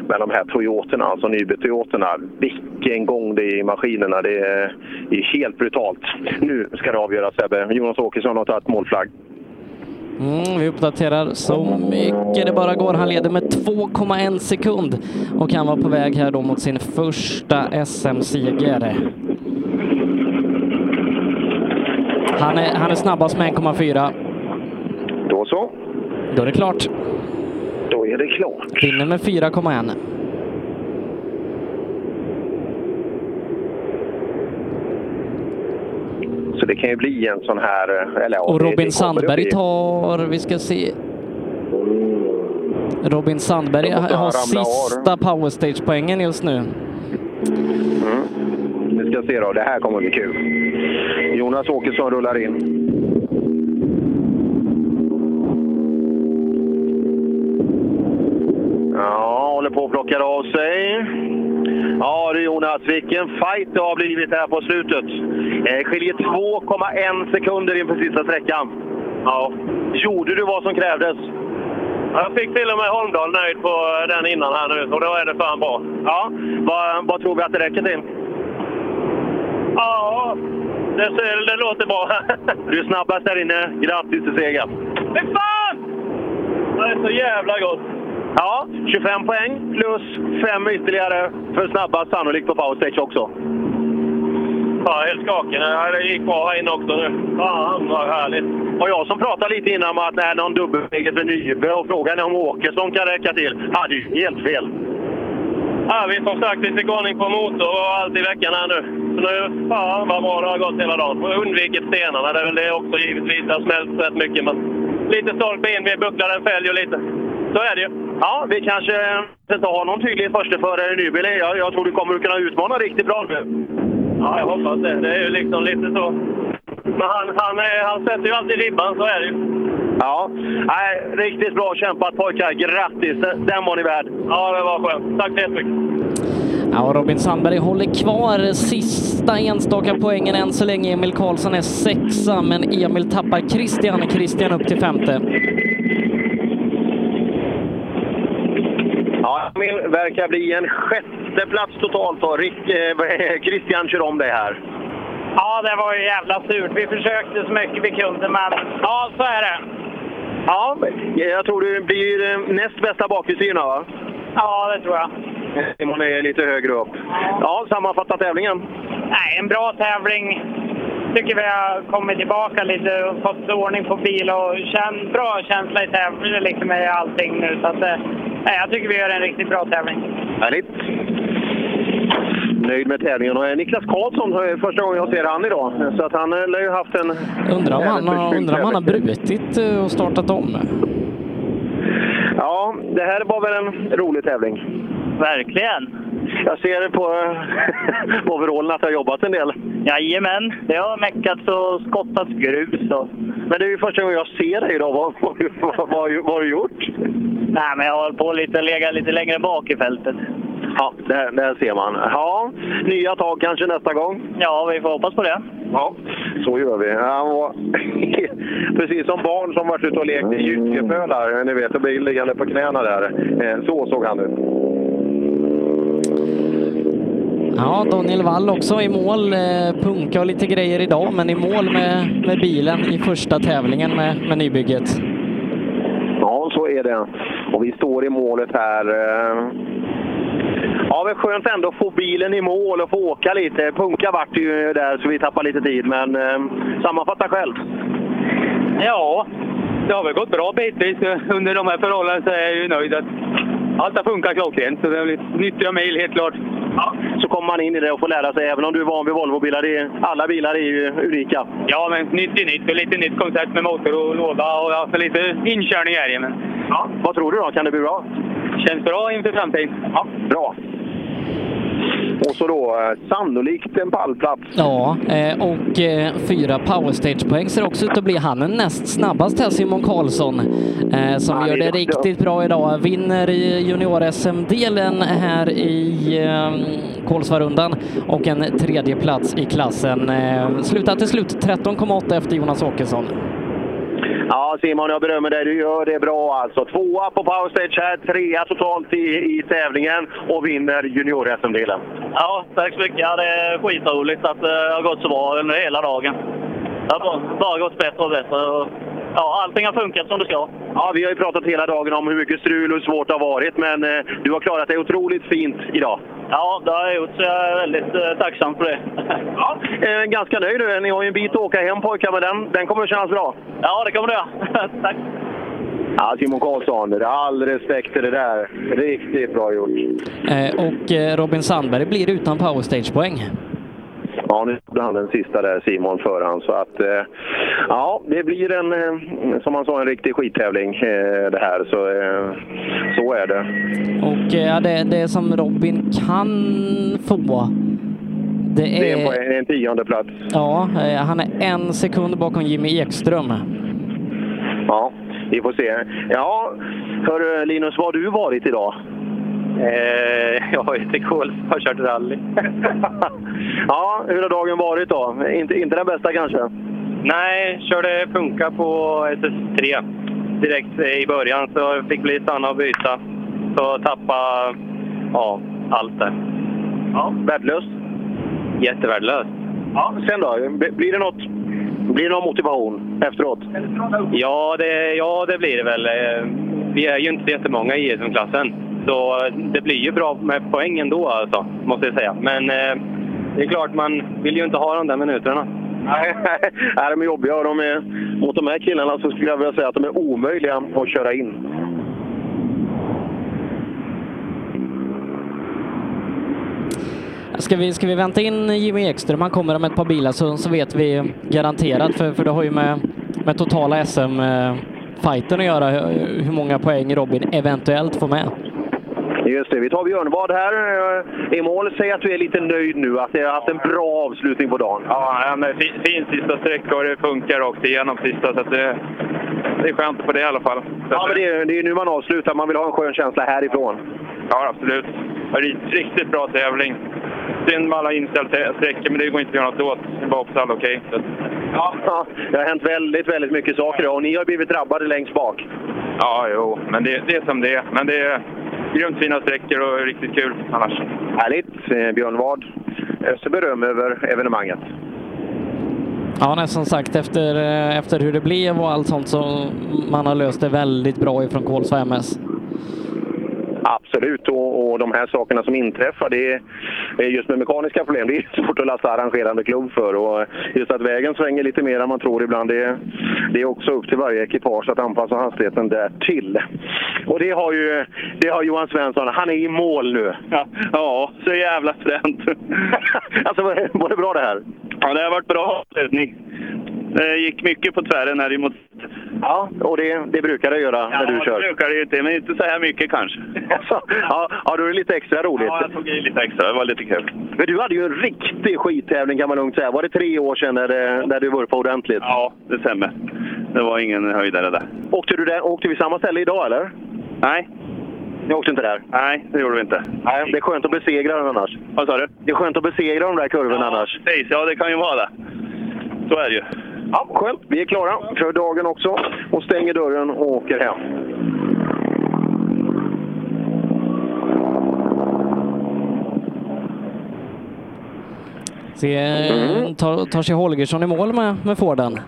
med de här Toyotorna, alltså Nyby-Toyotorna. Vilken gång det är i maskinerna. Det är, det är helt brutalt. Nu ska det avgöras, Sebbe. Jonas Åkesson har tagit målflagg. Mm, vi uppdaterar så mycket det bara går. Han leder med 2,1 sekund och han var på väg här då mot sin första SM-seger. Han är, han är snabbast med 1,4. Då så. Då är det klart. Då är det klart. Vinner med 4,1. Så det kan ju bli en sån här... Eller, Och det- det Robin kommer Sandberg tar, vi ska se. Robin Sandberg har sista powerstage-poängen just nu. Mm. Vi ska se då. Det här kommer bli kul. Jonas Åkesson rullar in. Ja, håller på att plocka av sig. Ja du Jonas, vilken fight det har blivit här på slutet. Eh, skiljer 2,1 sekunder inför sista sträckan. Ja. Gjorde du vad som krävdes? Jag fick till och med Holmdahl nöjd på den innan här nu, och då är det fan bra. Ja. Vad, vad tror vi att det räcker till? Ja, det, ser- det låter bra. Du är snabbast där inne. Grattis till segern! Fy fan! Det är så jävla gott. Ja, 25 poäng plus 5 ytterligare för snabbast sannolikt på powerstage också. Ja, helt skakig. Ja, Det gick bra här inne också nu. Fan vad härligt. Och jag som pratade lite innan om att det är någon dubbelseger för Nybe och frågan är om Åkesson kan räcka till, hade ju helt fel. Ja, vi som sagt, vi fick ordning på motor och allt i veckan här nu. Så nu, fan vad bra det har gått hela dagen. Och undvikit stenarna, det är väl det också givetvis. Det har smält rätt mycket, men lite stolpe in, vi bucklar en fälg och lite. Så är det ju. Ja, vi kanske inte har någon tydlig försteförare i Nybe. Jag, jag tror du kommer att kunna utmana riktigt bra nu. Ja, jag hoppas det. Det är ju liksom lite så. Men han, han, han sätter ju alltid ribban, så är det ju. Ja, nej, riktigt bra kämpat pojkar. Grattis! Den den var ni värd. Ja, det var skönt. Tack så jättemycket. Ja, och Robin Sandberg håller kvar sista enstaka poängen än så länge. Emil Karlsson är sexa, men Emil tappar Christian. Christian upp till femte. Ja, Emil verkar bli en sjätte plats totalt. Då. Rick, eh, Christian kör om dig här. Ja, det var ju jävla surt. Vi försökte så mycket vi kunde, men ja, så är det. Ja, jag tror du blir eh, näst bästa bakfristyrna va? Ja, det tror jag. Simon är lite högre upp. Ja, sammanfatta tävlingen. Nej, en bra tävling. Tycker vi har kommit tillbaka lite och fått ordning på bil och känn, bra känsla i tävlingen liksom med allting nu. Så att, eh, nej, jag tycker vi gör en riktigt bra tävling. Härligt. Nöjd med tävlingen. Och eh, Niklas Karlsson, är första gången jag ser han idag. Så att han eh, lär ju haft en... Undrar om han, har- undrar om han har brutit eh, och startat om. Ja, det här var väl en rolig tävling. Verkligen. Jag ser på, på overallen att jag har jobbat en del. Jajamän, det har meckats och skottats grus. Och... Men det är ju första gången jag ser dig idag. Vad, vad, vad, vad, vad har du gjort? Nej, men jag har hållit på lite, legat lite längre bak i fältet. Ja, där, där ser man. Ja, nya tag kanske nästa gång. Ja, vi får hoppas på det. Ja, så gör vi. Han var precis som barn som varit ute och lekt i gyttjepölar. Ni vet, och blir liggande på knäna där. Eh, Så såg han ut. Ja, Daniel Wall också i mål. Eh, punka och lite grejer idag, men i mål med, med bilen i första tävlingen med, med nybygget. Ja, så är det. Och vi står i målet här. Ja, men skönt ändå att få bilen i mål och få åka lite. Punka vart det ju där så vi tappar lite tid, men eh, sammanfatta själv. Ja, det har väl gått bra bitvis. Under de här förhållandena så är jag ju nöjd att allt har funkat klockrent. Så det blivit nyttiga mejl helt klart. Ja, så kommer man in i det och får lära sig, även om du är van vid Volvobilar. Det är, alla bilar är ju unika. Ja, men nytt är nytt och lite nytt koncept med motor och låda och för lite inkörning här i. Men Ja, vad tror du då? Kan det bli bra? känns bra inför framtiden. Ja, bra. Och så då eh, sannolikt en pallplats. Ja, eh, och eh, fyra powerstage-poäng ser också ut att bli han är näst snabbast här, Simon Karlsson, som gör det riktigt bra idag. Vinner i junior-SM-delen här i Kolsvarundan och en tredje plats i klassen. Slutar till slut 13,8 efter Jonas Åkesson. Ja, Simon, jag berömmer dig. Du gör det bra alltså. Tvåa på powerstage här, trea totalt i, i tävlingen och vinner junior-SM-delen. Ja, tack så mycket. Ja, det är skitroligt att det har gått så bra under hela dagen. Det har bara- bara gått bättre och bättre. Och, ja, allting har funkat som det ska. Ja, vi har ju pratat hela dagen om hur mycket strul och hur svårt det har varit, men eh, du har klarat dig otroligt fint idag. Ja, det har jag gjort så jag är väldigt eh, tacksam för det. Ja, eh, ganska nöjd nu. Ni har ju en bit att åka hem pojkar, men den, den kommer att kännas bra. Ja, det kommer det. Tack. Ja, Simon Karlsson, all respekt till det där. Riktigt bra gjort. Eh, och eh, Robin Sandberg blir utan powerstage-poäng. Ja, nu gjorde han den sista där, Simon, för han. Så att, eh, ja, det blir en, eh, som han sa, en riktig skittävling eh, det här. Så, så är det. Och ja, det, det som Robin kan få, det Det är en, är... poäng, en tionde plats. Ja, han är en sekund bakom Jimmy Ekström. Ja, vi får se. Ja, hör, Linus, var har du varit idag? Eh, jag har ju till Kols har kört rally. ja, hur har dagen varit då? Inte, inte den bästa kanske? Nej, körde punka på SS3 direkt i början så fick bli stanna och byta. Så tappa ja, allt där. Ja, värdelöst. Jättevärdelöst. Ja, sen då? Blir det något, blir det någon motivation efteråt? Ja det, ja, det blir det väl. Eh, Vi är ju inte så jättemånga i SM-klassen. Så det blir ju bra med poäng ändå, alltså, måste jag säga. Men eh, det är klart, man vill ju inte ha de där minuterna. Nej, nej, de är jobbiga och de är, mot de här killarna så skulle jag vilja säga att de är omöjliga att köra in. Ska vi, ska vi vänta in Jimmy Ekström? Han kommer om ett par bilar så, så vet vi garanterat, för, för det har ju med, med totala SM-fighten att göra hur, många poäng Robin eventuellt får med. Just det, vi tar Björnvad här i mål. Säg att du är lite nöjd nu, att du har haft en bra avslutning på dagen. Ja, men fin, fin sista sträcka och det funkar också igenom sista. Så att det, det är skönt på det i alla fall. Ja, men det är, det är nu man avslutar. Man vill ha en skön känsla härifrån. Ja, absolut. Det är Riktigt bra tävling. Synd med alla inställda sträckor, men det går inte att göra något åt. Det var också alla okej. Att- Ja, det har hänt väldigt, väldigt mycket saker idag och ni har blivit drabbade längst bak. Ja, jo, men det, det är som det är. Men det är grymt fina sträckor och riktigt kul annars. Härligt! Eh, Björn Ward öser beröm över evenemanget. Ja, nej, som sagt, efter, eh, efter hur det blev och allt sånt så man har löst det väldigt bra ifrån Kolsva MS. Absolut, och, och de här sakerna som inträffar, det är, just med mekaniska problem, det är svårt att lasta arrangerande klubb för. Och just att vägen svänger lite mer än man tror ibland, det, det är också upp till varje ekipage att anpassa hastigheten där till. Och det har ju det har Johan Svensson, han är i mål nu. Ja, ja så jävla fränt. alltså var det bra det här? Ja, det har varit bra avslutning. Det gick mycket på tvären här emot. Ja, och det, det brukar det göra när du Ja, kör. det brukar det ju inte, men inte så här mycket kanske. Alltså, ja, ja, då är det lite extra roligt. Ja, jag tog i lite extra. Det var lite kul. Men du hade ju en riktig skittävling kan man lugnt säga. Var det tre år sedan när, när du vurpade ordentligt? Ja, det stämmer. Det var ingen höjdare där. Åkte, du där, åkte vi samma ställe idag eller? Nej. Ni åkte inte där? Nej, det gjorde vi inte. Nej, det är skönt att besegra den annars. Vad sa du? Det är skönt att besegra de där kurvorna annars. Precis, ja det kan ju vara det. Så är det ju. Ja, skönt. Vi är klara för dagen också och stänger dörren och åker hem. Se, eh, tar, tar sig Holgersson i mål med, med Forden?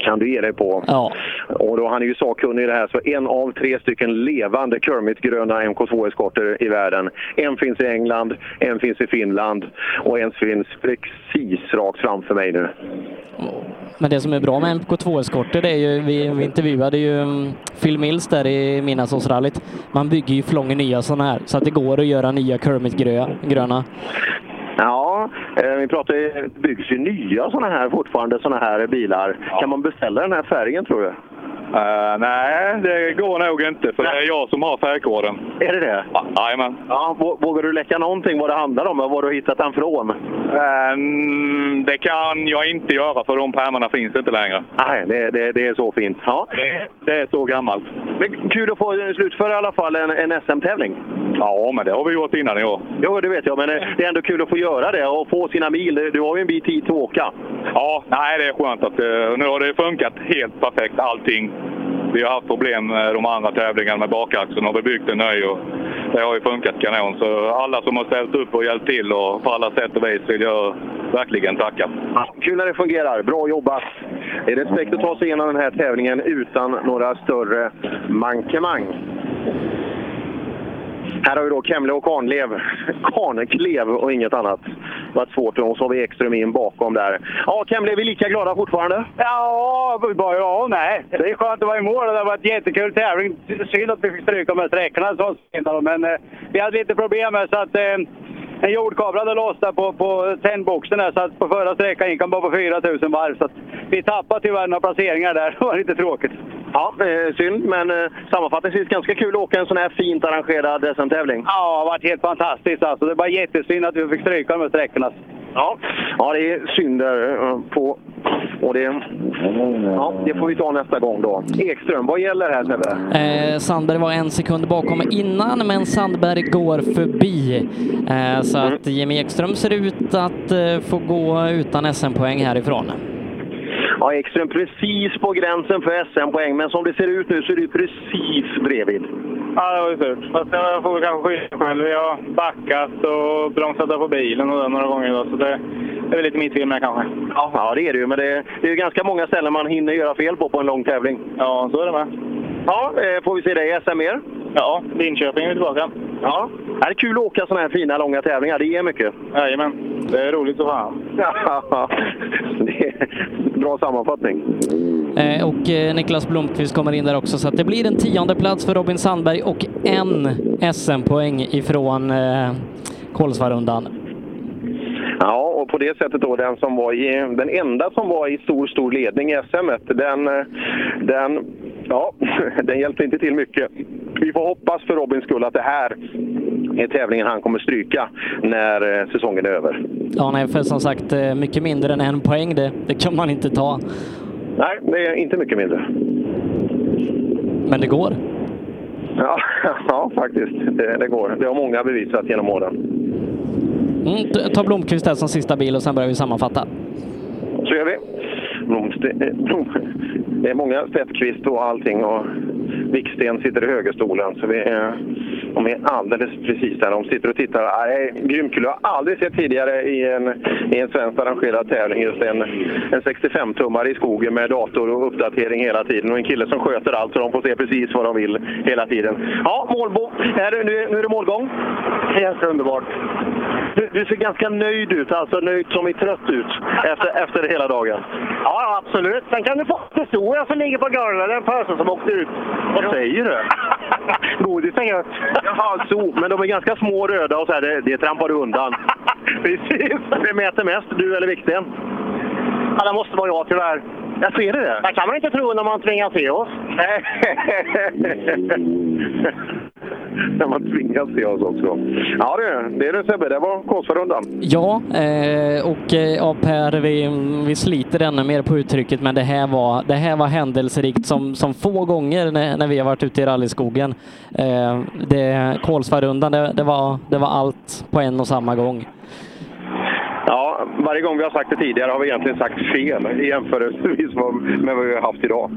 Kan du ge dig på. Ja. Och då, han är ju sakkunnig i det här, så en av tre stycken levande Kermit-gröna MK2-eskorter i världen. En finns i England, en finns i Finland och en finns precis rakt framför mig nu. Men det som är bra med MK2-eskorter, det är ju, vi, vi intervjuade ju mm, Phil Mills där i Midnattsåsrallyt. Man bygger ju för långa nya sådana här, så att det går att göra nya Kermit-gröna. Ja, eh, vi pratar ju, byggs ju nya sådana här fortfarande, sådana här bilar. Kan man beställa den här färgen tror du? Eh, nej, det går nog inte för det är jag som har färgkoden. Är det det? Jajamän. Ja, vå- vågar du läcka någonting vad det handlar om och var du har hittat den från? Ehm, det kan jag inte göra för de pärmarna finns inte längre. Nej, det, det, det är så fint. Ja. Det, det är så gammalt. Men kul att få slutföra i alla fall en, en SM-tävling. Ja, men det har vi gjort innan i år. Jo, det vet jag, men det är ändå kul att få göra det och få sina mil. Du har ju en bit tid att åka. Ja, nej det är skönt att eh, nu har det funkat helt perfekt allting. Vi har haft problem med de andra tävlingarna med bakaxeln och vi byggt en ny och det har ju funkat kanon. Så alla som har ställt upp och hjälpt till och på alla sätt och vis vill jag verkligen tacka. Kul när det fungerar. Bra jobbat! Det är respekt att ta sig igenom den här tävlingen utan några större mankemang. Här har vi då Kemle och Karnlev. Karneklev och inget annat. Det var svårt. Och så har vi Ekström in bakom där. Ja, Kemle, är vi lika glada fortfarande? Ja, bara ja och nej. Det är skönt att vara i mål det har varit en jättekul tävling. Synd att vi fick stryka med sträckorna så sent men eh, vi hade lite problem med så att eh, en jordkabel hade lossat där på, på tändboxen där, så att på förra sträckan gick han bara på 4000 varv. Så att vi tappade tyvärr några placeringar där. Det var lite tråkigt. Ja, synd, men eh, sammanfattningsvis ganska kul att åka en sån här fint arrangerad SM-tävling. Ja, det har varit helt fantastiskt alltså. Det var jättesynd att vi fick stryka de här sträckorna. Ja, ja det är synd där eh, på... Och det, ja, det får vi ta nästa gång då. Ekström, vad gäller här Sebbe? Eh, Sandberg var en sekund bakom innan, men Sandberg går förbi. Eh, så att Jimmy Ekström ser ut att eh, få gå utan SM-poäng härifrån. Ja, Ekström precis på gränsen för SM-poäng, men som det ser ut nu så är det ju precis bredvid. Ja, det var ju surt. Fast jag får väl kanske skylla själv. Jag har backat och bromsat på bilen och det några gånger idag, så det, det är väl lite mitt fel med kanske. Ja, ja det är det ju, men det, det är ju ganska många ställen man hinner göra fel på på en lång tävling. Ja, så är det med. Ja, eh, får vi se dig i SM mer? Ja, Linköping är vi tillbaka. Ja, det är kul att åka sådana här fina långa tävlingar. Det ger mycket. Jajamän, det är roligt så fan. Ja, det är bra sammanfattning. Eh, och eh, Niklas Blomqvist kommer in där också, så att det blir en tionde plats för Robin Sandberg och en SM-poäng ifrån eh, Kolsvarundan. Ja, och på det sättet då, den som var i, den enda som var i stor, stor ledning i SM, den, den, ja, den hjälpte inte till mycket. Vi får hoppas för Robins skull att det här är tävlingen han kommer stryka när eh, säsongen är över. Ja, nej, för som sagt, eh, mycket mindre än en poäng, det, det kan man inte ta. Nej, det är inte mycket mindre. Men det går. Ja, ja faktiskt. Det, det går. Det har många bevisat genom åren. Mm, ta Blomqvist där som sista bil och sen börjar vi sammanfatta. Så gör vi. Blomst- det är många spettkvist och allting och Viksten sitter i högerstolen så vi är, de är alldeles precis där. De sitter och tittar. Det är grymt kul. Jag har aldrig sett tidigare i en, i en svensk arrangerad tävling just en, en 65-tummare i skogen med dator och uppdatering hela tiden och en kille som sköter allt så de får se precis vad de vill hela tiden. Ja, målbo. Är det, nu, nu är det målgång. Helt underbart. Du, du ser ganska nöjd ut, alltså nöjd som i trött ut efter, efter hela dagen. Ja, absolut. Sen kan du få historia som ligger på golvet. Det är en pöse som åkte ut. Vad säger du? Godis är gött. Jaha, så. Men de är ganska små och röda och så här, det, det trampar du undan. Precis. Vem äter mest, du eller Viksten? Ja, det måste vara jag tyvärr. Jag ser det. Det kan man inte tro när man tvingar se oss. När man tvingas se oss också. Ja du, det är det Sebbe. Det var Kolsvarundan. Ja, eh, och eh, ja, Per, vi, vi sliter ännu mer på uttrycket, men det här var, det här var händelserikt som, som få gånger när, när vi har varit ute i rallyskogen. Eh, det, Kolsvarundan, det, det, var, det var allt på en och samma gång. Ja, varje gång vi har sagt det tidigare har vi egentligen sagt fel i jämförelsevis med vad vi har haft idag.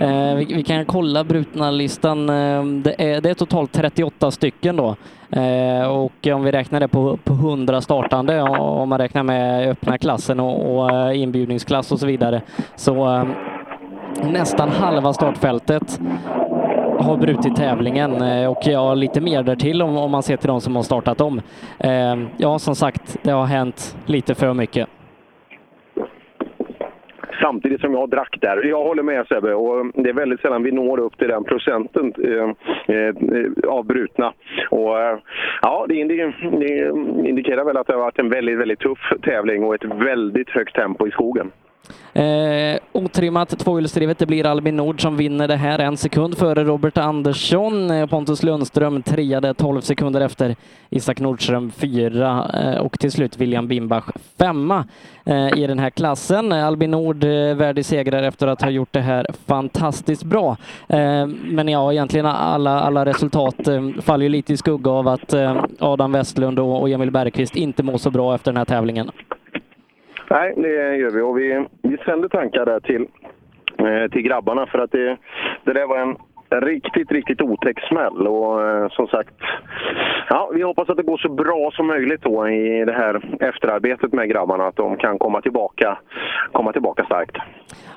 Eh, vi, vi kan kolla brutna-listan. Eh, det, är, det är totalt 38 stycken då. Eh, och om vi räknar det på, på 100 startande, om man räknar med öppna klassen och, och eh, inbjudningsklass och så vidare, så eh, nästan halva startfältet har brutit tävlingen eh, och ja, lite mer därtill om, om man ser till de som har startat om. Eh, ja, som sagt, det har hänt lite för mycket. Samtidigt som jag drack där. Jag håller med Sebbe och eh, det är väldigt sällan vi når upp till den procenten eh, eh, av brutna. Och, eh, ja, det, det indikerar väl att det har varit en väldigt, väldigt tuff tävling och ett väldigt högt tempo i skogen. Eh, otrimmat tvåhjulsdrivet. Det blir Albin Nord som vinner det här en sekund före Robert Andersson. Eh, Pontus Lundström treade 12 sekunder efter. Isak Nordström fyra eh, och till slut William Bimbach femma eh, i den här klassen. Eh, Albin Nord eh, värdig segrare efter att ha gjort det här fantastiskt bra. Eh, men ja, egentligen alla, alla resultat eh, faller ju lite i skugga av att eh, Adam Westlund och, och Emil Bergqvist inte mår så bra efter den här tävlingen. Nej, det gör vi. Och vi, vi sänder tankar där till, eh, till grabbarna för att det, det där var en riktigt, riktigt otäck smäll. Och eh, som sagt, ja, vi hoppas att det går så bra som möjligt då i det här efterarbetet med grabbarna. Att de kan komma tillbaka, komma tillbaka starkt.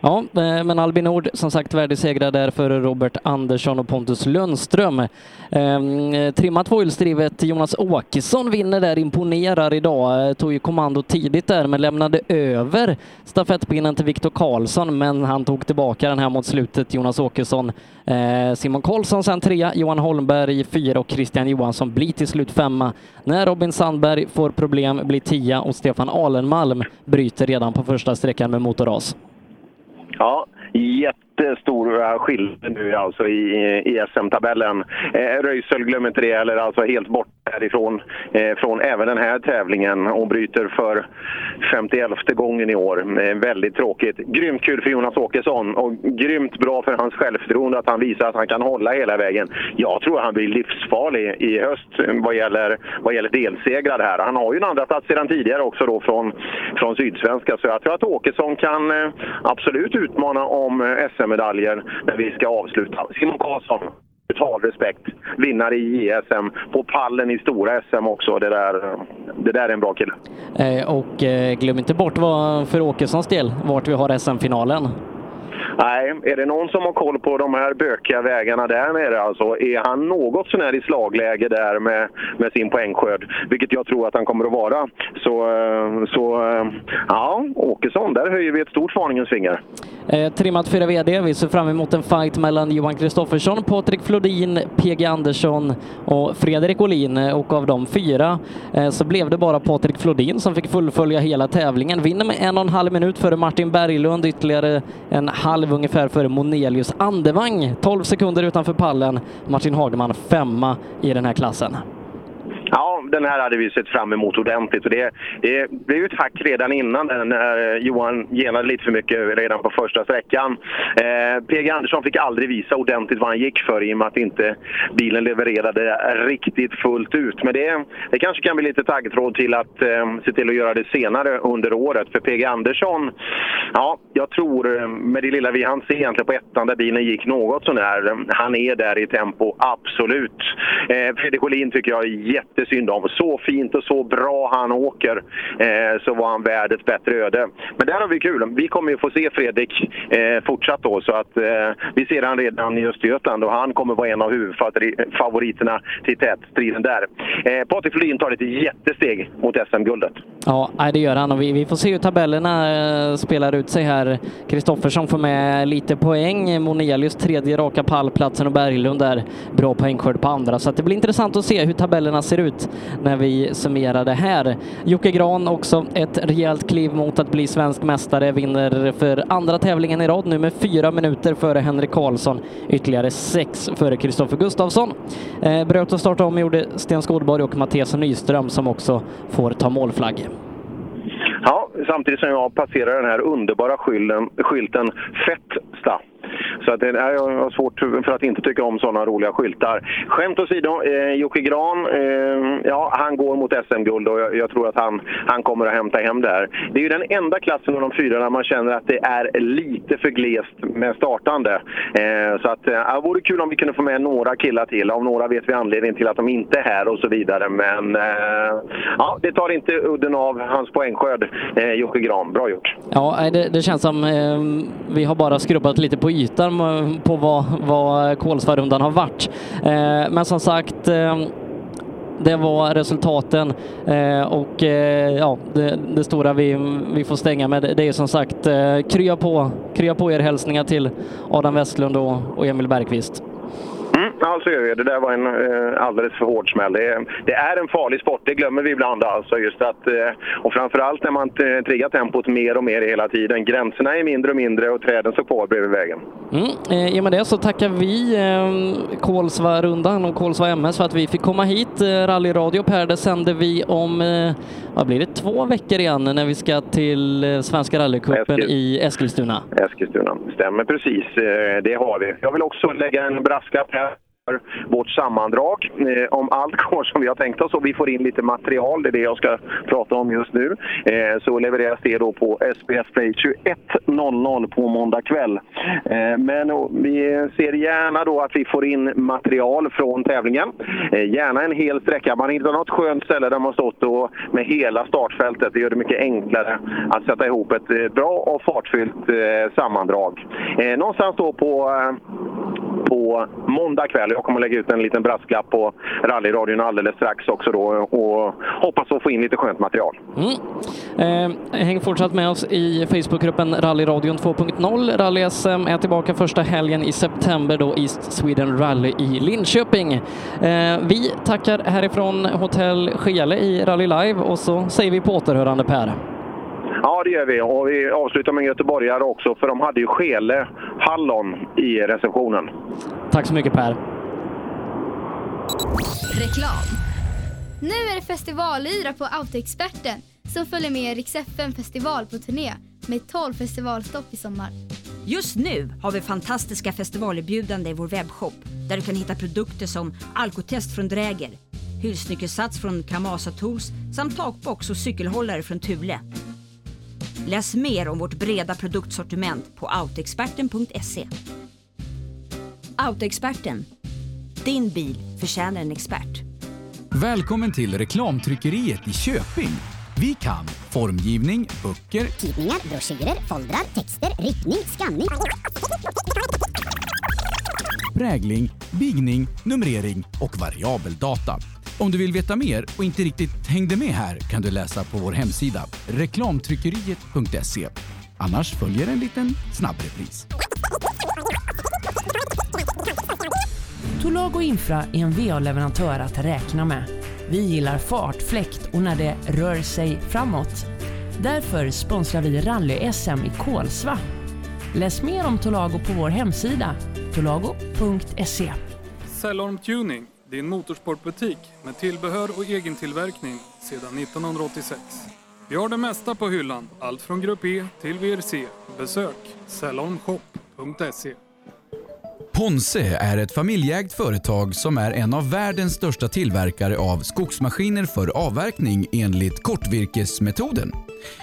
Ja, eh, men Albin Nord som sagt värdig segrare där för Robert Andersson och Pontus Lundström. Eh, trimmat tvåhjulsdrivet Jonas Åkesson vinner där, imponerar idag. Eh, tog ju kommando tidigt där men lämnade över stafettpinnen till Viktor Karlsson men han tog tillbaka den här mot slutet, Jonas Åkesson. Eh, Eh, Simon Karlsson sen trea, Johan Holmberg fyra och Christian Johansson blir till slut femma. När Robin Sandberg får problem blir tia och Stefan Alenmalm bryter redan på första sträckan med motorras. Ja, stora skillnader nu alltså i, i SM-tabellen. Eh, Röisel, glöm inte det heller, alltså helt borta härifrån eh, från även den här tävlingen och bryter för 51 gången i år. Eh, väldigt tråkigt. Grymt kul för Jonas Åkesson och grymt bra för hans självförtroende att han visar att han kan hålla hela vägen. Jag tror han blir livsfarlig i höst vad gäller, vad gäller delsegrar här. Han har ju en andra plats sedan tidigare också då från, från Sydsvenska så jag tror att Åkesson kan eh, absolut utmana om eh, SM medaljer när vi ska avsluta. Simon Karlsson total respekt. Vinnare i JSM, på pallen i stora SM också. Det där, det där är en bra kille. Eh, och eh, glöm inte bort vad för Åkessons del, vart vi har SM-finalen. Nej, är det någon som har koll på de här bökiga vägarna där nere alltså, är han något sånär i slagläge där med, med sin poängskörd, vilket jag tror att han kommer att vara, så, eh, så eh, ja, Åkesson, där höjer vi ett stort varningens finger. Eh, trimmat 4 VD. Vi ser fram emot en fight mellan Johan Kristoffersson, Patrik Flodin, PG Andersson och Fredrik Olin. Och av de fyra eh, så blev det bara Patrik Flodin som fick fullfölja hela tävlingen. Vinner med en och en halv minut före Martin Berglund, ytterligare en halv ungefär före Monelius Andevang. 12 sekunder utanför pallen. Martin Hagman femma i den här klassen. Ja, den här hade vi sett fram emot ordentligt. Och det, det blev ju ett hack redan innan när eh, Johan genade lite för mycket redan på första sträckan. Eh, PG Andersson fick aldrig visa ordentligt vad han gick för i och med att inte bilen levererade riktigt fullt ut. Men det, det kanske kan bli lite taggtråd till att eh, se till att göra det senare under året. För PG Andersson, ja, jag tror eh, med det lilla vi hann se egentligen på ettan där bilen gick något sånär, han är där i tempo, absolut. Eh, Fredrik Olin tycker jag är jättesynd om. Så fint och så bra han åker eh, så var han värd ett bättre öde. Men där har vi kul. Vi kommer ju få se Fredrik eh, fortsatt då så att eh, vi ser han redan i Östergötland och han kommer vara en av huvudfavoriterna till tätstriden där. Eh, Patrik Flodin tar ett jättesteg mot SM-guldet. Ja, det gör han och vi, vi får se hur tabellerna eh, spelar ut sig här. Kristoffersson får med lite poäng, Monelius tredje raka pallplatsen och Berglund där bra poängskörd på andra. Så att det blir intressant att se hur tabellerna ser ut när vi summerar det här. Jocke Gran också ett rejält kliv mot att bli svensk mästare, vinner för andra tävlingen i rad nu med fyra minuter före Henrik Karlsson, ytterligare sex före Kristoffer Gustafsson. Eh, bröt och startade om gjorde Sten Skådborg och Mattias Nyström som också får ta målflagg. Ja, samtidigt som jag passerar den här underbara skylten, skylten Fettsta. Så att, nej, jag har svårt för att inte tycka om sådana roliga skyltar. Skämt åsido, eh, Jocke Gran, eh, ja, han går mot SM-guld och jag, jag, tror att han, han kommer att hämta hem det här. Det är ju den enda klassen av de fyra där man känner att det är lite för glest med startande. Eh, så att, eh, det vore kul om vi kunde få med några killar till. Av några vet vi anledningen till att de inte är här och så vidare. Men eh, ja, det tar inte udden av hans poängskörd, eh, Jocke Gran. Bra gjort! Ja, det, det känns som eh, vi har bara skrubbat lite på ytan på vad, vad Kolsvarundan har varit. Eh, men som sagt, eh, det var resultaten eh, och eh, ja, det, det, stora vi, vi får stänga med det är som sagt eh, krya på, krya på er hälsningar till Adam Westlund och, och Emil Bergqvist. Mm, alltså gör vi. Det där var en eh, alldeles för hård smäll. Det är, det är, en farlig sport, det glömmer vi ibland. Alltså, just att, eh, och framförallt när man triggar tempot mer och mer hela tiden. Gränserna är mindre och mindre och träden står kvar bredvid vägen. Mm, eh, I och med det så tackar vi eh, Kolsva-rundan och Kolsva MS för att vi fick komma hit. Eh, rallyradio Per, det sänder vi om, eh, vad blir det, två veckor igen när vi ska till eh, Svenska rallycupen Eskil. i Eskilstuna. Eskilstuna, stämmer precis. Eh, det har vi. Jag vill också lägga en brasklapp här för vårt sammandrag. Eh, om allt går som vi har tänkt oss och vi får in lite material, det är det jag ska prata om just nu, eh, så levereras det då på SBS Play 21.00 på måndag kväll. Eh, men vi ser gärna då att vi får in material från tävlingen. Eh, gärna en hel sträcka. Man hittar något skönt ställe där man stått och med hela startfältet. Det gör det mycket enklare att sätta ihop ett eh, bra och fartfyllt eh, sammandrag. Eh, någonstans då på, eh, på måndag kväll jag kommer lägga ut en liten brasklapp på rallyradion alldeles strax också då och hoppas att få in lite skönt material. Mm. Eh, häng fortsatt med oss i Facebookgruppen Rallyradion 2.0. Rally-SM är tillbaka första helgen i september då East Sweden Rally i Linköping. Eh, vi tackar härifrån Hotell Skele i Rally Live och så säger vi på återhörande Per. Ja, det gör vi. Och vi avslutar med göteborgare också, för de hade ju Skele Hallon i receptionen. Tack så mycket Per. Reklam. Nu är det festivalyra på Autoexperten som följer med Rix FM festival på turné med 12 festivalstopp i sommar. Just nu har vi fantastiska festivalerbjudanden i vår webbshop där du kan hitta produkter som alkotest från Dräger, hylsnyckelsats från Kamasa Tools samt takbox och cykelhållare från Thule. Läs mer om vårt breda produktsortiment på autoexperten.se. Autoexperten. Din bil förtjänar en expert. Välkommen till reklamtryckeriet i Köping. Vi kan formgivning, böcker, Tidningar, broschyrer, foldrar, texter, ritning, skanning. prägling, bigning, numrering och variabeldata. Om du vill veta mer och inte riktigt hängde med här kan du läsa på vår hemsida reklamtryckeriet.se. Annars följer en liten snabbrepris. Tolago Infra är en VA-leverantör att räkna med. Vi gillar fart, fläkt och när det rör sig framåt. Därför sponsrar vi rally-SM i Kolsva. Läs mer om Tolago på vår hemsida, tolago.se. Cellorm Tuning, din motorsportbutik med tillbehör och egen tillverkning sedan 1986. Vi har det mesta på hyllan, allt från Grupp E till VRC. Besök salonshop.se. Ponse är ett familjeägt företag som är en av världens största tillverkare av skogsmaskiner för avverkning enligt kortvirkesmetoden.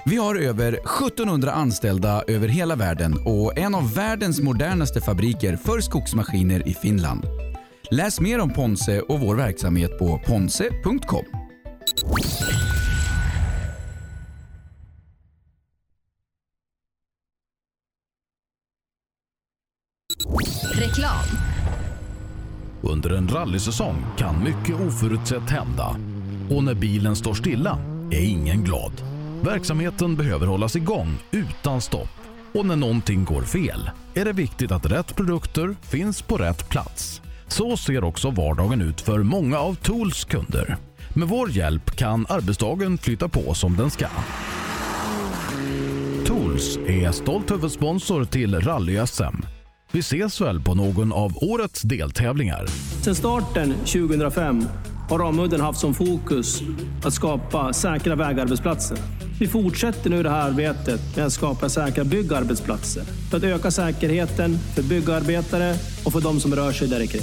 Vi har över 1700 anställda över hela världen och en av världens modernaste fabriker för skogsmaskiner i Finland. Läs mer om Ponse och vår verksamhet på ponse.com. Reklam. Under en rallysäsong kan mycket oförutsett hända. Och när bilen står stilla är ingen glad. Verksamheten behöver hållas igång utan stopp. Och när någonting går fel är det viktigt att rätt produkter finns på rätt plats. Så ser också vardagen ut för många av Tools kunder. Med vår hjälp kan arbetsdagen flytta på som den ska. Tools är stolt huvudsponsor till Rally-SM. Vi ses väl på någon av årets deltävlingar. Sedan starten 2005 har Ramudden haft som fokus att skapa säkra vägarbetsplatser. Vi fortsätter nu det här arbetet med att skapa säkra byggarbetsplatser för att öka säkerheten för byggarbetare och för de som rör sig där kring.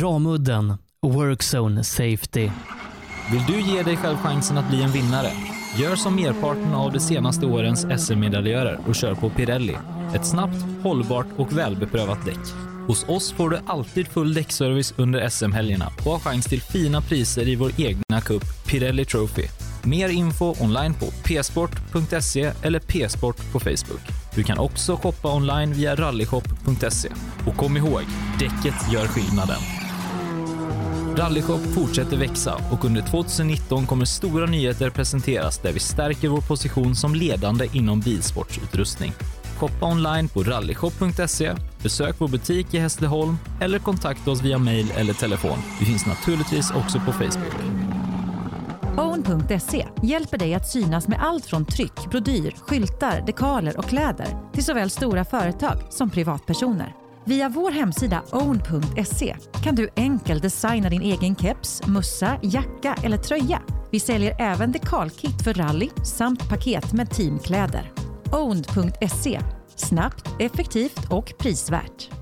Ramudden Workzone Safety. Vill du ge dig själv chansen att bli en vinnare? Gör som merparten av de senaste årens SM-medaljörer och kör på Pirelli. Ett snabbt, hållbart och välbeprövat däck. Hos oss får du alltid full däckservice under SM-helgerna och har chans till fina priser i vår egna cup Pirelli Trophy. Mer info online på psport.se eller psport på Facebook. Du kan också shoppa online via rallyshop.se. Och kom ihåg, däcket gör skillnaden. Rallyshop fortsätter växa och under 2019 kommer stora nyheter presenteras där vi stärker vår position som ledande inom bilsportsutrustning. Shoppa online på rallyshop.se, besök vår butik i Hässleholm eller kontakta oss via mail eller telefon. Vi finns naturligtvis också på Facebook. Own.se hjälper dig att synas med allt från tryck, brodyr, skyltar, dekaler och kläder till såväl stora företag som privatpersoner. Via vår hemsida own.se kan du enkelt designa din egen keps, mössa, jacka eller tröja. Vi säljer även dekalkit för rally samt paket med teamkläder. Own.se Snabbt, effektivt och prisvärt.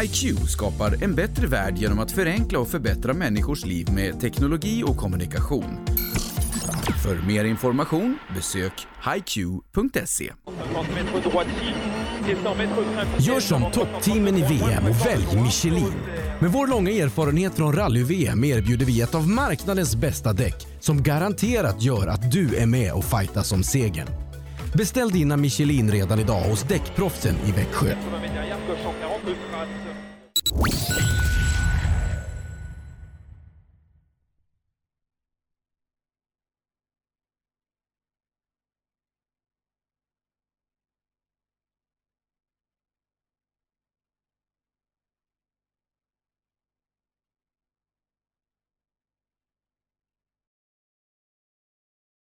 HiQ skapar en bättre värld genom att förenkla och förbättra människors liv med teknologi och kommunikation. För mer information besök hiq.se. Gör som toppteamen i VM och välj Michelin. Med vår långa erfarenhet från rally-VM erbjuder vi ett av marknadens bästa däck som garanterat gör att du är med och fightar om segern. Beställ dina Michelin redan idag hos Däckproffsen i Växjö.